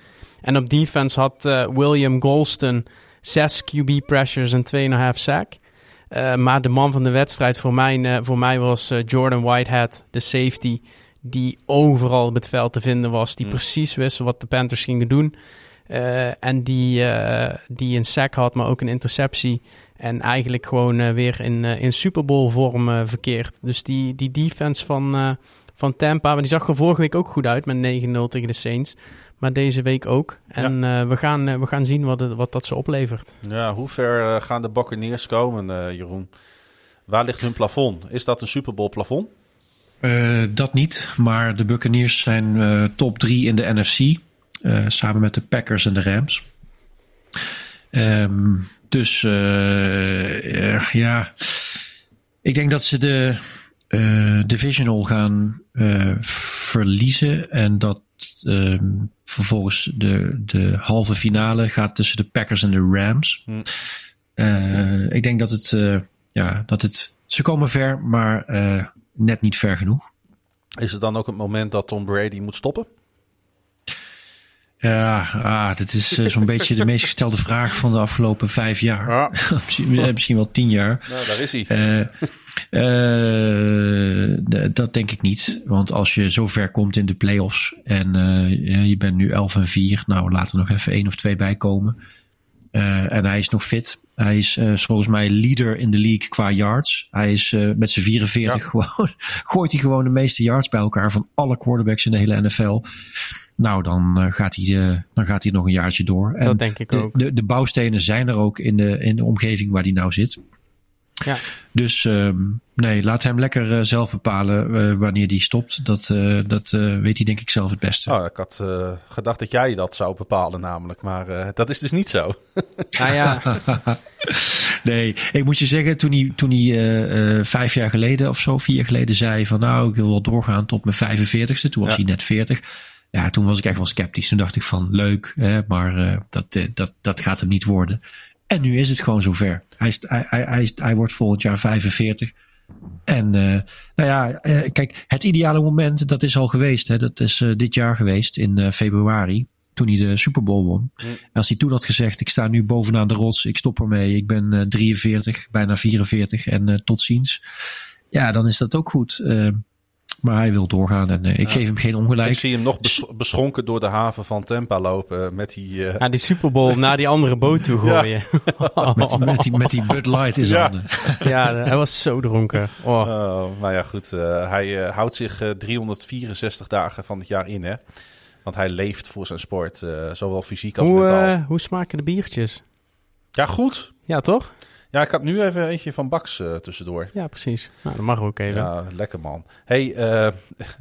En op defense had eh, William Golston 6 QB pressures en 2,5 sack. Eh, maar de man van de wedstrijd voor mij, eh, voor mij was eh, Jordan Whitehead, de safety. Die overal op het veld te vinden was. Die Hmm. precies wist wat de Panthers gingen doen. En die, die een sack had, maar ook een interceptie. En eigenlijk gewoon weer in, in Super Bowl vorm verkeerd. Dus die, die defense van, van Tampa, maar die zag er vorige week ook goed uit met 9-0 tegen de Saints. Maar deze week ook. En eh, we, gaan, eh, we gaan zien wat, het, wat dat ze oplevert. ja, hoe ver eh, gaan de Buccaneers komen, eh, Jeroen? Waar ligt hun plafond? Is dat een Super Bowl plafond? Eh, dat niet, maar de Buccaneers zijn eh, top 3 in de NFC. eh, samen met de Packers en de Rams. Ehm, dus ja, ik denk dat ze de eh, divisional gaan verliezen. En dat ehm, vervolgens de, de halve finale gaat tussen de Packers en de Rams. Hm. Eh, ik denk dat het, eh, ja, dat het, ze komen ver, maar eh, net niet ver genoeg. Is het dan ook het moment dat Tom Brady moet stoppen? Ja, ah, dat is eh, zo'n beetje de meest gestelde vraag van de afgelopen vijf jaar. Ja. <laughs> misschien, eh, misschien wel tien jaar. Nou, daar is hij. Eh, dat denk ik niet. Want als je zo ver komt in de playoffs en je bent nu 11 en 4, nou laat er nog even één of twee bij komen. En hij is nog fit. Hij is volgens mij leader in de league qua yards. Hij is met zijn 44 Ja. <laughs> gewoon, gooit hij gewoon de meeste yards bij elkaar van alle quarterbacks in de hele NFL. Nou, dan, eh, gaat, hij, eh, dan gaat hij nog een jaartje door. En dat denk ik de, ook. de, de bouwstenen zijn er ook in de, in de omgeving waar hij nou zit. Ja. Dus ehm, nee, laat hem lekker eh, zelf bepalen wanneer hij stopt. Dat, eh, dat weet hij denk ik zelf het beste. Oh, ik had eh, gedacht dat jij dat zou bepalen namelijk, maar eh, dat is dus niet zo. <laughs> Ah ja, <laughs> Nee, ik moet je zeggen, toen hij, toen hij vijf jaar geleden of zo, vier jaar geleden zei van nou, ik wil wel doorgaan tot mijn 45ste. Toen was Ja. hij net 40. Ja, toen was ik echt wel sceptisch. Toen dacht ik van leuk, hè, maar eh, dat, eh, dat, dat gaat hem niet worden. En nu is het gewoon zover. Hij, is, hij, hij, hij, is, hij wordt volgend jaar 45. En eh, nou ja, kijk, het ideale moment, dat is al geweest. Hè, dat is dit jaar geweest in februari. Toen hij de Super Bowl won. En als hij toen had gezegd, ik sta nu bovenaan de rots, ik stop ermee, ik ben eh, 43, bijna 44 en tot ziens. Ja, dan is dat ook goed. Maar hij wil doorgaan en eh, ik geef hem geen Ik ongelijk. zie hem nog bes- beschonken door de haven van Tampa lopen met die... eh, naar die Super Bowl <laughs> naar die andere boot toe gooien. <laughs> Met, met, die, met die Bud Light in zijn Ja. handen. <laughs> ja, hij was zo dronken. Oh. Oh, nou ja, goed. eh, hij houdt zich eh, 364 dagen van het jaar in, hè. Want hij leeft voor zijn sport, eh, zowel fysiek als Hoe, mentaal. hoe smaken de biertjes? Ja, goed. Ja, toch? Ja, ik had nu even eentje van Bax eh, tussendoor. Ja, precies. Nou, dat mag ook even. Ja, Ja, lekker man. hey, eh,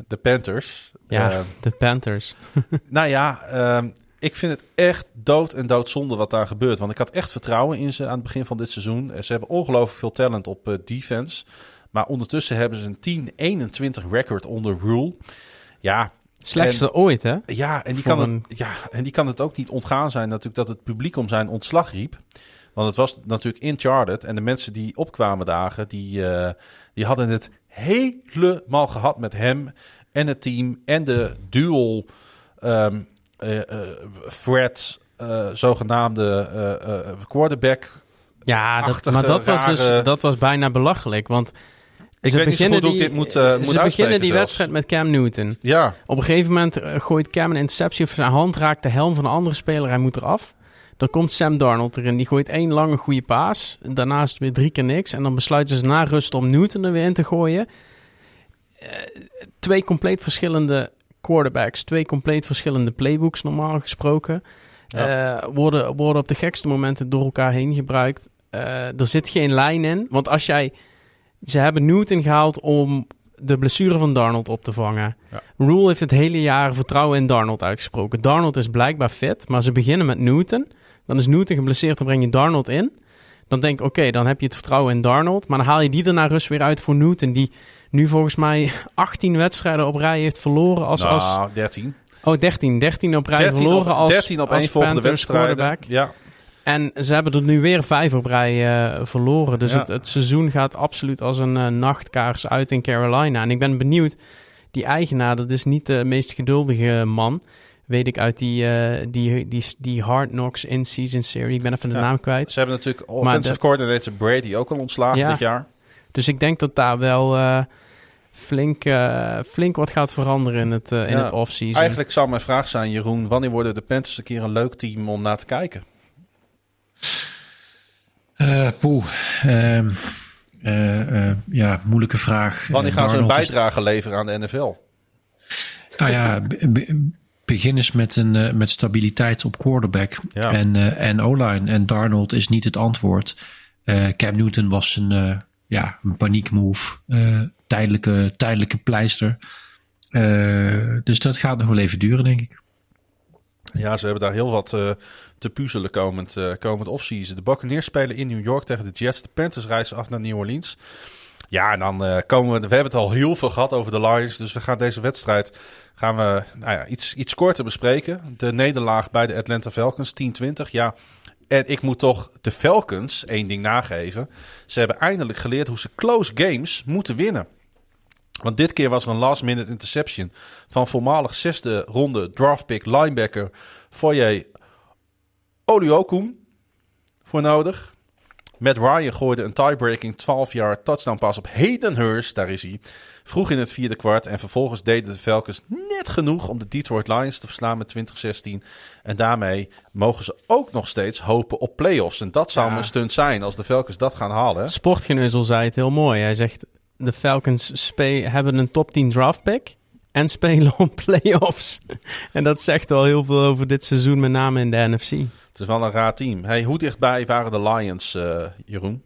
de Panthers. Eh, de Panthers. <laughs> nou ja, ehm, ik vind het echt dood en doodzonde wat daar gebeurt. Want ik had echt vertrouwen in ze aan het begin van dit seizoen. Ze hebben ongelooflijk veel talent op defense. Maar ondertussen hebben ze een 10-21 record onder rule. Ja, Slechtste ooit, hè? Ja, en die, Voor kan een- het, ja, en die kan het ook niet ontgaan zijn natuurlijk dat het publiek om zijn ontslag riep. Want het was natuurlijk in Charlotte en de mensen die opkwamen dagen, die, eh, die hadden het helemaal gehad met hem en het team en de dual ehm eh, eh, threat, eh, zogenaamde eh, eh, quarterback. Ja, dat, maar dat was, dus, dat was bijna belachelijk. Want Ik ze weet niet beginnen goed hoe ik die, dit moet, eh, moet Ze beginnen die zelfs. wedstrijd met Cam Newton. Ja, Op een gegeven moment gooit Cam een interceptie of zijn hand raakt de helm van een andere speler. Hij moet eraf. Dan komt Sam Darnold erin. Die gooit één lange goede paas. Daarnaast weer drie keer niks. En dan besluiten ze na rust om Newton er weer in te gooien. twee compleet verschillende quarterbacks, twee compleet verschillende playbooks normaal gesproken. Ja. eh, worden, worden op de gekste momenten door elkaar heen gebruikt. Eh, er zit geen lijn in. Want als jij. Ze hebben Newton gehaald om de blessure van Darnold op te vangen. Ja. Rule heeft het hele jaar vertrouwen in Darnold uitgesproken. Darnold is blijkbaar fit, maar ze beginnen met Newton. Dan is Newton geblesseerd, dan breng je Darnold in. Dan denk ik, oké, dan heb je het vertrouwen in Darnold. Maar dan haal je die er naar rust weer uit voor Newton. Die nu volgens mij <laughs> 18 wedstrijden op rij heeft verloren als... als nou, 13. oh, 13. 13 op rij 13 verloren op, als, 13 op als volgende quarterback. Ja, En ze hebben er nu weer vijf op rij eh, verloren. Dus Ja. het, het seizoen gaat absoluut als een eh, nachtkaars uit in Carolina. En ik ben benieuwd, die eigenaar, dat is niet de meest geduldige man. Weet ik uit die, eh, die, die, die Hard Knocks in-season serie. Ik ben even de Ja. naam kwijt. ze hebben natuurlijk offensive dat- coordinator Brady ook al ontslagen Ja. dit jaar. Dus ik denk dat daar wel eh, flink, eh, flink wat gaat veranderen in het, eh, in Ja, het offseason. Eigenlijk zou mijn vraag zijn, Jeroen, wanneer worden de Panthers een keer een leuk team om naar te kijken? Eh poeh. Ehm, eh, eh, ja, moeilijke vraag. Wanneer gaan ze een is- bijdrage leveren aan de NFL? Nou ja, eens met, een, eh, met stabiliteit op quarterback Ja. en, eh, en O-line. En Darnold is niet het antwoord. Eh, Cam Newton was een, ja, een paniekmove. tijdelijke, tijdelijke pleister. Dus dat gaat nog wel even duren, denk ik. Ja, ze hebben daar heel wat te puzzelen komend, eh komend offseason. De Buccaneers spelen in New York tegen de Jets. De Panthers reizen af naar New Orleans. Ja, en dan eh, komen we... We hebben het al heel veel gehad over de Lions. Dus we gaan deze wedstrijd gaan we, nou ja, iets, iets korter bespreken. De nederlaag bij de Atlanta Falcons, 10-20. Ja, en ik moet toch de Falcons één ding nageven. Ze hebben eindelijk geleerd hoe ze close games moeten winnen. Want dit keer was er een last minute interception van voormalig zesde ronde draftpick linebacker Foye Oluokun voor nodig. Matt Ryan gooide een tiebreaking 12-yard touchdown pass op Hayden Hurst, daar is hij, vroeg in het vierde kwart. En vervolgens deden de Falcons net genoeg om de Detroit Lions te verslaan met 2016. En daarmee mogen ze ook nog steeds hopen op playoffs. En dat zou Ja. een stunt zijn als de Falcons dat gaan halen. Sportgeneuzel zei het heel mooi. Hij zegt, de Falcons hebben een top 10 draft pick en spelen om playoffs. <laughs> en dat zegt wel heel veel over dit seizoen, met name in de NFC. Het is wel een raar team. Hey, hoe dichtbij waren de Lions, eh, Jeroen?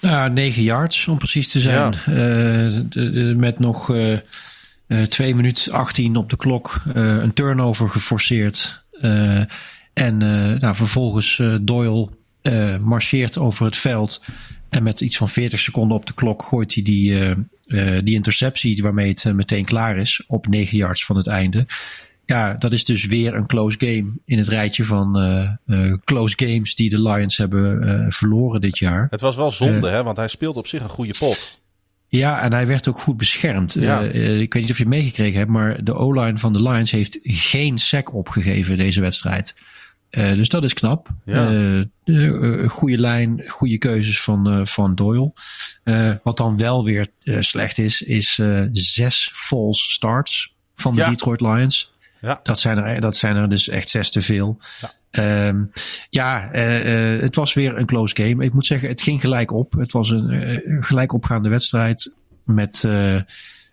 Nou, 9 yards om precies te zijn. Eh, de- de- met nog eh 2 minuten 18 op de klok. eh, een turnover geforceerd. Eh, en eh, nou, vervolgens eh, Doyle eh, marcheert over het veld. En met iets van 40 seconden op de klok gooit hij die, eh, die interceptie waarmee het eh, meteen klaar is. Op 9 yards van het einde. Ja, dat is dus weer een close game in het rijtje van eh, close games die de Lions hebben verloren dit jaar. Het was wel zonde, hè, want hij speelt op zich een goede pot. Ja, en hij werd ook goed beschermd. Ja. Ik weet niet of je het meegekregen hebt, maar de O-line van de Lions heeft geen sack opgegeven deze wedstrijd. Eh, dus dat is knap. Ja. Eh, eh, goede lijn, goede keuzes van, van Doyle. Wat dan wel weer slecht is, is zes false starts van de Ja. Detroit Lions. Ja. Dat zijn, er, dat zijn er dus echt zes te veel. Ja, ja eh, eh, het was weer een close game. Ik moet zeggen, het ging gelijk op. Het was een een gelijk opgaande wedstrijd. Met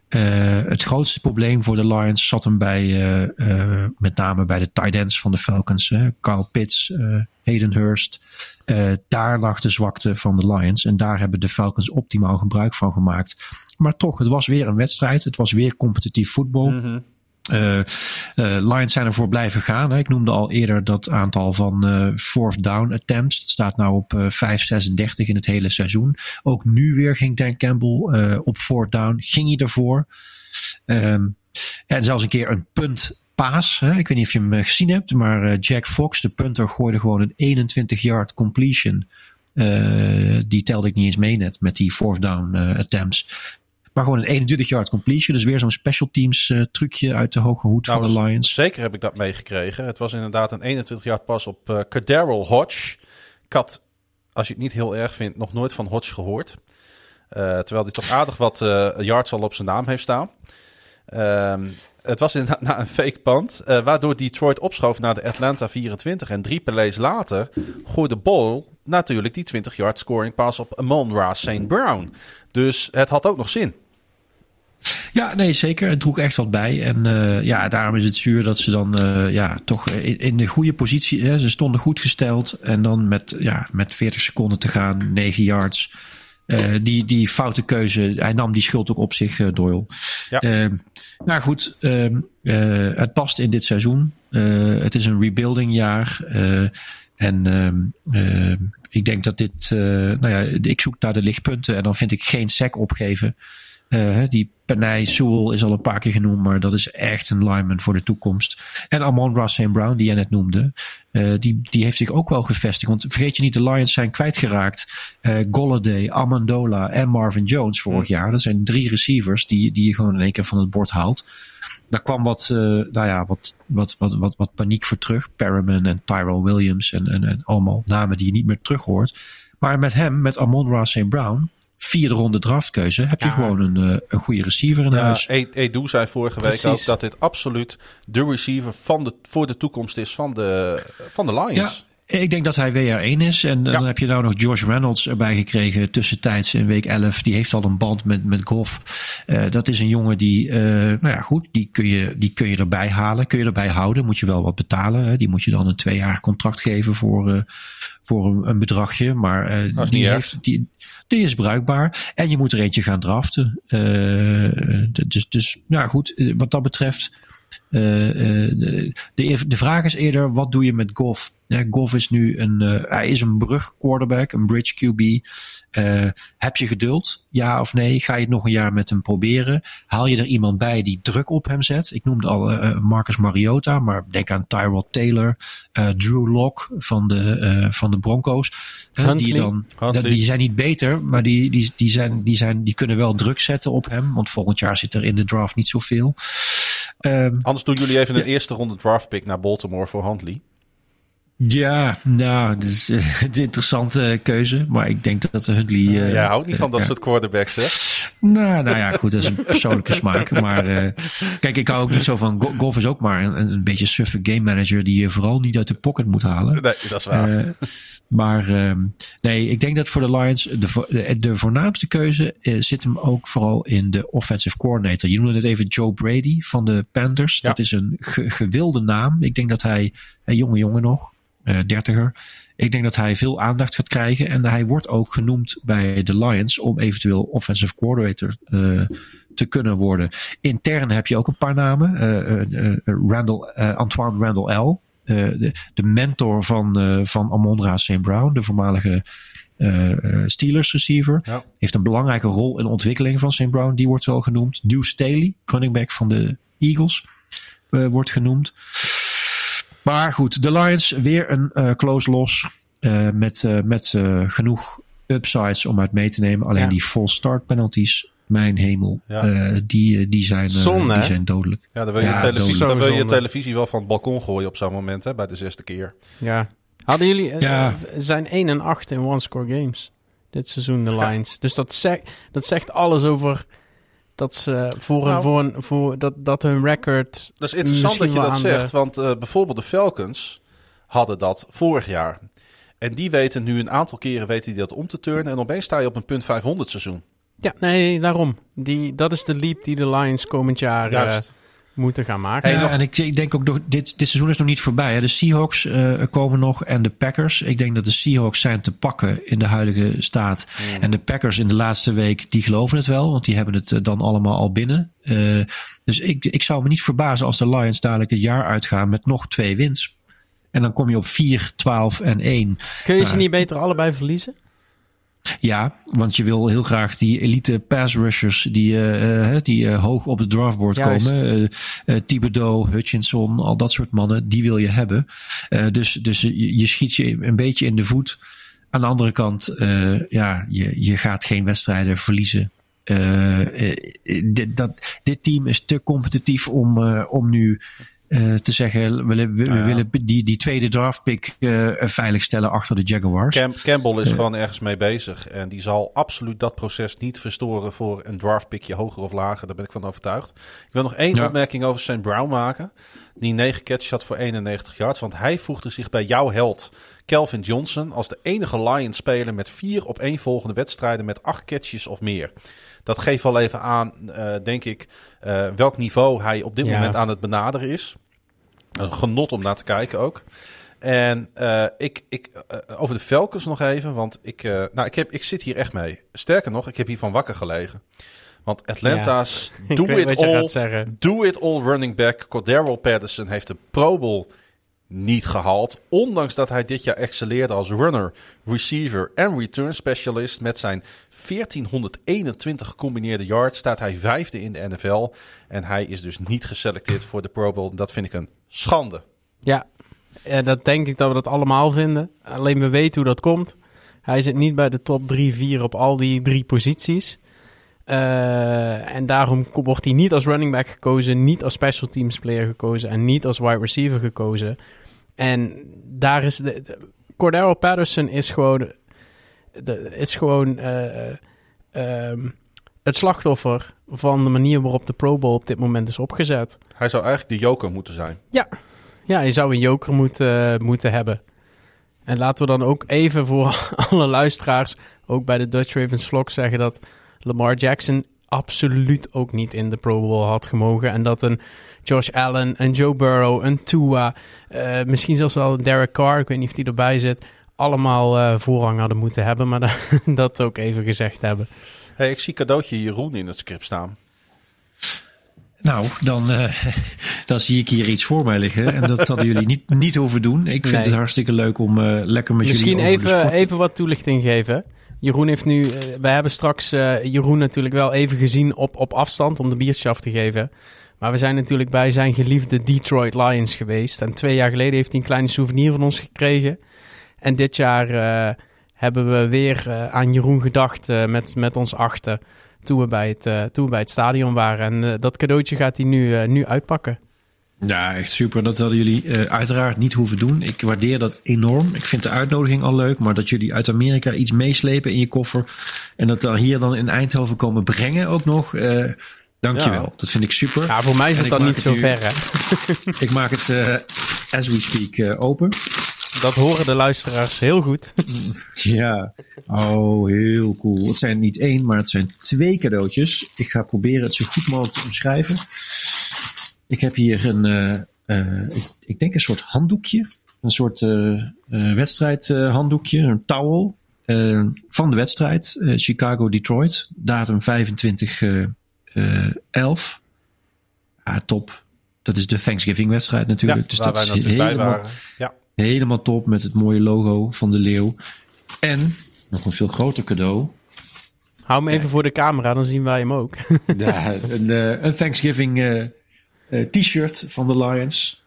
het grootste probleem voor de Lions zat hem bij, eh, eh, met name bij de tight ends van de Falcons. Hè. Carl Pitts, eh, Hayden Hurst. Eh, daar lag de zwakte van de Lions. En daar hebben de Falcons optimaal gebruik van gemaakt. Maar toch, het was weer een wedstrijd. Het was weer competitief voetbal. Eh, Lions zijn ervoor blijven gaan. Hè. Ik noemde al eerder dat aantal van eh fourth down attempts. Het staat nou op eh 5,36 in het hele seizoen. Ook nu weer ging Dan Campbell op fourth down. Ging hij ervoor. Ehm, en zelfs een keer een punt paas. Hè. Ik weet niet of je hem gezien hebt. Maar Jack Fox, de punter, gooide gewoon een 21 yard completion. Die telde ik niet eens mee net met die fourth down attempts. Maar gewoon een 21 yard completion. Dus weer zo'n special teams eh, trucje uit de hoge hoed Nou, van de dus Lions. Zeker heb ik dat meegekregen. Het was inderdaad een 21 jaar pas op Cadarrell Hodge. Ik had, als je het niet heel erg vindt, nog nooit van Hodge gehoord. Eh, terwijl hij toch aardig wat yards al op zijn naam heeft staan. Ehm, het was inderdaad na een fake punt, eh, waardoor Detroit opschoof naar de Atlanta 24. En drie plays later gooide Ball natuurlijk die 20 yard scoring pass op Amon Ra St. Brown. Dus het had ook nog zin. Ja, nee, zeker. Het droeg echt wat bij. En eh, ja, daarom is het zuur dat ze dan eh, ja, toch in, in de goede positie... Hè, ze stonden goed gesteld. En dan met, ja, met 40 seconden te gaan, 9 yards... eh, die, die foute keuze, hij nam die schuld ook op zich, eh, Doyle. Ja. Ehm, nou goed, ehm, eh, het past in dit seizoen. Eh, het is een rebuilding jaar. eh, en ehm, ehm, ik denk dat dit, eh, nou ja, ik zoek naar de lichtpunten en dan vind ik geen sec opgeven. Eh, die Penay Sewell is al een paar keer genoemd, maar dat is echt een lineman voor de toekomst. En Amon Ross St. Brown, die jij net noemde, eh, die, die heeft zich ook wel gevestigd. Want vergeet je niet, de Lions zijn kwijtgeraakt. Eh Golladay, Amendola en Marvin Jones vorig jaar. Dat zijn drie receivers die, die je gewoon in één keer van het bord haalt. Daar kwam wat, nou ja, wat, wat, wat, wat, wat paniek voor terug. Perriman en Tyrell Williams en, en, en allemaal namen die je niet meer terug hoort. Maar met hem, met Amon Ross St. Brown, vierde ronde draftkeuze, heb je Ja. gewoon een, eh, een goede receiver in Ja, huis. E- Edu zei vorige week ook dat dit absoluut de receiver van de, voor de toekomst is van de, van de Lions. Ik denk dat hij WR1 is. En Ja. dan heb je nou nog Josh Reynolds erbij gekregen tussentijds in week 11. Die heeft al een band met, met Goff. Eh, dat is een jongen die, eh, nou ja goed, die kun, je, die kun je erbij halen. Kun je erbij houden. Moet je wel wat betalen. Hè. Die moet je dan een tweejarig contract geven voor, eh, voor een, een bedragje. Maar eh, die, heeft, die, die is bruikbaar. En je moet er eentje gaan draften. Eh, dus, dus, ja goed, eh, wat dat betreft. eh, eh, de, de, de vraag is eerder, wat doe je met Goff? Ja, Goff is nu een, eh, hij is een brug quarterback, een bridge QB. Eh, heb je geduld? Ja of nee? Ga je het nog een jaar met hem proberen? Haal je er iemand bij die druk op hem zet? Ik noemde al eh, Marcus Mariota, maar denk aan Tyrod Taylor, eh, Drew Lock van de, eh, van de Broncos. Hè, die, dan, Huntley. die zijn niet beter, maar die, die, die, zijn, die, zijn, die kunnen wel druk zetten op hem. Want volgend jaar zit er in de draft niet zoveel. Ehm, Anders doen jullie even een Ja. eerste ronde draft pick naar Baltimore voor Huntley. Ja, nou, is eh, <laughs> een interessante keuze. Maar ik denk dat Huntley... eh, Jij houdt niet van dat soort quarterbacks, hè? Nou, nou ja, goed, dat is een persoonlijke smaak. Maar eh, kijk, ik hou ook niet zo van... Go- Golf is ook maar een, een beetje suffe game manager... die je vooral niet uit de pocket moet halen. Nee, dat is waar. Eh, maar ehm, nee, ik denk dat voor de Lions de, de, de voornaamste keuze eh, zit hem ook vooral in de offensive coordinator. Je noemde net even Joe Brady van de Panthers. Ja. Dat is een ge- gewilde naam. Ik denk dat hij, een jonge jongen nog, eh, dertiger. Ik denk dat hij veel aandacht gaat krijgen. En hij wordt ook genoemd bij de Lions om eventueel offensive coordinator eh, te kunnen worden. Intern heb je ook een paar namen. Eh, eh, eh, Randall, eh, Antoine Randall L. eh, de, de mentor van, eh van Amon-Ra St. Brown, de voormalige eh, eh, Steelers receiver. Ja. Heeft een belangrijke rol in de ontwikkeling van St. Brown. Die wordt wel genoemd. Deuce Staley, running back van de Eagles, eh, wordt genoemd. Maar goed, de Lions weer een eh, close loss. eh, met eh, met eh, genoeg upsides om uit mee te nemen. Alleen Ja. die full start penalties, mijn hemel, Ja. eh, die, die, zijn, eh, Zonde, die zijn dodelijk. Ja, dan wil je, Ja, televisie, dan wil je televisie wel van het balkon gooien op zo'n moment, hè? Bij de zesde keer. Ja. Hadden jullie... Ja. zijn 1 en 8 in one-score games. Dit seizoen, de Ja. Lions. Dus dat, zegt dat zegt alles over... Dat ze voor, een, Nou. voor, een, voor dat, dat hun record... Dat is interessant dat je dat zegt, de- want eh, bijvoorbeeld de Falcons hadden dat vorig jaar. En die weten nu een aantal keren weten die dat om te turnen. En opeens sta je op een punt 500 seizoen. Ja, nee, daarom. Die, dat is de leap die de Lions komend jaar eh, Juist. Moeten gaan maken. Ja, nog- en ik, ik denk ook, nog- dit, dit seizoen is nog niet voorbij. Hè. De Seahawks eh, komen nog en de Packers. Ik denk dat de Seahawks zijn te pakken in de huidige staat. En de Packers in de laatste week, die geloven het wel. Want die hebben het eh, dan allemaal al binnen. Eh, dus ik, ik zou me niet verbazen als de Lions dadelijk het jaar uitgaan met nog twee wins. En dan kom je op 4, 12 en 1. Kun je ze niet beter allebei verliezen? Ja, want je wil heel graag die elite pass rushers die, eh, eh, die eh, hoog op het draftboard Juist. komen. eh, Thibodeau, Hutchinson, al dat soort mannen, die wil je hebben. Dus dus je, je schiet je een beetje in de voet. Aan de andere kant, ja, je, je gaat geen wedstrijden verliezen. Dit, dat, dit team is te competitief om, om nu eh, te zeggen, we, willen- we, we Ja. willen die, die tweede draftpick eh veilig stellen achter de Jaguars. Cam- Campbell is gewoon ergens mee bezig. En die zal absoluut dat proces niet verstoren voor een draftpickje hoger of lager. Daar ben ik van overtuigd. Ik wil nog één Ja. opmerking over St. Brown maken. Die negen catches had voor 91 yards. Want hij voegde zich bij jouw held Kelvin Johnson als de enige Lions-speler met vier op één volgende wedstrijden met acht catches of meer. Dat geeft wel even aan, eh, denk ik, eh, welk niveau hij op dit Ja. moment aan het benaderen is. Een genot om naar te kijken ook. En eh, ik, ik, over de Falcons nog even, want ik, nou, ik, heb, ik zit hier echt mee. Sterker nog, ik heb hiervan wakker gelegen. Want Atlanta's <laughs> do it all, do it all running back Cordero Patterson heeft de Pro Bowl niet gehaald. Ondanks dat hij dit jaar excelleerde als runner, receiver en return specialist. Met zijn 1421 gecombineerde yards staat hij vijfde in de NFL. En hij is dus niet geselecteerd voor de Pro Bowl. Dat vind ik een schande. Ja, dat denk ik dat we dat allemaal vinden. Alleen we weten hoe dat komt. Hij zit niet bij de top 3, 4 op al die drie posities. Eh, en daarom wordt hij niet als running back gekozen, niet als special teams player gekozen en niet als wide receiver gekozen. En daar is de, de- Cordero Patterson is gewoon, de, is gewoon eh, eh, ehm, het slachtoffer van de manier waarop de Pro Bowl op dit moment is opgezet. Hij zou eigenlijk de joker moeten zijn. Ja, je zou een joker moeten, moeten hebben. En laten we dan ook even voor <laughs> alle luisteraars, ook bij de Dutch Ravens vlog, zeggen dat Lamar Jackson absoluut ook niet in de Pro Bowl had gemogen. En dat een Josh Allen, een Joe Burrow, een Tua, eh, misschien zelfs wel Derek Carr, ik weet niet of die erbij zit, allemaal eh, voorrang hadden moeten hebben. Maar dat, <laughs> dat ook even gezegd hebben. Hey, ik zie cadeautje Jeroen in het script staan. Nou, dan, eh, <laughs> dan zie ik hier iets voor mij liggen. En dat hadden jullie niet, niet hoeven doen. Ik vind Nee. het hartstikke leuk om eh, lekker met Misschien jullie over de even, even wat toelichting geven. Jeroen heeft nu, eh, wij hebben straks eh, Jeroen natuurlijk wel even gezien op, op afstand om de biertje af te geven. Maar we zijn natuurlijk bij zijn geliefde Detroit Lions geweest. En twee jaar geleden heeft hij een kleine souvenir van ons gekregen. En dit jaar eh, hebben we weer eh, aan Jeroen gedacht eh, met, met ons achten. Toen we, bij het, toen bij het stadion waren. En dat cadeautje gaat hij nu, nu uitpakken. Ja, echt super. Dat hadden jullie uiteraard niet hoeven doen. Ik waardeer dat enorm. Ik vind de uitnodiging al leuk. Maar dat jullie uit Amerika iets meeslepen in je koffer. En dat dan hier dan in Eindhoven komen brengen ook nog. eh dankjewel. Ja. Dat vind ik super. Ja, voor mij is het dan niet het zo nu- ver, hè? <laughs> Ik maak het eh, as we speak eh, open. Dat horen de luisteraars heel goed. <laughs> Ja, oh, heel cool. Het zijn niet één, maar het zijn twee cadeautjes. Ik ga proberen het zo goed mogelijk te omschrijven. Ik heb hier een, eh, eh, ik, ik denk een soort handdoekje. Een soort eh eh wedstrijdhanddoekje, een towel. eh, van de wedstrijd Chicago-Detroit. Datum 25 eh, eh, 11. Ja, top. Dat is de Thanksgiving-wedstrijd natuurlijk. dus waar dat wij is natuurlijk bij helemaal, waren. Ja. Helemaal top met het mooie logo van de leeuw. En nog een veel groter cadeau. Hou hem even voor de camera, dan zien wij hem ook. <laughs> Ja, een, eh, een Thanksgiving eh, eh, t-shirt van de Lions.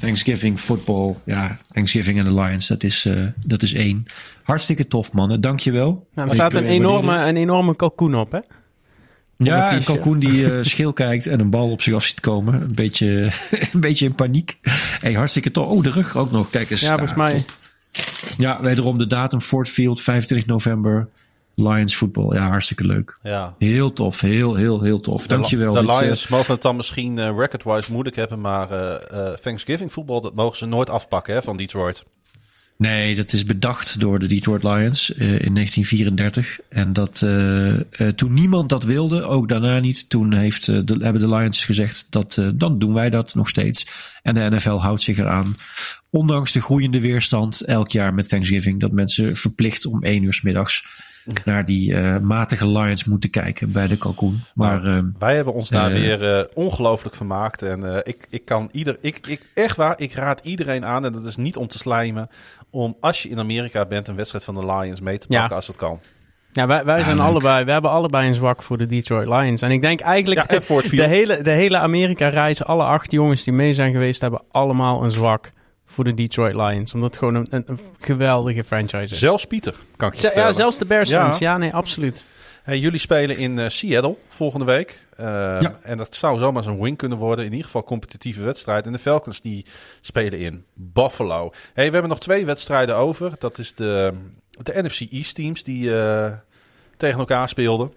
Thanksgiving football. Ja, Thanksgiving en de Lions, dat is, eh, dat is één. Hartstikke tof, mannen. Dankjewel. Nou, er staat eh, een enorme, een enorme kalkoen op, hè? Ja, een kalkoen die <laughs> eh, scheel kijkt en een bal op zich af ziet komen. Een beetje, <laughs> een beetje in paniek. Hey, hartstikke tof. Oh, de rug ook nog. Kijk eens. Ja, volgens mij. Ja, wederom de datum Fort Field, 25 november. Lions voetbal. Ja, hartstikke leuk. ja. Heel tof. Heel, heel, heel tof. Dankjewel. De, Dit, eh, Lions mogen het dan misschien eh, record-wise moeilijk hebben, maar eh, eh, Thanksgiving voetbal, dat mogen ze nooit afpakken hè, van Detroit. Nee, dat is bedacht door de Detroit Lions eh, in 1934. En dat eh, eh, toen niemand dat wilde, ook daarna niet, toen heeft, de, hebben de Lions gezegd dat dan doen wij dat nog steeds. En de NFL houdt zich eraan. Ondanks de groeiende weerstand elk jaar met Thanksgiving, dat mensen verplicht om één uur 's middags naar die matige Lions moeten kijken bij de kalkoen. Maar eh, Wij hebben ons daar weer ongelooflijk vermaakt. En ik, ik kan ieder, ik, ik, echt waar, ik raad iedereen aan, en dat is niet om te slijmen, om als je in Amerika bent een wedstrijd van de Lions mee te Ja. pakken als het kan. Ja, wij, wij zijn allebei, we hebben allebei een zwak voor de Detroit Lions. En ik denk eigenlijk, Ja, <laughs> de hele, de hele Amerika-reis, alle acht jongens die mee zijn geweest, hebben allemaal een zwak voor de Detroit Lions. Omdat het gewoon een, een, geweldige franchise is. Zelfs Pieter, kan ik je ja, zelfs de Bears Ja. fans. Ja, nee, absoluut. Hey, jullie spelen in eh, Seattle volgende week. Eh, Ja. En dat zou zomaar zo'n win kunnen worden. In ieder geval competitieve wedstrijd. En de Falcons die spelen in Buffalo. Hey, we hebben nog twee wedstrijden over. Dat is de, de NFC East teams die eh, tegen elkaar speelden.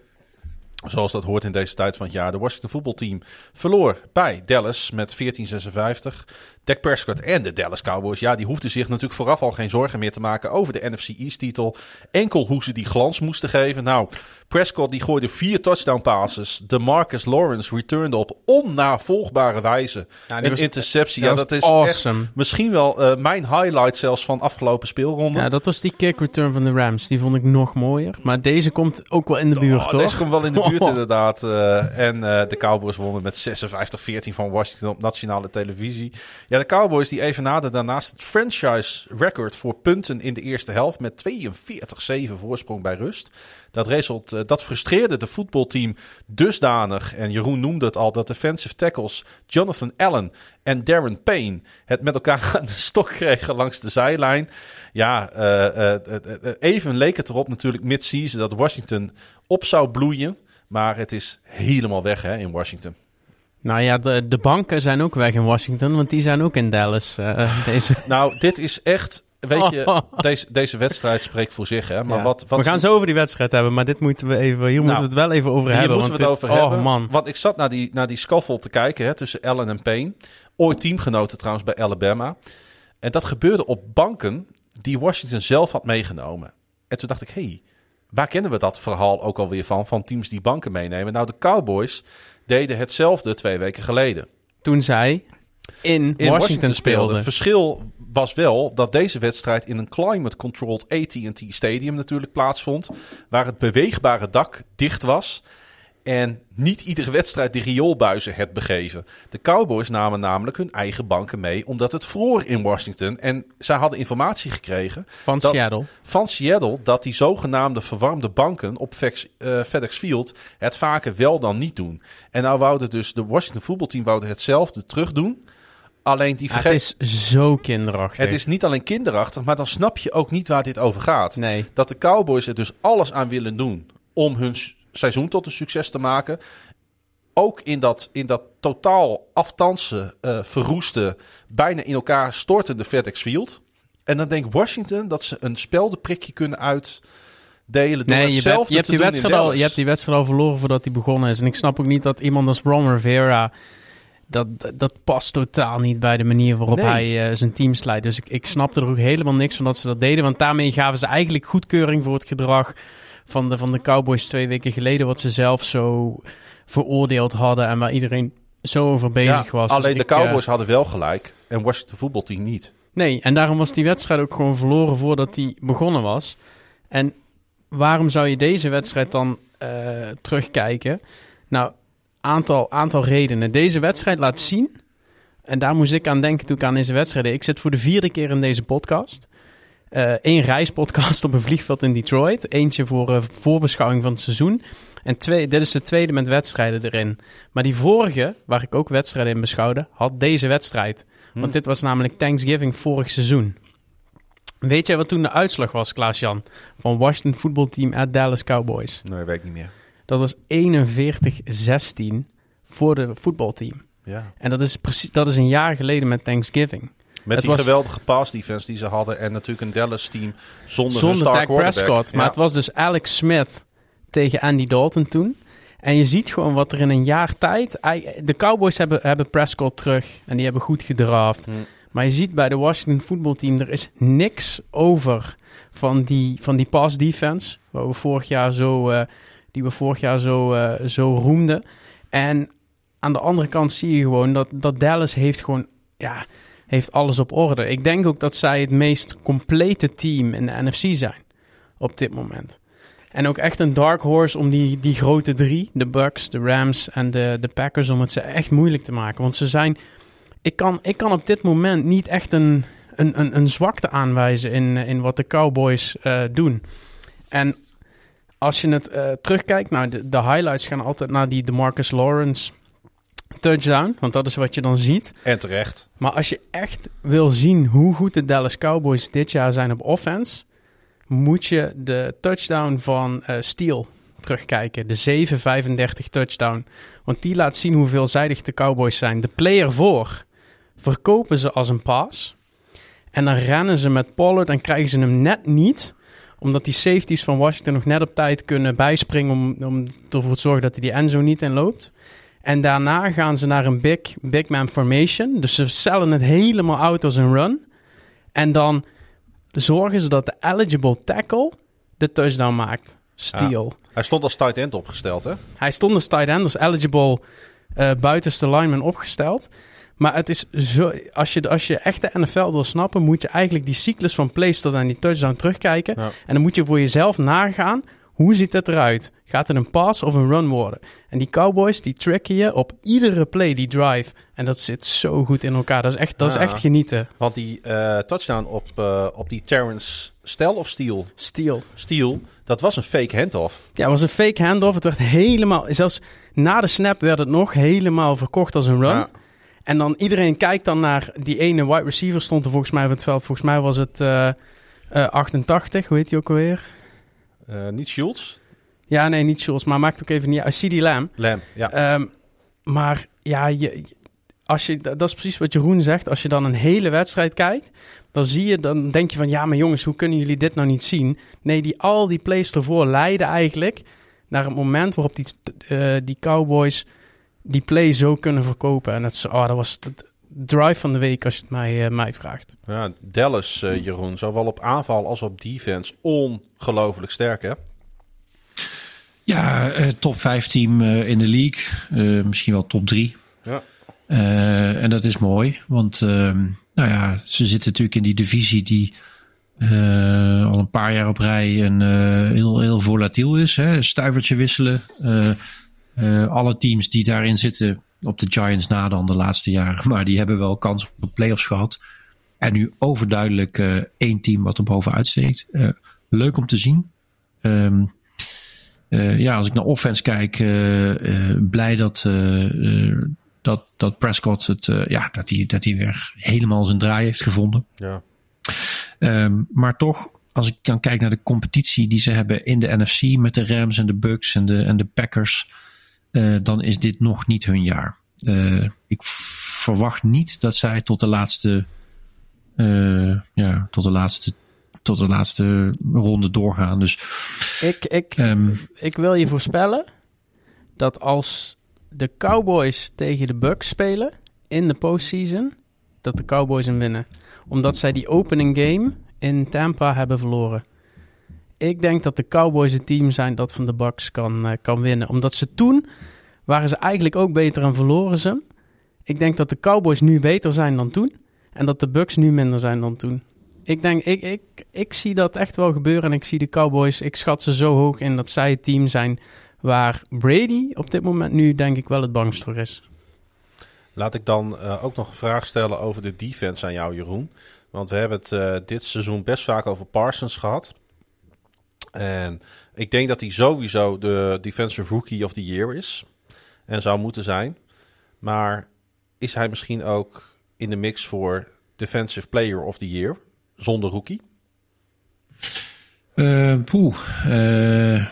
Zoals dat hoort in deze tijd van het jaar. De Washington voetbalteam verloor bij Dallas met 1456. Dak Prescott en de Dallas Cowboys, ja, die hoefden zich natuurlijk vooraf al geen zorgen meer te maken over de NFC East-titel. Enkel hoe ze die glans moesten geven. Nou, Prescott die gooide vier touchdown passes. De Marcus Lawrence returnde op onnavolgbare wijze Ja, een interceptie. Ja, dat is awesome. echt misschien wel eh, mijn highlight zelfs van afgelopen speelronde. Ja, dat was die kick return van de Rams. Die vond ik nog mooier. Maar deze komt ook wel in de buurt, Oh, hoor. Deze komt wel in de buurt <laughs> inderdaad. eh, en eh, de Cowboys wonnen met 56-14 van Washington op nationale televisie. Ja, de Cowboys die evenaarden daarnaast het franchise record voor punten in de eerste helft met 42-7 voorsprong bij rust. Dat, result, eh, dat frustreerde de voetbalteam dusdanig. En Jeroen noemde het al, dat defensive tackles Jonathan Allen en Darren Payne het met elkaar <laughs> aan de stok kregen langs de zijlijn. Ja, eh, eh, even leek het erop natuurlijk mid-season dat Washington op zou bloeien. Maar het is helemaal weg hè, in Washington. Nou ja, de, de banken zijn ook weg in Washington, want die zijn ook in Dallas. eh, deze. Nou, dit is echt... Weet je, Oh. <laughs> deze, deze wedstrijd spreekt voor zich. Hè? Maar Ja. wat, wat we gaan zo over die wedstrijd hebben, maar dit moeten we even, hier moeten we het wel even over Hier hebben. moeten we het want over dit- hebben. Oh man. Want ik zat naar die, naar die scuffle te kijken hè, tussen Allen en Payne. Ooit teamgenoten trouwens bij Alabama. En dat gebeurde op banken die Washington zelf had meegenomen. En toen dacht ik, hé, hey, waar kennen we dat verhaal ook alweer van? Van teams die banken meenemen. Nou, de Cowboys deden hetzelfde twee weken geleden. Toen zij in, In Washington, speelden. Het verschil was wel dat deze wedstrijd in een climate-controlled AT&T Stadium natuurlijk plaatsvond. Waar het beweegbare dak dicht was. En niet iedere wedstrijd de rioolbuizen het begeven. De Cowboys namen namelijk hun eigen banken mee omdat het vroor in Washington. En zij hadden informatie gekregen Van dat- Seattle. van Seattle dat die zogenaamde verwarmde banken op FedEx, eh, FedEx Field het vaker wel dan niet doen. En nou wouden dus de Washington voetbalteam wouden hetzelfde terug doen. Alleen die Ja, het vergeet... is zo kinderachtig. Het is niet alleen kinderachtig, maar dan snap je ook niet waar dit over gaat. Nee. Dat de Cowboys er dus alles aan willen doen om hun seizoen tot een succes te maken. Ook in dat, in dat totaal aftansen, eh, verroeste, bijna in elkaar stortende FedEx Field. En dan denkt Washington dat ze een speldenprikje kunnen uitdelen door Nee, je, hetzelfde je, hebt te die doen in wedstrijd al, je hebt die wedstrijd al verloren voordat die begonnen is. En ik snap ook niet dat iemand als Ron Rivera... Dat, dat, past totaal niet bij de manier waarop Nee. hij eh, zijn team leidt. Dus ik, ik snapte er ook helemaal niks van dat ze dat deden. Want daarmee gaven ze eigenlijk goedkeuring voor het gedrag van de, van de Cowboys twee weken geleden. Wat ze zelf zo veroordeeld hadden en waar iedereen zo over bezig Ja, was. Dus alleen de ik, eh, Cowboys hadden wel gelijk en Washington voetbalteam niet. Nee, en daarom was die wedstrijd ook gewoon verloren voordat die begonnen was. En waarom zou je deze wedstrijd dan eh, terugkijken? Nou, aantal, aantal redenen. Deze wedstrijd laat zien, en daar moest ik aan denken toen ik aan deze wedstrijd deed. Ik zit voor de vierde keer in deze podcast. Eén reispodcast op een vliegveld in Detroit. Eentje voor eh, voorbeschouwing van het seizoen. En twee, dit is de tweede met wedstrijden erin. Maar die vorige, waar ik ook wedstrijden in beschouwde, had deze wedstrijd. Want dit was namelijk Thanksgiving vorig seizoen. Weet jij wat toen de uitslag was, Klaas-Jan? Van Washington voetbalteam at Dallas Cowboys. Nee, weet ik niet meer. Dat was 41-16 voor de voetbalteam. Ja. En dat is, precies, dat is een jaar geleden met Thanksgiving. Met Het die was- geweldige pass defense die ze hadden. En natuurlijk een Dallas team zonder, Zonder star Dak quarterback. Prescott. Maar het was dus Alex Smith tegen Andy Dalton toen. En je ziet gewoon wat er in een jaar tijd... De Cowboys hebben, hebben Prescott terug. En die hebben goed gedraft. Hmm. Maar je ziet bij de Washington voetbalteam... er is niks over van die, van die pass defense. Waar we vorig jaar zo, eh, die we vorig jaar zo, eh, zo roemden. En aan de andere kant zie je gewoon dat, dat Dallas heeft gewoon... Ja, heeft alles op orde. Ik denk ook dat zij het meest complete team in de NFC zijn op dit moment. En ook echt een dark horse om die, die grote drie, de Bucks, de Rams en de, de Packers, om het ze echt moeilijk te maken. Want ze zijn, ik kan, ik kan op dit moment niet echt een, een, een, zwakte aanwijzen in, in wat de Cowboys eh, doen. En als je het eh, terugkijkt, nou, de, de highlights gaan altijd naar die DeMarcus Lawrence touchdown, want dat is wat je dan ziet. En terecht. Maar als je echt wil zien hoe goed de Dallas Cowboys dit jaar zijn op offense, moet je de touchdown van eh Steele terugkijken. De 7-35 touchdown. Want die laat zien hoe veelzijdig de Cowboys zijn. De player voor verkopen ze als een pass. En dan rennen ze met Pollard en krijgen ze hem net niet Omdat die safeties van Washington nog net op tijd kunnen bijspringen om, om ervoor te zorgen dat hij die endzone niet in loopt. En daarna gaan ze naar een big, big man formation. Dus ze cellen het helemaal out als een run. En dan zorgen ze dat de eligible tackle de touchdown maakt. Steal. Hij stond als tight end opgesteld, hè? Hij stond als tight end, als eligible eh, buitenste lineman opgesteld. Maar het is zo, als je, als je echt de NFL wil snappen, moet je eigenlijk die cyclus van plays tot aan die touchdown terugkijken. Ja. En dan moet je voor jezelf nagaan, hoe ziet het eruit? Gaat het een pass of een run worden? En die Cowboys, die tracken je op iedere play, die drive. En dat zit zo goed in elkaar. Dat is echt, dat is Ja. echt genieten. Want die eh, touchdown op, eh, op die Terrence Stel of Steel, Steal. Steel, dat was een fake handoff. Ja, het was een fake handoff. Het werd helemaal, zelfs na de snap werd het nog helemaal verkocht als een run. Ja. En dan iedereen kijkt dan naar die ene wide receiver stond er volgens mij op het veld. Volgens mij was het eh, eh, 88, hoe heet die ook alweer? Eh, niet Schultz, Ja, nee, niet Schultz, maar maakt ook even niet uit. CD Lamb. Lam. Ja. Ehm, maar ja, je, als je, dat is precies wat Jeroen zegt. Als je dan een hele wedstrijd kijkt, dan zie je, dan denk je van ja, maar jongens, hoe kunnen jullie dit nou niet zien? Nee, die, al die plays ervoor leiden eigenlijk naar het moment waarop die, eh, die Cowboys die play zo kunnen verkopen. En dat, is, oh, dat was de drive van de week als je het mij, eh, mij vraagt. ja, Dallas, eh, Jeroen, zowel op aanval als op defense ongelooflijk sterk, hè? Ja, eh, top 5 team eh, in de league. Eh, misschien wel top 3. Ja. Eh, en dat is mooi, want ehm, nou ja, ze zitten natuurlijk in die divisie die eh, al een paar jaar op rij een, eh, heel, heel volatiel is. Hè? Stuivertje wisselen. Eh, eh, alle teams die daarin zitten, op de Giants na dan de laatste jaren, <laughs> maar die hebben wel kans op de playoffs gehad. En nu overduidelijk eh, één team wat er bovenuit steekt. Eh, leuk om te zien. Ehm, eh, ja, als ik naar offense kijk, blij dat, dat, dat Prescott het, ja, dat hij dat hij weer helemaal zijn draai heeft gevonden. Ja. Ehm, maar toch, als ik dan kijk naar de competitie die ze hebben in de NFC met de Rams en de Bucks en de, en de Packers, eh, dan is dit nog niet hun jaar. Eh, ik verwacht niet dat zij tot de laatste, eh, ja, tot de laatste, tot de laatste ronde doorgaan. Dus Ik, ik, ehm, ik wil je voorspellen dat als de Cowboys tegen de Bucks spelen in de postseason, dat de Cowboys hem winnen. Omdat zij die opening game in Tampa hebben verloren. Ik denk dat de Cowboys het team zijn dat van de Bucks kan, eh, kan winnen. Omdat ze toen waren ze eigenlijk ook beter en verloren ze. Ik denk dat de Cowboys nu beter zijn dan toen. En dat de Bucks nu minder zijn dan toen. Ik denk, ik, ik, ik zie dat echt wel gebeuren. En ik zie de Cowboys, ik schat ze zo hoog in dat zij het team zijn waar Brady op dit moment nu denk ik wel het bangst voor is. Laat ik dan eh, ook nog een vraag stellen over de defense aan jou, Jeroen. Want we hebben het eh, dit seizoen best vaak over Parsons gehad. En ik denk dat hij sowieso de Defensive Rookie of the Year is. En zou moeten zijn. Maar is hij misschien ook in de mix voor Defensive Player of the Year? Zonder rookie? Eh,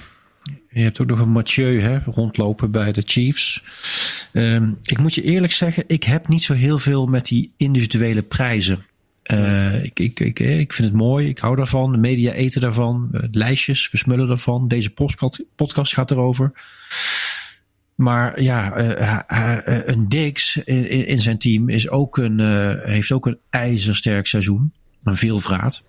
je hebt ook nog een Mathieu hè, rondlopen bij de Chiefs. Ehm, ik moet je eerlijk zeggen, ik heb niet zo heel veel met die individuele prijzen. Eh, ik, ik, ik, eh, ik vind het mooi, ik hou daarvan. De media eten daarvan. eh, lijstjes, we smullen daarvan. Deze podcast, gaat erover. Maar ja, een Dix in, in zijn team is ook een, heeft ook een ijzersterk seizoen. Een veelvraat.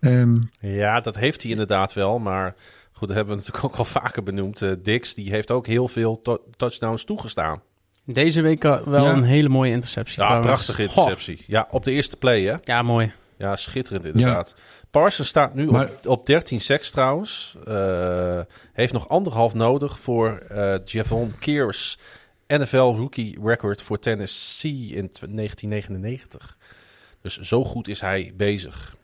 Ehm Ja, dat heeft hij inderdaad wel. Maar goed, dat hebben we natuurlijk ook al vaker benoemd. Dix, die heeft ook heel veel to- touchdowns toegestaan. Deze week uh, wel Ja. een hele mooie interceptie. Ja, trouwens. prachtige interceptie. Ja, op de eerste play, hè? Ja, mooi. Ja, schitterend inderdaad. Parsons staat nu Maar- op, op 13 sacks trouwens. Eh, heeft nog anderhalf nodig voor eh Javon Kears NFL rookie record voor Tennessee in tw- 1999. Dus zo goed is hij bezig.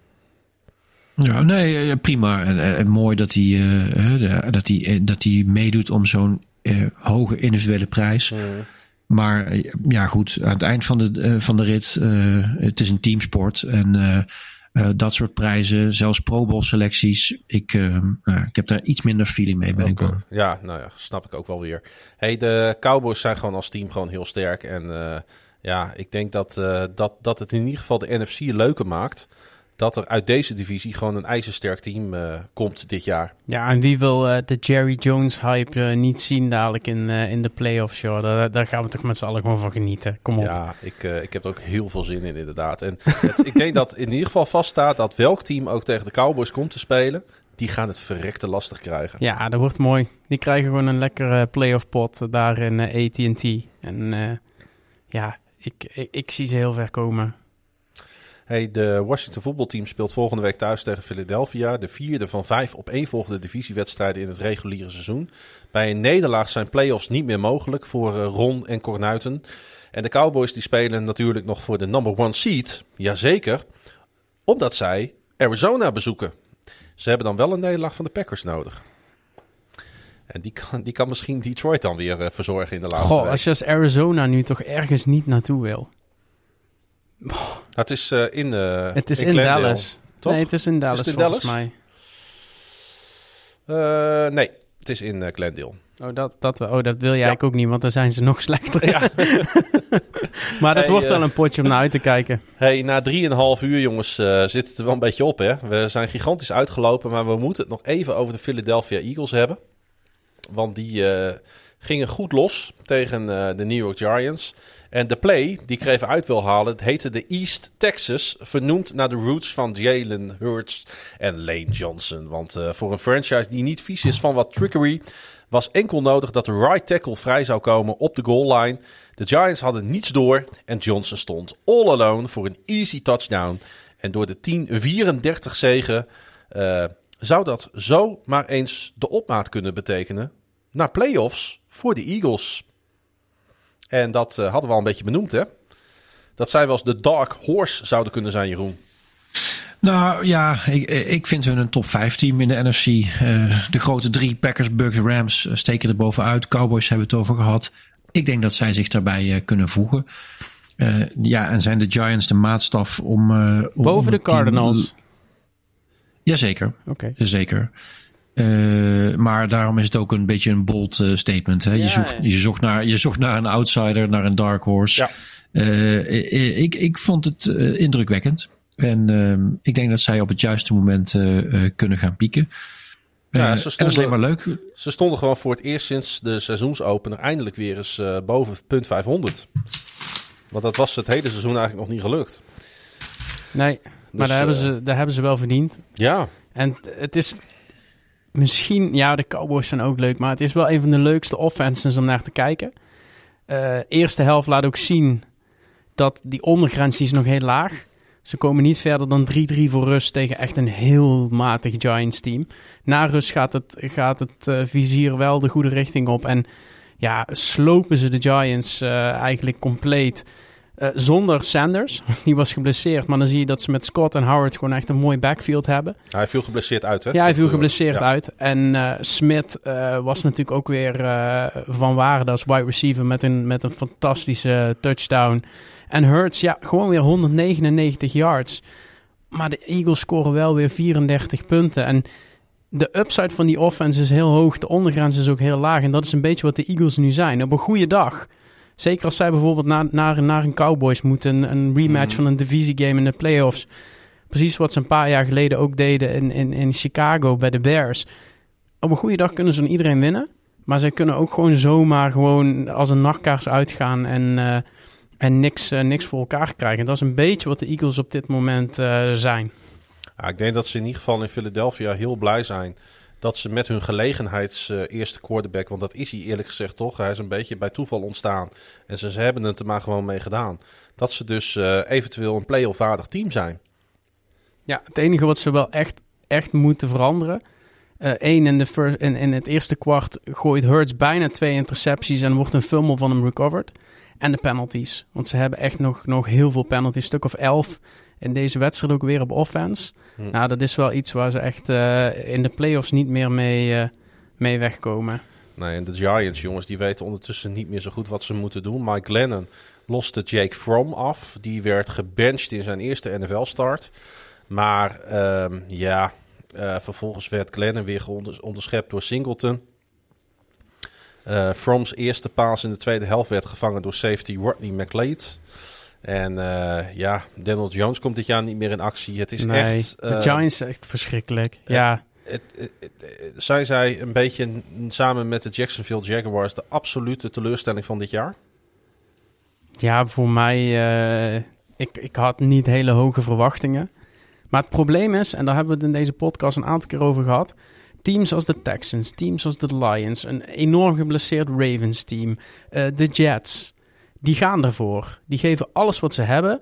Ja, nee, eh, prima. En, en mooi dat hij, eh, eh, dat hij, eh, dat hij meedoet om zo'n eh, hoge individuele prijs. Maar eh, ja, goed, aan het eind van de, eh, van de rit, eh, het is een teamsport. En dat soort prijzen, zelfs Pro Bowl selecties, ik, nou, ik heb daar iets minder feeling mee, ben ik bang. eh, ja, nou ja, snap ik ook wel weer. Hey, de Cowboys zijn gewoon als team gewoon heel sterk. En ja, ik denk dat, dat, dat het in ieder geval de NFC leuker maakt. Dat er uit deze divisie gewoon een ijzersterk team eh, komt dit jaar. Ja, en wie wil eh, de Jerry Jones hype eh, niet zien dadelijk in, in de playoffs, joh. Daar, daar gaan we toch met z'n allen gewoon van genieten. Kom op. Ja, ik, ik heb er ook heel veel zin in, inderdaad. En het- ik denk dat in ieder geval vaststaat dat welk team ook tegen de Cowboys komt te spelen, die gaan het verrekte lastig krijgen. Ja, dat wordt mooi. Die krijgen gewoon een lekkere playoff pot daar in AT&T. En ja, ik, ik, ik zie ze heel ver komen. Hey, de Washington voetbalteam speelt volgende week thuis tegen Philadelphia. De vierde van vijf opeenvolgende divisiewedstrijden in het reguliere seizoen. Bij een nederlaag zijn playoffs niet meer mogelijk voor eh, Ron en Cornuiten. En de Cowboys die spelen natuurlijk nog voor de number one seed. Jazeker, omdat zij Arizona bezoeken. Ze hebben dan wel een nederlaag van de Packers nodig. En die kan, die kan misschien Detroit dan weer eh, verzorgen in de laatste Goh, week. als je als Arizona nu toch ergens niet naartoe wil. Het is eh, in, eh, Het is in, Dallas. Nee, het is in Dallas in volgens Dallas? mij. Eh, nee, het is in eh, Glendale. Oh dat, dat, oh, dat wil jij eigenlijk ook niet, want dan zijn ze nog slechter. Ja. <laughs> maar dat Hey, wordt wel een potje om naar uit te kijken. Hey, na 3,5 uur, jongens, eh, zit het er wel een beetje op, hè? We zijn gigantisch uitgelopen, maar we moeten het nog even over de Philadelphia Eagles hebben. Want die gingen goed los tegen de New York Giants. En de play die ik even uit wil halen, het heette de East Texas, vernoemd naar de roots van Jalen Hurts en Lane Johnson. Want eh, voor een franchise die niet vies is van wat trickery, was enkel nodig dat de right tackle vrij zou komen op de goal line. De Giants hadden niets door en Johnson stond all alone voor een easy touchdown. En door de 10-34 zegen eh, zou dat zo maar eens de opmaat kunnen betekenen naar playoffs voor de Eagles. En dat eh, hadden we al een beetje benoemd, hè? Dat zij wel eens de dark horse zouden kunnen zijn, Jeroen. Nou ja, ik, ik vind hun een top 5 team in de NFC. Eh, de grote drie, Packers, Bucks, Rams, eh, steken er bovenuit. Cowboys hebben het over gehad. Ik denk dat zij zich daarbij eh, kunnen voegen. Eh, ja, en zijn de Giants de maatstaf om... eh, om Boven de team- Cardinals. Jazeker, Oké. zeker. Eh, maar daarom is het ook een beetje een bold eh, statement. Hè? Ja, je, zocht, ja. je, zocht naar, je zocht naar een outsider, naar een dark horse. Ja. Eh, ik, ik vond het indrukwekkend. En ehm, ik denk dat zij op het juiste moment eh, eh, kunnen gaan pieken. Ja, ze en dat is alleen maar leuk. Ze stonden gewoon voor het eerst sinds de seizoensopener eindelijk weer eens eh, boven punt 500. Want dat was het hele seizoen eigenlijk nog niet gelukt. Nee, maar Dus, daar, hebben ze, daar hebben ze wel verdiend. Ja, En het is misschien, ja, de Cowboys zijn ook leuk, maar het is wel een van de leukste offenses om naar te kijken. Eh, eerste helft laat ook zien dat die ondergrens is nog heel laag. Ze komen niet verder dan 3-3 voor rust tegen echt een heel matig Giants team. Na rust gaat het, gaat het eh, vizier wel de goede richting op. En ja, slopen ze de Giants eh, eigenlijk compleet. Eh, zonder Sanders, <laughs> die was geblesseerd. Maar dan zie je dat ze met Scott en Howard gewoon echt een mooi backfield hebben. hij viel geblesseerd uit, hè? Ja, hij viel eh, geblesseerd ja. uit. En eh Smith was natuurlijk ook weer van waarde als wide receiver met een, met een fantastische touchdown. En Hurts, ja, gewoon weer 199 yards. Maar de Eagles scoren wel weer 34 punten. En de upside van die offense is heel hoog. De ondergrens is ook heel laag. En dat is een beetje wat de Eagles nu zijn. Op een goede dag. Zeker als zij bijvoorbeeld naar, naar, naar een Cowboys moeten. Een rematch Mhm. van een divisiegame in de playoffs. Precies wat ze een paar jaar geleden ook deden in, in, in Chicago bij de Bears. Op een goede dag kunnen ze van iedereen winnen. Maar zij kunnen ook gewoon zomaar gewoon als een nachtkaars uitgaan en, eh, en niks, eh, niks voor elkaar krijgen. Dat is een beetje wat de Eagles op dit moment eh, zijn. Ja, ik denk dat ze in ieder geval in Philadelphia heel blij zijn dat ze met hun gelegenheids eh, eerste quarterback, want dat is hij eerlijk gezegd toch, hij is een beetje bij toeval ontstaan en ze, ze hebben het er maar gewoon mee gedaan. Dat ze dus eh, eventueel een play-off waardig team zijn. Ja, het enige wat ze wel echt, echt moeten veranderen. Eén, fir- in, in het eerste kwart gooit Hurts bijna twee intercepties en wordt een fumble van hem recovered. En de penalties. Want ze hebben echt nog, nog heel veel penalties. stuk of elf in deze wedstrijd ook weer op offense. Hm. Nou, dat is wel iets waar ze echt eh, in de playoffs niet meer mee, eh, mee wegkomen. Nee, en de Giants, jongens, die weten ondertussen niet meer zo goed wat ze moeten doen. Mike Glennon loste Jake Fromm af. Die werd gebenched in zijn eerste NFL-start. Maar ehm, ja, eh, vervolgens werd Glennon weer onderschept door Singleton. Eh Fromm's eerste paas in de tweede helft werd gevangen door safety Rodney McLeod. En eh, ja, Daniel Jones komt dit jaar niet meer in actie. Het is nee, echt... de eh, Giants is echt verschrikkelijk. ja. Ja, het, het- het- zijn zij een beetje samen met de Jacksonville Jaguars de absolute teleurstelling van dit jaar? ja voor mij... eh, ik, ik had niet hele hoge verwachtingen. Maar het probleem is, en daar hebben we het in deze podcast een aantal keer over gehad... Teams als de Texans, teams als de Lions, een enorm geblesseerd Ravens team, de Jets, die gaan ervoor. Die geven alles wat ze hebben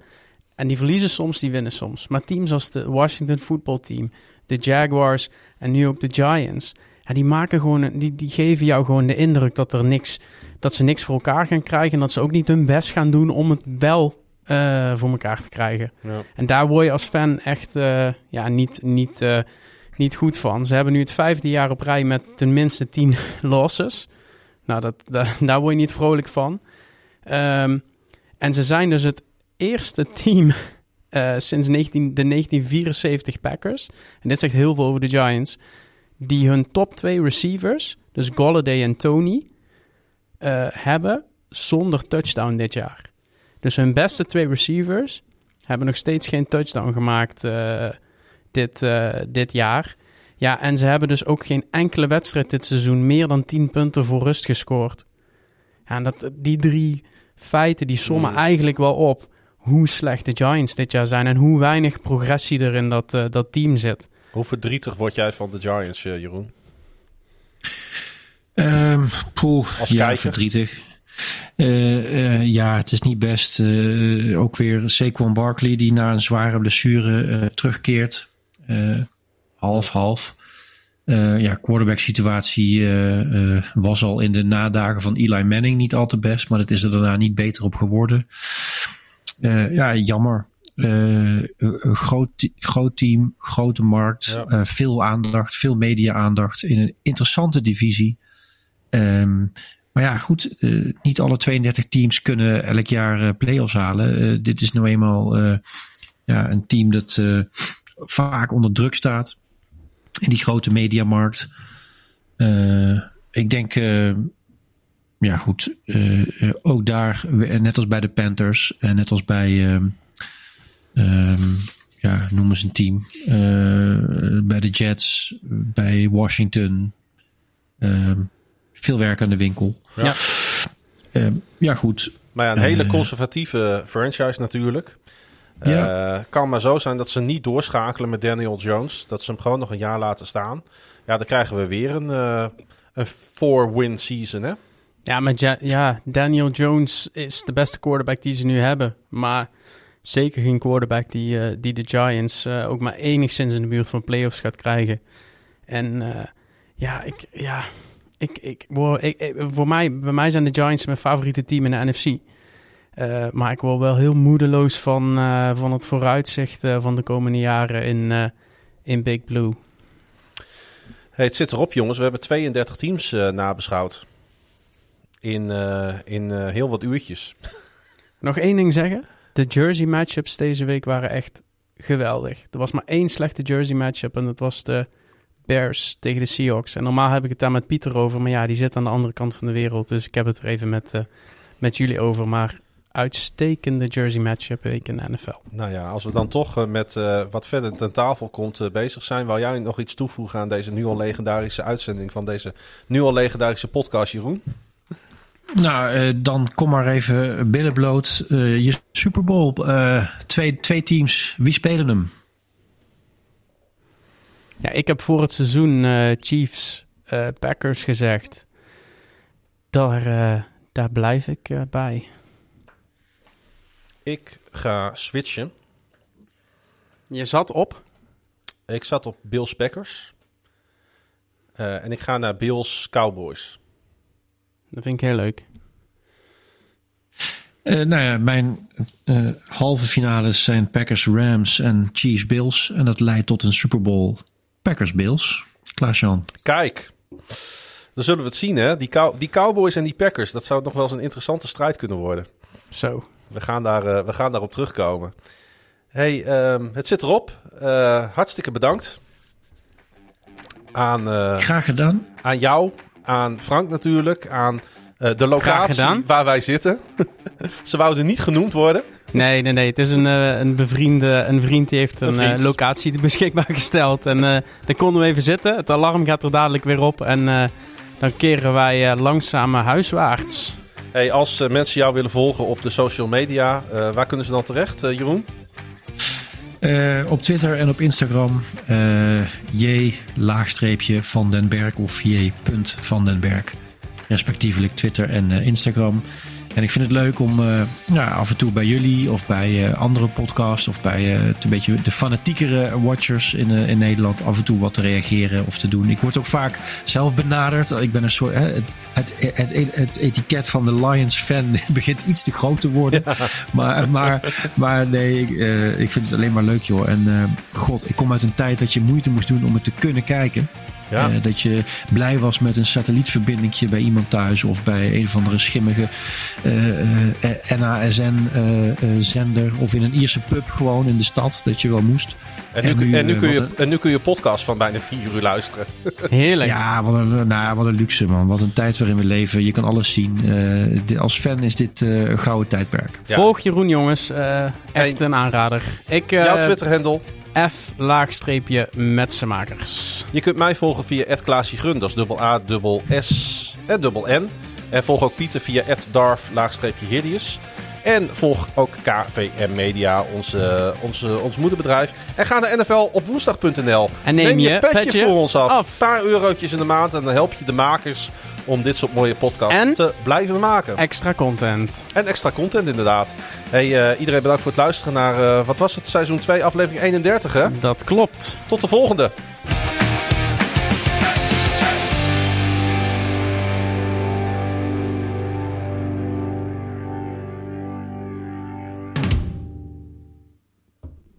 en die verliezen soms, die winnen soms. Maar teams als de Washington Football Team, de Jaguars en nu ook de Giants, ja, die, maken gewoon, die, die geven jou gewoon de indruk dat, er niks, dat ze niks voor elkaar gaan krijgen en dat ze ook niet hun best gaan doen om het wel eh, voor elkaar te krijgen. Ja. En daar word je als fan echt eh, ja, niet, niet, eh, niet goed van. Ze hebben nu het vijfde jaar op rij met tenminste 10 <laughs> losses. Nou, dat, da- daar word je niet vrolijk van. Ehm, en ze zijn dus het eerste team <laughs> eh, sinds 19, de 1974 Packers. En dit zegt heel veel over de Giants. Die hun top twee receivers, dus Golladay en Tony, eh, hebben zonder touchdown dit jaar. Dus hun beste twee receivers hebben nog steeds geen touchdown gemaakt eh, dit, dit jaar. Ja, en ze hebben dus ook geen enkele wedstrijd dit seizoen meer dan 10 punten voor rust gescoord. Ja, en dat, die drie feiten die sommen Mm. eigenlijk wel op hoe slecht de Giants dit jaar zijn en hoe weinig progressie er in dat, eh, dat team zit. Hoe verdrietig word jij van de Giants, eh, Jeroen? Ehm poeh, Als ja, kijker? verdrietig. Eh, eh, ja, het is niet best. Eh, ook weer Saquon Barkley die na een zware blessure eh, terugkeert. Eh, Half-half. Eh, ja, quarterback situatie eh, eh, was al in de nadagen van Eli Manning niet al te best. Maar het is er daarna niet beter op geworden. Ja, jammer. Groot, groot team, grote markt, Ja. veel aandacht, veel media-aandacht in een interessante divisie. Ehm, maar ja, goed, niet alle 32 teams kunnen elk jaar play-offs halen. Dit is nou eenmaal ja, een team dat vaak onder druk staat in die grote mediamarkt. Eh, ik denk, eh, ja goed, eh, ook daar, net als bij de Panthers en net als bij, ehm, ja, noem eens een team, bij de Jets, bij Washington. ehm, veel werk aan de winkel. Ja. Ja. Ehm, ja, goed. Maar ja, een hele conservatieve franchise natuurlijk. Ja. Eh, kan maar zo zijn dat ze niet doorschakelen met Daniel Jones. Dat ze hem gewoon nog een jaar laten staan. Ja, dan krijgen we weer een, eh, een four-win season, hè? Ja, met ja, ja, Daniel Jones is de beste quarterback die ze nu hebben. Maar zeker geen quarterback die, eh, die de Giants ook maar enigszins in de buurt van playoffs gaat krijgen. En ja, ik, ja ik, ik, word- ik, ik- voor mij, bij mij zijn de Giants mijn favoriete team in de NFC. Eh, maar ik word wel heel moedeloos van, eh, van het vooruitzicht eh, van de komende jaren in, in Big Blue. Hey, het zit erop, jongens. We hebben 32 teams nabeschouwd. In, in heel wat uurtjes. <laughs> Nog één ding zeggen. De jersey matchups deze week waren echt geweldig. Er was maar één slechte jersey matchup en dat was de Bears tegen de Seahawks. En normaal heb ik het daar met Pieter over, maar ja, die zit aan de andere kant van de wereld. Dus ik heb het er even met, met jullie over. Maar uitstekende jersey matchup week in de NFL. Nou ja, als we dan toch eh, met eh, wat verder ten tafel komt eh, bezig zijn, wil jij nog iets toevoegen aan deze nu al legendarische uitzending van deze nu al legendarische podcast, Jeroen? Nou, eh, dan kom maar even billen bloot. Eh, je Super Bowl, eh, twee, twee teams, wie spelen hem? Ja, ik heb voor het seizoen eh, Chiefs eh, Packers gezegd. Daar, eh, daar blijf ik bij. Ik ga switchen. Je zat op? Ik zat op Bills Packers. Eh, en ik ga naar Bills Cowboys. Dat vind ik heel leuk. Eh, nou ja, mijn eh, halve finales zijn Packers Rams en Chiefs Bills. En dat leidt tot een Super Bowl Packers Bills. Klaas-Jan. Kijk, dan zullen we het zien hè. Die, cow- die Cowboys en die Packers, dat zou nog wel eens een interessante strijd kunnen worden. Zo. We gaan, daar, eh, we gaan daarop terugkomen. hey, ehm, het zit erop. Eh, hartstikke bedankt. Aan, eh, Graag gedaan. aan jou, aan Frank natuurlijk, aan eh, de locatie waar wij zitten. <laughs> Ze wouden niet genoemd worden. Nee, nee, nee. Het is een, een bevriende een vriend die heeft een, locatie beschikbaar <laughs> gesteld. En eh daar konden we even zitten. Het alarm gaat er dadelijk weer op. En eh, dan keren wij eh, langzaam huiswaarts. Hey, als eh, mensen jou willen volgen op de social media, eh, waar kunnen ze dan terecht, eh, Jeroen? Op Twitter en op Instagram eh, J van den Berg of J punt van den Berg. Respectievelijk Twitter en Instagram. En ik vind het leuk om eh, ja, af en toe bij jullie of bij eh, andere podcasts of bij eh, een beetje de fanatiekere watchers in, in Nederland af en toe wat te reageren of te doen. Ik word ook vaak zelf benaderd. Ik ben een soort. Hè, het, het, het, het etiket van de Lions fan <laughs> begint iets te groot te worden. Maar, maar, maar nee, ik, ik vind het alleen maar leuk, joh. En god, ik kom uit een tijd dat je moeite moest doen om het te kunnen kijken. Ja. Eh, dat je blij was met een satellietverbindingje bij iemand thuis of bij een of andere schimmige eh, NASN-zender of in een Ierse pub gewoon in de stad dat je wel moest. En nu, En kun- nu, en, nu eh, kun je, een- en nu kun je podcast van bijna vier uur luisteren. <laughs> Heerlijk. Ja, wat een, nou, wat een luxe man. Wat een tijd waarin we leven. Je kan alles zien. Eh, de- als fan is dit eh, een gouden tijdperk. Ja. Volg Jeroen, jongens. Eh, echt een aanrader. Ik, eh, Jouw Twitter-handle. F laagstreepje metsenmakers. Je kunt mij volgen via Klaasje Grun, dat is dubbel A, dubbel S en dubbel N. En volg ook Pieter via Darf, laagstreepje Hideous. En volg ook KVM Media, onze, onze, ons moederbedrijf. En ga naar NFL op woensdag.nl. En neem je petje, petje voor ons af. af. Een paar eurotjes in de maand en dan help je de makers om dit soort mooie podcasts En- te blijven maken. Extra content. En extra content inderdaad. Hey, eh, iedereen bedankt voor het luisteren naar, eh, wat was het, seizoen 2, aflevering 31 hè? Dat klopt. Tot de volgende.